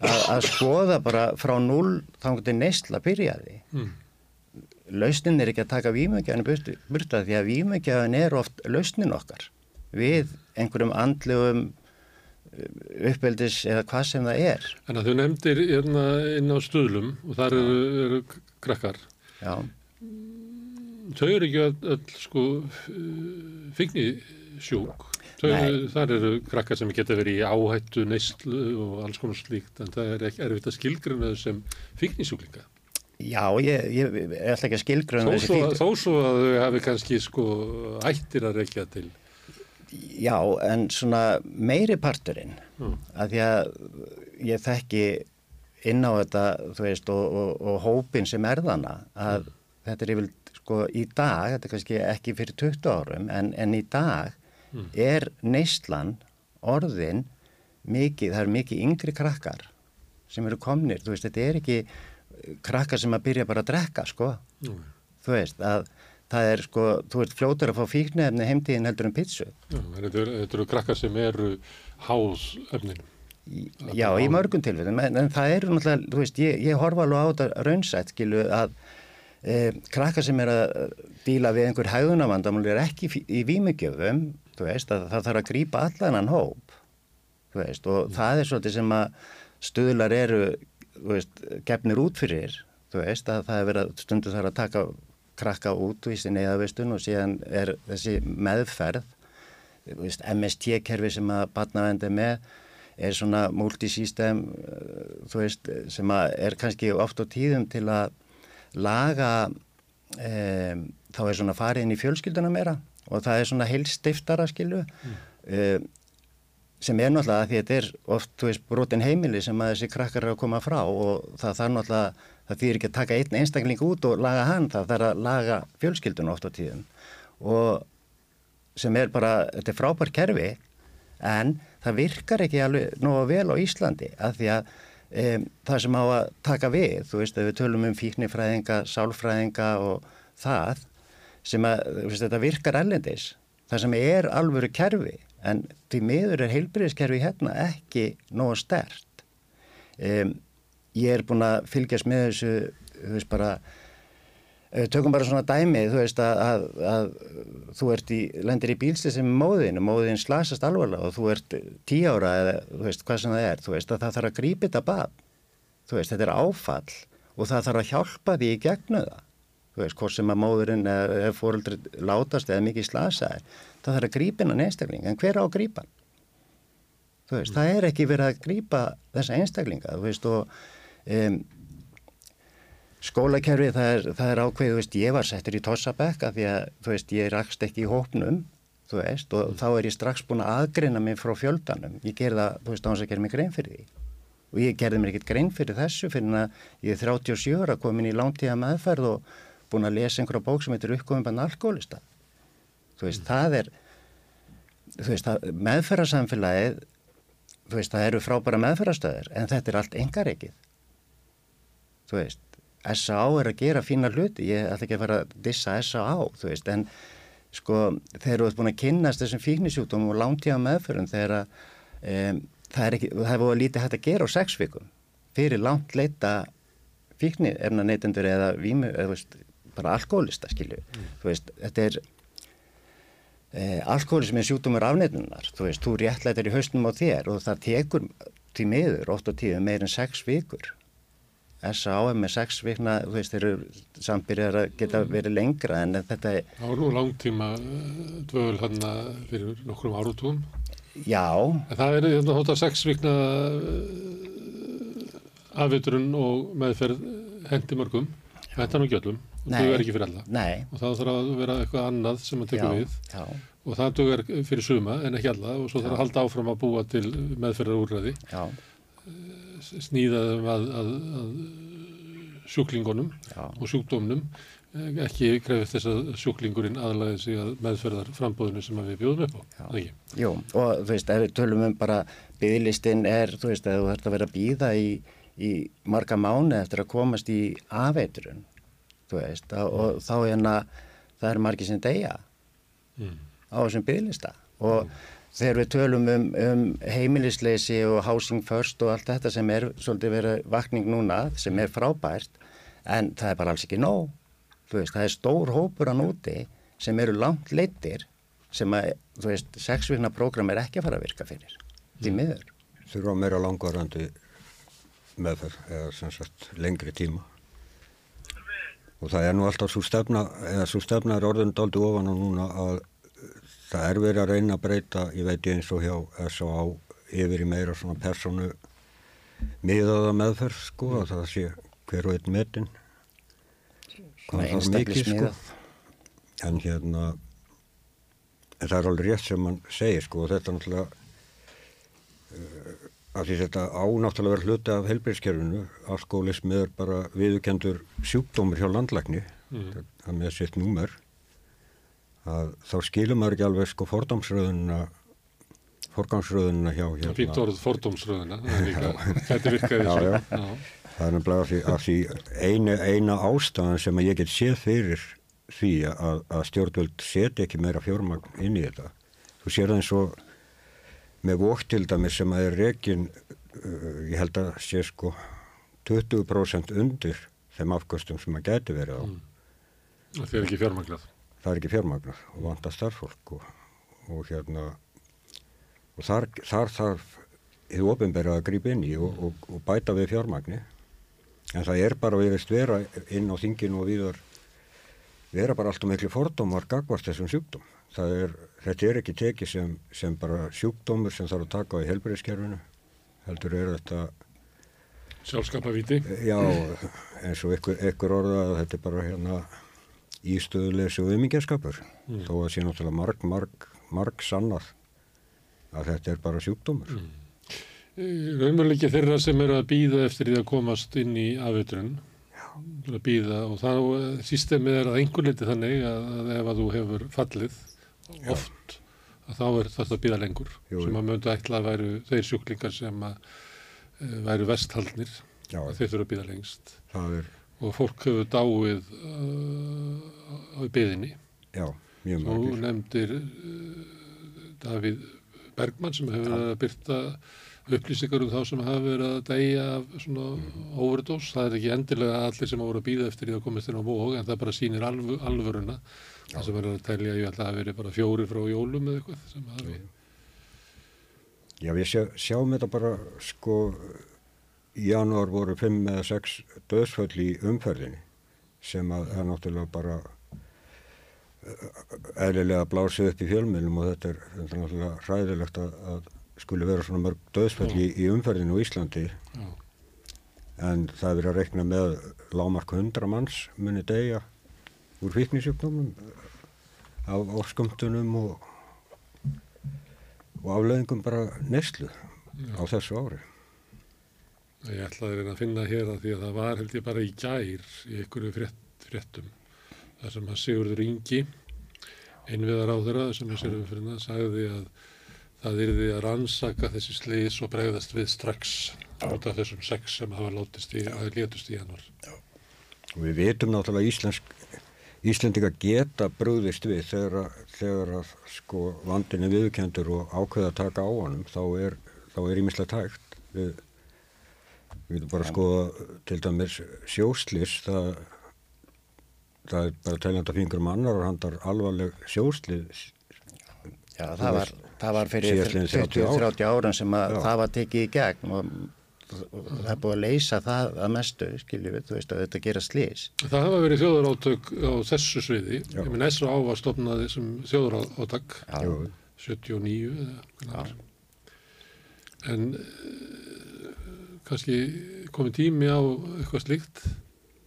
að, að skoða bara frá 0 þá til neistla byrjaði. Mm. Lausnin er ekki að taka výmugjafan í burtu, burtu því að výmugjafan er oft lausnin okkar við einhverjum andlegum uppeldis eða hvað sem það er. Þannig að þau nefndir hérna inn á stuðlum og þar eru, eru krakkar. Já. Þau eru ekki öll sko fengni sjúk. Þau, þar eru krakkar sem geta verið í áhættu, neyslu og alls konar slíkt en það er ekki erfitt að skilgruna þau sem fíknisjúklinga. Já, ég, ég, ég ætla ekki að skilgruna þessi fíknisjúklinga. Þó svo að þau hafi kannski sko ættir að reykja til. Já, en svona meiri parturinn, mm. að því að ég þekki inn á þetta, þú veist, og, og, og hópin sem er þarna, að mm. þetta er yfir, sko, í dag, þetta er kannski ekki fyrir 20 árum, en, en í dag mm. er neyslan orðin mikið, það er mikið yngri krakkar sem eru komnir, þú veist, þetta er ekki krakkar sem að byrja bara að drekka, sko, þú veist, að það er, sko, þú veist, fljótur að fá fíknefni heimtíðin heldur um pítsu. Já, þetta eru, eru krakkar sem eru háð efninu. Já, í mörgum tilfellum, en, en það eru náttúrulega, þú veist, ég, ég horfa alveg á þetta raunsætt, skilu, að e, krakkar sem er að díla við einhver hæðunavandamál er ekki í výmugjöfum þú veist, að það þarf að grýpa allan hóp, þú veist, og mm. það er svolítið sem að stuðlar eru, þú veist, gefnir út fyrir, þú veist, að það er verið að stundu þarf að taka krakka út í sinni eðavistun og síðan er þessi meðferð, MST-kerfi sem að batnavendi með er svona multisystem, veist, sem að er kannski oft á tíðum til að laga, um, þá er svona farið inn í fjölskylduna meira og það er svona heilstiftara skilu mm. uh, sem er náttúrulega því þetta er oft, veist, brotin heimili sem að þessi krakkar eru að koma frá og það þarf náttúrulega, það þýr ekki að taka einn einstakling út og laga hann, það þarf að laga fjölskyldun oft á tíðum. Og sem er bara, þetta er frábær kerfi en það virkar ekki alveg nógu vel á Íslandi af því að um, það sem á að taka við, þú veist, ef við tölum um fíknifræðinga, sálfræðinga og það sem að veist, þetta virkar ellendis það sem er alvöru kerfi en því miður er heilbyrðiskerfi hérna ekki nógu stert um, ég er búin að fylgjast með þessu þú veist bara tökum bara svona dæmi þú veist að, að, að þú í, lendir í bílsti sem móðin og móðin slasast alvarlega og þú ert tí ára eða þú veist hvað sem það er þú veist að það þarf að grípa þetta bad þú veist þetta er áfall og það þarf að hjálpa því í gegnu það þú veist, hvort sem að móðurinn eða fóröldri látast eða mikið slasaði, það þarf að grípa inn á einstaklinga, en hver á að grípa? Þú veist, mm. það er ekki verið að grípa þessa einstaklinga, þú veist, og um, skólakerfi það er, það er ákveð, þú veist, ég var settur í tossabekka því að, þú veist, ég rakst ekki í hópnum, þú veist, og þá er ég strax búin að aðgreina mig frá fjöldanum, ég ger það, þú veist, á hans að gera mig grein fyrir því. Og ég gerði mér ekkert grein fyrir þessu fyrir að ég er 37 ára komin í langtíða meðferð og búin að lesa einhverja bók sem heitir uppgóðum bann alkoholista þú veist, mm. það er þú veist, meðferðarsamfélagið þú veist, það eru frábæra meðferðarstöðir en þetta er allt engareikið þú veist S.A.A. er að gera fína hluti ég ætla ekki að fara að dissa S.A.A. þú veist, en sko þeir eru búin að kynast þessum fíknisjúkdóm og langtíða meðferðum þegar að um, það er ekki, það hefur búin að lítið hægt að gera á sex vikum fyrir langt leita fíkni erna neytendur eða vímu, eða veist bara alkoholista skilju mm. þú veist, þetta er eh, alkoholism er sjútumur afnefnunar þú veist, þú réttlættir í haustum á þér og það tekur til miður ótt og tíðu meir en sex vikur S.A.M. með sex vikna þú veist, þeir eru sambyrjar að geta mm. verið lengra en þetta er Það var nú langtíma eh, dvöl hann fyrir nokkrum árutúm Já. En Það er þetta hótt að sex vikna eh, afviturinn og meðferð hendi mörgum. Þetta er nú öllum og þau er ekki fyrir alla. Nei. og það þarf að vera eitthvað annað sem að tekja við. já. og það dugar fyrir suma en ekki alla og svo þarf að halda áfram að búa til meðferðar úrræði snýðaðum að, að, að sjúklingunum já. og sjúkdómnum ekki krefist þess að sjúklingurinn aðlæði sig að meðferðar frambóðinu sem við bjóðum upp á Jú, og þú veist, ef við tölum um bara byggðlistinn er, þú veist, ef þú ætti að vera að býða í, í marga mánu eftir að komast í afeiturun þú veist, og þá er hérna það er margir sem deyja mm. á þessum bygglista og mm. Þegar við tölum um, um heimilisleysi og housing first og allt þetta sem er svolítið verið vakning núna sem er frábært en það er bara alls ekki nóg þú veist, það er stór hópur á núti sem eru langt leittir sem að, þú veist, sexvíkna program er ekki að fara að virka fyrir því mm. miður. Þurfa meira langvarandi meðferð eða sem sagt lengri tíma og það er nú alltaf svo stefna eða svo stefna er orðin daldi ofan á núna að það er verið að reyna að breyta, ég veit eins og hjá S.A.A. yfir í meira svona personu miðaða meðferð sko, að það sé hver og einn metin. Svona einstaklismiðað. Sko. En hérna, en það er alveg rétt sem mann segir sko, og þetta er náttúrulega, uh, að því þetta ánáttúrulega verður hluti af helbriðskerfinu, alkoholismi er bara viðukendur sjúkdómur hjá landlækni, mm. það með sitt númer, að þá skilur maður ekki alveg sko fordómsröðunna forgangsröðunna hjá hérna. Býtt orð fordómsröðuna, þetta virkaði svo. Já, já. Það er nefnilega að því eina, eina ástæðan sem ég get séð fyrir því að, að stjórnvöld seti ekki meira fjármagn inn í þetta. Þú sér það eins og með voktildami sem að er reygin, uh, ég held að sé sko 20% undir þeim afkostum sem að geti verið á. Mm. Það er ekki fjármagnað það er ekki fjármagnar og vanda starffólk og, og hérna og þar, þar þarf þið ofinberða að grípa inn í og, og, og bæta við fjármagni. En það er bara við veist vera inn á þinginu og viðar vera bara allt og miklu fordómar gagvart þessum sjúkdóm er, þetta er ekki tekið sem, sem bara sjúkdómur sem þarf að taka á í helbriðskerfinu heldur er þetta sjálfskapavíti já eins og ykkur, ykkur orða þetta er bara hérna í stöðuleysi og umingjaskapur mm. þó að sé náttúrulega marg, marg, marg sannað að þetta er bara sjúkdómur mm. Raunveruleiki þeirra sem eru að býða eftir því að komast inn í afveiturinn að býða og þá sístemið er að einhver liti þannig að, að ef að þú hefur fallið Já. oft að þá er þetta að býða lengur Jú. sem að möndu ætla að væru þeir sjúklingar sem að uh, væru vesthaldnir þeir þurfa að býða lengst það er og fólk hefur dáið uh, á byðinni. Já, mjög mörgir. Þú nefndir uh, Davíð Bergmann sem hefur verið að byrta upplýsingar um þá sem hafa verið að degja af svona mm. overdós. Það er ekki endilega allir sem hafa verið að býða eftir því að komast inn á vóg en það bara sýnir alv alvöruna. Já. Það sem verður að telja, ég ætla að það verið bara fjóri frá jólum eða eitthvað. Já, við sjá, sjáum þetta bara sko í janúar voru 5 eða 6 döðsföll í umferðinni sem að það náttúrulega bara eh, eðlilega blásið upp í fjölmjölum og þetta er, náttúrulega hræðilegt að, að skuli vera svona mörg döðsföll í, í umferðinu í Íslandi. Já. en það er að rekna með lámark 100 manns muni degja úr fíknisjöfnumum af orskumtunum og, og afleðingum bara neslu á þessu ári Ég ætlaði að reyna að finna hér að því að það var held ég bara í gær í einhverju frétt, fréttum þar sem að Sigurður Ingi einviðar á þeirra sem er sér umfyrir það sagði að það yrði að rannsaka þessi sliðis og bregðast við strax út af þessum sex sem hafa látist í, að letust í januar. Og við veitum náttúrulega Íslensk Íslendinga geta brúðist við þegar, þegar að sko vandin er viðkendur og ákveða að taka á honum þá er, er ímislega tægt við Við getum bara að skoða til dæmis sjóslis, það, það er bara teljanda fingur um annar og handar alvarleg sjóslis. Já, það var, það var fyrir 20-30 ára sem það var tekið í gegn og það er búið að leysa það að mestu, skiljið við, þú veist að þetta gera slís. Það hafa verið þjóðarátök á þessu sviði, Já. ég minn S.A. var stopnaði sem þjóðarátök 79 eða en kannski komið tími á eitthvað slíkt?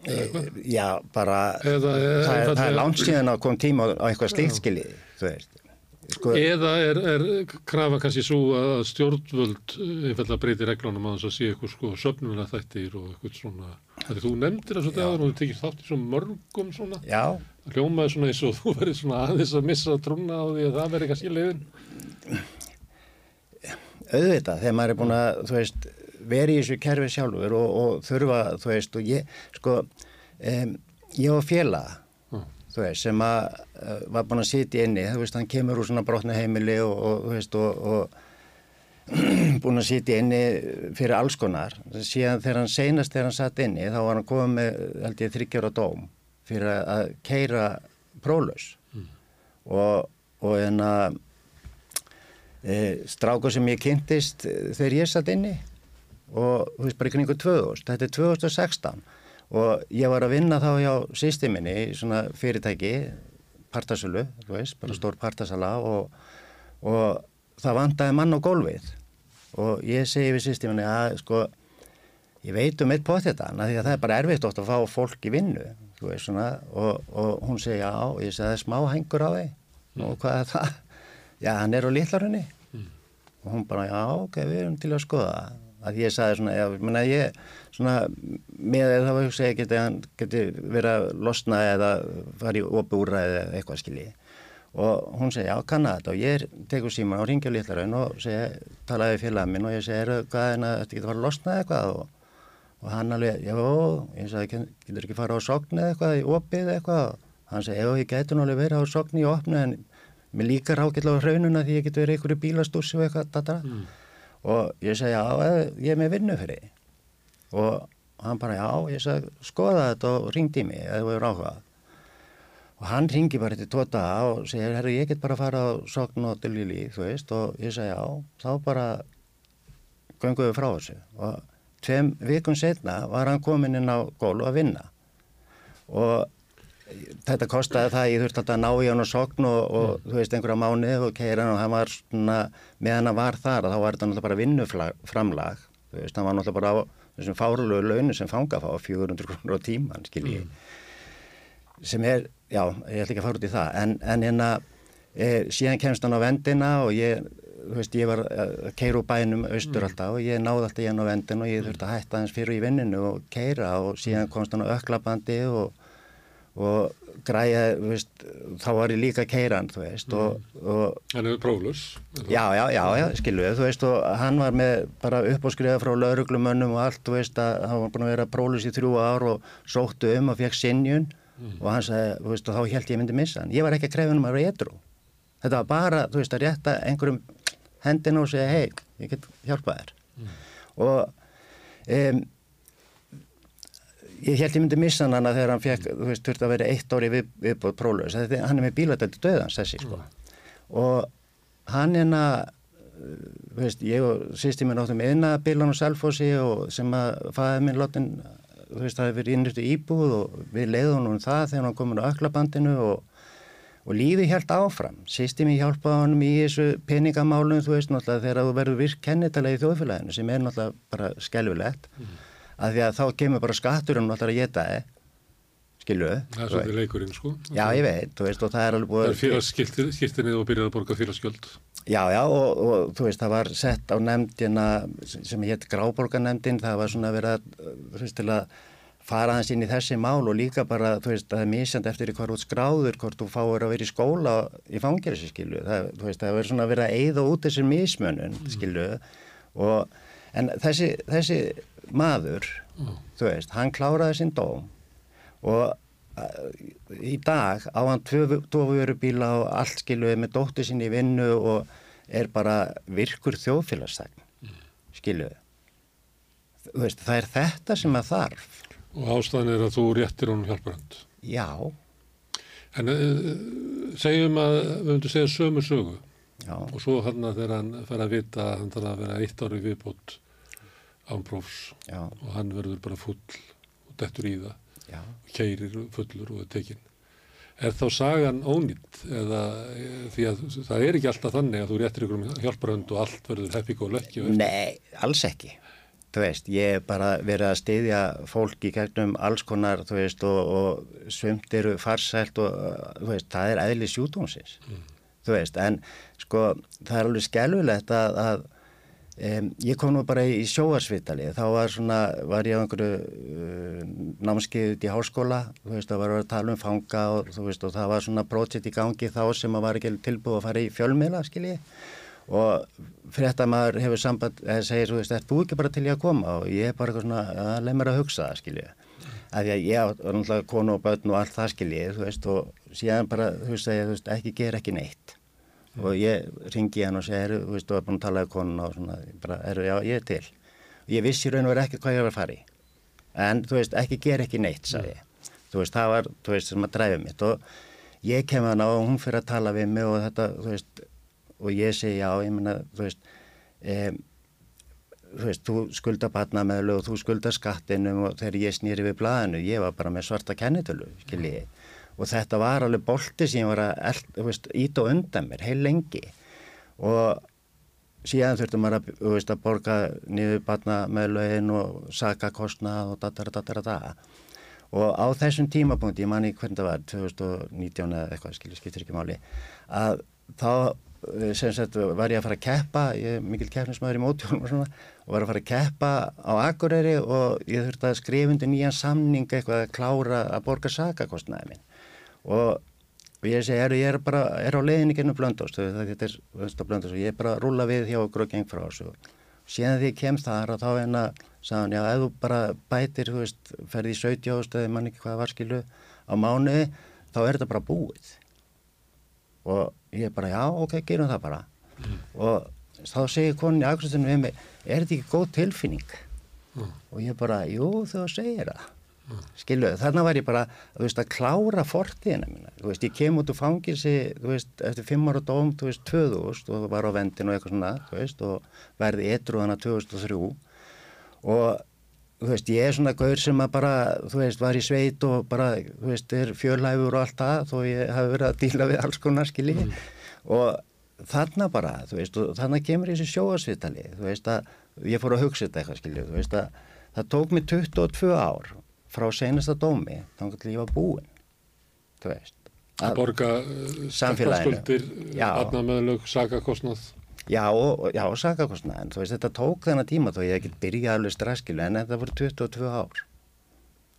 Eitthvað? Já, bara eða, eða, það, er, er langt síðan að koma tíma á eitthvað slíkt skiljið, þú veist. Sko, eða er, er krafa kannski svo að stjórnvöld einfallega breyti reglunum að þess að sé eitthvað sko söfnuna þættir og eitthvað svona Þegar þú nefndir svona aðan og þú tekist þátt í svona mörgum svona Já Hljómaði svona eins og þú verið svona aðeins að missa trúna á því að það verið kannski leiðin Auðvitað, þegar maður er búin að, þú veist veri í þessu kerfi sjálfur og, og þurfa, þú veist, og ég, sko, um, ég var fjela, mm. þú veist, sem að uh, var búin að sitja inni, þú veist, hann kemur úr svona brotna heimili og, og þú veist, og, og búin að sitja inni fyrir alls konar, síðan þegar hann seinast þegar hann satt inni, þá var hann komið með, held ég, þryggjar á dóm fyrir að keira prólaus mm. og, og en að e, stráku sem ég kynntist þegar ég satt inni og þú veist bara ykkur ykkur 2000, þetta er 2016 og ég var að vinna þá hjá systeminni í svona fyrirtæki partasölu, þú veist, bara stór partasala og, og það vandaði mann á gólfið. Og ég segi við sýstíminni að sko ég veit um eitt pott þetta, að það er bara erfitt oft að fá fólk í vinnu, þú veist svona og, og hún segi já, ég segi það er smá hengur á þig. Mm. og hvað er það? Já, hann er á litlarunni mm. og hún bara, já, ok, við erum til að skoða það að ég sagði svona, já, menna ég svona, með það var hugsa ég geti, geti verið að losna eða fara í úrræði eða eitthvað skilji og hún segi, já, kannan þetta og ég tekur síman og ringja litlarun og segi, talaði félagin minn og ég segi, er hvað en að þetta getur fara að losna eitthvað og og hann alveg, já, ég sagði, getur ekki fara á sogni eða eitthvað, í opið eitthvað og hann segi, já, ég getur náttúrulega verið á sogni í opnu en mér líkar ágætlega á hraununa því ég getur verið einhverju bílastúrsi og eitthvað data. Mm. Og ég segi, já, ég er með vinnu fyrir og hann bara, já, ég sagði, skoða þetta og ringdi mig eða þú hefur áhugað og hann ringi bara til tóta og segir, herru, ég get bara að fara á sogn og dölgili, þú veist, og ég segi, já, þá bara gönguðu frá þessu. Og tveim vikun setna var hann komin inn á gólu að vinna. Og þetta kostiði það ég þurfti alltaf að ná í hann og sokn og, og mm. þú veist einhverja mánu og keira hann og hann var svona meðan hann var þar þá var þetta náttúrulega bara vinnuframlag þú veist hann var náttúrulega bara á þessum fárlegu launu sem fanga fá 400 krónur á tíman skilji mm. sem er, já ég ætla ekki að fara út í það en, en hérna e, síðan kemst hann á vendina og ég þú veist, ég var að keira úr bænum austur mm. alltaf og ég náði alltaf hérna á vendin og ég þurfti að hætta hans fyrir í vinninu og keira og síðan komst hann á öklabandi og, og græja, veist, þá var ég líka keiran, þú veist og, mm. og Hann hefur próflus Já, já, já, já skiluðu, þú veist og hann var með bara uppáskriða frá lauruglumönnum og allt, þú veist að hann var búin að vera próflus í þrjú ár og sóttu um og fekk sinjun mm. og hann sagði, þú veist, og þá held ég myndi missa hann ég var ekki að krefja hann um að vera edru þetta var bara, þú veist, að rétta einhverjum hendina og segja hei, ég get hjálpað þér mm. og um, ég held ég myndi missa hann þegar hann fekk, þú veist, þurfti að vera eitt ári við, viðbóð prólaus, hann er með bíladöldi döðans þessi sko mm. og hann hérna þú veist, ég og sýstum mér áttum einna bílan og selfósi og sem að fæði minn lotin þú veist, það hefur verið innrýttu íbúð og við leiðum hún um það þegar hann komin á öklabandinu og og lífi hjælt áfram. Sýstum ég hjálpaði honum í þessu peningamálum þú veist náttúrulega þegar þú verður virk kennitalega í þjóðfélaginu sem er náttúrulega bara skelvilegt mm. Að því að þá kemur bara skatturinn náttúrulega að geta þið skilu. Það er svolítið leikurinn sko. Já ég veit, veist og það er alveg búið. Það er fyrir skiltinni og byrjaði að borga fyrir skjöld. Já já og, og þú veist það var sett á nefndina sem hétt Gráborgarnemndin það var svona verið að, þú veist til að fara hans inn í þessi mál og líka bara, þú veist, það er mísjand eftir hvað út skráður, hvort þú fáir að vera í skóla í fangjörðis, skilu, það, þú veist, það verður svona vera að eigða út þessir mísmönun, mm. skilu, og, en þessi, þessi maður, mm. þú veist, hann kláraði sinn dóm og í dag á hann tófurubíla og allt, skilu, með dóttu sín í vinnu og er bara virkur þjóðfélagstegn, mm. skilu, þú veist, það er þetta sem að þarf Og ástæðan er að þú réttir honum hjálparhand. Já. En uh, segjum að, við höfum til að segja sömu sögu. Já. Og svo hann að þegar hann fær að vita að hann þarf að vera eitt ári viðbót ánprófs. Og hann verður bara full og dettur í það. Já. Og keirir fullur og er tekinn. Er þá sagan ónýtt eða því að það er ekki alltaf þannig að þú réttir ykkur um hjálparhund og allt verður heppík og lökki? Nei, alls ekki þú veist, ég er bara verið að styðja fólk í gegnum alls konar, þú veist, og, og svömt eru farsælt og, þú veist, það er eðli sjúdómsins, mm. þú veist, en sko, það er alveg skelvilegt að, að um, ég kom nú bara í sjóarsvitali, þá var svona, var ég á einhverju uh, námskeið út í háskóla, þú veist, það var að tala um fanga og þú veist, og það var svona prótsitt í gangi þá sem að var ekki tilbúið að fara í fjölmiðla, skiljið, og fréttamaður hefur samband eða segir, þú veist, þetta búið ekki bara til ég að koma? Og ég er bara eitthvað svona, að leið mér að hugsa það skilju, af því að ég var náttúrulega konu og börn og allt það skilju þú veist, og síðan bara, þú veist, að ég, þú ekki ger ekki neitt. Og ég ringi hann og segir, þú veist, og er búin að tala um konuna og svona, bara, er, já, ég er til. Og ég vissi raun og verið ekki hvað ég var að fara í. En, þú veist, ekki ger ekki neitt sagði ég, mm. þú veist, það var, þú veist, sem að dræfi mitt. Og ég kem að ná og hún fyrir að tala við mig og þetta, þú veist, og ég segi já, ég menna, þú veist, um, þú veist, þú skulda batnameðlu og þú skulda skattinum og þegar ég snýri við blæðinu, ég var bara með svarta kennitölu, skiljiði, og þetta var alveg bolti sem ég var að ít og undan mér heil lengi. Og síðan þurftum maður að, veist, að borga niður batna með lögin og saka kostnað og datara datara datara og á þessum tímapunkti, ég manni hvernig það var 2019 eða eitthvað, skilur, skiptir ekki máli að þá eh, sagt var ég að fara að keppa ég er mikil keppnismæður í mótjólum og svona og var að fara að keppa á Akureyri og ég þurfti að skrifundi nýjan samning eitthvað að klára að borga sakakostnaði minn og, ég segi, er, ég er bara er á leiðinni gennum blöndast þetta er blöndast og ég er bara að rúla við hjá okkur og geng frá þessu síðan því ég kemst og þá en að sagðan, já, ef þú bara bætir, þú veist, ferði í 70 ástöði, mann ekki hvað var skilu á mánuði, þá er þetta bara búið. Og ég bara, já, ok, gerum það bara. Mm. Og þá segir konin í aðkvæmstunum við mig, er þetta ekki góð tilfinning? Mm. Og ég bara, jú, þú segir það. Mm. Skilu, þarna var ég bara, veist, að klára fortíðina. Þú veist, ég kem út úr fangilsi, eftir fimm ára dóm, þú veist, 2000 og var á vendin og eitthvað svona, veist, og verði etruðana 2003 og ég er svona gaur sem að bara, var í sveit og bara, er fjölhæfur og allt það, þó ég hafi verið að díla við alls konar, skilji, mm. og þarna bara, þarna kemur þessi sjóasvitali, ég fór að hugsa þetta eitthvað, að það tók mig 22 ár frá senasta dómi, þá kannski ég var búinn, þú veist. Að, að borga uh, samfélaginu, aðnamöðlug, sakakostnað. Já, og, já, sakakostna, en þú veist, þetta tók þennan tíma þó ég ekki byrjaði alveg strax, skilu, en þetta voru 22 ár,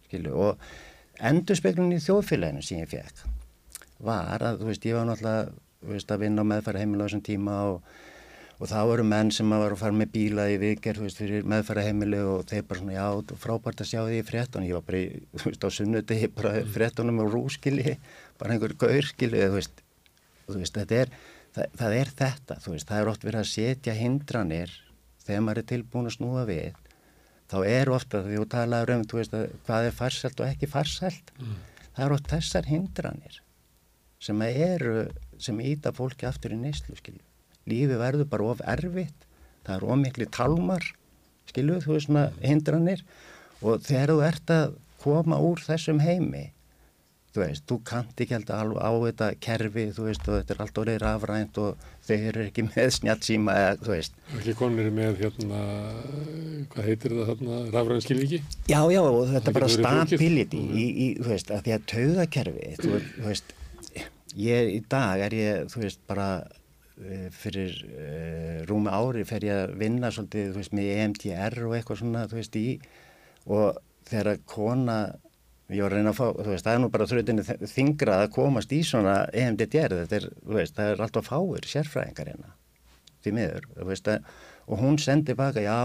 skilu, og endurspeglunin í þjóðfélaginu sem ég fekk var að, þú veist, ég var náttúrulega, veist, að vinna á meðfæra heimil á þessum tíma og, og það voru menn sem var að fara með bíla í vikir, þú veist, fyrir meðfæra heimili og þeir bara svona, já, frábært að sjá því í fréttunum, ég var bara, í, þú veist, á sunnuti, bara fréttunum og rúskili, bara einhver gaur, skilu, þú veist, þú veist, þetta er það, það er þetta, þú veist, það er oft verið að setja hindranir þegar maður er tilbúin að snúa við þá er ofta, því þú talaður um veist, hvað er farsælt og ekki farsælt mm. það er oft þessar hindranir sem eru sem íta fólki aftur í neyslu skilju. Lífi verður bara of erfitt það er ómikli talmar skilju, þú veist svona hindranir og þegar þú ert að koma úr þessum heimi þú veist, þú kannt ekki held að á þetta kerfi, þú veist, og þetta er allt orðið rafrænt og þau eru ekki með snjálfsíma eða, þú veist. Ekki konir með hérna, hvað heitir það þarna, rafrænt skilviki? Já, já, og þetta er bara stability í, í, þú veist, að því að taugakerfi, þú, þú veist, ég í dag er ég, þú veist, bara fyrir uh, rúmi ári fer ég að vinna svolítið, þú veist, með EMTR og eitthvað svona, þú veist, í og þegar að kona ég var að reyna að fá, þú veist, það er nú bara þrjutinni þingra að komast í svona EMDDR, þetta er, þú veist, það er alltaf fáir sérfræðingar hérna því miður, þú veist, að, og hún sendi baka, já,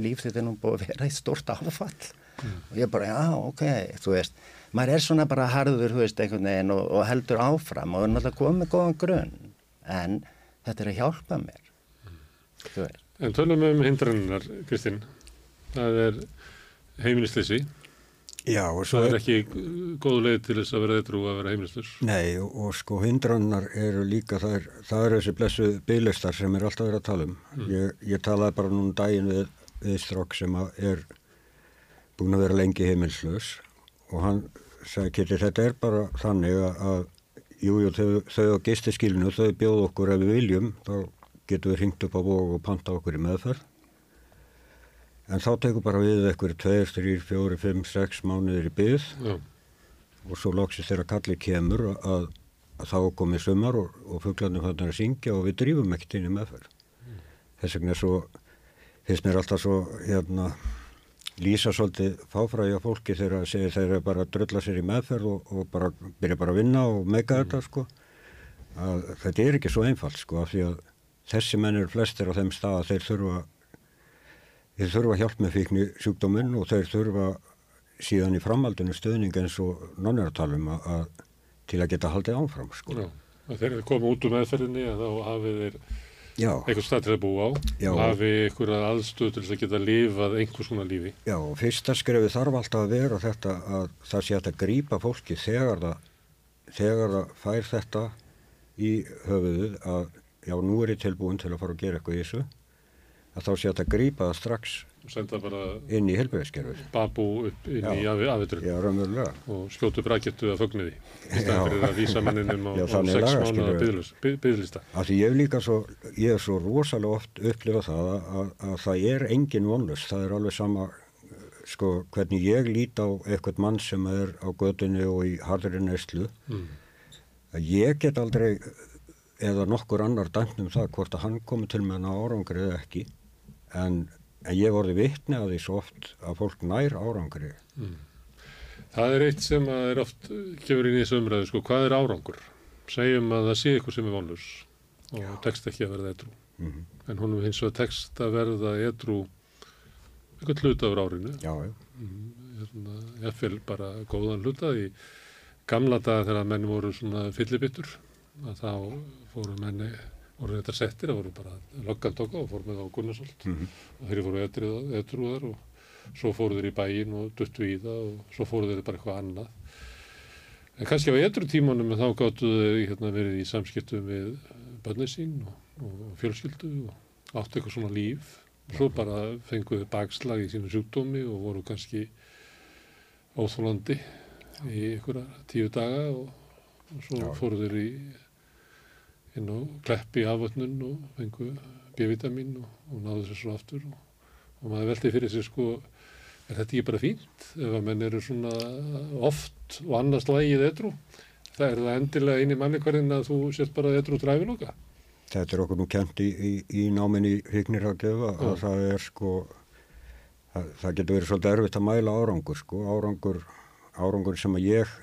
líf þetta er nú búið að vera eitt stort áfall mm. og ég bara, já, ok, þú veist maður er svona bara harður, þú veist, einhvern veginn og, og heldur áfram og er náttúrulega komið góðan grunn, en þetta er að hjálpa mér. Mm. En tölum um hindrannar, Kristinn, það er heimilistleysi Já, það er ekki góð leið til þess að vera eitthvað að vera heimlistur Nei og, og sko hindrannar eru líka það er, það er þessi blessu byglistar sem er alltaf verið að tala um. Mm. ég, ég talaði bara núna daginn við, við Strokk sem er búin að vera lengi heimilslös og hann sagði Kitty þetta er bara þannig að jújú jú, þau, þau á gistiskilinu þau bjóð okkur ef við viljum þá getum við ringt upp á vóg og panta okkur í meðferð en þá tekur bara við eitthvað 2, 3, 4, 5, 6 mánuðir í byggð Já. og svo loksist þeirra kallir kemur að, að þá komið sumar og, og fugglarnir hann er að syngja og við drýfum ekkert inn í meðferð mm. þess vegna svo finnst mér alltaf svo hérna lýsa svolítið fáfræði á fólki þegar segja þeirra bara að drölla sér í meðferð og, og bara byrja bara að vinna og meika mm. þetta sko að þetta er ekki svo einfalt sko af því að þessi menn eru flestir á þeim stað að þeir þurfa þeir þurfa hjálp með fíkni sjúkdóminn og þeir þurfa síðan í framhaldinu stöðning eins og nonnartalum að til að geta haldið áfram sko. Já, þeir koma út úr meðferðinni að þá hafið þeir. Eitthvað stað til að búa á Já. hafið einhverja aðstöð til að geta lifað einhvers konar lífi. Já, fyrsta skrefi þarf alltaf að vera þetta að það sé að grípa fólki þegar það, þegar það fær þetta í höfuðuð að já, nú er ég tilbúin til að fara að gera eitthvað í þessu að þá sé að grípa það strax senda bara inn í helbriðskerfið. babu upp inn Já. í raunverulega. og skjótu brakettu að fögniði í Já. staðan fyrir að vísa manninum á, Já, á sex mánuða byggðlista. Því ég hef líka svo, ég hef svo rosalega oft upplifað það að, að, að það er engin vonlust, það er alveg sama sko hvernig ég lít á eitthvað mann sem er á gödunni og í harðri neyslu Mm. að ég get aldrei eða nokkur annar dæmt um það hvort að hann komi til með hana árangri eða ekki en, en ég vorði vitni að því svo oft að fólk nær árangri Mm. Það er eitt sem að er oft uh, kemur inn í þessu umræðu, sko, hvað er árangur? Segjum að það sé eitthvað sem er vonlus og tekst ekki að verða edru. Mhm. En honum hins vegar tekst að verða edru eitthvað hluta á árinu. Já, já. Hérna, ég fylg bara góðan hluta í gamla daga þegar menn voru svona fyllibittur að þá fóru menni voru þetta settir, það voru bara löggan tóka og fóru með á Gunnarsholt. Mhm. og þeir fóru edruðar og svo fóru þeir í bæin og duttu í það og svo fóru þeir bara eitthvað annað. En kannski á edru tímanum þá gáttu þeir hérna, verið í samskiptum við börnið sín og, og fjölskyldu og áttu eitthvað svona líf. Svo bara fenguðu bakslag í sínum sjúkdómi og voru kannski óþólandi í einhverja tíu daga og, og svo fóru þeir í inn á kleppi afvötnun og fengu B-vitamin og, og náðu sér svo aftur og, og maður veldi fyrir sér sko er þetta ekki bara fínt? Ef að menn eru svona oft og annars lægið edru það er það endilega inn í mannikvarðin að þú sért bara edru dræfiloka. Þetta er okkur nú kent í, í, í náminni hrygnir að gefa að það er sko, það, það getur verið svolítið erfitt að mæla árangur sko, árangur, árangur sem að ég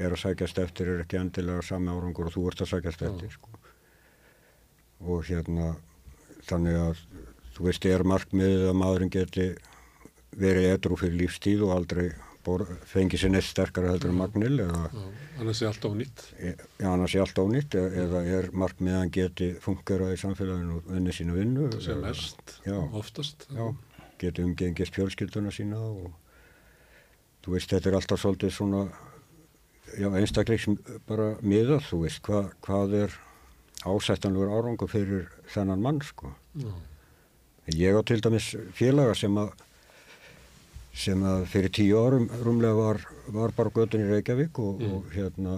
er að sækjast eftir er ekki endilega sami árangur og þú ert að sækjast eftir sko. Og hérna, þannig að þú veist, er markmiðið að maðurinn geti verið edru fyrir lífstíð og aldrei bor, fengi sér neitt sterkara heldur en magnil eða? Annars er allt ónýtt. Já, annars er allt ónýtt e- eða er markmið að hann geti fungerað í samfélaginu og unni sína vinnu. sem mest, Já, oftast. Já, geti umgengist fjölskylduna sína og þú veist, þetta er alltaf svolítið svona, já, einstakleiks bara miðað, þú veist, hva, hvað er ásættanlegur árangur fyrir þennan mann, sko. Já. Ég á til dæmis félaga sem að sem að fyrir tíu árum rúmlega var, var bara götun í Reykjavík og, Mm. og hérna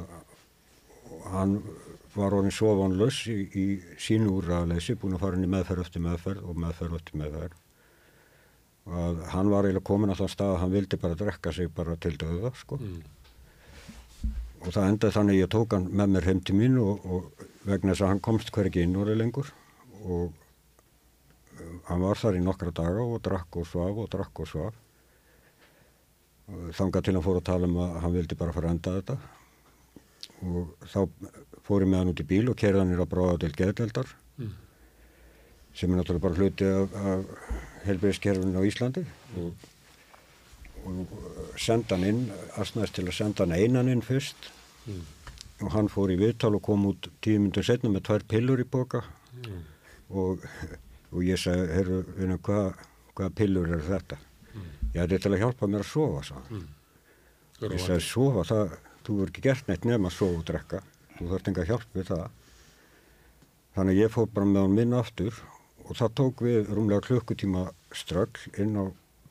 og hann var orðin svo vonlaus í, í sínu úrraðleysi, búin að fara inn í meðferð eftir meðferð og meðferð eftir meðferð og að hann var eiginlega komin á þann stað að hann vildi bara drekka sig bara til döða sko Mm. og það endaði þannig að ég tók hann með mér heim til mín og, og vegna þess að hann komst hver ekki inn orðið lengur og uh, hann var þar í nokkra daga og drakk og svaf og drakk og svaf og þangað til hann fór að tala um að hann vildi bara fara að enda þetta og þá fór ég með hann út í bíl og kerði hann á bráða til geðdeldar Mm. sem er náttúrulega bara hluti af, af helbriðskerfinu á Íslandi og, og senda hann inn, aðsnaðist til að senda hann einan inn fyrst Mm. Og hann fór í viðtal og kom út tíu myndur setna með tvær pillur í boka Mm. og, og ég sagði, herru, vinna, hvað hva pillur eru þetta? Mm. Já, þetta er til að hjálpa mér að sofa, sagði hann. Hver Ég sagði, sofa, það, þú er ekki gert neitt nema að sofa og drekka, þú þarft enga hjálp við það. Þannig ég fór bara með hann minn aftur og það tók við rúmlega klukkutíma strögl inn á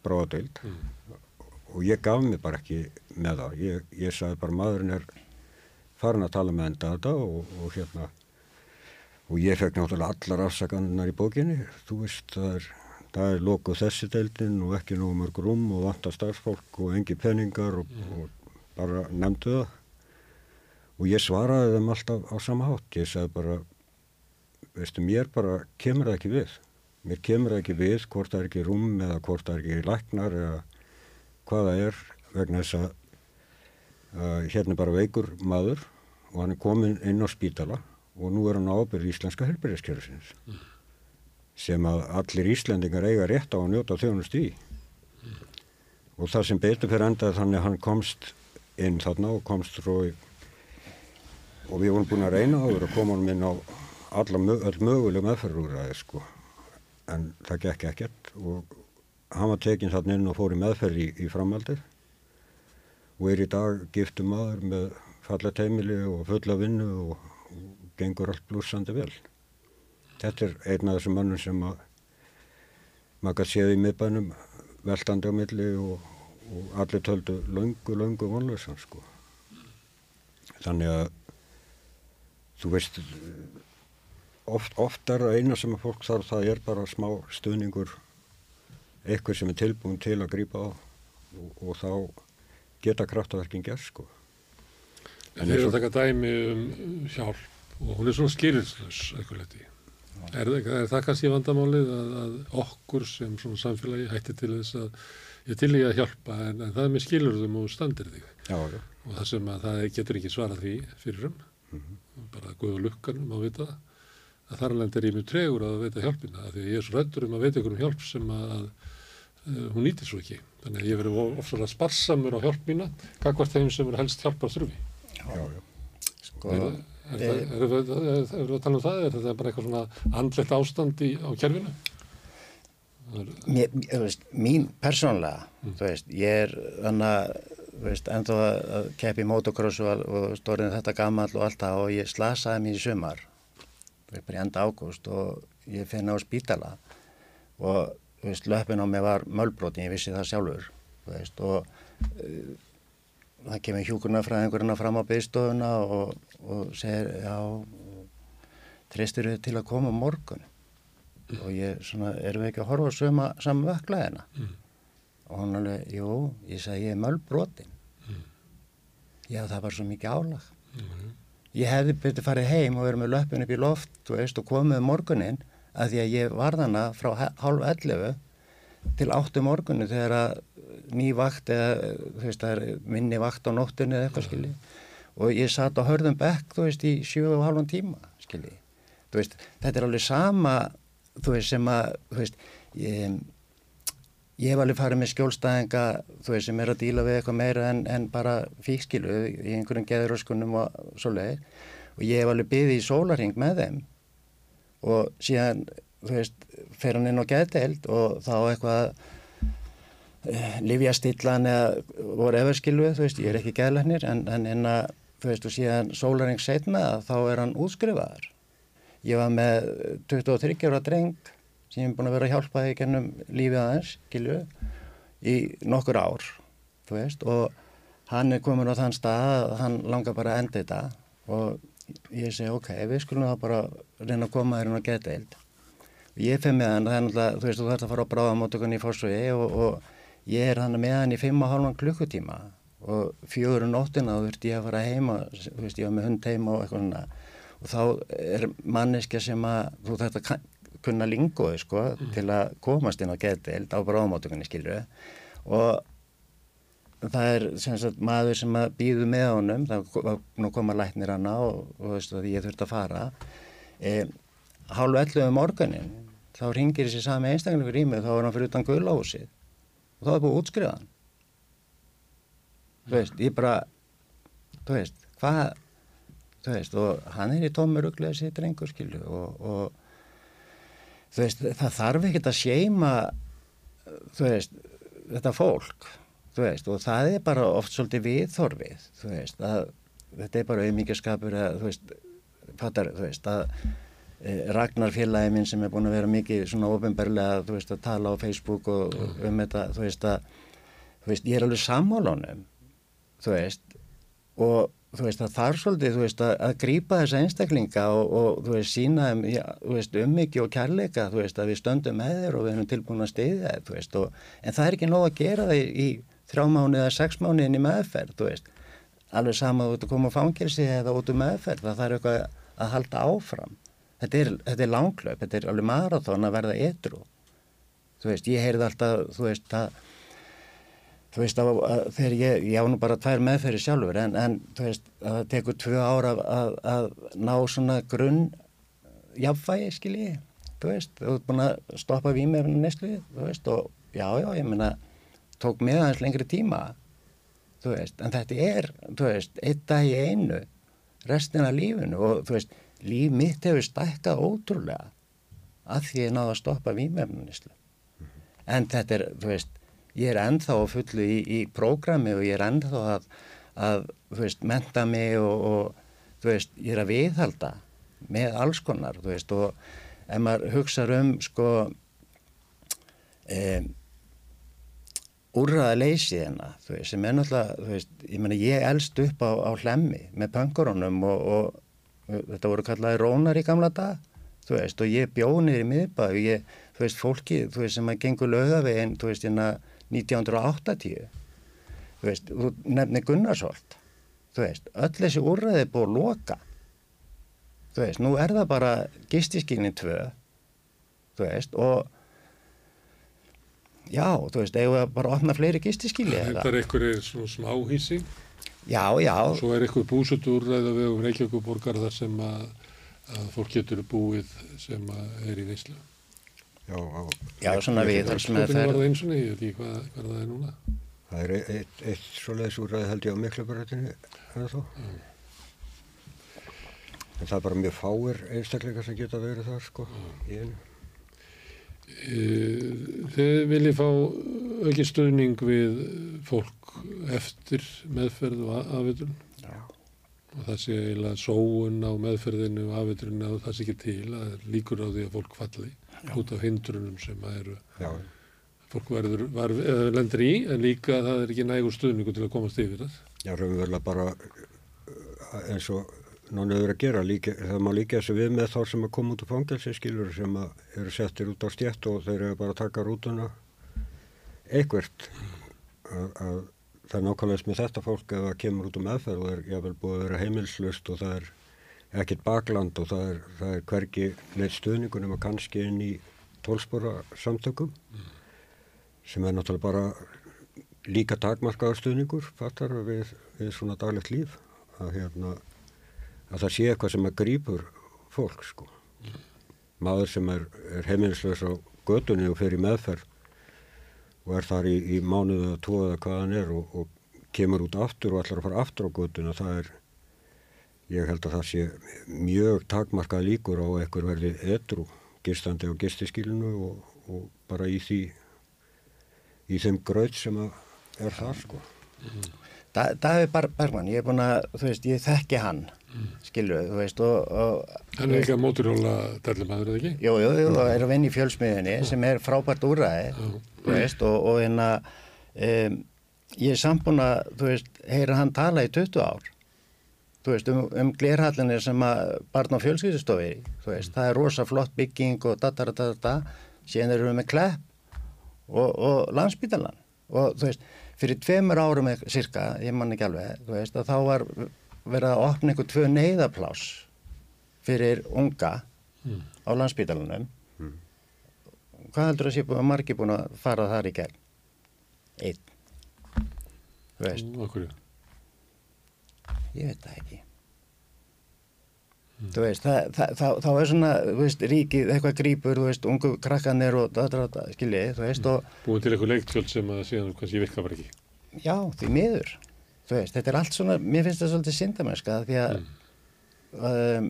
bráðadeild Mm. og ég gaf mig bara ekki með það. Ég, ég sagði bara maðurinn er farin að tala með enda þetta og, og hérna og ég fekk náttúrulega allar afsakannar í bókinni. Þú veist, það er, er lokuð þessi deildin og ekki nógu mörg rúm og vantar starfsfólk og engi peningar og, og bara nefndu það. Og ég svaraði þeim alltaf á sama hátt. Ég sagði bara, veistu, mér bara kemur það ekki við. Mér kemur það ekki við hvort það er ekki rúm eða hvort það er ekki læknar eða hvað það er vegna þess að uh, hérna bara veikur maður og hann er komin inn á spítala og nú er hann á ábyrð íslenska helbæriðskerfisins sem að allir Íslendingar eiga rétt á að njóta þjónust í. Og það sem betur fyrir endaði þannig að hann komst inn þarna og komst frá og við vorum búin að reyna áður að koma hann inn á öll möguleg meðferðúræði sko. En það gekk ekkert og hann var tekinn þarna inn og fór í meðferð í, í framhaldið. Og er í dag giftum maður með fallet heimili og fulla vinnu og, og gengur allt blúsandi vel. Þetta er einn af þessum mönnum sem að maður gæti séð í miðbænum veltandi á milli og, og allir töldu löngu, löngu vonlösan sko. Þannig að þú veist, oft, oft er það eina sem að fólk þarf, það er bara smá stuðningur, eitthvað sem er tilbúin til að grípa á og, og þá geta kraftaverkin gerð sko. Þeir eru að taka dæmi um hjálp og hún er svona skýrinslaus eitthvað leti. Er, er það kannski vandamálið að, að okkur sem svona samfélagi hætti til þess að ég til ég að hjálpa en, en það er með skilurðum og standir þig. Já, já. Og það sem að það getur ekki svarað því fyrirum, mm -hmm. bara guðu lukkanum að vita. Að þar alveg er ég mjög tregur að veita hjálpina því ég er svo rættur um að veita ykkur um hjálp sem að, uh, hún nýtir svo ekki. Þannig að ég verður ofsalega sparsamur á hjálp mína, kakvart þeim sem eru helst hjálpar þurfi. Já, já. Sko, Erum við að tala um það? Er þetta bara eitthvað svona andlegt ástand í, á kjærfinu? Mér, veist, mín persónlega, mm. þú veist, ég er þannig að, þú veist, ennþá að keppi í motocross og, og stórið þetta gammal og allt það og ég slasaði mér í sumar, þú veist, bara í enda ágúst og ég finna á spítala og, þú veist, löpun á mig var mölbrotin, ég vissi það sjálfur, þú veist, og uh, það kemur hjúkurnafræðingurinn fram á byggstofuna og, og segir já treystir þau til að koma morgun mm. og ég svona erum við ekki að horfa sama, saman vöklaðina mm. og hann alveg, jú, ég segi ég er mölbrotin mm. já það var svo mikið álag mm. ég hefði byrtið farið heim og verið með löpun upp í loft veist, og komið um morgunin að því að ég var þannig frá hálf 11 til 8 um morgunu þegar að ný vakt eða veist minni vakt á nóttunni eða eitthvað skilji. Og ég satt á hörðum bekk þú veist í sjöu og halvan tíma skilji. Veist þetta er alveg sama þú veist sem að þú veist ég, ég hef alveg farið með skjólstæðinga þú veist sem er að díla við eitthvað meira en, en bara fíkskilu í einhverjum geðuröskunum og svoleið og ég hef alveg byggðið í sólaring með þeim. Og síðan þú veist fer hann inn á geðdeild og þá eitthvað livjastillan eða voru everskilu, þú veist, ég er ekki gæðlegnir en, en að, þú veist, og síðan sólaring setna þá er hann útskrifaðar. Ég var með 23 ára dreng sem ég hef búin að vera að hjálpa í gennum lífið aðeins, skilju, í nokkur ár, þú veist, og hann er komin á þann stað að hann langar bara að enda þetta og ég segi, ok, við skulum þá bara reyna að koma þér inn á geteild. Ég fef með hann, það er náttúrulega, þú veist, þú þarfst að fara á bráðamótökunni í fórsvegi og, og ég er hann með hann í 5,5 klukkutíma og fjögur nóttina þá þurfti ég að fara heima þú veist ég var með hund heima og eitthvað svona. Og þá er manneska sem að þú þarf að kunna lingoði sko mm. til að komast inn á getild á bráðmátökunni skilju og það er sem sagt maður sem að býðu með honum nú koma læknir hana og, og þú veist að ég þurfti að fara. E, hálfu ellu um morgunin þá ringir þessi sami einstaklega í mig þá er hann fyrir utan guðláhúsið og þá er búið hann. Þú veist, ég bara þú veist, hvað þú veist, og hann er í tómuruglega sér drengur, skilju og, og þú veist, það þarf ekkert að séima þú veist, þetta fólk þú veist, og það er bara oft svolítið viðþorfið, þú veist að þetta er bara auðmíkjaskapur að þú veist, fattar, þú veist að Ragnar félagi minn sem er búin að vera mikið svona ofinberlega þú veist að tala á Facebook og mm. um þetta þú veist að þú veist ég er alveg sammálunum þú veist og þú veist að þar svolítið þú veist að, að grýpa þessa einstaklinga og, og þú veist sína um, ja, þú veist ummyggi og kærleika þú veist að við stöndum með þér og við erum tilbúin að stiðja þér þú veist og en það er ekki nóg að gera það í, í þrjá mánu eða sex mánu inn í meðferð þú veist alveg sama ert að koma á fangilsi eða út um meðferð það þarf eitthvað að halda áfram þetta er, þetta er langklöp, þetta er alveg marathón að verða ytrú þú veist, ég heyrði alltaf þú veist að þú veist að, að þegar ég, ég á nú bara tvær meðferði sjálfur en, en þú veist að það tekur tvö ára að, að, ná svona grunn jafnvægi skilji, þú veist þú ert búin að stoppa výmefnum neslu þú veist og já já ég menna tók með aðeins lengri tíma þú veist, en þetta er þú veist, eitt dag í einu restina lífinu og þú veist líf mitt hefur stækkað ótrúlega að því ég náðu að stoppa výmefnunislu mm -hmm. en þetta er, þú veist ég er ennþá fullu í, í prógrami og ég er ennþá að, að þú veist, menta mig og, og þú veist, ég er að viðhalda með alls konar, þú veist og ef maður hugsa um sko e, úrraða leysið hérna, þú veist, sem er náttúrulega, þú veist, ég menna ég elst upp á, á hlemmi með pöngurónum og, og, og þetta voru kallaði rónar í gamla dag, þú veist, og ég bjónir í miðbæð og ég, þú veist, fólki, þú veist, sem að gengur lögaveginn, þú veist, hérna 1980, þú veist, þú nefnir Gunnarsholt, þú veist, öll þessi úrraði er búið að loka, þú veist, nú er það bara gistiskinni tvö, þú veist, og já, þú veist, eigum við bara að opna fleiri gistiskili Þetta er einhverju svona smáhísi. Já, já. Svo er einhver búsuturræð og við um Reykjavíkuborgar þar sem að, að fólk getur búið sem er í neyslu. Já, á, Já, svona við þar sem að Skotin fer var það eins og niður, ég veit ekki hvað, hvað það er núna. Það er eitt, eitt, svoleiðis úrræði held ég á miklabaröðinu en þó. En það er bara mjög fáir einstakleika sem geta verið þar sko í einu. Eh, Þið viljið fá ekki stöðning við fólk eftir meðferð og afvitrun Já. og það sé eiginlega sóun á meðferðinu og afvitrun og það sé ekki til að það líkur á því að fólk falli út af hindrunum sem að eru Já, fólk verður, var, eða lendur í en líka það er ekki nægur stöðningu til að komast yfir það. já raunverulega bara uh, eins og hefur að gera líka, það má líka þessu við með þá sem að koma út úr fangelsi skilur sem að eru settir út á stjætt og þeir eru bara að taka rútuna eitthvert að, að það er nákvæmlega með þetta fólk ef það kemur út um meðferð og er jáfnvel búið að vera heimilslust og það er ekkert bakland og það er, það er hvergi neitt stuðningun um að kannski inn í tólspora samtökum sem er náttúrulega bara líka takmarkaður stuðningur fattar við, við svona daglegt líf að, hérna, að það sé eitthvað sem að grípur fólk sko. Maður sem er, er heimilislaus á götunni og fer í meðferð og er þar í, í mánuðu tvo eða hvað hann er og, og kemur út aftur og ætlar að fara aftur á götuna það er ég held að það sé mjög takmarkað líkur á að ekkur verði edru gistandi á gistiskilinu og, og bara í því í þeim gröð sem að er það sko. Da, Davíð Bar Bergman, ég er búin að, þú veist, ég þekki hann, skilur þú veist, og... og Hann er ekki að móturhjóla dellumæður, eða ekki? Jú, jú, jú, og er að vinna í fjölsmiðinni sem er frábært úræði, þú veist, og, og hérna, um, ég er samt búin að, þú veist, heyra hann tala í 20 ár, þú veist, um, um glerhallinir sem að barn á fjölskyldustofi, þú veist, það er rosa flott bygging og da-da-da-da-da, síðan erum við með klepp og, og landsbítalan og þú veist, fyrir tveimur árum cirka, ég man ekki alveg, þú veist, að þá var verið að opna einhver tvö neyðaplás fyrir unga Mm. á landsbítalunum. Hvað heldur að sé búin að margi búin að fara þar í gegn? Einn. Þú veist, Okkur, ég veit það ekki. Þú veist, þá er svona, veist, ríkið, eitthvað grípur, þú veist, ungu krakkanir og það, skiljið, þú veist, og búin til eitthvað leiktjöld sem að síðan kannski virka bara ekki. Já, því miður. Veist, þetta er allt svona, mér finnst það svolítið syndamennska því að um,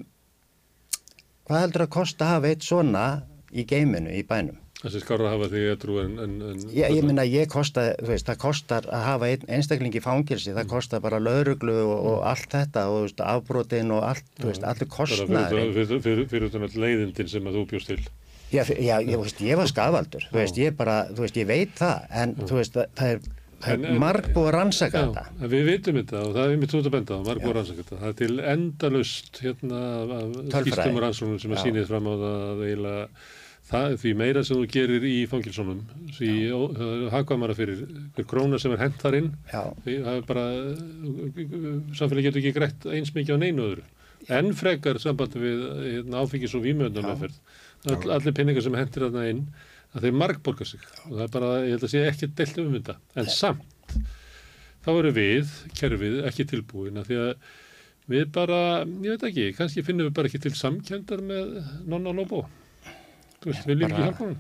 hvað heldur að kosta að hafa eitt svona í geiminu, í bænum? Þessi skára hafa því edru en... en, en Já, ég minna, ég kosta, þú veist, það kostar að hafa einn einstakling í fangilsi, það kostar bara lauruglu og, og allt þetta og veist, afbrotin og allt, þú veist, allur kostnaður. Fyrir, fyrir, fyrir, fyrir all leiðindin sem að þú bjóst til. Já, já ég, veist, ég var skafaldur, þú veist, ég bara, þú veist, ég veit það, en þú veist, það er, það En- er en- marg búið að rannsaka þetta. við vitum þetta og það er mitt út að benda á, marg búið að rannsaka þetta. Það er til endalust hérna og rannsóknum sem Já. sýnið fram á það að eiginlega það, því meira sem þú gerir í fangilsónum, því er hagkvæmara fyrir hver króna sem er hent þar inn, Já. því það er bara, samfélagi getur ekki greitt eins mikið á neinu öðru. En frekar sambandi við hérna, áfengis og vímjöndum meðferð. All, allir pinningar sem hentir þarna inn, að þeir margborga sig. Og það er bara, ég held að sé ekki deilt um þetta. En samt, þá eru við, kerfið, ekki tilbúin að því að við bara, ég veit ekki, kannski finnum við bara ekki til samkendar með nonna lobo. Þú veist, við viljum ekki hjálpa hann.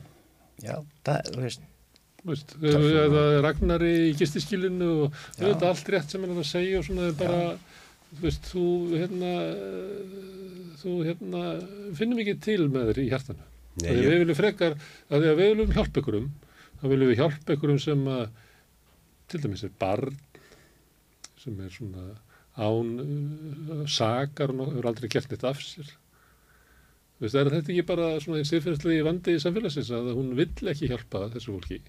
Já, það, þú veist, eða Ragnari í gistiskilinu og Já. auðvitað allt rétt sem hann er að segja og svona bara, þú veist, þú hérna, þú hérna, finnum ekki til með þér í hjartanu. Ég- Við viljum frekar, að að við viljum hjálpa ykkurum, þá viljum við hjálpa ykkurum sem að, til dæmis er barn, sem er svona án uh, sakar og hefur aldrei gert neitt af sér. Veist, er þetta ekki bara svona einn sérfyrirslegi vandi í samfélagsins að hún vill ekki hjálpa þessu fólki?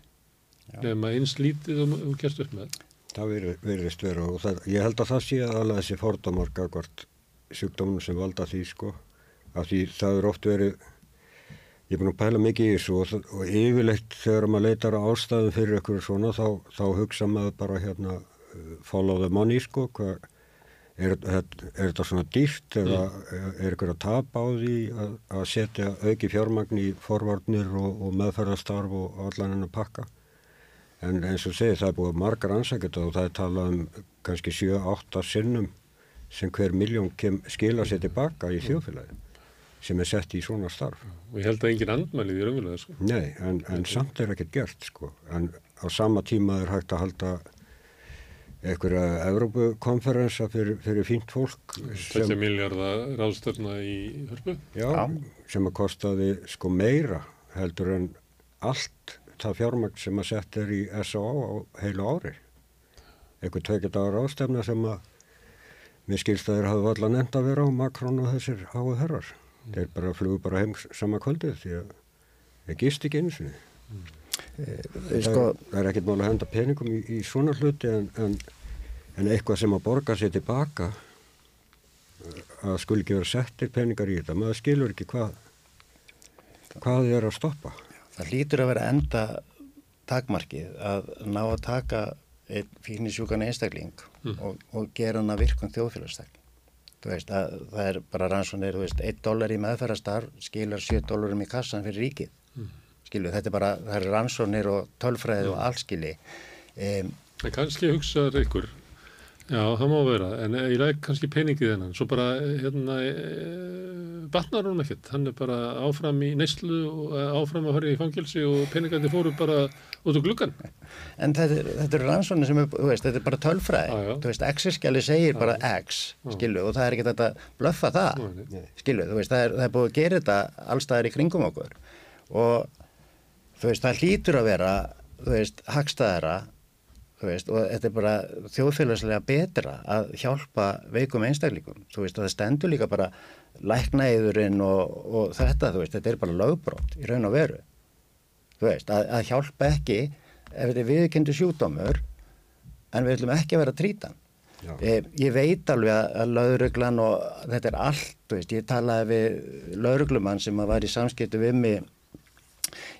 nema eins lítið og þú gerst upp með. Það verðist vera og það, ég held að það sé alveg þessi fordómar gagvart sjúkdómum sem valda því sko af því það er oft verið ég er búin að pæla mikið í þessu og, og yfirleitt þegar maður leitar á ástæðum fyrir eitthvað svona þá, þá hugsa maður bara hérna follow the money sko hvað Er, er, er þetta svona dýrt eða mm. er ykkur að tapa á því að, að setja auki fjármagn í forvarnir og, og meðferðastarf og allan hennar pakka en eins og segi það er búið margar ansækjata og það er talað um kannski 7-8 sinnum sem hver miljón skila sér tilbaka í þjóðfélagi sem er sett í svona starf og ég held að engin andmæli því raunverulega sko. Nei, en, en samt er ekkert gert sko en á sama tíma er hægt að halda einhverja Evrópukonferensa fyrir, fyrir fínt fólk Þetta miljardar ráðstöfna í hörpu Já, Já, sem að kostaði sko meira heldur en allt það fjármagn sem að setja er í S.A.A. á heilu ári einhver tvekjart ára ráðstöfna sem að mér skilst að þeir hafa allar nefnd að vera á Makrón og þessir háu herrar. Þeir bara flugu bara heim sama kvöldið því að þeir gist ekki eins og mm. Það, sko, það er ekkert mál að henda peningum í, í svona hluti en, en, en eitthvað sem að borga sér tilbaka að skul ekki vera settir peningar í þetta maður skilur ekki hvað hvað þið er að stoppa Það lítur að vera enda takmarkið að ná að taka einn fínisjúkan einstakling mm. og, og gera hann að virkum þjóðfélagstakling það er bara rannsónir, 1 dólar í meðferðastar skilar 7 dólarum í kassan fyrir ríkið. Mm. Skilu, þetta er bara, það er rannsónir og tölfræði og allskili um, Það kannski hugsaður ykkur já, það má vera, en ég læk kannski peningið hennan, svo bara hérna, e, batnar hún ekkert. Hann er bara áfram í neyslu og áfram að horja í fangilsi og peningandi fóru bara út á gluggan En þetta, þetta er rannsónir sem er, veist, þetta er bara tölfræði, ah, þú veist, X-skjali segir ah, bara X, skilu, og það er ekki þetta blöffa það, skilu, þú veist, það er, það er búið að gera þetta allstaðar í kringum okkur. Og þú veist, það hlýtur að vera þú veist, hagstaðara veist, og þetta er bara þjóðfélagslega betra að hjálpa veikum einstaklingum, þú veist, og það stendur líka bara læknaðiðurinn og, og þetta, þú veist, þetta er bara lögbrótt í raun og veru. Þú veist, að, að hjálpa ekki ef þetta er viðkendu sjúdómur en við ætlum ekki að vera trítan e, ég veit alveg að, að lauruglan og þetta er allt, þú veist, ég talaði við lauruglumann sem var í samskiptu við mig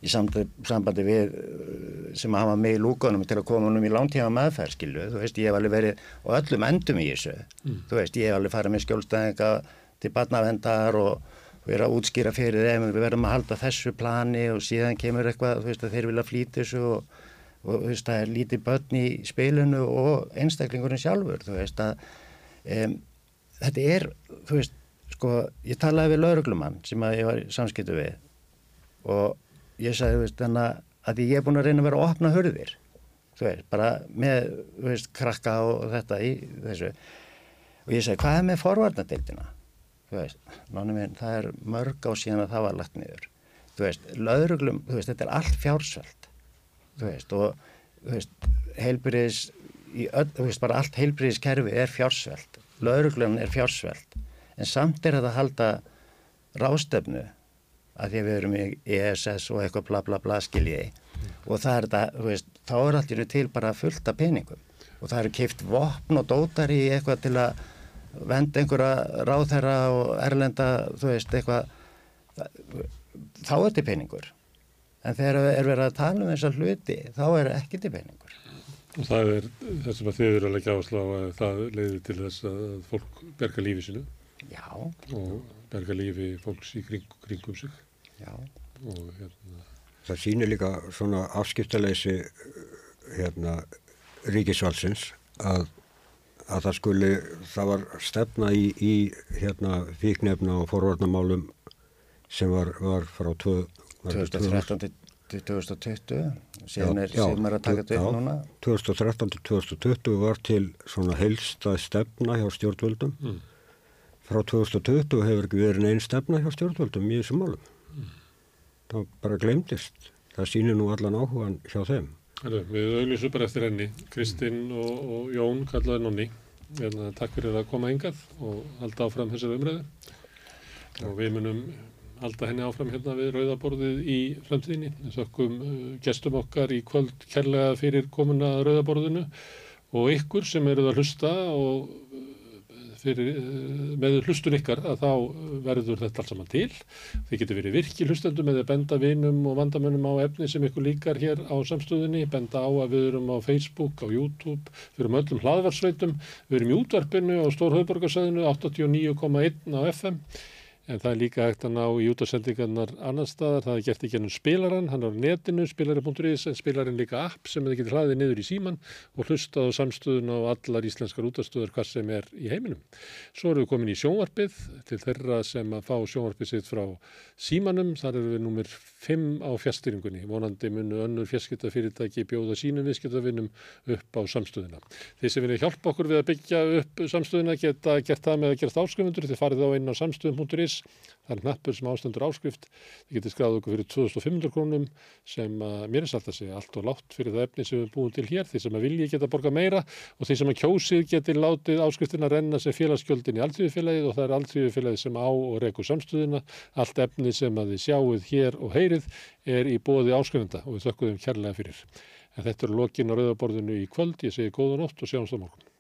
í sambandi við uh, sem að hafa mig í lúkonum til að koma um í langtíma maðurferð, skilu, þú veist, ég hef alveg verið og öllum endum í þessu, mm. þú veist, ég hef alveg farið með skjólstæðinga til barnavendar og verið að útskýra fyrir þeim, við verðum að halda þessu plani og síðan kemur eitthvað, þú veist, að þeir vilja flýta þessu og, og þú veist, það er lítið börn í spilinu og einstaklingurinn sjálfur, þú veist, að um, þetta er, þú veist, sko, ég talaði við lauruglumann sem að ég var samskiptu við og ég sagði, veist, þannig að ég er búin að reyna að vera að opna hörðir þú veist, bara með veist, krakka og þetta í þessu. Og ég sagði, hvað er með forvarnadeildina? Þú veist, minn, það er mörg á síðan að það var lagt niður. Þú veist, lauruglum, þú veist, þetta er allt fjársveld þú veist, og þú veist, heilbyrðis þú veist, bara allt heilbyrðiskerfi er fjársveld lauruglum er fjársveld en samt er þetta að halda rástefnu að því að við erum í ESS og eitthvað bla bla bla skiljiði mm. og það er þetta, þú veist, þá er allir til bara fullt af peningum. Og það eru kipt vopn og dótar í eitthvað til að venda einhverja ráðherra og erlenda, þú veist, eitthvað. Þá er þetta peningur. En þegar er verið að tala um þessar hluti, þá er ekki þetta peningur. Og það er þess að þið eru að leggja áslá að það leiði til þess að fólk berga lífi sinu Já. og berga lífi fólks í kring, kringum sig Já. Og, hérna... Það sýnir líka svona afskiptaleysi hérna, ríkisvalsins að, að það skuli, það var stefna í, í hérna, fíknefna og forvarnamálum sem var, var frá 2013 til 2020 síðan er, síðan er að taka þetta upp núna. 2013 til 2020 var til svona heilstað stefna hjá stjórnvöldum. Mm. frá 2020 hefur ekki verið einn stefna hjá stjórnvöldum í þessum málum það bara glemdist það sýnir nú allan áhugan hjá þeim. Heru, Við auðvitað bara eftir henni. Kristinn og, og Jón kallaði nonni. Hérna, takk fyrir að koma engað og halda áfram þessar umræðu. Og við munum halda henni áfram hérna við rauðaborðið í framtíðinni. Við þökkum uh, gestum okkar í kvöld kærlega fyrir komuna rauðaborðinu. Og ykkur sem eruð að hlusta og fyrir, með hlustun ykkar að þá verður þetta allt saman til. Þið getur verið virki hlustendum eða benda vinum og vandamönnum á efni sem ykkur líkar hér á samstöðinni, benda á að við erum á Facebook, á YouTube, við erum öllum hlaðvarsveitum, við erum í útvarpinu á Stórhauðborgarsæðinu 89,1 á FM En það er líka hægt að ná í útasendingarnar annar staðar, það er gert í gennum spilaran, hann er á netinu, spilari.is, en spilarin líka app sem þið getur hlaðið niður í síman og hlustað á samstöðun á allar íslenskar útastöður hvað sem er í heiminum. Svo erum við komin í sjónvarpið til þeirra sem að fá sjónvarpið sitt frá símanum, þar erum við nummer 5 á fjastýringunni, vonandi munu önnur fjarskiptafyrirtæki bjóða sínum viðskiptafinnum upp á samstöðuna. Þeir sem vilja hjálpa okkur við að byggja upp samstöðuna geta gert það með að gerast áskrifundur, þið farið á inn á samstöðum.is það er hnappur sem ástendur áskrift. Þið getur skráð okkur fyrir 2500 krónum sem að mér er satt að segja allt og látt fyrir það efni sem við búin til hér. Því sem að vilji geta borga meira og því sem að kjósið getur látið áskriftina renna sem félagsgjöldin í alltíðufélagið og það er alltíðufélagið sem á og rekur samstöðuna. Allt efni sem að þið sjáuð hér og heyrið verið er í bóði ásköfunda og við þökkum þeim kærlega fyrir. En þetta er lokin á rauðaborðinu í kvöld. Ég segi góða nótt og sjáumst á morgun.